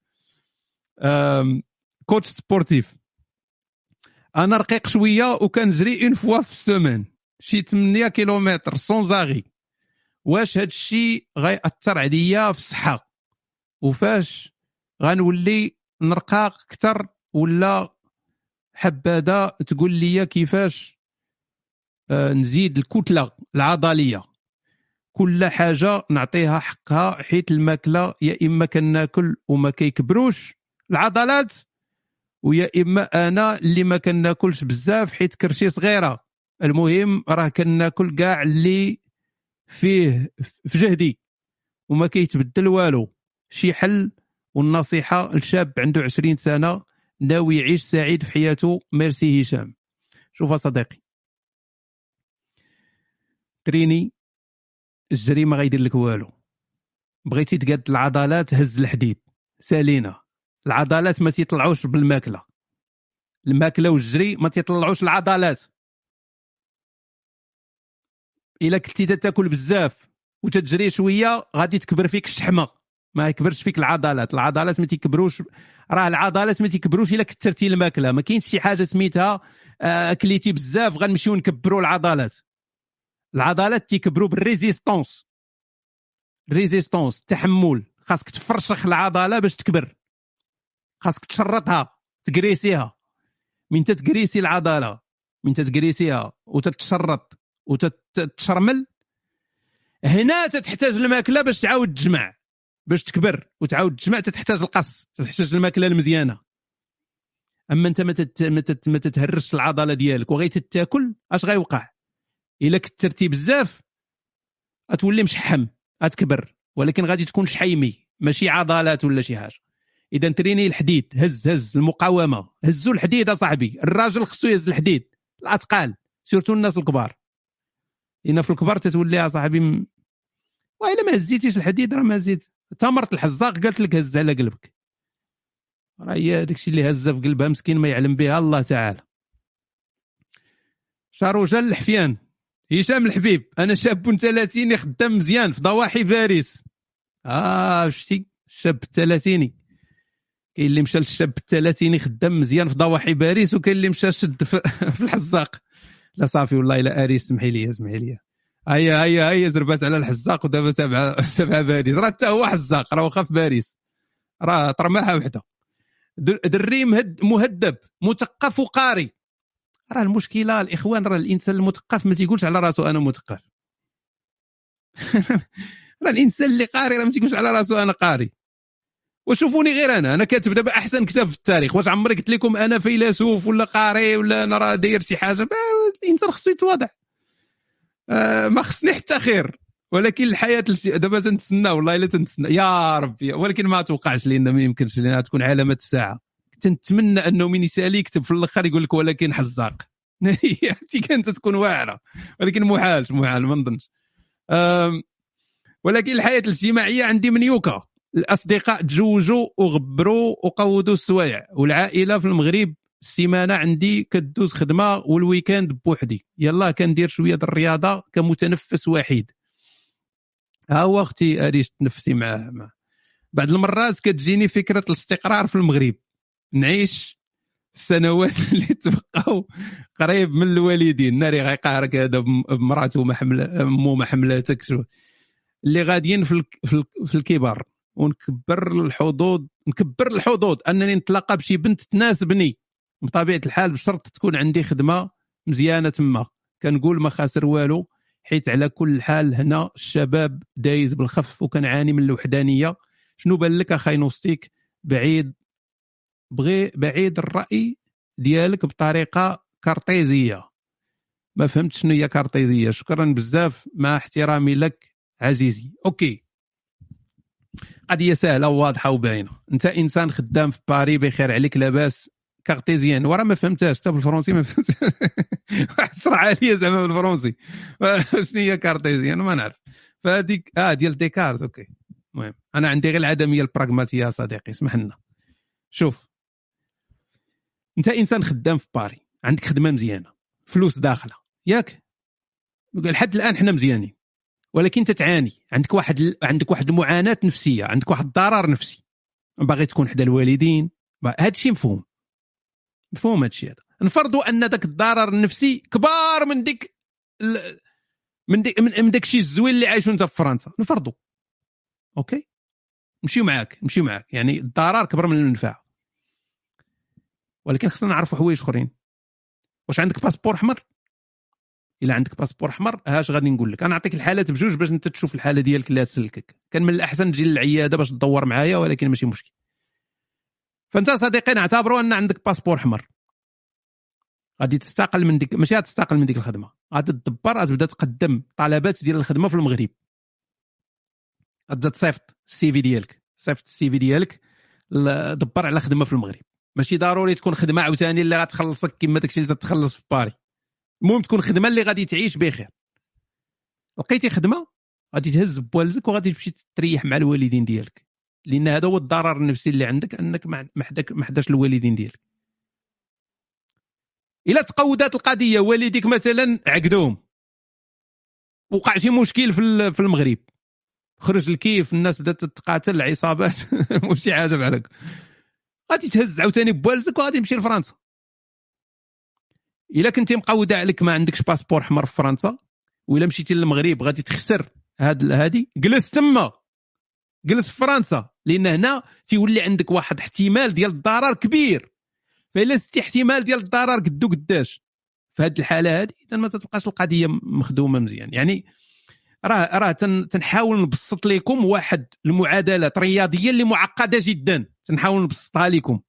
coach sportif. أنا رقيق شوية وكنجري une fois في السومان شي 8 كيلومتر sans arrêt واش هاد الشيء غيأثر عليا في الصحة؟ وفاش غنولي نرقاق أكثر ولا حبذا تقول لي كيفاش؟ آه، نزيد الكتلة العضلية. كل حاجة نعطيها حقها حيت الماكلة يا إما كناكل وما كيكبروش العضلات ويا إما أنا اللي ما كناكلش بزاف حيت كرشي صغيرة. المهم راه كناكل كاع اللي فيه في جهدي وما كيتبدل والو. شي حل والنصيحة لشاب عنده 20 سنة ناوي يعيش سعيد في حياته. ميرسي هشام. شوف صديقي. تريني الجري ما غيدير لك والو. بغيتي تقاد العضلات هز الحديد. سالينا. العضلات ما تيطلعوش بالماكلة. الماكلة والجري ما تيطلعوش العضلات. إلا كنتي تاكل بزاف وتتجري شوية غادي تكبر فيك الشحمة. ما يكبرش فيك العضلات. العضلات ما تيكبروش. راه العضلات ما تيكبروش إلا كثرتي الماكلة. ما كاينش شي حاجة سميتها آه، أكليتي بزاف غنمشيو نكبروا العضلات. العضلات تيكبروا بال résistance. résistance التحمل خاصك تفرشخ العضلة باش تكبر. خاصك تشرطها تكريسيها من تتكريسي العضلة من تتكريسيها وتتشرط وتتشرمل هنا تتحتاج الماكلة باش تعاود تجمع باش تكبر وتعاود تجمع تتحتاج القص تتحتاج الماكلة المزيانة. أما أنت ما تت- ما تت- ما تتهرش العضلة ديالك وغيت تاكل أش غيوقع؟ إلا كثرتي بزاف غتولي مشحم غتكبر ولكن غادي تكون شحيمي ماشي عضلات ولا شي حاجة. إذا تريني الحديد هز هز المقاومة هزوا الحديد اصاحبي الراجل خصو يهز الحديد الاثقال سيرتو الناس الكبار. لأن في الكبار تتولي اصاحبي م... وإلا ما هزيتيش الحديد راه ما هزيت. تمرت الحزاق قالت لك هز على قلبك. راه هي داكشي اللي هزه في قلبها مسكين ما يعلم بها الله تعالى. شاروجا الحفيان. هشام الحبيب أنا شاب ثلاثيني خدام مزيان في ضواحي باريس آه شتي؟ الشاب الثلاثيني كاين اللي مشى للشاب الثلاثيني خدام مزيان في ضواحي باريس وكاين اللي مشى شد في, [laughs] الحزاق. لا صافي والله الا اريس سمحي لي سمحي لي. هيا هيا هيا زربات على الحزاق ودابا تابع تابع باريس راه حتى هو حزاق راه واخا في باريس راه طرماحة وحدة. در- دري مهد مهدب مثقف وقاري. راه المشكلة الإخوان راه الإنسان المثقف ما تيقولش على راسه أنا مثقف. [laughs] راه الإنسان اللي قاري راه ما تيقولش على راسه أنا قاري. وشوفوني غير أنا أنا كاتب دابا أحسن كتاب في التاريخ واش عمري قلت لكم أنا فيلسوف ولا قاري ولا أنا راه داير شي حاجة؟ الإنسان خصو يتواضع. آه ما خصني حتى خير. ولكن الحياة دابا تنتسنى والله إلا تنتسنى. يا ربي ولكن ما توقعش لأن ما يمكنش لانها تكون علامة الساعة. تنتمنى أنه من يسالي يكتب في الأخر يقول لك ولكن حزاق. [laughs] هي كانت تكون واعرة. ولكن محال محال ما نظنش. ولكن الحياة الاجتماعية عندي منيوكة. الأصدقاء تزوجوا وغبروا وقودوا السوايع. والعائلة في المغرب السيمانة عندي كدوز خدمة وال week-end بوحدي. يلا كندير شوية الرياضة كمتنفس وحيد. ها هو أختي اريش تنفسي معاه معاه. بعض المرات كتجيني فكرة الاستقرار في المغرب. نعيش السنوات [laughs] اللي تبقاو قريب من الوالدين. ناري غيقهرك هذا بم- بمرأته ما حمل امه ما حملاتك. شو؟ اللي غاديين في في الكبار. ونكبر الحظوظ نكبر الحظوظ أنني نتلاقى بشي بنت تناسبني. بطبيعة الحال بشرط تكون عندي خدمة مزيانة تما. كنقول ما خاسر والو حيت على كل حال هنا الشباب دايز بالخف وكنعاني من الوحدانية. شنو بان لك اخاي نوستيك؟ بعيد بغي بعيد الرأي ديالك بطريقة كارتيزية. ما فهمت شنو هي كارتيزية. شكرا بزاف. مع احترامي لك عزيزي. أوكي. قضية سهلة وواضحة وباينة. أنت إنسان خدام في باري بخير عليك لاباس cartésien. ورا ما فهمتهاش. حتى بالفرنسي ما فهمتهاش. [laughs] شرح عليا زعما بالفرنسي [laughs] شنو هي cartésienne؟ ما نعرف. فهذيك آه ديال ديكارت. أوكي. المهم أنا عندي غير العدمية البراغماتية يا صديقي. اسمح لنا. شوف. انت انسان خدام في باري عندك خدمة مزيانة فلوس داخلة. ياك. لحد الآن حنا مزيانين. ولكن أنت تعاني. عندك واحد عندك واحد المعاناه نفسية عندك واحد الضرر نفسي. باغي تكون حدا الوالدين. هذا الشيء مفهوم. مفهوم هذا الشيء هذا. نفرضوا أن ذاك الضرر النفسي كبار من ديك ال- من ديك من داك الشيء الزوين اللي عايشوا أنت في فرنسا. نفرضوا. أوكي؟ نمشيو معاك نمشيو معاك. يعني الضرر كبر من المنفعه ولكن خصنا نعرفوا حوايج اخرين. واش عندك باسبور أحمر؟ إلا عندك باسبور أحمر هاش غادي نقول لك. أنا نعطيك الحالات بجوج باش أنت تشوف الحالة ديالك اللي تسلكك. كان من الأحسن تجي للعيادة باش تدور معايا ولكن ماشي مشكل. فأنت صديقي نعتبروا أن عندك باسبور أحمر. غادي تستقل من ديك ماشي غتستقل من ديك الخدمة. غادي تدبر غتبدا تقدم طلبات ديال الخدمة في المغرب. غتبدا تصيفط السي في ديالك. صيفط السي في ديالك دبر على خدمة في المغرب. ماشي ضروري تكون خدمة عاوتاني اللي غتخلصك كما داكشي اللي تتخلص في باري. المهم تكون خدمة اللي غادي تعيش بخير. لقيتي خدمة؟ غادي تهز بوالزك وغادي تمشي تريح مع الوالدين ديالك. لأن هذا هو الضرر النفسي اللي عندك أنك ما حداك ما حداش الوالدين ديالك. الا تقودات القضية والديك مثلا عقدوهم. وقع شي مشكل في في المغرب. خرج الكيف الناس بدأت تتقاتل العصابات [laughs] وشي حاجة بحال هكا غادي تهز عاوتاني بوالزك وغادي تمشي لفرنسا. إلا كنتي مقودة عليك ما عندكش باسبور احمر في فرنسا وإلا مشيتي للمغرب غادي تخسر هاد هادي جلس تما. جلس في فرنسا لأن هنا تيولي عندك واحد احتمال ديال الضرر كبير. فإلا زدتي احتمال ديال الضرر قدو قداش. في هذه الحالة هذه إذا ما تبقاش القضية مخدومة مزيان. يعني راه راه تن- تنحاول نبسط لكم واحد المعادلات رياضية اللي معقدة جدا. تنحاول نبسطها لكم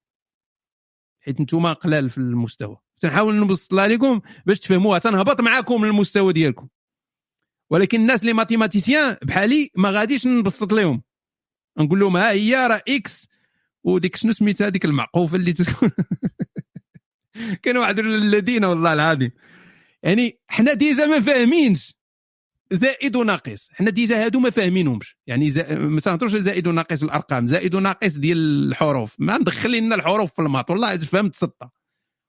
حيت أنتم قلال في المستوى. تنحاول نبسطها لكم باش تفهموها تنهبط معاكم للمستوى ديالكم. ولكن الناس اللي ماتيماتيسيان بحالي ما غاديش نبسط لهم نقول لهم ها هي راه x وديك شنو سميتها هذيك المعقوفة اللي تكون؟ [laughs] كانوا واحد الذين والله العظيم. يعني حنا déjà ما فاهمينش. زائد وناقص حنا déjà هادو ما فاهمينهمش. يعني زا... ما تنهضروش زائد وناقص الأرقام. زائد وناقص ديال الحروف. ما ندخل لنا الحروف في ال maths. والله فهمت ستة.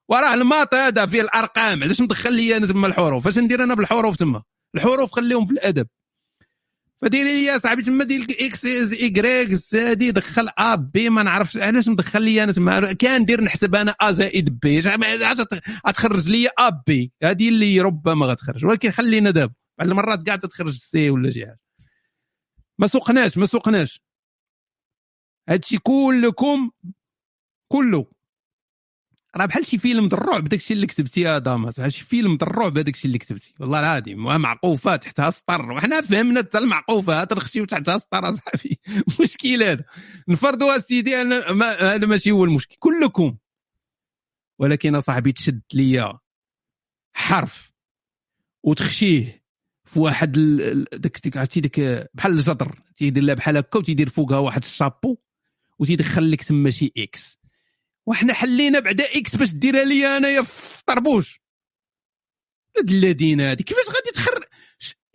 وراه ال maths هذا فيه الأرقام. علاش مدخل لي أنا تما الحروف؟ اش ندير أنا بالحروف تما؟ الحروف خليهم في الأدب. فديري لي يا صاحبي تما دير إكس از ايكغيك زادي دخل ا بي ما نعرفش. علاش مدخل لي أنا تما؟ كان ندير نحسب أنا ا زائد بي علاش لي ا بي هذه اللي ربما غتخرج. ولكن خلينا دابا. بعض المرات قاعدة تخرج سي ولا شي حاجة. ما سوقناش ما سوقناش. هادشي كلكم كله. راه بحال شي فيلم د الرعب داكشي اللي كتبتي يا داماس. بحال شي فيلم د الرعب هذاكشي اللي كتبتي والله العظيم معقوفة تحتها سطر. وحنا فهمنا حتى المعقوفات نخشيو تحتها سطر أصاحبي. [laughs] مشكل هذا. نفرضوا سيدي أنا ما هذا ماشي هو المشكل. كلكم. ولكن أصاحبي تشد ليا حرف وتخشيه. في واحد داك عرفتي ديك بحال الجدر تيدير لها بحال هكا وتيدير فوقها واحد الشابو وتيدخل لك تما شي x وحنا حلينا بعدا x باش ديرها لي انايا في طربوش. ولاد الذين هادي كيفاش غادي تخر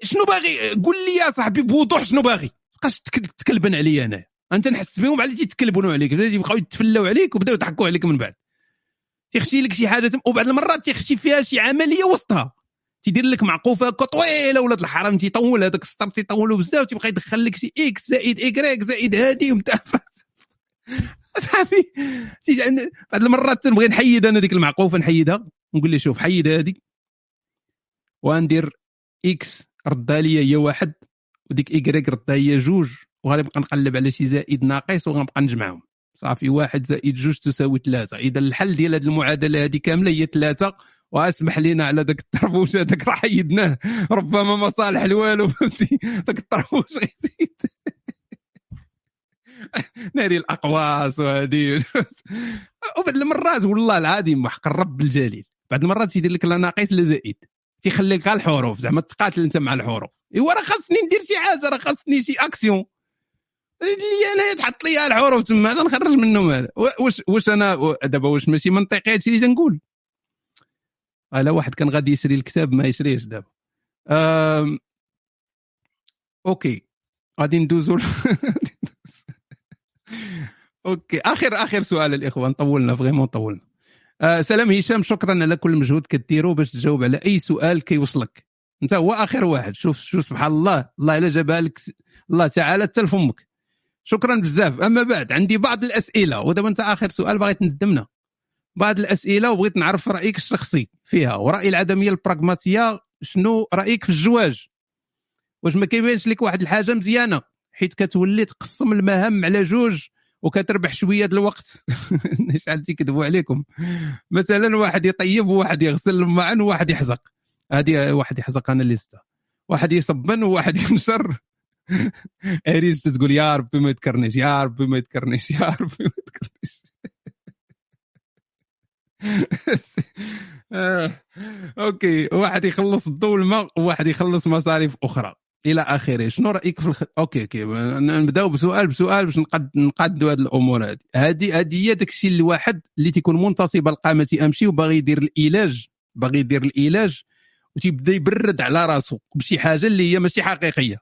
شنو باغي؟ قول لي يا صاحبي بوضوح شنو باغي. بقاش تك- تكلبن عليا أنا انت نحس بهم على تيتكلبنوا عليك. يبقاو يتفلاو عليك وبداو يضحكوا عليك من بعد. تيخشي لك شي حاجة وبعض المرات تيخشي فيها شي عملية وسطها. تيدير لك معقوفة طويله ولاد الحرام تيطول هذاك السطر تيطولوا بزاف تيبقى يدخل لك شي إكس زائد ايكغيك زائد هادي ومتاع صاحبي تيجي عند بعض المرات تنبغي نحيد أنا ديك المعقوفة نحيدها. نقول لي شوف حيد هادي. وغندير إكس ردها لي هي واحد وديك ايكغيك ردها هي جوج. وغادي نبقى نقلب على شي زائد ناقص وغنبقى نجمعهم. صافي واحد زائد جوج تساوي ثلاثة إذا الحل ديال هذه المعادلة هذه كاملة هي ثلاثة وأسمح لنا على ذاك الطربوش هذاك راه حيدناه ربما ما صالح الوالو فهمتي؟ ذاك الطربوش غيزيد [laughs] ناري الأقواس وهذه. [laughs] وبعض المرات والله العظيم وحق الرب الجليل. بعض المرات تيدير لك لا ناقص لا زائد. تيخليك غير الحروف. زعما تقاتل أنت مع الحروف. إيوا راه خاصني ندير شي حاجة راه خاصني شي اكسيون اللي أنا تحط لي الحروف تما اش نخرج منهم. هذا واش واش أنا دابا واش ماشي منطقي هادشي اللي تنقول الا واحد كان غادي يشري الكتاب ما يشريش دابا. أوكي. غادي ندوزو [laughs] أوكي. آخر آخر سؤال الإخوان طولنا vraiment طولنا. آه سلام هشام شكرا على كل مجهود كديرو باش تجاوب على أي سؤال كيوصلك. أنت هو آخر واحد. شوف شوف سبحان الله. الله إلا جابها لك الله تعالى حتى لفمك شكرا بزاف. أما بعد عندي بعض الأسئلة. ودابا أنت آخر سؤال باغي تندمنا. بعض الأسئلة وبغيت نعرف رأيك الشخصي فيها ورأي العدمية البراغماتية شنو رأيك في الزواج؟ واش ما كيبانش لك واحد الحاجة مزيانة حيت كتولي تقسم المهام على جوج وكتربح شوية د الوقت؟ [laughs] شحال تيكذبوا عليكم؟ مثلا واحد يطيب وواحد يغسل الماعن وواحد يحزق. هذه واحد يحزق أنا لسته واحد يصبن وواحد [laughs] ينشر. اريج تقول يا ربي ما يذكرنيش يا ربي ما يذكرنيش يا ربي ما يذكرنيش. [laughs] أوكي. واحد يخلص والماء وواحد يخلص مصاريف أخرى. إلى آخره. شنو رأيك في الخ... أوكي أوكي. نبداو بسؤال بسؤال باش نقد نقادوا هذه الأمور هذه هذه هذه هي داك الشيء اللي واحد اللي تيكون منتصب القامة امشي وباغي يدير العلاج باغي يدير العلاج وتيبدأ يبرد على راسو بشي حاجة اللي هي ماشي حقيقية.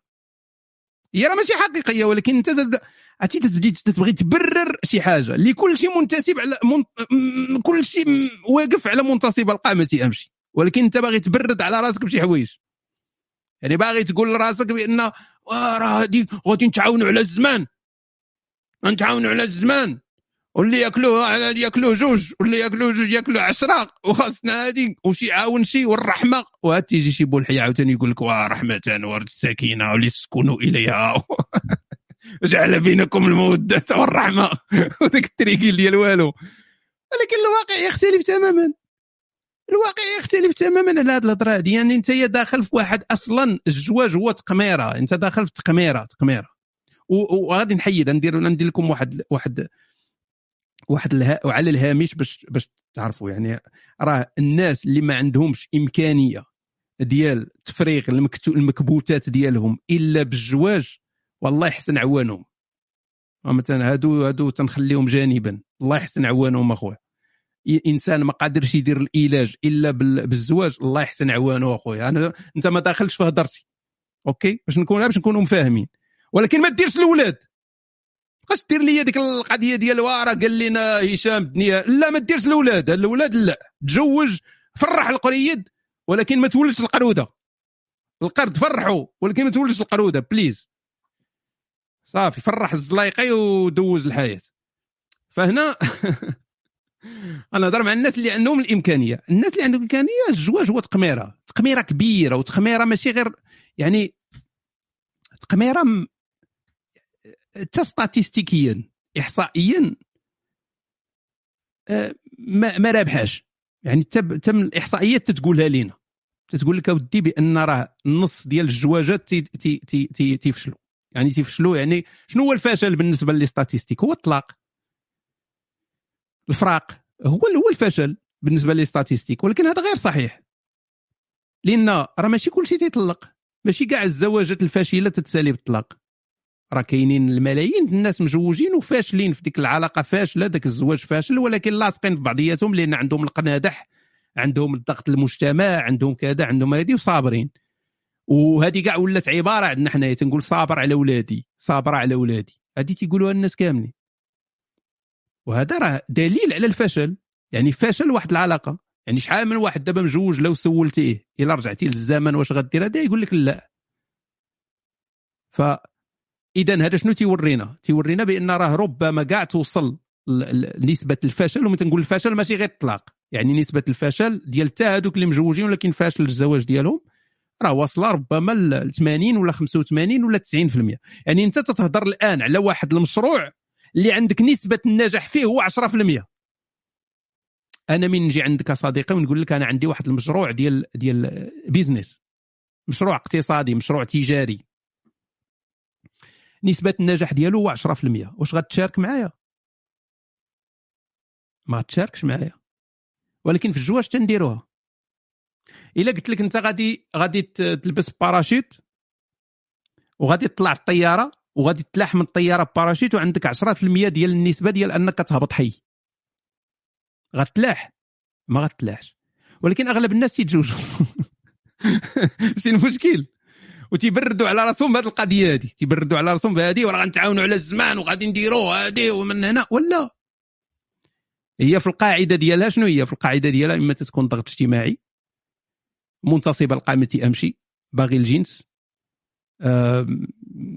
هي راه ماشي حقيقية ولكن أنت عرفتي تبدي تبغي تبرر شي حاجة. اللي كل شيء منتصب على من... كل شيء واقف على منتصب القامة أمشي. ولكن أنت باغي تبرد على راسك بشي حوايج. يعني باغي تقول لراسك بأن آه، راه هادي غادي نتعاونوا على الزمان. نتعاونوا على الزمان. واللي ياكلوه ياكلوه جوج واللي ياكلوه جوج ياكلوه عشرة وخاصنا هادي وشي يعاون شي والرحمة. وهاد تيجي شي بولحي عاوتاني يقول لك واه رحمة ورد السكينه ولتسكنوا إليها. [laughs] جعل بينكم المودة والرحمه [laughs] وداك التريكيل ديال والو ولكن الواقع يختلف تماما. الواقع يختلف تماما على هذه الهضرة هذه. يعني أنت داخل في واحد أصلا الزواج هو تقميرة. أنت داخل في تقميرة تقميرة. وغادي نحيد. ندير ندير لكم واحد واحد واحد الها... على الهامش باش باش تعرفوا. يعني راه الناس اللي ما عندهمش إمكانية ديال تفريغ المكتو... المكبوتات ديالهم إلا بالزواج والله يحسن عوانهم. مثلا هادو هادو تنخليهم جانبا. الله يحسن عوانهم أخويا. إنسان ما قادرش يدير العلاج إلا بال- بالزواج الله يحسن عوانه أخويا. أنا أنت ما داخلش في هضرتي أوكي؟ باش نكون باش نكونوا مفاهمين. ولكن ما ديرش الاولاد بقاش دير لي ديك القضية ديال راه قال لنا هشام الدنيا لا ما ديرش الاولاد الاولاد لا. تزوج فرح القريد ولكن ما تولدش القرودة. القرد فرحوا ولكن ما تولدش القرودة please. صافي فرح الزلايقي ودوز الحياة. فهنا [laughs] أنا نهضر مع الناس اللي عندهم الإمكانية. الناس اللي عندهم الامكانيه الزواج هو تقميرة. تقميرة كبيرة وتقميرة ماشي غير يعني تقميرة م- حتى ستاتيستيكيا احصائيا آه، ما ما رابحاش يعني تم تم الإحصائيات تتقولها لنا تتقول لك أودي بأن راه النص ديال الزواجات تي تي تي تي يعني تيفشلوا يعني شنو هو الفشل بالنسبة لل statistiques؟ هو الطلاق. الفراق هو هو الفشل بالنسبة لل statistiques ولكن هذا غير صحيح. لأن راه ماشي كل شيء تيطلق. ماشي كاع الزواجات الفاشله تتسالي بالطلاق. راه كاينين الملايين الناس مزوجين وفاشلين في ديك العلاقة فاشلة ذاك الزواج فاشل ولكن لاصقين في بعضياتهم لأن عندهم القنادح عندهم الضغط المجتمع عندهم كذا عندهم هذه وصابرين. وهذه كاع ولات عبارة عندنا حنايا تنقول صابر على ولادي صابره على ولادي. هذه تيقولوها الناس كاملين. وهذا راه دليل على الفشل. يعني فشل واحد العلاقة. يعني شحال من واحد دابا مجوج لو سولتيه إلا رجعتي للزمن واش غدير هذا يقول لك لا. ف اذا هذا شنو تيورينا؟ تيورينا بأن راه ربما كاع توصل نسبه الفشل ومن تنقول الفشل ماشي غير الطلاق. يعني نسبة الفشل ديال حتى هذوك اللي مجوجين ولكن فاشل الزواج ديالهم راه واصله ربما ل 80 ولا 85 ولا 90% يعني انت تتهضر الآن على واحد المشروع اللي عندك نسبة النجاح فيه هو 10% أنا من نجي عندك صديقي ونقول لك أنا عندي واحد المشروع ديال ديال بيزنس مشروع اقتصادي مشروع تجاري. نسبة النجاح ديالو هو 10% واش غتشارك معايا؟ ما غتشاركش معايا. ولكن في الجواج تنديروها. إلا قلت لك أنت غادي غادي تلبس باراشوت وغادي تطلع في الطيارة وغادي تلاح من الطيارة باراشوت وعندك 10% ديال النسبة ديال أنك تهبط حي. غتلاح. ما غتلاحش. ولكن أغلب الناس تيتزوجوا. [laughs] شي المشكل وتيبردوا على راسهم بهذه القضية هذه تيبردوا على راسهم بهذه وراه غنتعاونوا على الزمان وغادي نديروا هذه ومن هنا. ولا. هي في القاعدة ديالها شنو هي؟ في القاعدة ديالها إما تكون ضغط اجتماعي منتصب القائمه أمشي. باغي الجنس.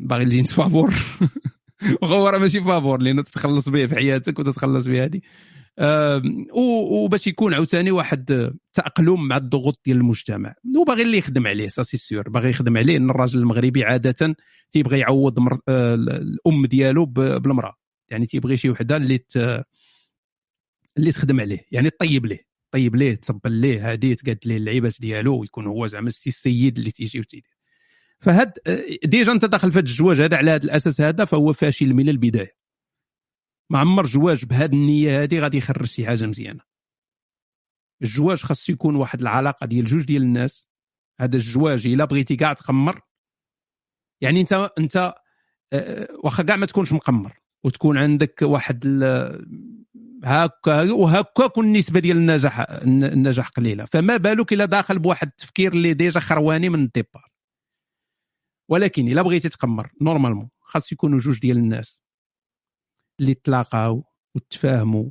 باغي الجنس فابور. [laughs] وهو راه ماشي فابور لأنه تتخلص به في حياتك وتتخلص به هذه. وباش يكون عاوتاني واحد تأقلم مع الضغوط ديال المجتمع. وباغي اللي يخدم عليه ça c'est sûr باغي يخدم عليه إن الراجل المغربي عادة تيبغي يعوض مر... آه، الأم ديالو بالمرأة. يعني تيبغي شي وحدة اللي ت... اللي تخدم عليه يعني طيب ليه. طيب ليه تصبل ليه هادي تقاد ليه اللعيبات ديالو ويكون هو زعما السي السيد اللي تيجي وتيدير؟ فهاد آه، déjà انت داخل في هذا الزواج هذا على هذا الأساس هذا فهو فاشل من البداية. ما عمر زواج بهذه النية هذه غادي يخرج شي حاجة مزيانة. الزواج خاصو يكون واحد العلاقة ديال جوج ديال الناس. هذا الزواج إلا بغيتي كاع تخمر. يعني انت انت آه، واخا كاع ما تكونش مقمر. وتكون عندك واحد هكا وهكا كون النسبة ديال النجاح النجاح قليلة. فما بالك إلا داخل بواحد التفكير اللي déjà خرواني من ال départ. ولكن إلا بغيتي تقمر normalement خاص يكونوا جوج ديال الناس اللي تلاقاو وتفاهموا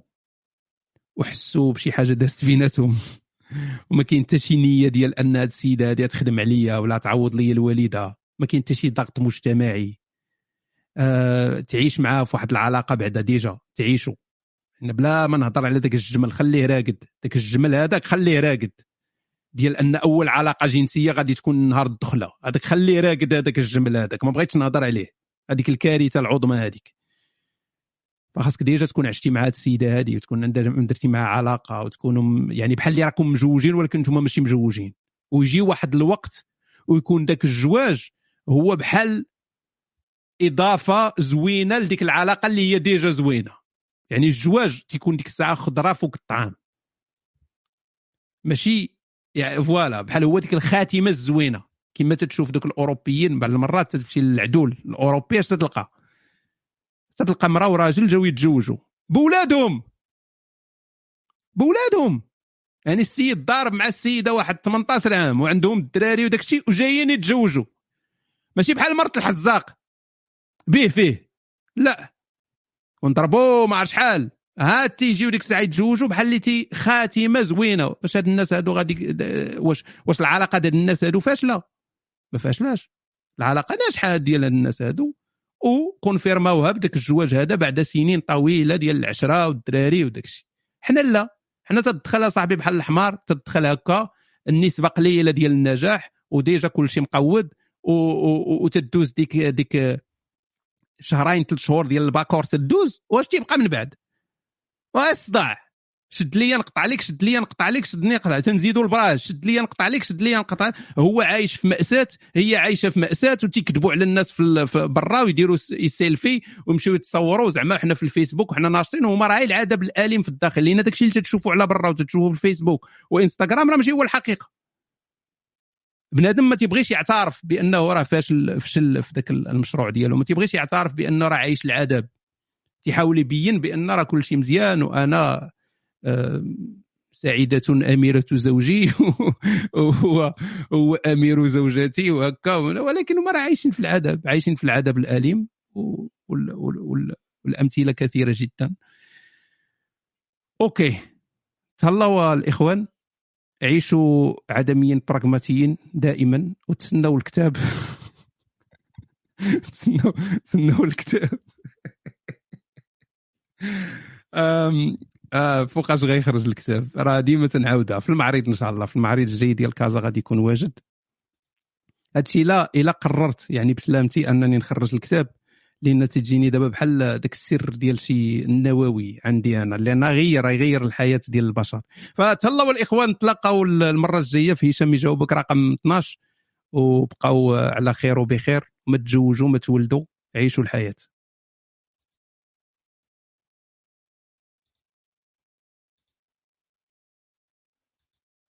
وحسوا بشي حاجة دازت بيناتهم. [laughs] وما كاين حتى شي نية ديال أن هاد السيدة هادي تخدم عليا ولا تعوض لي الوالدة. ما كاين حتى شي ضغط مجتمعي. أه تعيش معاه في واحد العلاقة بعدا déjà تعيشوا. بلا ما نهضر على داك الجمل خليه راقد. داك الجمل هذاك خليه راقد. ديال أن أول علاقة جنسية غادي تكون نهار الدخلة. هذاك خليه راقد هذاك الجمل هذاك. ما بغيتش نهضر عليه. هذيك الكارثة العظمى هذيك. فخاصك déjà تكون عشتي مع هذه السيدة هذه وتكون درتي معها علاقة وتكونوا يعني بحال اللي راكم مجوجين ولكن نتوما ماشي مجوجين. ويجي واحد الوقت ويكون ذاك الزواج هو بحال إضافة زوينة لديك العلاقة اللي هي déjà زوينة. يعني الزواج تيكون ديك الساعة خضرة فوق الطعام. ماشي يعني voilà بحال هو ديك الخاتمة الزوينة. كما تتشوف دوك الأوروبيين بعض المرات تمشي للعدول الأوروبي اش تلقى تلقى مراه وراجل جاو يتزوجوا بولادهم! بولادهم! يعني السيد ضارب مع السيدة واحد 18 عام وعندهم الدراري وداك الشيء وجايين يتزوجوا ماشي بحال مرت الحزاق. به فيه. لا. ونضربوا ما عرف شحال. ها تيجيو ديك الساعة يتزوجوا بحال اللي تي خاتمة زوينة. واش هاد الناس هادو غادي واش واش العلاقة ديال الناس هادو فاشلة؟ ما فاشلاش. العلاقة ناجحة ديال هاد الناس هادو. وكونفيرماوها بداك الزواج هذا بعد سنين طويلة ديال العشرة والدراري وداك الشيء. حنا لا. حنا تدخل صاحبي بحال الحمار تدخل هكا. النسبة قليلة ديال النجاح. و déjà كل شيء مقود وتدوز ديك ديك شهرين ثلاث شهور ديال الباكور تدوز واش تيبقى من بعد؟ الصداع شد لي نقطع عليك شد لي نقطع عليك شدني نقطع تنزيدوا البراج. شد لي نقطع عليك شد لي نقطع هو عايش في مأساة هي عايشة في مأساة وتيكذبوا على الناس في برا ويديروا السيلفي ويمشيو يتصوروا. زعما حنا في الفيسبوك وحنا ناشطين وهما راه العذاب الأليم في الداخل. لأن داكشي اللي تتشوفوا على برا وتتشوفوا في الفيسبوك وإنستغرام راه ماشي هو الحقيقة. بنادم ما تيبغيش يعترف بأنه راه فاشل فشل في ذاك المشروع ديالو. ما تيبغيش يعترف بأنه راه عايش العذاب. تيحاول يبين بأن راه كل شيء مزيان وأنا آه، سعيدة أميرة زوجي [laughs] وهو هو أمير زوجتي وهكا ولكن هما راه عايشين في العذاب عايشين في العذاب الأليم وال- وال- وال- والأمثلة كثيرة جدا. أوكي. تهلاو الإخوان. عيشوا عدميا براغماتيين دائما وتسنوا الكتاب. [laughs] تسنوا تسنوا الكتاب. أم آه فوقاش غيخرج الكتاب؟ راه ديما تنعاودها. في المعرض إن شاء الله. في المعرض الجاي ديال كازا غادي يكون واجد. هادشي لا إلا قررت يعني بسلامتي أنني نخرج الكتاب. لأن تجيني دابا بحال داك السر ديال شي النووي عندي أنا لأن غير يغير الحياة ديال البشر. فتهلاو الاخوان نتلاقاو المرة الجاية في هشام يجاوبك رقم 12 وبقاو على خير وبخير ما تزوجوا ما تولدوا عيشوا الحياة.